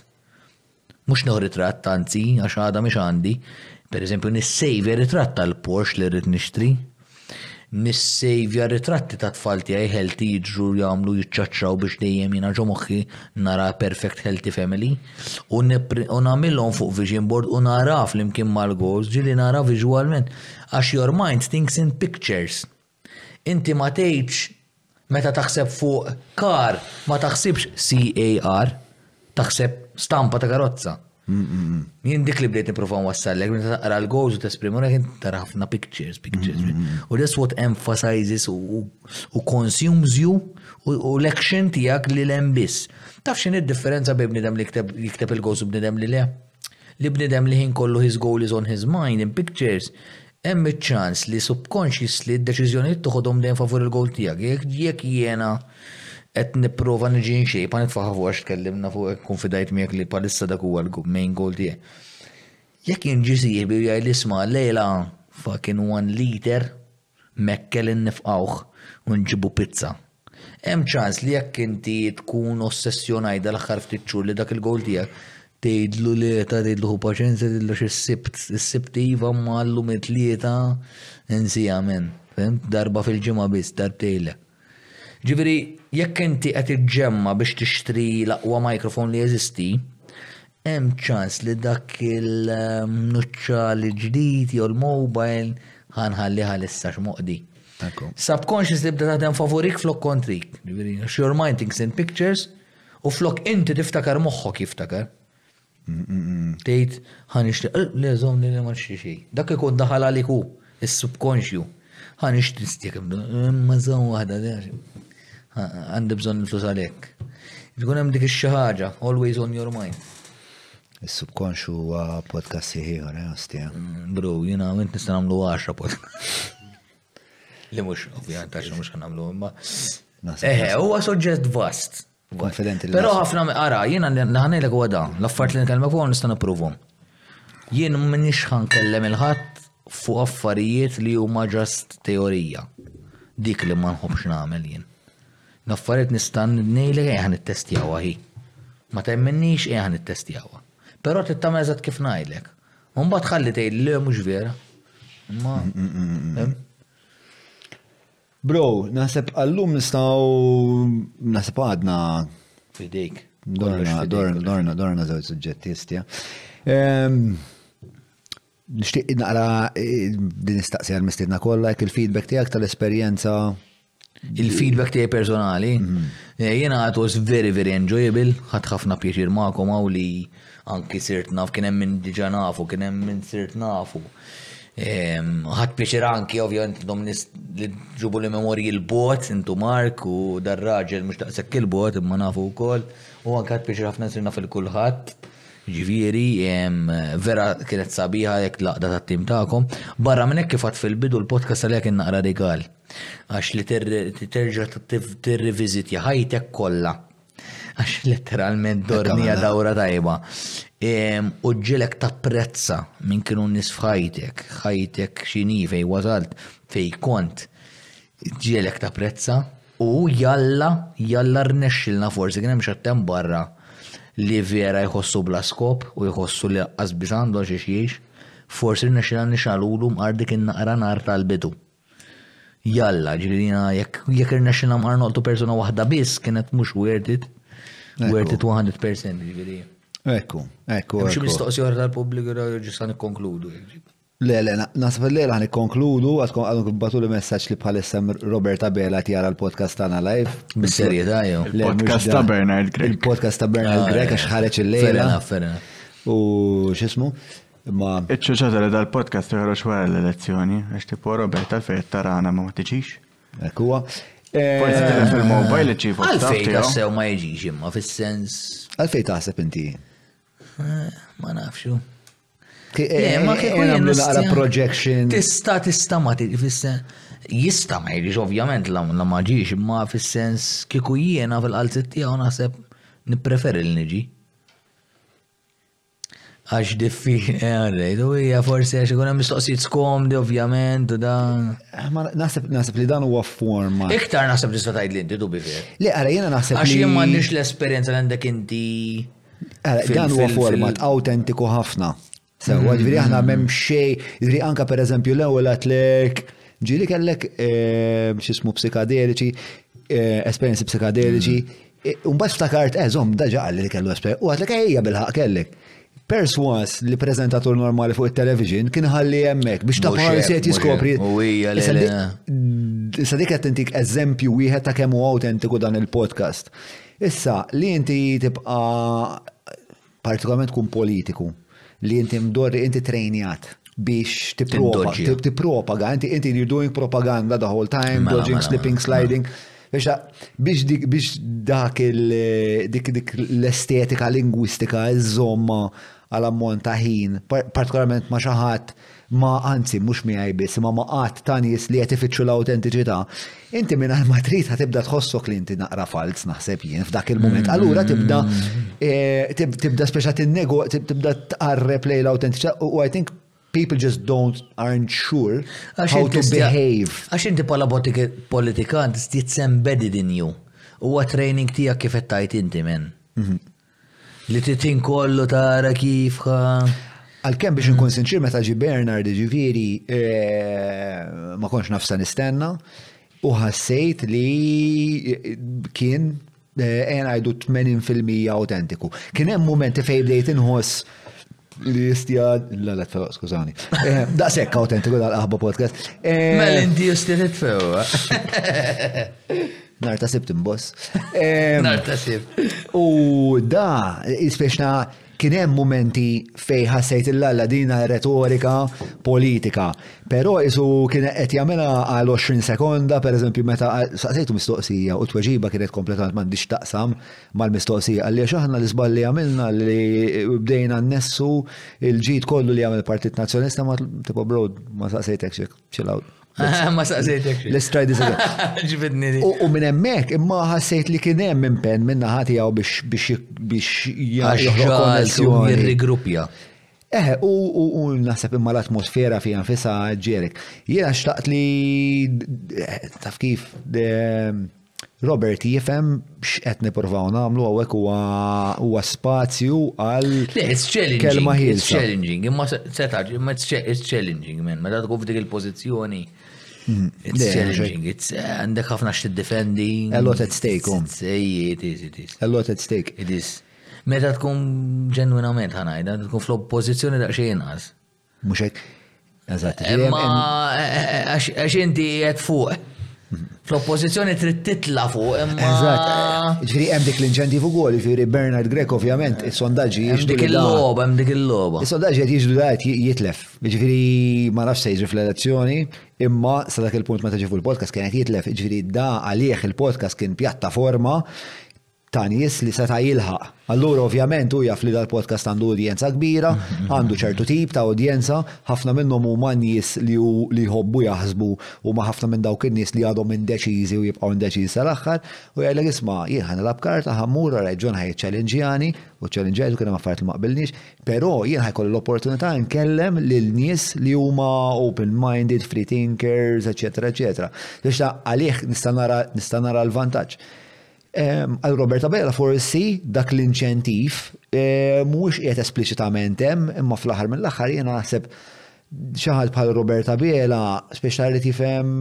Speaker 3: Mhux nieħu ritratt anzi għax għadha mhix għandi. Per eżempju nissejvi ritratt tal-Porsche li rrid nixtri. Nissejvja ritratti ta' tfal tiegħi healthy jiġru u jagħmlu jiċċaċċraw biex dejjem jiena ġo moħħi nara a perfect healthy family u u nagħmilhom fuq vision board u nara flimkien mal-goals ġieli nara visualment għax your mind thinks in pictures. Inti ma tgħidx Meta taħseb fuq car ma taħsibx C-A-R, taħseb stampa ta' karozza. Jien dik li bdejt nipprova nwassallek, meta taqra l-goals u tesprimi ruħek int tara ħafna pictures, pictures. U that's what emphasizes u u consumes you u u l-action tiegħek li lem biss. Taf x'in id-differenza bejn bniedem li jikteb jikteb il-goals u bniedem li le? Li bniedem li ħin kollu his goal is on his mind in pictures, Hemm iċ-ċans li subconsciously d-deċiżjonijiet toħodhom dejjem favur il-goal tiegħek. Jekk jiena qed nipprova niġi in shape, ħanitfa' ħafu għax tkellimna fuq hekk ikkunfidajt miegħek li bħalissa dak huwa l-main goal tiegħi. Jekk jien ġi sieħbi u jgħidli isma' llejla fucking one liter mekkel innifqawh u nġibu pizza. Hemm ċans li jekk inti tkun ossessjonajt dal-aħħar ftit xhur li dak il-goal tiegħek tgħidlu li ta' tgħidlu hu paċenzja tgħidlu x'is-Sibt, is-Sibt iva ma llum it-Tlieta insiha men, fimt, darba fil-ġimgħa biss, darbtejn le. Ġifieri jekk inti qed iġġemma' biex tixtri l-aqwa microphone li jeżisti, Hemm ċans li dak il-mnuċċali ġdid jew l-mobile ħa nħallih għal issa x'moqdi. Subconscious li bda taħdem favorik flok kontrik. Għax your mind thinks in pictures u flok inti tiftakar moħħok jiftakar. Tgħid ħan ixtieq eh, li żomni li ma nixtieq xejn. Dak ikun daħal għalik hu. Is-subkonxju. Ħa nixtristik imma żaw waħda għandi bżonn il-flus għalhekk. Tkun hemm dik xi ħaġa, always on your mind.
Speaker 2: Is-subkonxju huwa podcast ieħor, eh, ostja.
Speaker 3: Mm, bro, jiena int nista' nagħmlu 10 podcast. Li mhux, ovvjament għax mhux ħanamlu imma. Eħe, huwa soġġett vast.
Speaker 2: Konfidenti li. Però
Speaker 3: ħafna ara, jiena naħnejlek huwa dan, l-affarijiet li nkellmek huwa nista' nippruvhom. Jien m'iniex ħankellem il-ħadd fuq affarijiet li huma ġast teorija. Dik li ma nħobbx nagħmel jien. L-affarijiet nista' ngħidlek ejja nittestjaw aħi. Ma temminnix ejja nittestjaw. Però trid tagħmel eżatt kif ngħidlek. Mbagħad ħalli tgħid li mhux vera. Ma. Mm, mm, mm,
Speaker 2: Bro, naħseb għallum nistaw, naħseb għadna
Speaker 3: fidejk.
Speaker 2: Dorna, dorna, dorna, dorna zewġ suġġetti jistja. Ehm, nishtiq naqra eh, din istaqsija l-mistidna kollha jekk il-feedback tiegħek tal-esperjenza
Speaker 3: il-feedback tiegħi personali. Mhm. Eh, Jena it was very very enjoyable, ħadd ħafna pjaċir magħkom hawn li Anki sirt naf, kien hemm min diġà nafu, kien hemm min sirt nafu. Ħadt pjaċir anki ovvjament intom li ġibu li memorji l-bot, intu Mark u dar raġel mhux daqshekk il-bot imma nafu wkoll. U anke ħadd pjaċir ħafna nsir naf il-kulħadd. Ġifieri, vera kienet sabiħa jekk laqda tat-tim tagħkom. Barra minn hekk kif għad fil-bidu l-podcast għalija kien naqra rigal. Għax li terġa' tirriviżitja ħajtek kollha. Għax letteralment
Speaker 2: dormija
Speaker 3: dawra tajba. U ġilek tapprezza minn kienu nis fħajtek, ħajtek xini fej wasalt, fej kont. Ġilek tapprezza u jalla, jalla rnexxilna forsi kien hemm xattem barra li vera jħossu bla skop u jħossu li qasbis għandhom xiex jiex. Forsi rnexxilna nixalulu mqardi kien naqra nar tal-bidu. Jalla, ġifieri jekk jekk irnexxilna mqar noqtu persuna waħda biss kienet mhux worth it. Worth it 100% ġifieri.
Speaker 2: Ekku, ekku.
Speaker 3: Xi mistoqsi oħra tal-pubbliku ġista' nikkonkludu.
Speaker 2: Le, le, nasab li l-ħan ikkonkludu, għadkom għadkom batu li messaċ li bħalissa Robert Abela tjara l-podcast tana live.
Speaker 3: Bis-serjeta, jew.
Speaker 7: Il-podcast ta' Bernard Grek.
Speaker 2: Il-podcast ta' Bernard
Speaker 3: ah,
Speaker 2: Grek, għax ħareċ il-lejla. U xismu? Imma.
Speaker 7: Iċ-ċoċata li dal-podcast joħroġ wara l-elezzjoni, għax tipo Robert tal-fejt tarana ma tiġix.
Speaker 2: Hekk huwa.
Speaker 7: Forsi eh, tilef il-mobile
Speaker 3: iċċifu. Għalfejn tassew ma jiġix imma fis-sens.
Speaker 2: Għalfejn taħseb inti?
Speaker 3: Eh, ma nafxu. Eh, ma kieku
Speaker 2: nagħmlu naqra projection.
Speaker 3: Tista' tista' ma tiġi fis-sens jista ma jirix ovvjament la ma ġiex imma fis-sens kieku jiena fil-qalzit tiegħu naħseb nippreferi l niġi. Għax diffi, għarrejt, eh, u hija forsi għax ikun hemm mistoqsijiet skomdi ovvjament u dan.
Speaker 2: Eh, ma naħseb naħseb li dan huwa forma.
Speaker 3: Iktar naħseb li tista' tgħidli inti dubi fih.
Speaker 2: Le ara jiena naħseb li.
Speaker 3: Għax jien m'għandix l-esperjenza li għandek inti.
Speaker 2: Dan huwa format autentiku ħafna. Sewa, mm-hmm. ġifieri aħna m'hemm xejn, ġifieri anke pereżempju l-ewwel għatlek, ġieli kellek eh, x'ismu psikadeliċi, esperjenzi psikadeliċi, mm-hmm. Mbagħad ftakart, eh, żomm, daġa qalli li kellu esperjenza. U għatlek ejja bil-ħaq kellek. Perswas li prezentatur normali fuq il-television kien ħalli hemmhekk biex ta'
Speaker 3: bħal
Speaker 2: se jiskopri. Issa dik qed intik eżempju wieħed ta' kemm hu autentiku dan il-podcast. Issa li inti tibqa' partikolarment tkun politiku, li inti mdorri inti trejnjat biex tippropaga, inti inti you're doing propaganda the whole time,
Speaker 3: mela,
Speaker 2: dodging,
Speaker 3: mela,
Speaker 2: slipping,
Speaker 3: mela.
Speaker 2: sliding. Biex dik biex dak dik dik l-estetika lingwistika iżomma għal ammont ta' ħin, partikolarment ma' xi ħadd ma', anzi mhux miegħi biss, imma ma' għadd ta' nies li qed ifittxu l-awtentiċità, inti mingħajr ma trid ħa tibda tħossok li inti naqra falz naħseb jien f'dak il-mument. Allura tibda eh, tibda speċa tinnego tibda tqarreb lejn l-awtentiċità u I think people just don't aren't sure how to behave.
Speaker 3: Għax inti pala politikant it's embedded in you. Huwa training tiegħek kif qed tajt inti men.
Speaker 2: Mhm.
Speaker 3: Li trid ħin kollu tara kif ħa.
Speaker 2: Għalkemm biex inkun sinċir meta ġi Bernard ġifieri eh, ma kontx nafsa nistenna u ħassejt li kien eh, għajdu 80% autentiku. Kien hemm mumenti fejn bdejt inħoss li jistjad, la la tfewa, skużani. Eh, da' sekka autentiku da' l-aħba podcast. Eh,
Speaker 3: mela inti jistjad tfewa.
Speaker 2: Nar ta' sibt imboss. Eh,
Speaker 3: Nar ta' sibt.
Speaker 2: U da, ispeċna kien hemm momenti fej ħassejt il-lalla dina retorika politika. Però isu kien qed jagħmilha għal 20 sekonda, pereżempju meta saqsejtu mistoqsija u tweġiba kienet kompletament m'għandix taqsam mal-mistoqsija għaliex aħna l-iżball li għamilna li bdejna nnessu il-ġid kollu li għamil il-Partit Nazzjonista ma tipo bro ma saqsejtek ċilaw.
Speaker 3: Ma saqsejtek.
Speaker 2: Let's try this again.
Speaker 3: Ġibidni li.
Speaker 2: U minn hemmhekk imma ħassejt li kien hemm impenn minn naħa tiegħu biex biex biex jgħal
Speaker 3: jirrigruppja.
Speaker 2: Eh, u naħseb imma l-atmosfera fija nfisa ġerek. Jiena xtaqt li taf kif Robert jifhem x'qed nippruvaw nagħmlu hawnhekk huwa huwa spazju għal kelma
Speaker 3: ħielsa.
Speaker 2: It's
Speaker 3: challenging, imma seta' imma it's challenging minn meta tkun f'dik il-pożizzjoni. Mm.
Speaker 2: It's
Speaker 3: challenging, it's eh, għandek ħafna x'ti defendi.
Speaker 2: A lot at stake. Um.
Speaker 3: It is, it is.
Speaker 2: A lot at stake.
Speaker 3: It is. Meta tkun ġenwinament ħanajda, tkun fl-oppożizzjoni daqsxejn inqas.
Speaker 2: Mhux hekk? Eżatt.
Speaker 3: Imma għax inti qed fuq. Fl-oppożizzjoni trid titla fuq imma.
Speaker 2: Eżatt. Ġifieri hemm dik l-inċentiv ukoll, ġifieri Bernard Grek ovvjament is-sondaġġi jiġu.
Speaker 3: Dik il-logħba, hemm dik il-logħba.
Speaker 2: Is-sondaġġi qed jiġu daqgħet jitlef. Ġifieri ma nafx se jiġri fl-elezzjoni, imma sa dak il-punt meta ġifu l-podcast kien qed jitlef, ġifieri da għalih il-podcast kien pjattaforma ta' nies li seta' jilħaq. Allura ovvjament hu jaf li dal-podcast għandu udjenza kbira, għandu ċertu tip ta' udjenza, ħafna minnhom huma nies li hu li jħobbu jaħsbu, huma ħafna minn dawk in-nies li għadhom indeċiżi u jibqgħu indeċiżi sal-aħħar, u jgħidlek isma' jien ħa nilgħab karta, ħa mmur ara jekk John ħa jiċċalenġjani, u ċċalenġjajt u kien hemm affarijiet li ma qbilniex, però jien ħa jkolli l-opportunità nkellem lil nies li huma open-minded, free thinkers, eċċetera eċċetera. Għalih nista' nara l-vantaġġ. Għal Robert Abela forsi dak l-inċentiv mhuwiex qiegħed espliċitament hemm, imma fl-aħħar mill-aħħar jiena naħseb xi ħadd bħal Robert Abela speċjali tifhem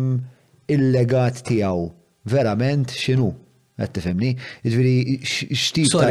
Speaker 2: il-legat tiegħu verament x'inhu. Qed tifhimni? Jiġifieri x'tip ta'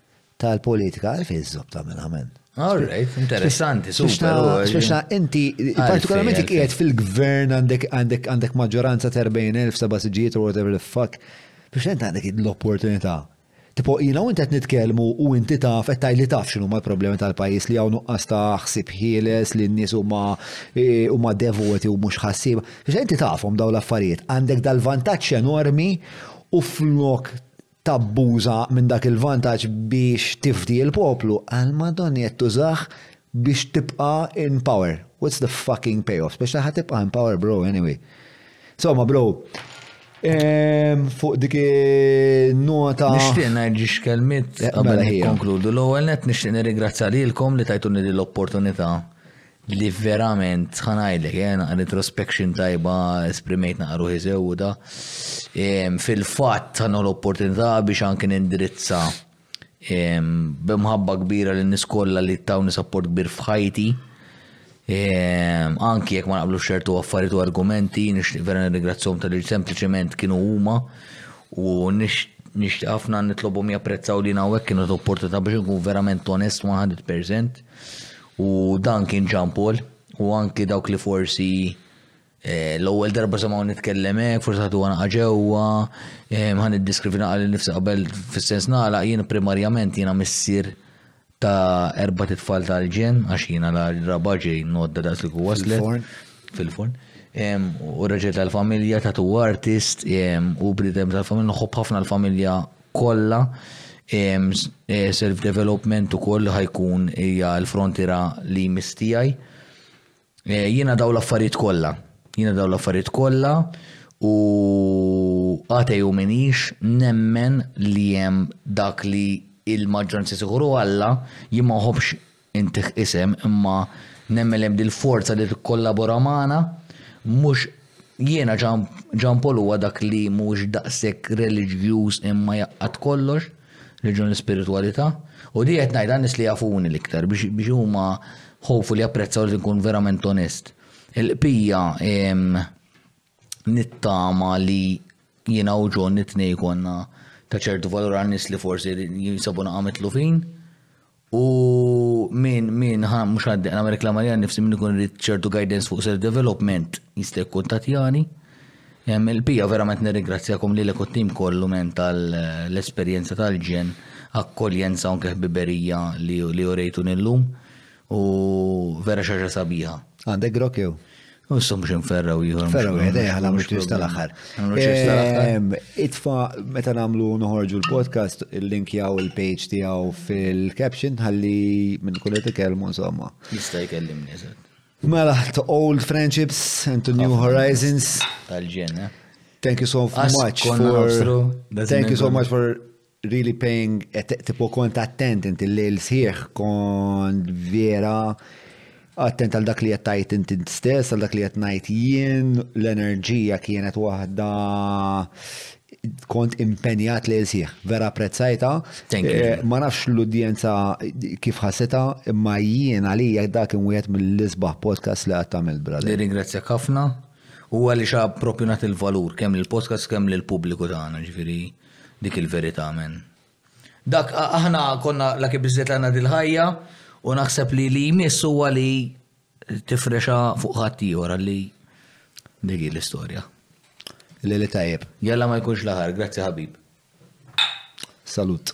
Speaker 2: tal-politika għalfejn żob tagħmel amen.
Speaker 3: All right, interessanti, super.
Speaker 2: Speċna inti, partikolarment qiegħed fil-gvern għandek għandek għandek maġġoranza 40,000 seba' siġijiet or whatever the fuck. Biex int għandek l-opportunità. Tipo, jina u inti qed nitkellmu u inti taf qed tajli taf x'inhu ma problemi tal-pajjiż li hawn nuqqas ta' ħsib ħieles li n-nies huma e, huma devoti u mhux ħassib. Biex inti tafhom dawn l-affarijiet, għandek dal-vantaġġ enormi u flok tabbuża minn dak il-vantaġġ biex tifdi il-poplu, għal Madonni qed tużah biex tibqa' in power. What's the fucking payoff? Biex taħħa tibqa' in power bro anyway. Insomma bro, ehm, fuq dik nota.
Speaker 3: Nixtieq ngħid ġiex kelmiet
Speaker 2: eh,
Speaker 3: qabel
Speaker 2: mela
Speaker 3: konkludu. L-ewwel net nixtieq nirringrazzja lilkom li tajtuni l-opportunità li verament ħa ngħidlek eh naqra retrospection tajba esprimejt naqra ruħi sewda. Ehm, fil-fatt ħanna l-opportunità biex anke nindirizza ehm, b'imħabba kbira li niskolla li tawni sapport kbir f'ħajti. Ehm, anki jekk ma naqblu xertu affarijiet u argumenti, nixtieq vera nirringrazzjahom tal sempliċement kienu huma u nixtieq ħafna nitlobhom japprezzaw li hawnhekk kienu opportunità biex nkun verament onest 100% U dan kien Ġan Paul, u anki dawk li forsi eh, l-ewwel darba semgħu nitkellem hekk, forsi ħadu għana ġewwa, eh, ħan iddiskrivi naqal nifsi qabel fis-sens nagħlaq jien primarjament jiena missier ta' erba titfal tal-ġen, għax jiena la raba ġej nodda daqs li waslet.
Speaker 2: Fil-forn.
Speaker 3: Fil-forn. Em, U raġel tal-familja, tatu artist, em, u bnidem tal-familja, nħobb ħafna l-familja kollha self development ukoll ħajkun hija l-frontiera li jmiss tiegħi. Eh, jiena daw l-affarijiet kollha. Jiena daw l-affarijiet kollha u għatej u minix nemmen li jem dak li il-maġġoranza siħuru għalla jimmaħobx Intiħ isem imma nemmen li hemm dil-forza li tikkollabora magħna. Mhux jiena Ġan Pawl huwa dak li mhux daqshekk reliġjuż imma jgħaqqad kollox, reliġjon u spiritwalità. U di qed ngħidha għan-nies li jafuni l-iktar biex huma hopefully japprezzaw li nkun verament onest. Il-bqija nittama li jiena u John it-tnejn konna ta' ċertu valur għan-nies li forsi jinsabu naqra mitlufin U min, min, ha, mux għaddi, għana reklama li għannifsi minn ikun rrit ċertu guidance fuq self-development, jistek kontatjani. Il-pija verament nirringrazzjakom li l-ekot tim kollu men tal-esperienza tal-ġen, akkoljenza unke ħbiberija li urejtu nillum u vera xaġa sabiħa.
Speaker 2: Għandek grok jew?
Speaker 3: Ussa mux nferra u jħor.
Speaker 2: Ferra u jħedaj għala mux ċers tal-axar. Itfa meta namlu nħorġu l-podcast, il-link jaw il-page tijaw fil-caption għalli minn kunet ikelmu insomma.
Speaker 3: Jista jkellim nizet.
Speaker 2: Mela, to old friendships and to new horizons.
Speaker 3: Tal-ġen, eh?
Speaker 2: Thank you so much for... Thank you so much for really paying, tipo kont attent inti l-lejl sħiħ, kont vera attent għal dak li jattajt inti stess, għal dak li jatnajt jien, l-enerġija kienet wahda kont impenjat li jisih, vera apprezzajta. Eh, ma nafx l-udjenza kif ħasita, imma jien għalija dak imwiet mill-isbaħ podcast li għattam
Speaker 3: il-brada.
Speaker 2: Li
Speaker 3: ringrazzja ħafna u għalli xa propju nat il-valur, kemm l-podcast, kemm l-publiku tagħna, ġifiri. Dik il-verità, amen. Dak aħna konna lucky biżżejjed li għandna dil-ħajja u naħseb li li jmiss huwa li tifrexha fuq ħaddieħor għalli dik hi l-istorja.
Speaker 2: Lili tajjeb.
Speaker 3: Jalla ma jkunx l-aħar, grazzi ħabib.
Speaker 2: Salut.